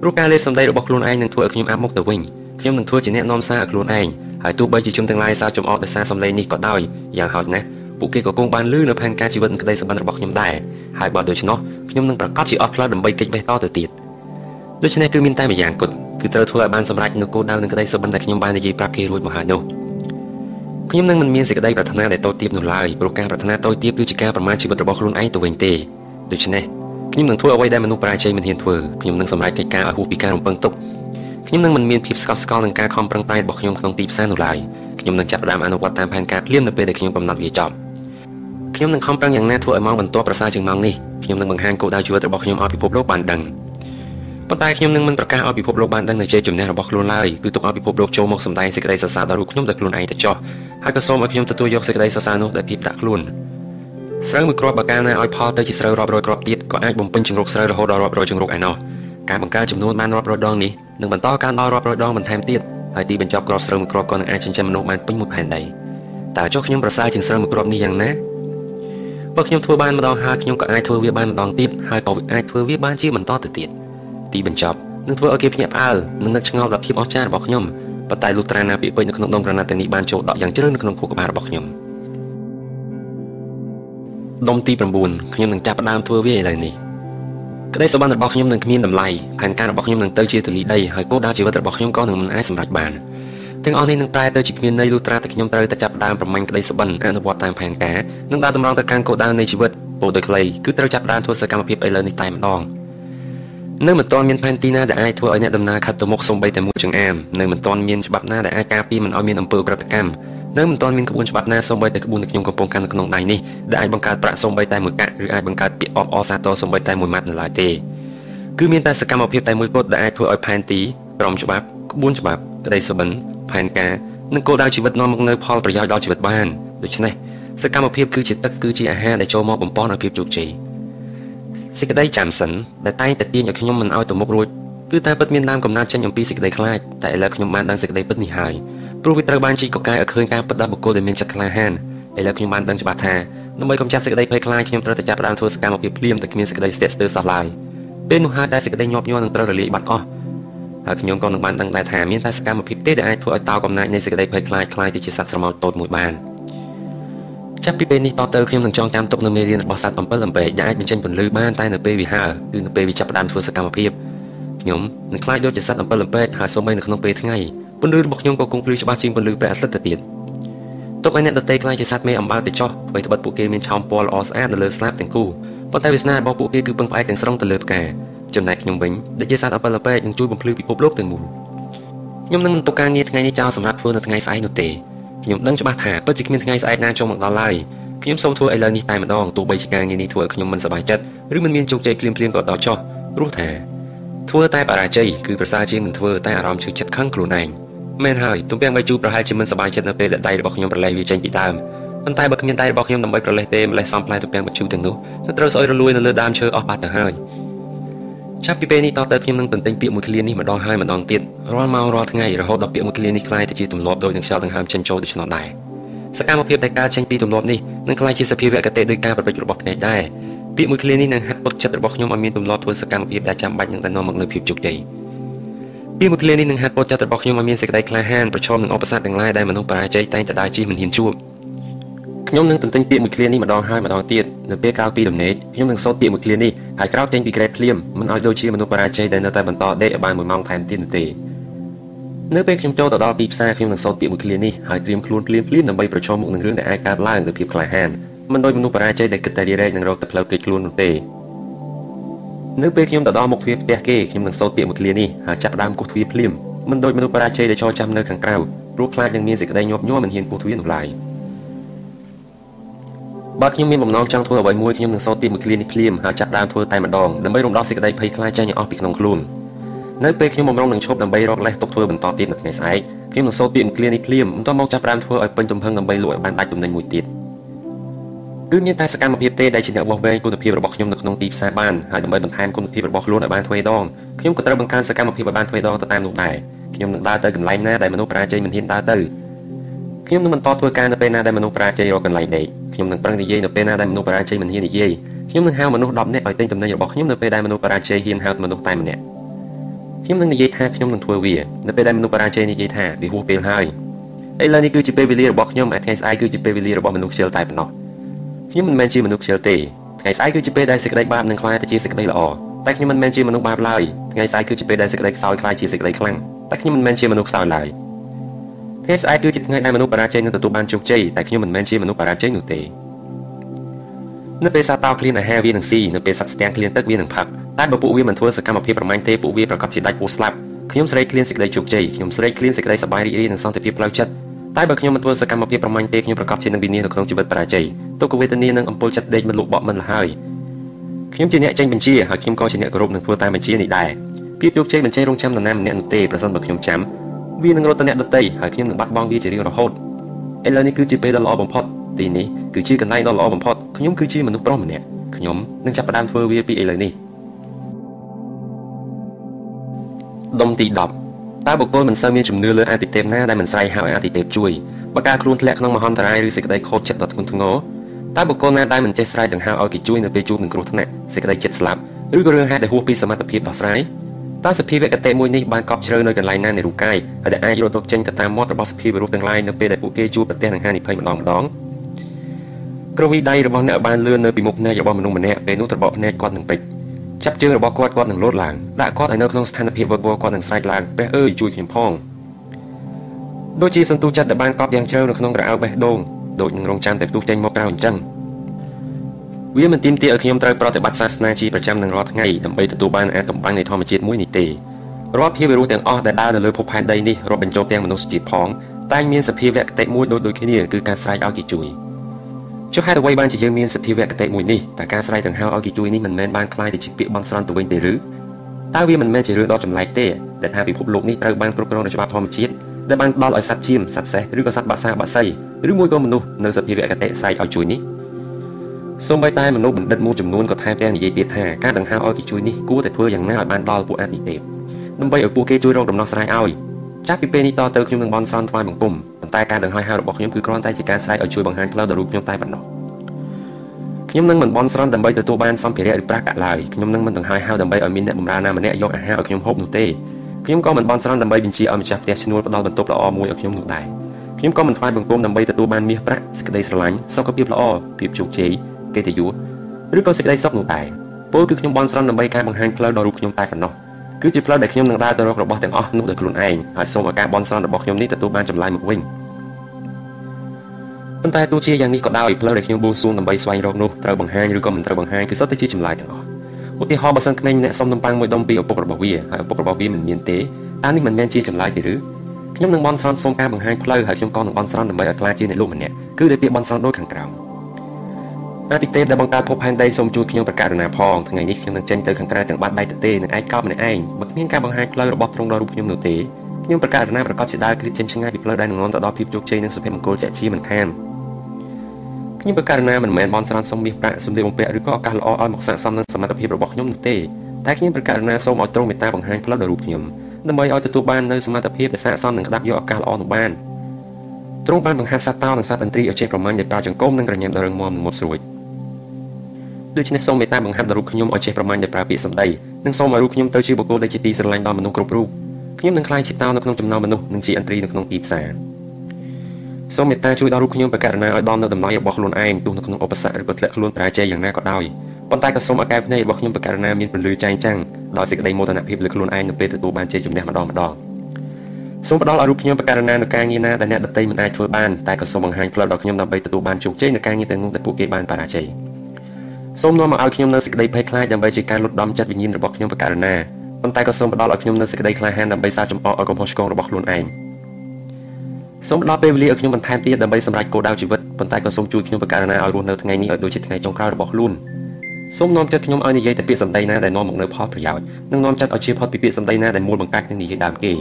ព្រោះការលេបសម្ដីរបស់ខ្លួនឯងនឹងធ្វើឲ្យខ្ញុំអាប់មុខទៅវិញខ្ញុំនឹងធ្វើជាអ្នកនាំសារឲ្យខ្លួនឯងហើយទោះបីជាជនទាំងឡាយសារចំអកដោយសារសម្លេងនេះក៏ដោយយ៉ាងហោចណាស់ពួកគេក៏គង់បានលឺនៅផែនការជីវិតនិងក្តីសុបិនរបស់ខ្ញុំដែរហើយបើដូច្នោះខ្ញុំនឹងប្រកាសជាអត់ផ្លូវដើម្បីកិច្ចបេះតទៅទៀត ដូច្នេះគឺមានតែម្យ៉ាងគត់គឺត្រូវធ្វើឲ្យបានសម្រេចនូវគោលដៅនិងក្តីសុបិនដែលខ្ញុំបាននិយាយប្រាប់គេរួចមកហើយនោះខ្ញុំនឹងមិនមានសេចក្តីប្រាថ្នាដែលតូចទាបនោះឡើយព្រោះការប្រាថ្នាតូចទាបគឺជាការប្រមាថជីវិតរបស់ខ្លួនឯងទៅវិញទេដូច្នេះខ្ញុំនឹងធ្វើអ្វីដែលមនុស្សប្រាជ្ញមិនហ៊ានធ្វើខ្ញុំនឹងសម្រេចកិច្ចការឲ្យហួសពីការរំពឹងទុកខ្ញុំនឹងមិនមានភាពស្កប់ស្កល់នឹងការខំប្រឹងប្រែងរបស់ខ្ញុំក្នុងទីផ្សារនោះឡើយខ្ញុំនឹងចាប់ផ្ដើមអនុវត្តតាមផែនការភ្លាមនៅពេលដែលខ្ញុំកំណត់វាចប់ខ្ញុំនឹងខំប្រឹងយ៉ាងណាធ្វើឲ្យម៉ោងបន្ទាប់ប្រសើរជាងម៉ោងនេះខ្ញុំនឹងបង្ហាញគោលដៅជីវិតរបស់ខ្ញុំឲ្យពិភពលោកបានដឹង ប៉ុន្តែខ្ញុំនឹងមិនប្រកាសឲ្យពិភពលោកបានដឹងនៅជ័យជំនះរបស់ខ្លួនឡើយគឺទុកឲ្យពិភពលោកចូលមកសម្ដែងសេចក្តីសរសើរដល់រូបខ្ញុំតែខ្លួនឯងទៅចោះហើយក៏សូមឲ្យខ្ញុំទទួលយកសេចក្តីសរសើរនោះដោយភាពដាក់ខ្លួនស្រូវមួយគ្រាប់បើកាលណាឲ្យផលទៅជាស្រូវរាប់រយគ្រាប់ទៀតក៏អាចបំពេញជង្រុកស្រូវរហូតដល់រាប់រយជង្រុកឯណោះការបង្កើនចំនួនបានរាប់រយដងនេះនឹងបន្តការដល់រាប់រយដងបន្ថែមទៀតហើយទីបញ្ចប់គ្រាប់ស្រូវមួយគ្រាប់ក៏នឹងអាចចិញ្ចឹមមនុស្សបានពេញមួយផែនដីតើចុះខ្ញុំប្រសើរជាងស្រូវមួយគ្រាប់នេះយ៉ាងណាបើខ្ញុំធ្វើបានម្ដងហើយខ្ញុំក៏អាចធ្វើវាបានម្ដងទៀតហើយក៏អាចធ្វើវាបានជាបន្តទៅទៀត ទីបញ្ចប់នឹងធ្វើឲ្យគេភ្ញាក់ផ្អើលនិងនឹកឆ្ងល់ដល់ភាពអស្ចារ្យរបស់ខ្ញុំប៉ុន្តែលុះត្រាណាពាក្យពេចន៍នៅក្នុងដុំក្រណាត់ទាំងនេះបានចូលដកយ៉ាងជ្រៅនៅក្នុងខួរក្បាលរបស់ខ្ញុំដុំទី9ខ្ញុំនឹងចាប់ផ្ដើមធ្វើវាឥឡូវនេះក្តីសុបិនរបស់ខ្ញុំនឹងគ្មានតម្លៃផែនការរបស់ខ្ញុំនឹងទៅជាទលីដីហើយគោលដៅជីវិតរបស់ខ្ញុំក៏នឹងមិនអាចសម្រេចបានទាំងអស់នេះនឹងប្រែទៅជាគ្មានន័យលុះត្រាតែខ្ញុំត្រូវតែចាប់ផ្ដើមប្រមាញ់ក្តីសុបិនអនុវត្តតាមផែនការនិងដើរតម្រង់ទៅកាន់គោលដៅនៃជីវិតពោលដោយខ្លីគឺត្រូវចាប់ផ្ដើមធ្វើសកម្មភាពឥឡូវនេះតែម្ដង នៅមិនទាន់មានផែនទីណាដែលអាចធ្វើឲ្យអ្នកដំណើរខាត់ទៅមុខសំបីតែមួយចង្អាមនៅមិនទាន់មានច្បាប់ណាដែលអាចការពារមិនឲ្យមានអំពើក្រិតកម្មនៅមិនទាន់មានក្បួនច្បាប់ណាសំបីតែក្បួនដែលខ្ញុំកំពុងកាន់នៅក្នុងដៃនេះដែលអាចបង្កើតប្រាក់សំបីតែមួយកាក់ឬអាចបង្កើតពាក្យអបអរសាទរសំបីតែមួយម៉ាត់នៅឡើយទេគឺមានតែសកម្មភាពតែមួយគត់ដែលអាចធ្វើឲ្យផែនទីក្រមច្បាប់ក្បួនច្បាប់ក្តីសុបិនផែនការនិងគោលដៅជីវិតនាំមកនៅផលប្រយោជន៍ដល់ជីវិតបានដូច្នេះសកម្មភាពគឺជាទឹកគឺជាអាហារដែលចូលមកបំពន់ឲ្យភាពជោគជ័យ សេចក្តីចាំសិនដែលតែងតែទាញឲ្យខ្ញុំមិនឲ្យទៅមុខរួចគឺតែពិតមានដើមកំណត់ចេញអំពីសេចក្តីខ្លាចតែឥឡូវខ្ញុំបានដឹងសេចក្តីពិតនេះហើយព្រោះវាត្រូវបានជីកកកាយឲ្យឃើញការពិតដល់បុគ្គលដែលមានចិត្តក្លាហានឥឡូវខ្ញុំបានដឹងច្បាស់ថាដើម្បីកម្ចាត់សេចក្តីភ័យខ្លាចខ្ញុំត្រូវតែចាប់ផ្ដើមធ្វើសកម្មភាពភ្លាមតែគ្មានសេចក្តីស្ទាក់ស្ទើរសោះឡើយពេលនោះហើយតែសេចក្តីញាប់ញ័រនឹងត្រូវរលាយបាត់អស់ហើយខ្ញុំក៏នឹងបានដឹងដែរថាមានតែសកម្មភាពទេដែលអាចធ្វើឲ្យតោកំណាចនៃសេចក្តីភ័យខ្លាចខ្លាយទៅជាសត្វស្រមោលតូចមួយបាន ចាប់ពីពេលនេះតទៅខ្ញុំនឹងចងចាំទុកនៅមេរៀនរបស់សត្វអំពិលអំពែកដែលអាចបញ្ចេញពន្លឺបានតែនៅពេលវាហើគឺនៅពេលវាចាប់ផ្ដើមធ្វើសកម្មភាពខ្ញុំនឹងខ្លាចដូចជាសត្វអំពិលអំពែកហើយសូម្បីនៅក្នុងពេលថ្ងៃពន្លឺរបស់ខ្ញុំក៏គង់ភ្លឺច្បាស់ជាងពន្លឺព្រះអាទិត្យទៅទៀតទុកឲ្យអ្នកដតីខ្លាចជាសត្វមេអំបៅទៅចោះអ្វីត្បិតពួកគេមានឆោមពណ៌ល្អស្អាតនៅលើស្លាបទាំងគូប៉ុន្តែវាសនារបស់ពួកគេគឺពឹងផ្អែកទាំងស្រុងទៅលើផ្កាចំណែកខ្ញុំវិញដែលជាសត្វអំពិលអំពែកនឹងជួយបំភ្លឺពិភពលោកទាំងមូលខ្ញុំនឹងមិនទុកការងារថ្ងៃនេះចោលសម្រាប់ធ្វើនៅថ្ងៃស្អែកនោះទេ ខ្ញុំដឹងច្បាស់ថាពិតជាគ្មានថ្ងៃស្អែកណាចូលមកដល់ឡើយខ្ញុំសូមធ្វើឥឡូវនេះតែម្ដងទោះបីជាការងារនេះធ្វើឲ្យខ្ញុំមិនសប្បាយចិត្តឬមិនមានជោគជ័យភ្លាមៗក៏ដោយចោះព្រោះថាធ្វើតែបរាជ័យគឺប្រសើរជាងមិនធ្វើតែអារម្មណ៍ឈឺចិត្តខឹងខ្លួនឯងមែនហើយទំពាំងបាយជូរប្រហែលជាមិនសប្បាយចិត្តនៅពេលដែលដៃរបស់ខ្ញុំប្រឡែងវាចេញពីដើមប៉ុន្តែបើគ្មានដៃរបស់ខ្ញុំដើម្បីប្រឡេះទេម្លេះសំផ្លែទំពាំងបាយជូរទាំងនោះនឹងត្រូវស្អុយរលួយនៅលើដើមឈើអស់បាត់ទៅហើយ ចាប់ពីពេលនេះតទៅខ្ញុំនឹងទន្ទឹងពាក្យមួយឃ្លានេះម្ដងហើយម្ដងទៀតរាល់ម៉ោងរាល់ថ្ងៃរហូតដល់ពាក្យមួយឃ្លានេះក្លាយទៅជាទម្លាប់ដោយនឹងខ្យល់ដង្ហើមចេញចូលដូច្នោះដែរសកម្មភាពដែលកើតចេញពីទម្លាប់នេះនឹងក្លាយជាសភាវៈគតិដោយការប្រព្រឹត្តរបស់ភ្នែកដែរពាក្យមួយឃ្លានេះនឹងហាត់ពឹកចិត្តរបស់ខ្ញុំឲ្យមានទម្លាប់ធ្វើសកម្មភាពដែលចាំបាច់នឹងតែនាំមកនូវភាពជោគជ័យពាក្យមួយឃ្លានេះនឹងហាត់ពឹកចិត្តរបស់ខ្ញុំឲ្យមានសេចក្តីក្លាហានប្រឈមនឹងឧបសគ្គទាំងឡាយដែលមនុស្សបរាជ័យតែងតែដើរជិះមិនហ៊ានជួប។ ខ្ញុំនឹងទន្ទឹងពាក្យមួយឃ្លានេះម្ដងហើយម្ដងទៀតនៅពេលក្រោយពីដំណេកខ្ញុំនឹងសូត្រពាក្យមួយឃ្លានេះហើយក្រោកចេញពីក្រែភ្លាមមិនឲ្យដូចជាមនុស្សបរាជ័យដែលនៅតែបន្តដេកឲ្យបាន1ម៉ោងថែមទៀតនោះទេនៅពេលខ្ញុំចូលទៅដល់ទីផ្សារខ្ញុំនឹងសូត្រពាក្យមួយឃ្លានេះហើយត្រៀមខ្លួនភ្លាមភ្លាមដើម្បីប្រឈមមុខនឹងរឿងដែលអាចកើតឡើងដោយភាពក្លាហានមិនដូចមនុស្សបរាជ័យដែលគិតតែរីរែកនឹងរកតែផ្លូវគេចខ្លួននោះទេនៅពេលខ្ញុំទៅដល់មុខទ្វារផ្ទះគេខ្ញុំនឹងសូត្រពាក្យមួយឃ្លានេះហើយចាប់ផ្ដើមគោះទ្វារភ្លាមមិនដូចមនុស្សបរាជ័យដែលចូលចាំនៅខាងក្រៅព្រោះខ្លាចនឹងមានសេចក្តីញាប់ញ័រមិនហ៊ានគោះទ្វារនោះឡើយ បើខ្ញុំមានបំណងចង់ធ្វើអ្វីមួយខ្ញុំនឹងសូត្រពាក្យមួយឃ្លានេះភ្លាមហើយចាប់ដើមធ្វើតែម្ដងដើម្បីរំដោះសេចក្តីភ័យខ្លាចចេញឲ្យអស់ពីក្នុងខ្លួននៅពេលខ្ញុំបំរុងនឹងឈប់ដើម្បីរកលេសទុកធ្វើបន្តទៀតនៅថ្ងៃស្អែកខ្ញុំនឹងសូត្រពាក្យមួយឃ្លានេះភ្លាមបន្ទាប់មកចាប់ផ្ដើមធ្វើឲ្យពេញទំហឹងដើម្បីលក់ឲ្យបានដាច់ទំនិញមួយទៀតគឺមានតែសកម្មភាពទេដែលជាអ្នកបោះវែងគុណភាពរបស់ខ្ញុំនៅក្នុងទីផ្សារបានហើយដើម្បីបន្ថែមគុណភាពរបស់ខ្លួនឲ្យបានទ្វេដងខ្ញុំក៏ត្រូវបង្កើនសកម្មភាពឲ្យបានទ្វេដងទៅតាមនោះដែរខ្ញុំនឹងដើរទៅកន្លែងណាដែលមនុស្សបរាជ័យមិនហ៊ានដើរទៅ ខ្ញុំនឹងបន្តធ្វើការនៅពេលណាដែលមនុស្សបរាជ័យរកកន្លែងដេកខ្ញុំនឹងប្រឹងនិយាយនៅពេលណាដែលមនុស្សបរាជ័យមិនហ៊ាននិយាយខ្ញុំនឹងហៅមនុស្ស10នាក់ឲ្យទិញទំនិញរបស់ខ្ញុំនៅពេលដែលមនុស្សបរាជ័យហ៊ានហៅមនុស្សតែម្នាក់ខ្ញុំនឹងនិយាយថាខ្ញុំនឹងធ្វើវានៅពេលដែលមនុស្សបរាជ័យនិយាយថាវាហួសពេលហើយឥឡូវនេះគឺជាពេលវេលារបស់ខ្ញុំឯថ្ងៃស្អែកគឺជាពេលវេលារបស់មនុស្សខ្ជិលតែប៉ុណ្ណោះខ្ញុំមិនមែនជាមនុស្សខ្ជិលទេថ្ងៃស្អែកគឺជាពេលដែលសេចក្តីបាបនឹងក្លាយទៅជាសេចក្តីល្អតែខ្ញុំមិនមែនជាមនុស្សបាបឡើយថ្ងៃស្អែកគឺជាពេលដែលសេចក្តីខ្សោយក្លាយជាសេចក្តីខ្លាំងតែខ្ញុំមិនមែនជាមនុស្សខ្សោយឡើយ ថ្ងៃស្អែកគឺជាថ្ងៃដែលមនុស្សបរាជ័យនឹងទទួលបានជោគជ័យតែខ្ញុំមិនមែនជាមនុស្សបរាជ័យនោះទេនៅពេលសាតោឃ្លានអាហារវានឹងស៊ីនៅពេលសត្វស្ទាំងឃ្លានទឹកវានឹងផឹកតែបើពួកវាមិនធ្វើសកម្មភាពប្រមាញ់ទេពួកវាប្រកាសជាដាច់ពោះស្លាប់ខ្ញុំស្រែកឃ្លានសេចក្តីជោគជ័យខ្ញុំស្រែកឃ្លានសេចក្តីសប្បាយរីករាយនិងសន្តិភាពផ្លូវចិត្តតែបើខ្ញុំមិនធ្វើសកម្មភាពប្រមាញ់ទេខ្ញុំប្រកាសជានឹងវិនាសនៅក្នុងជីវិតបរាជ័យទុក្ខវេទនានិងអំពើចិត្តដេកមិនលុបបក់មិនលហើយខ្ញុំជាអ្នកចេញបញ្ជាហើយខ្ញុំក៏ជាអ្នកគោរពនឹងធ្វើតាមបញ្ជានេះដែរភាពជោគជ័យមិនចេះរងចាំនរណាម្នាក់នោះទេប្រសិនបើខ្ញុំចាំ វានឹងរត់ទៅអ្នកដតីហើយខ្ញុំនឹងបាត់បង់វាជារៀងរហូតឥឡូវនេះគឺជាពេលដ៏ល្អបំផុតទីនេះគឺជាកន្លែងដ៏ល្អបំផុតខ្ញុំគឺជាមនុស្សប្រុសម្នាក់ខ្ញុំនឹងចាប់ផ្ដើមធ្វើវាពីឥឡូវនេះដុំទី10តើបុគ្គលមិនសូវមានជំនឿលើអាទិទេពណាដែលមិនស្រែកហៅអាទិទេពជួយបើការខ្លួនធ្លាក់ក្នុងមហន្តរាយឬសេចក្តីខូចចិត្តដ៏ធ្ងន់ធ្ងរតើបុគ្គលណាដែលមិនចេះស្រែកដង្ហៅឲ្យគេជួយនៅពេលជួបនឹងគ្រោះថ្នាក់សេចក្តីចិត្តស្លាប់ឬក៏រឿងហេតុដែលហួសពីសមត្ថភាពដោះស្រាយ តើសភាវគតិមួយនេះបានកប់ជ្រៅនៅកន្លែងណានៃរូបកាយហើយដែលអាចរត់ទៅចេញទៅតាមមាត់របស់សភាវរូបទាំងឡាយនៅពេលដែលពួកគេជួបប្រទះនឹងហានិភ័យម្ដងម្ដងក្រវីដៃរបស់អ្នកបានលឿននៅពីមុខភ្នែករបស់មនុស្សម្នាក់ពេលនោះត្របកភ្នែកគាត់នឹងពេចចាប់ជើងរបស់គាត់គាត់នឹងលោតឡើងដាក់គាត់ឲ្យនៅក្នុងស្ថានភាពវឹកវរគាត់នឹងស្រែកឡើងព្រះអើយជួយខ្ញុំផងដូចជាសន្ទុះចិត្តដែលបានកប់យ៉ាងជ្រៅនៅក្នុងក្រអៅបេះដូងដូចនឹងរងចាំតែផ្ទុះចេញមកក្រៅអញ្ចឹង វាមិនទាមទារឲ្យខ្ញុំត្រូវប្រតិបត្តិសាសនាជាប្រចាំនឹងរាល់ថ្ងៃដើម្បីទទួលបានអាកំបាំងនៃធម្មជាតិមួយនេះទេរាល់ភាវៈរស់ទាំងអស់ដែលដើរនៅលើភពផែនដីនេះរាប់បញ្ចូលទាំងមនុស្សជាតិផងតែងមានសភាវៈគតិមួយដូចដូចគ្នាគឺការស្រែកឲ្យគេជួយចុះហេតុអ្វីបានជាយើងមានសភាវៈគតិមួយនេះតែការស្រែកដង្ហៅឲ្យគេជួយនេះមិនមែនបានคล้ายទៅជាពាក្យបន់ស្រន់ទៅវិញទេឬតើវាមិនមែនជារឿងដ៏ចម្លែកទេដែលថាពិភពលោកនេះត្រូវបានគ្រប់គ្រងដោយច្បាប់ធម្មជាតិដែលបានផ្ដល់ឲ្យសត្វជៀមសត្វសេះឬក៏សត្វបាសាបាសីឬមួយក៏មនុស្សនៅសភាវៈគតិស្រែកឲ្យជួយនេះ សូម្បីតែមនុស្សបណ្ឌិតមួយចំនួនក៏ថែមទាំងនិយាយទៀតថាការដង្ហៅឲ្យគេជួយនេះគួរតែធ្វើយ៉ាងណាឲ្យបានដល់ពួកអាទិទេពដើម្បីឲ្យពួកគេជួយរកដំណោះស្រាយឲ្យចាប់ពីពេលនេះតទៅខ្ញុំនឹងបន់ស្រន់ថ្វាយបង្គំប៉ុន្តែការដង្ហែហៅរបស់ខ្ញុំគឺគ្រាន់តែជាការស្រែកឲ្យជួយបង្ហាញផ្លូវដល់រូបខ្ញុំតែប៉ុណ្ណោះខ្ញុំនឹងមិនបន់ស្រន់ដើម្បីទទួលបានសម្ភារៈឬប្រាក់កាក់ឡើយខ្ញុំនឹងមិនដង្ហែហៅដើម្បីឲ្យមានអ្នកបម្រើណាម្នាក់យកអាហារឲ្យខ្ញុំហូបនោះទេខ្ញុំក៏មិនបន់ស្រន់ដើម្បីបញ្ជាឲ្យម្ចាស់ផ្ទះឈ្នួលផ្ដល់បន្ទប់ល្អមួយឲ្យខ្ញុំនោះដែរខ្ញុំក៏មិនថ្វាយបង្គំដើម្បីទទួលបានមាសប្រាក់សេចក្តីស្រឡាញ់សុខភាពល្អភាពជោគជ័យ កិត្តិយសឬក៏សេចក្តីសុខនោះដែរពលគឺខ្ញុំបន់ស្រន់ដើម្បីការបង្ហាញផ្លូវដល់រូបខ្ញុំតែប៉ុណ្ណោះគឺជាផ្លូវដែលខ្ញុំនឹងដើរទៅរករបស់ទាំងអស់នោះដោយខ្លួនឯងហើយសូមឲ្យការបន់ស្រន់របស់ខ្ញុំនេះទទួលបានចម្លើយមកវិញប៉ុន្តែទោះជាយ៉ាងនេះក៏ដោយផ្លូវដែលខ្ញុំបួងសួងដើម្បីស្វែងរកនោះត្រូវបង្ហាញឬក៏មិនត្រូវបង្ហាញគឺសុទ្ធតែជាចម្លើយទាំងអស់ឧទាហរណ៍បើសិនក្មេងម្នាក់សុំនំប៉័ងមួយដុំពីឪពុករបស់វាហើយឪពុករបស់វាមិនមានទេតើនេះមិនមែនជាចម្លើយទេឬខ្ញុំនឹងបន់ស្រន់សូមការបង្ហាញផ្លូវហើយខ្ញុំក៏នឹងបន់ស្រន់ដើម្បីឲ្យក្លាយជាអ្នកលោកម្នាក់គឺដោយពាក្យបន់ស្រន់ដូចខាងក្រោម អាទិទេពដែលបង្កើតភពផែនដីសូមជួយខ្ញុំប្រកាសណាផងថ្ងៃនេះខ្ញុំនឹងចេញទៅខាងក្រៅទាំងបាត់ដៃទទេនឹងឯកកោបម្នាក់ឯងបើគ្មានការបង្ហាញផ្លូវរបស់ទ្រង់ដល់រូបខ្ញុំនោះទេខ្ញុំប្រកាសណាប្រកាសជាដើរគ្រីចេញឆ្ងាយពីផ្លូវដែលនឹងនាំទៅដល់ភាពជោគជ័យនិងសុភមង្គលជាក់ជាមិនខានខ្ញុំប្រកាសណាមិនមែនបនស្រានសុំមាសប្រាក់សម្លៀកបំពាក់ឬក៏ឱកាសល្អឲ្យមកស័ក្តិសមនឹងសមត្ថភាពរបស់ខ្ញុំនោះទេតែខ្ញុំប្រកាសណាសូមឲ្យទ្រង់មេត្តាបង្ហាញផ្លូវដល់រូបខ្ញុំដើម្បីឲ្យទទួលបាននូវសមត្ថភាពដែលស័ក្តិសមនឹងក្តាប់យកឱកាសល្អនោះបានទ្រង់បានបង្ហាញសត្វតោនិងសត្វឥន្ទ្រីឲ្យចេះប្រមាញ់ដោយប្រើចង្កូមនិងក្រញាំដ៏រឹងមាំនិងមុតស្រួយ ដូច្នេះសូមមេត្តាបង្ហាត់ដល់រូបខ្ញុំឲ្យចេះប្រមាញ់ដោយប្រើពាក្យសម្ដីនិងសូមឲ្យរូបខ្ញុំទៅជាបុគ្គលដែលជាទីស្រឡាញ់ដល់មនុស្សគ្រប់រូបខ្ញុំនឹងក្លាយជាតោនៅក្នុងចំណោមមនុស្សនិងជាឥន្ទ្រីនៅក្នុងទីផ្សារសូមមេត្តាជួយដល់រូបខ្ញុំបកករណាឲ្យដល់នៅដំណើររបស់ខ្លួនឯងទោះនៅក្នុងឧបសគ្គឬក៏ធ្លាក់ខ្លួនបរាជ័យយ៉ាងណាក៏ដោយប៉ុន្តែក៏សូមឲ្យកែភ្នែករបស់ខ្ញុំបកករណាមានពលឺចែងចាំងដោយសេចក្តីមោទនភាពលើខ្លួនឯងនៅពេលទទួលបានជ័យជំនះម្ដងម្ដងសូមផ្ដល់ឲ្យរូបខ្ញុំបកករណានៅការងារណាដែលអ្នកដទៃមិនអាចធ្វើបានតែក៏សូមបង្ហាញផ្លូវដល់ខ្ញុំដើម្បីទទួលបានជោគជ័យនៅការងារទាំងនោះដែលពួកគេបានបរាជ័យ សូមនាំមកឲ្យខ្ញុំនៅសេចក្តីភ័យខ្លាចដើម្បីជាការលុតដំចិត្តវិញ្ញាណរបស់ខ្ញុំបកករណាប៉ុន្តែក៏សូមផ្ដល់ឲ្យខ្ញុំនៅសេចក្តីក្លាហានដើម្បីសារចំអកឲ្យកំហុសឆ្គងរបស់ខ្លួនឯងសូមផ្ដល់ពេលវេលាឲ្យខ្ញុំបន្ថែមទៀតដើម្បីសម្រេចគោលដៅជីវិតប៉ុន្តែក៏សូមជួយខ្ញុំបកករណាឲ្យរស់នៅថ្ងៃនេះឲ្យដូចជាថ្ងៃចុងក្រោយរបស់ខ្លួនសូមនាំចិត្តខ្ញុំឲ្យនិយាយតែពាក្យសម្ដីណាដែលនាំមកនូវផលប្រយោជន៍និងនាំចិត្តឲ្យជៀសផុតពីពាក្យសម្ដីណាដែលមូលបង្កាច់នឹងនិយាយដើមគេ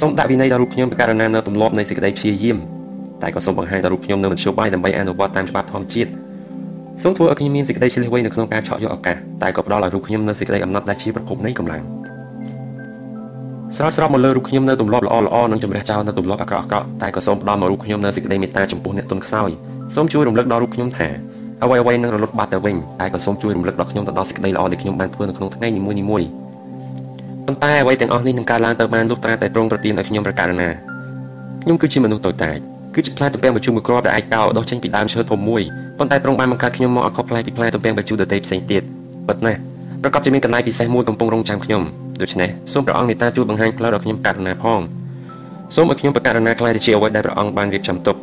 សូមដាក់វិន័យដល់រូបខ្ញុំបកករណានៅទម្លាប់នៃសេចក្តីព្យាយាមតែក៏សូមបង្ហាញដល់រូបខ្ញុំនៅមធ្យោបាយដើម្បីអនុវត្តតាមច្បាប់ធម្មជាតិ សូមធ្វើឲ្យខ្ញុំមានសេចក្តីឆ្លៀសវៃនៅក្នុងការឆក់យកឱកាសតែក៏ផ្ដល់ឲ្យរូបខ្ញុំនៅសេចក្តីអំណត់ដែលជាប្រភពនៃកម្លាំងស្រោចស្រពមកលើរូបខ្ញុំនៅទម្លាប់ល្អល្អនិងជំរះចោលនៅទម្លាប់អាក្រក់អាក្រក់តែក៏សូមផ្ដល់មករូបខ្ញុំនៅសេចក្តីមេត្តាចំពោះអ្នកទុនខ្សោយសូមជួយរំលឹកដល់រូបខ្ញុំថាអ្វីអ្វីនឹងរលត់បាត់ទៅវិញតែក៏សូមជួយរំលឹកដល់ខ្ញុំទៅដល់សេចក្តីល្អដែលខ្ញុំបានធ្វើនៅក្នុងថ្ងៃនីមួយៗប៉ុន្តែអ្វីទាំងអស់នេះនឹងកើតឡើងទៅបានលុះត្រាតែទ្រង់ប្រទានឲ្យខ្ញុំប្រកាសណាខ្ញុំគឺជាមនុស្សតូចតាច គឺជាផ្លែទំពាំងបញ្ជូមួយគ្រាប់ដែលអាចកោដុះចេញពីដើមឈើធំមួយប៉ុន្តែទ្រង់បានបង្កើតខ្ញុំមកឲ្យខុសប្លែកពីផ្លែទំពាំងបញ្ជូដទៃផ្សេងទៀតពិតណាស់ប្រកបជាមានកណ្ដាលពិសេសមួយកំពុងរងចាំខ្ញុំដូច្នេះសូមព្រះអង្គមេត្តាជួយបង្ហាញផ្លូវដល់ខ្ញុំករណាផងសូមឲ្យខ្ញុំប្រកាសណាខ្លាយទៅជាអ្វីដែលព្រះអង្គបានរៀបចំទុក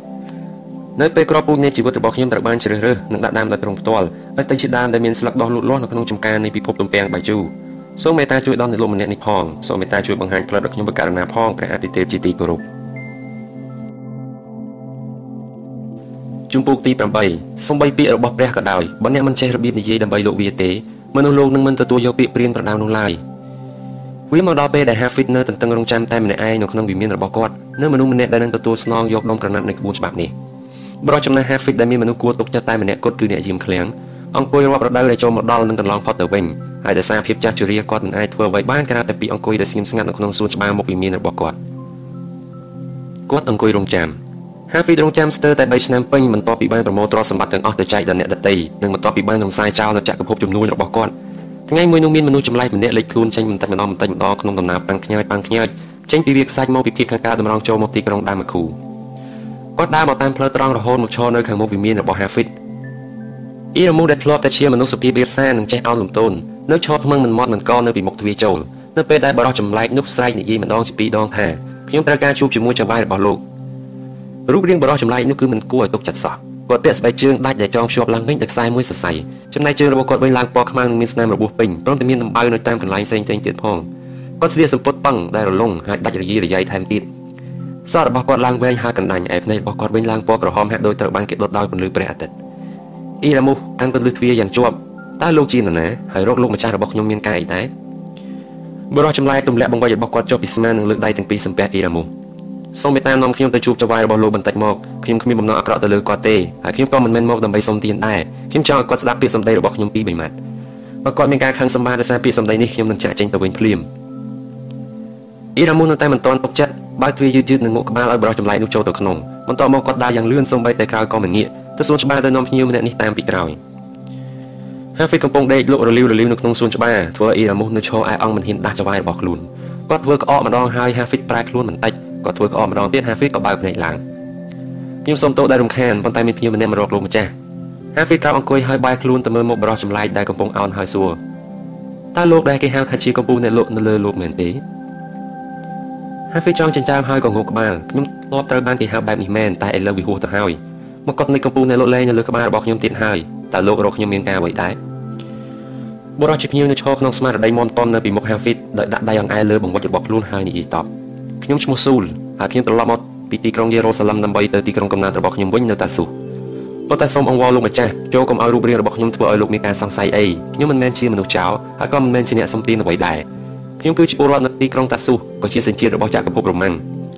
នៅពេលក្របពូជនៃជីវិតរបស់ខ្ញុំត្រូវបានជ្រើសរើសនិងដាក់ដើមដោយទ្រង់ផ្ទាល់ឲ្យទៅជាដើមដែលមានស្លឹកដុះលូតលាស់នៅក្នុងចំការនៃពិភពទំពាំងបាយជូសូមមេត្តាជួយដល់អ្នកលោកម្នាក់នេះផងសូមមេត្តាជួយបង្ហាញផ្លូវដល់ខ្ញុំប្រកាសណាផងព្រះអតិទេពជាទីគោរព ជំពូកទី8សំបីពាក្យរបស់ព្រះក៏ដោយបើអ្នកមិនចេះរបៀបនិយាយដើម្បីលោកវាទេមនុស្សលោកនឹងមិនទទួលយកពាក្យព្រានប្រដៅនោះឡើយវាមកដល់ពេលដែល Hafid នៅទន្ទឹងរង់ចាំតែម្នាក់ឯងនៅក្នុងវិមានរបស់គាត់នៅមនុស្សម្នាក់ដែលនឹងទទួលស្នងយកដុំក្រណាត់នៃក្បួនច្បាប់នេះបរិះចំណែក Hafid ដែលមានមនុស្សគួរទុកចិត្តតែម្នាក់គត់គឺអ្នកយាមឃ្លាំងអង្គុយរាប់រដូវដែលចូលមកដល់នឹងកន្លងផុតទៅវិញហើយដោយសារភាពចាស់ជរាគាត់មិនអាចធ្វើអ្វីបានក្រៅតែពីអង្គុយដែលស្ងៀមស្ងាត់នៅក្នុងសួនច្បារមុខវិមានរបស់គាត់គាត់អង្គុយរង់ចាំ Hafid រង់ចាំស្ទើរតែ3ឆ្នាំពេញបន្ទាប់ពីបានប្រមូលទ្រព្យសម្បត្តិទាំងអស់ទៅចែកដល់អ្នកដទៃនិងបន្ទាប់ពីបានរំសាយចោលនៅចក្រភពជំនួយរបស់គាត់ថ្ងៃមួយនោះមានមនុស្សចម្លែកម្នាក់លេចខ្លួនចេញបន្តិចម្ដងបន្តិចម្ដងក្នុងដំណើរប៉ាំងខ្ញើចប៉ាំងខ្ញើចចេញពីវាខ្សាច់មកពីភៀកខាងកើតតម្រង់ចូលមកទីក្រុងដាម៉ាគូគាត់ដើរមកតាមផ្លូវត្រង់រហូតមកឈរនៅខាងមុខវិមានរបស់ Hafid អ៊ីរ៉ាមូដែលធ្លាប់តែជាមនុស្សសុភាពរាបសារនិងចេះអោនលំទោននៅឈរថ្មឹងមិនមាត់មិនកនៅពីមុខទ្វារចូលនៅពេលដែលបរិះចម្លែកនោះស្រែកនិយាយម្ដងជាពីរដងថាខ្ញុំត្រូវការជួបជាមួយចៅបាយរបស់លោក រូបរាងបរិះចម្លែកនោះគឺមិនគួរឲ្យទុកចិត្តសោះគាត់ពាក់ស្បែកជើងដាច់ដែលចងភ្ជាប់ឡើងវិញដោយខ្សែមួយសរសៃចំណែកជើងរបស់គាត់វិញឡើងពណ៌ខ្មៅនិងមានស្នាមរបួសពេញព្រមទាំងមានដំបៅនៅតាមកន្លែងផ្សេងៗទៀតផងគាត់ស្លៀកសំពត់ប៉ឹងដែលរលុងហើយដាច់រយីរយាយថែមទៀតសក់របស់គាត់ឡើងវែងហើយកណ្ដាញឯភ្នែករបស់គាត់វិញឡើងពណ៌ក្រហមហាក់ដូចត្រូវបានគេដុតដោយពន្លឺព្រះអាទិត្យអ៊ីរ៉ាមូសកាន់ពន្លឺទ្វារយ៉ាងជាប់តើលោកជានរណាហើយរកលោកម្ចាស់របស់ខ្ញុំមានការអីដែរបរិះចម្លែកទម្លាក់បង្វិចរបស់គាត់ចុះពីស្មានិងលើកដៃទាំងពីរសំពះអ៊ីរ៉ាមូស សូមមេត្តានាំខ្ញុំទៅជួបចៅហ្វាយរបស់លោកបន្តិចមកខ្ញុំគ្មានបំណងអាក្រក់ទៅលើគាត់ទេហើយខ្ញុំក៏មិនមែនមកដើម្បីសុំទានដែរខ្ញុំចង់ឲ្យគាត់ស្ដាប់ពាក្យសម្ដីរបស់ខ្ញុំពីរបីម៉ាត់បើគាត់មានការខឹងសម្បាដោយសារពាក្យសម្ដីនេះខ្ញុំនឹងចាក់ចេញទៅវិញភ្លាមអ៊ីរ៉ាមូននៅតែមិនទាន់ទុកចិត្តបើកទ្វារយឺតយឺតនឹងមុខក្បាលឲ្យបរិះចម្លែកនោះចូលទៅក្នុងបន្ទាប់មកគាត់ដើរយ៉ាងលឿនសូម្បីតែក្រោយក៏មិនងាកទៅសួនច្បារទៅនាំភ្ញៀវម្នាក់នេះតាមពីក្រោយហាហ្វីកំពុងដេកលក់រលីវរលីវនៅក្នុងសួនច្បារធ្វើអ៊ីរ៉ាមូសនៅឈរឯអង្គមិនហ៊ានដាស់ចវាយរបស់ខ្លួនគាត់ធ្វើក្អកម្ដងហើយហាហ្វីប្រែខ្លួនបន្តិច គាត់ធ្វើក្អកម្ដងទៀតហាហ្វីក៏បើកភ្នែកឡើងខ្ញុំសូមទោសដែលរំខានប៉ុន្តែមានភ្ញៀវម្នាក់មករកលោកម្ចាស់ហាហ្វីក្រោកអង្គុយហើយបែរខ្លួនទៅមើលមុខបរិះចម្លែកដែលកំពុងអោនហើយសួរតើលោកដែលគេហៅថាជាកំពូលអ្នកលក់នៅលើលោកមែនទេហាហ្វីចង់ចិញ្ចើមហើយក៏ងក់ក្បាលខ្ញុំធ្លាប់ត្រូវបានគេហៅបែបនេះមែនតែឥឡូវវាហួសទៅហើយមកកត់នៃកំពូលអ្នកលក់លែងនៅលើក្បាលរបស់ខ្ញុំទៀតហើយតើលោករកខ្ញុំមានការអ្វីដែរបុរសជាភ្ញៀវនៅឈរក្នុងស្មារតីមន់តន់នៅពីមុខហាហ្វីតដោយដាក់ដៃអង្អែលលើបង្វិចរបស់ខ្លួនហើយនិយាយតប ខ្ញុំឈ្មោះស៊ូលហើយខ្ញុំត្រឡប់មកពីទីក្រុងយេរូសាឡឹមដើម្បីទៅទីក្រុងកំណើតរបស់ខ្ញុំវិញនៅតាស៊ូប៉ុន្តែសូមអង្វរលោកម្ចាស់ចូលកុំឲ្យរូបរាងរបស់ខ្ញុំធ្វើឲ្យលោកមានការសង្ស័យអីខ្ញុំមិនមែនជាមនុស្សចោរហើយក៏មិនមែនជាអ្នកសំទានអ្វីដែរខ្ញុំគឺជាពលរដ្ឋនៅទីក្រុងតាស៊ូក៏ជាសញ្ជាតិរបស់ចក្រភពរ៉ូម៉ាំង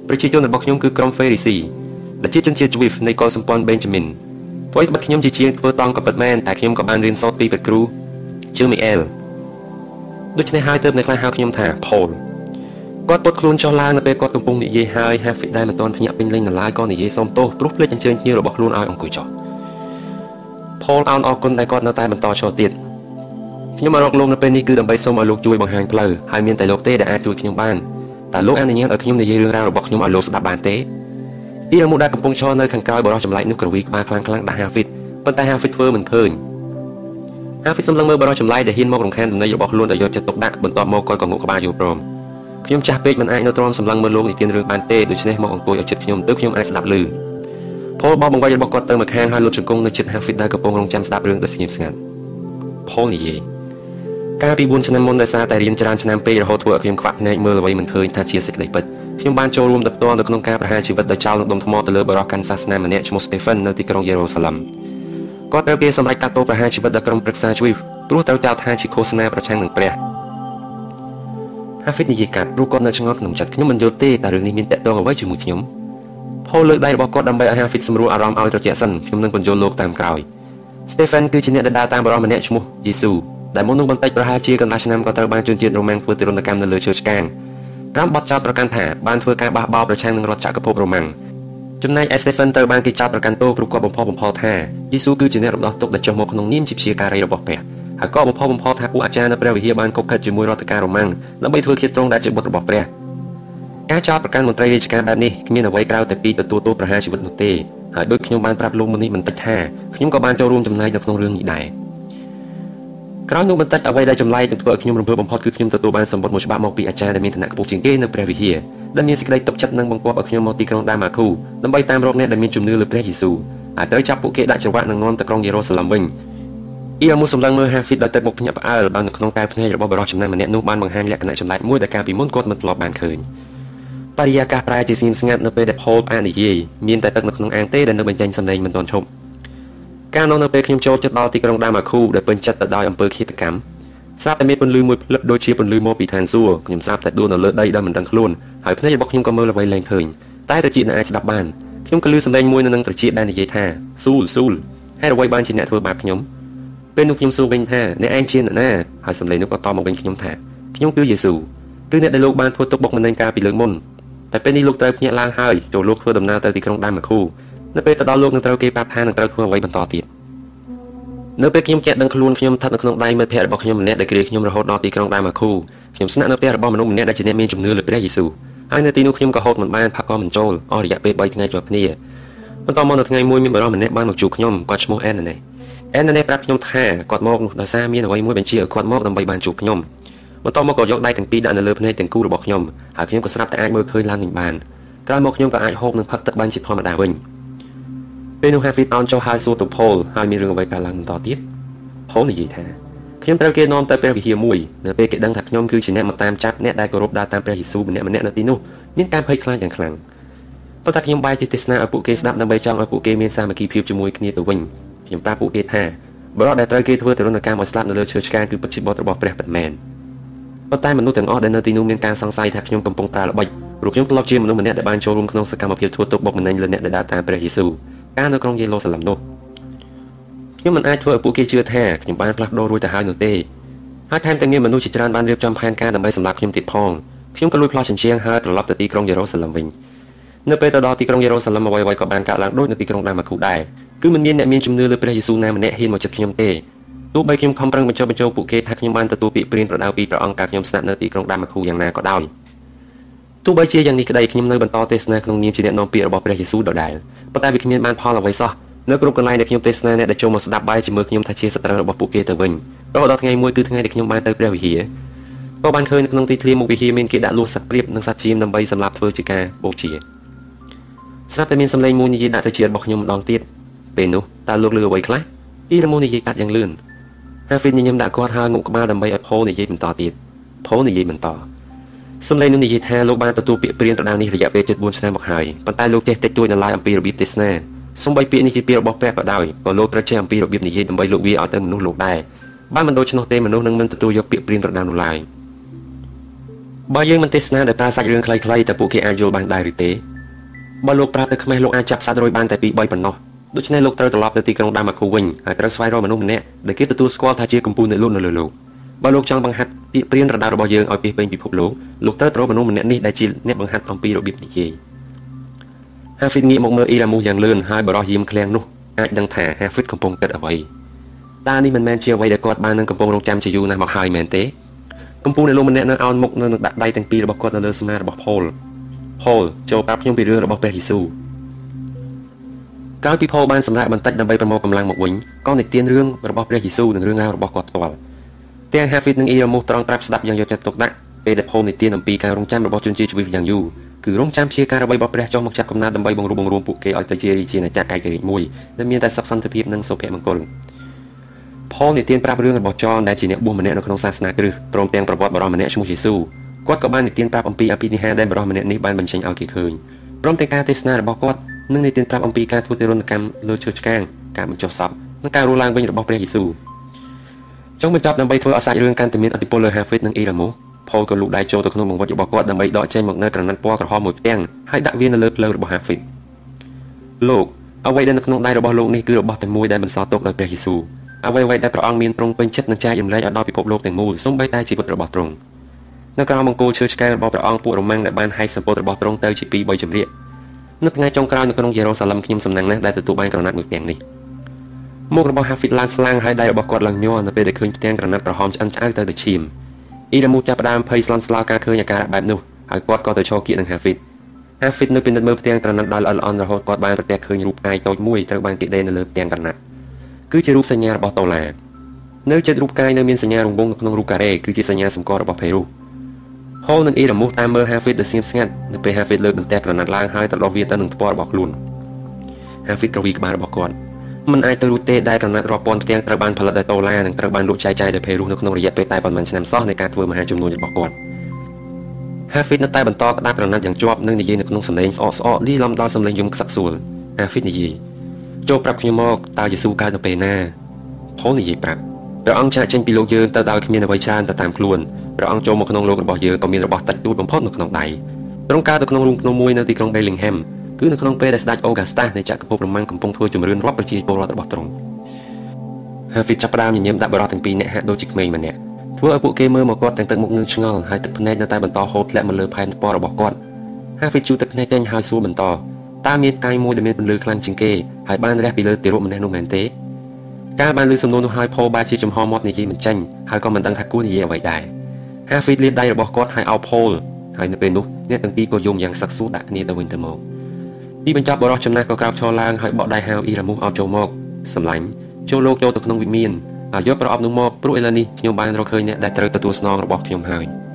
ប្រជាជនរបស់ខ្ញុំគឺក្រុមហ្វេរីស៊ីដែលជាជនជាតិជ្វីហ្វនៃកុលសម្ព័ន្ធបេនចាមីនអ្វីត្បិតខ្ញុំជាជាងធ្វើតង់ក៏ពិតមែនតែខ្ញុំក៏បានរៀនសូត្រពីព្រះគ្រូជើមីអែលដូច្នេះហើយទើបអ្នកខ្លះហៅខ្ញុំថាផូល គាត់ពុតខ្លួនចុះឡើងនៅពេលគាត់កំពុងនិយាយហើយ Happy ដែលមិនទាន់ភ្ញាក់ពេញលេញនៅឡើយក៏និយាយសុំទោសព្រោះភ្លេចអញ្ជើញភ្ញៀវរបស់ខ្លួនឲ្យអង្គុយចុះ Paul អោនអរគុណដែលគាត់នៅតែបន្តឈរទៀតខ្ញុំមករកលោកនៅពេលនេះគឺដើម្បីសូមឲ្យលោកជួយបង្ហាញផ្លូវហើយមានតែលោកទេដែលអាចជួយខ្ញុំបានតើលោកអនុញ្ញាតឲ្យខ្ញុំនិយាយរឿងរ៉ាវរបស់ខ្ញុំឲ្យលោកស្ដាប់បានទេអ៊ីរ៉ាមូដែលកំពុងឈរនៅខាងក្រោយបរិះចម្លែកនោះក្រវីក្បាលខ្លាំងខ្លាំងដាក់ Hafid ប៉ុន្តែ Hafid ធ្វើមិនឃើញ Hafid សម្លឹងមើលបរិះចម្លែកដែលហ៊ានមករំខានដំណេករបស់ខ្លួនដោយយកចិត្តទុកដាក់បន្ទាប់មកគាត់ក៏ងក់ក្បាលយល់ព្រម ខ្ញុំចាស់ពេកមិនអាចនៅទ្រាំសម្លឹងមើលលោកនិទានរឿងបានទេដូច្នេះមកអង្គុយឲ្យចិត្តខ្ញុំទៅខ្ញុំអាចស្ដាប់ឮផលបោះបង្វិចរបស់គាត់ទៅម្ខាងហើយលុតជង្គង់នៅចិត្ត Hafid ដែលកំពុងរងចាំស្ដាប់រឿងដ៏ស្ងៀមស្ងាត់ផលនិយាយកាលពី4ឆ្នាំមុនដោយសារតែរៀនច្រើនឆ្នាំពេករហូតធ្វើឲ្យខ្ញុំខ្វាក់ភ្នែកមើលអ្វីមិនឃើញថាជាសេចក្តីពិតខ្ញុំបានចូលរួមទៅផ្ទាល់នៅក្នុងការប្រហារជីវិតដោយចោលនឹងដុំថ្មទៅលើបរិះកាន់សាសនាម្នាក់ឈ្មោះ Stephen នៅទីក្រុងយេរូសាឡឹមគាត់ត្រូវគេសម្រេចកាត់ទោសប្រហារជីវិតដល់ក្រុមប្រឹក្សាជួយព្រោះត្រូវចោទថាជាឃោសនាប្រឆាំងនឹងព្រះ ហាហ្វីតនិយាយកាត់ព្រោះគាត់នៅឆ្ងល់ក្នុងចិត្តខ្ញុំមិនយល់ទេតែរឿងនេះមានតកតងអ្វីជាមួយខ្ញុំផូលលើកដៃរបស់គាត់ដើម្បីឲ្យហាហ្វីតសម្រួលអារម្មណ៍ឲ្យត្រជាក់សិនខ្ញុំនឹងបញ្យល់លោកតាមក្រោយ Stephen គឺជាអ្នកដែលដើរតាមបរិះម្នាក់ឈ្មោះយេស៊ូដែលមុននឹងបន្តិចប្រហែលជាកន្លះឆ្នាំក៏ត្រូវបានជនជាតិរ៉ូម៉ាំងធ្វើទរណកម្មនៅលើជើឆ្កាងក្រោមបទចោទប្រកាន់ថាបានធ្វើការបះបោរប្រឆាំងនឹងរដ្ឋចក្រភពរ៉ូម៉ាំងចំណែក Stephen ត្រូវបានគេចោទប្រកាន់ទោសព្រោះគាត់បំផុសបំផុលថាយេស៊ូគឺជាអ្នករំដោះទុក្ខដែលចុះមកក្នុងនាមជាព្យាការីរបស់ព្រះ ហើយក៏បំផុសបំផុលថាពួកអាចារ្យនៅព្រះវិហារបានកុកកិតជាមួយរដ្ឋការរ៉ូម៉ាំងដើម្បីធ្វើឃាតទ្រង់ដែលជាបុត្ររបស់ព្រះការចោទប្រកាន់មន្ត្រីរាជការបែបនេះគ្មានអ្វីក្រៅតែពីទទួលទោសប្រហារជីវិតនោះទេហើយដូចខ្ញុំបានប្រាប់លោកមុននេះបន្តិចថាខ្ញុំក៏បានចូលរួមចំណែកនៅក្នុងរឿងនេះដែរក្រោយនោះបន្តិចអ្វីដែលចម្លែកនឹងធ្វើឲ្យខ្ញុំរំភើបបំផុតគឺខ្ញុំទទួលបានសម្បត្តិមួយច្បាប់មកពីអាចារ្យដែលមានឋានៈខ្ពស់ជាងគេនៅព្រះវិហារដែលមានសេចក្តីទុកចិត្តនិងបង្គាប់ឲ្យខ្ញុំមកទីក្រុងដាម៉ាគូដើម្បីតាមរកអ្នកដែលមានជំនឿលើព្រះយេស៊ូវហើយត្រូវចាប់ពួកគេដាក់ច្រវាក់និងនាំទៅក្រុងយេរូសាឡឹមវិញ អ៊ីអាមូសម្លឹងមើលហាហ្វីតដោយទឹកមុខភ្ញាក់ផ្អើលបាននៅក្នុងកែវភ្នែករបស់បរិសុទ្ធចំណាស់ម្នាក់នោះបានបង្ហាញលក្ខណៈចម្លែកមួយដែលកាលពីមុនគាត់មិនធ្លាប់បានឃើញបរិយាកាសប្រែជាស្ងៀមស្ងាត់នៅពេលដែល Paul អាននិយាយមានតែទឹកនៅក្នុងអាងទេដែលនៅបញ្ចេញសំឡេងមិនទាន់ឈប់កាលនោះនៅពេលខ្ញុំចូលចិត្តដល់ទីក្រុងដាម៉ាគូដែលពេញចិត្តទៅដោយអំពើឃាតកម្មស្រាប់តែមានពន្លឺមួយភ្លឹបដូចជាពន្លឺមកពីឋានសួគ៌ខ្ញុំស្រាប់តែដួលនៅលើដីដោយមិនដឹងខ្លួនហើយភ្នែករបស់ខ្ញុំក៏មើលអ្វីលែងឃើញតែត្រចៀកនៅអាចស្ដាប់បានខ្ញុំក៏ឮសំឡេងមួយនៅនឹងត្រចៀកដែលនិយាយថាស៊ូលស៊ូលហេតុអ្វីបានជាអ្នកធ្វើបាបខ្ញុំ ពេលនោះខ្ញុំសួរវិញថាអ្នកឯងជាអ្នកណាហើយសំឡេងនោះក៏តបមកវិញខ្ញុំថាខ្ញុំគឺយេស៊ូគឺអ្នកដែលលោកបានធ្វើទុកបុកម្នេញកាលពីលើកមុនតែពេលនេះលោកត្រូវភ្ញាក់ឡើងហើយចូលលោកធ្វើដំណើរទៅទីក្រុងដាម៉ាគូនៅពេលទៅដល់លោកនឹងត្រូវគេប្រាប់ថានឹងត្រូវធ្វើអ្វីបន្តទៀតនៅពេលខ្ញុំចេះដឹងខ្លួនខ្ញុំស្ថិតនៅក្នុងដៃមិត្តភក្តិរបស់ខ្ញុំម្នាក់ដែលគ្រាខ្ញុំរហូតដល់ទីក្រុងដាម៉ាគូខ្ញុំស្នាក់នៅផ្ទះរបស់មនុស្សម្នាក់ដែលជាអ្នកមានជំនឿលើព្រះយេស៊ូវហើយនៅទីនោះខ្ញុំក៏ហូតមិនបានផាក់ក៏មិនចូលអស់រយៈពេល3ថ្ងៃជាប់គ្នាបន្តមកនៅថ្ងៃមួយមានបរិសម្នាក់បានមកជួបខ្ញុំគាត់ឈ្មោះអែនណេ អែនណេប្រាប់ខ្ញុំថាគាត់មកនោះដោយសារមានអ្វីមួយបញ្ជាឲ្យគាត់មកដើម្បីបានជួបខ្ញុំបន្ទាប់មកក៏យកដៃទាំងពីរដាក់នៅលើភ្នែកទាំងគូរបស់ខ្ញុំហើយខ្ញុំក៏ស្រាប់តែអាចមើលឃើញឡើងវិញបានក្រោយមកខ្ញុំក៏អាចហូបនិងផឹកទឹកបានជាធម្មតាវិញពេលនោះ Hafid អោនចុះហើយសួរទៅ Paul ហើយមានរឿងអ្វីកើតឡើងបន្តទៀត Paul និយាយថាខ្ញុំត្រូវគេនាំទៅព្រះវិហារមួយនៅពេលគេដឹងថាខ្ញុំគឺជាអ្នកមកតាមចាប់អ្នកដែលគោរពដើរតាមព្រះយេស៊ូវម្នាក់ម្នាក់នៅទីនោះមានការភ័យខ្លាចយ៉ាងខ្លាំងប៉ុន្តែខ្ញុំបែរជាទេសនាឲ្យពួកគេស្ដាប់ដើម្បីចង់ឲ្យពួកគេមានសាមគ្គីភាពជាមួយគ្នាទៅវិញ ខ្ញុំប្រាប់ពួកគេថាបរិបទដែលត្រូវគេធ្វើទរណកម្មឲ្យស្លាប់នៅលើឈើឆ្កាងគឺពិតជាបុត្ររបស់ព្រះពិតមែនប៉ុន្តែមនុស្សទាំងអស់ដែលនៅទីនោះមានការសង្ស័យថាខ្ញុំកំពុងប្រើល្បិចព្រោះខ្ញុំធ្លាប់ជាមនុស្សម្នាក់ដែលបានចូលរួមក្នុងសកម្មភាពធ្វើទុកបុកម្នេញលើអ្នកដែលដើរតាមព្រះយេស៊ូវកាលនៅក្រុងយេរូសាឡឹមនោះខ្ញុំមិនអាចធ្វើឲ្យពួកគេជឿថាខ្ញុំបានផ្លាស់ប្ដូររួចទៅហើយនោះទេហើយថែមទាំងមានមនុស្សជាច្រើនបានរៀបចំផែនការដើម្បីសម្លាប់ខ្ញុំទៀតផងខ្ញុំក៏លួចផ្លោះចិញ្ចៀងហើយត្រឡប់ទៅទីក្រុងយេរូសាឡឹមវិញនៅពេលទៅដល់ទីក្រុងយេរូសាឡឹមអ្វីៗក៏បានកើតឡើងដូចនៅទីក្រុងដាម៉ាគូដែរ គឺមិនមានអ្នកមានជំនឿលើព្រះយេស៊ូវណាម្នាក់ហ៊ានមកចិត្តខ្ញុំទេទោះបីខ្ញុំខំប្រឹងបញ្ចុះបញ្ចូលពួកគេថាខ្ញុំបានទទួលពាក្យព្រានប្រដៅពីព្រះអង្គកាលខ្ញុំស្នាក់នៅទីក្រុងដាម៉ាគូយ៉ាងណាក៏ដោយទោះបីជាយ៉ាងនេះក្តីខ្ញុំនៅបន្តទេសនាក្នុងនាមជាអ្នកនាំពាក្យរបស់ព្រះយេស៊ូវដដែលប៉ុន្តែវាគ្មានបានផលអ្វីសោះនៅគ្រប់កន្លែងដែលខ្ញុំទេសនាអ្នកដែលចូលមកស្ដាប់បែរជាមួយខ្ញុំថាជាសត្រូវរបស់ពួកគេទៅវិញរហូតដល់ថ្ងៃមួយគឺថ្ងៃដែលខ្ញុំបានទៅព្រះវិហារក៏បានឃើញក្នុងទីធ្លាមុខវិហារមានគេដាក់លួសសត្វព្រាបនិងសត្វជៀមដើម្បីសម្រាប់ធ្វើជាការបូជាស្រាប់តែមានសម្លេងមួយនិយាយដាក់ទៅជារបស់ខ្ញុំម្ដងទៀត ពេលនោះតើលោកលឺអ្វីខ្លះអ៊ីរ៉ាមូនិយាយកាត់យ៉ាងលឿនហាហ្វីនញញឹមដាក់គាត់ហើយងក់ក្បាលដើម្បីឲ្យផូលនិយាយបន្តទៀតផូលនិយាយបន្តសម្លេងនោះនិយាយថាលោកបានទទួលពាក្យព្រានត្រដាងនេះរយៈពេល74ឆ្នាំមកហើយប៉ុន្តែលោកចេះតិចតួចនៅឡើយអំពីរបៀបទេសនាសំបីពាក្យនេះជាពាក្យរបស់ព្រះក៏ដោយក៏លោកត្រូវចេះអំពីរបៀបនិយាយដើម្បីលោកវាឲ្យទៅមនុស្សលោកដែរបើមិនដូច្នោះទេមនុស្សនឹងមិនទទួលយកពាក្យព្រានត្រដាងនោះឡើយបើយើងមិនទេសនាដោយប្រើសាច់រឿងខ្លីៗតែពួកគេអាចយល់បានដែរឬទេបើលោកប្រាប់ទៅខ្មែរលោកអាចចាប់សត្វរួយបានតែពី3ប៉ុណ្ណោះ ដូច្នេះលោកត្រូវត្រឡប់ទៅទីក្រុងដាម៉ាគូវិញហើយត្រូវស្វែងរកមនុស្សម្នាក់ដែលគេទទួលស្គាល់ថាជាកម្ពុជាអ្នកលក់នៅលើលោកបើលោកចង់បង្ហាត់ពាក្យព្រានរដារបស់យើងឲ្យពីពេញពិភពលោកលោកត្រូវប្រមមនុស្សម្នាក់នេះដែលជាអ្នកបង្ហាត់អំពីរបៀបនិយាយហាហ្វីតងាកមកមើលអ៊ីរ៉ាមូយ៉ាងលឿនហើយបរោះយាមឃ្លាំងនោះអាចដឹងថាហាហ្វីតកំពុងគិតអ្វីតើនេះមិនមែនជាអ្វីដែលគាត់បាននឹងកំពុងរងចាំជាយូរណាស់មកហើយមែនទេកំពុងនៅលោកម្នាក់នៅអោនមុខនៅនឹងដាក់ដៃទាំងពីររបស់គាត់នៅលើស្មារបស់ផូលផូលចូលប្រាប់ខ្ញុំពីរឿងរបស់ព្រះយេស៊ូវ កាលពីផូលបានសម្រាប់បន្តិចដើម្បីប្រមូលកម្លាំងមកវិញក៏និទានរឿងរបស់ព្រះយេស៊ូវនិងរឿងរ៉ាវរបស់គាត់ផ្ទាល់ទាំង Hafid និង Iramus ត្រង់ប្រាប់ស្ដាប់យ៉ាងយកចិត្តទុកដាក់ពេលដែលផូលនិទានអំពីការរងចាំរបស់ជនជាតិជីវិតយ៉ាងយូរគឺរងចាំជាការរបស់ព្រះចុះមកចាប់កំណើតដើម្បីបង្រួបបង្រួមពួកគេឲ្យទៅជារាជាណាចក្រឯករាជ្យមួយដែលមានតែសុខសន្តិភាពនិងសុភមង្គលផលនិទានប្រាប់រឿងរបស់ចនដែលជាអ្នកបួសម្នាក់នៅក្នុងសាសនាគ្រិស្តព្រមទាំងប្រវត្តិបរិសម្នាក់ឈ្មោះយេស៊ូគាត់ក៏បាននិទានប្រាប់អំពីអភិនិហាដែលបរិសម្នាក់នេះបានបញ្ចេញឲ្យគេឃើញព្រមទាំងការទេសនារបស់គាត់ និងនិទានប្រាប់អំពីការធ្វើទរណកម្មលើឈើឆ្កាងការបញ្ចុះសពនិងការរស់ឡើងវិញរបស់ព្រះយេស៊ូចុងបញ្ចប់ដើម្បីធ្វើឲ្យសាច់រឿងកាន់តែមានអធិពលលើ Hafid និង Iramu ផលក៏លូកដៃចូលទៅក្នុងបង្វឹករបស់គាត់ដើម្បីដកចេញមកនៅក្រណាត់ពណ៌ក្រហមមួយផ្ទាំងហើយដាក់វានៅលើភ្លើងរបស់ Hafid លោកអ្វីដែលនៅក្នុងដៃរបស់លោកនេះគឺរបស់តែមួយដែលបន្សល់ទុកដោយព្រះយេស៊ូវអ្វីៗដែលព្រះអង្គមានទ្រង់ពេញចិត្តនឹងចែករំលែកឲ្យដល់ពិភពលោកទាំងមូលសូម្បីតែជីវិតរបស់ទ្រង់នៅក្រោមបង្គោលឈើឆ្កែរបស់ព្រះអង្គពួករ៉ូម៉ាំងដែលបានហែកសម្ពុតរបស់ទ្រង់ទៅជាពីរបីជំរាក នៅថ្ងៃចុងក្រោយនៅក្នុងយេរូសាឡឹមខ្ញុំសំណាងណាស់ដែលទទួលបានក្រណាត់មួយទាំងនេះមុខរបស់ Hafid ឡើងស្លាំងហើយដៃរបស់គាត់ឡើងញ័រនៅពេលដែលឃើញផ្ទាំងក្រណាត់ក្រហមឆ្អិនឆ្អៅទៅដូចឈាមអ៊ីរ៉ាមូចាប់ផ្ដើមភ័យស្លន់ស្លោការឃើញអាការៈបែបនោះហើយគាត់ក៏ទៅឈរគៀកនឹង Hafid Hafid នៅពិនិត្យមើលផ្ទាំងក្រណាត់ដោយល្អិតល្អន់រហូតគាត់បានប្រទះឃើញរូបកាយតូចមួយត្រូវបានគេដេរនៅលើផ្ទាំងក្រណាត់គឺជារូបសញ្ញារបស់តូឡានៅចិត្តរូបកាយនៅមានសញ្ញារង្វង់នៅក្នុងរូបការ៉េគឺជាសញ្ញាសម្គាល់របស់ផេរូ ហូលនិងអ៊ីរ៉ាមូសតាមមើល Hafid ដែលស្ងៀមស្ងាត់នៅពេល Hafid លើកបន្ទះក្រណាត់ឡើងហើយទៅដុសវាទៅនឹងថ្ពាល់របស់ខ្លួន Hafid ក្រវីក្បាលរបស់គាត់មិនអាចទៅរួចទេដែលក្រណាត់រាប់ពាន់ផ្ទាំងត្រូវបានផលិតដោយដុល្លារនិងត្រូវបានលក់ចែកចាយដោយផេរូនៅក្នុងរយៈពេលតែប៉ុន្មានឆ្នាំសោះនៃការធ្វើមហាជំនួញរបស់គាត់ Hafid នៅតែបន្តក្តាប់ក្រណាត់យ៉ាងជាប់និងនិយាយនៅក្នុងសំឡេងស្អកស្អកលីឡំដល់សំឡេងយំខ្សឹកសួល Hafid និយាយចូលប្រាប់ខ្ញុំមកតើយេស៊ូកើតនៅពេលណាផលនិយាយប្រាប់ព្រះអង្គចាក់ចេញពីលោកយើងទៅដោយគ្មានអ្វីច្រើនទៅតាមខ្លួន ព្រះអង្គចូលមកក្នុងលោករបស់យើងក៏មានរបស់តិចតួចបំផុតនៅក្នុងដៃទ្រង់កើតទៅក្នុងរូងភ្នំមួយនៅទីក្រុង Bellingham គឺនៅក្នុងពេលដែលស្ដេចអូហ្គាស្តាសនៃចក្រភពរ៉ូម៉ាំងកំពុងធ្វើជំរឿនរាប់ប្រជាពលរដ្ឋរបស់ទ្រង់ Hafid ចាប់ផ្ដើមញញឹមដាក់បរិសុទ្ធទាំងពីរនាក់ហាក់ដូចជាក្មេងម្នាក់ធ្វើឲ្យពួកគេមើលមកគាត់ទាំងទឹកមុខងឿងឆ្ងល់ហើយទឹកភ្នែកនៅតែបន្តហូរធ្លាក់មកលើផែនថ្ពាល់របស់គាត់ Hafid ជូតទឹកភ្នែកចេញហើយសួរបន្តតើមានកាយមួយដែលមានពន្លឺខ្លាំងជាងគេហើយបានរះពីលើទារកម្នាក់នោះមែនទេកាលបានលើសំណួរនោះហើយផូបាជាចំហមាត់និយាយមិនចេញហើយក៏មិនដឹងថាគួរនិយាយអ្វីដែរ Hafid លាបដៃរបស់គាត់ហើយអោបផូលហើយនៅពេលនោះអ្នកទាំងពីរក៏យំយ៉ាងសឹកសួរដាក់គ្នាទៅវិញទៅមកទីបញ្ចប់បរោះចំណាស់ក៏ក្រោកឈរឡើងហើយបកដៃហៅអ៊ីរ៉ាមូសឲ្យចូលមកសម្លាញ់ចូលលោកចូលទៅក្នុងវិមានឲ្យយកប្រអប់នោះមកព្រោះឥឡូវនេះខ្ញុំបានរកឃើញអ្នកដែលត្រូវទទួលស្នងរបស់ខ្ញុំហើយ។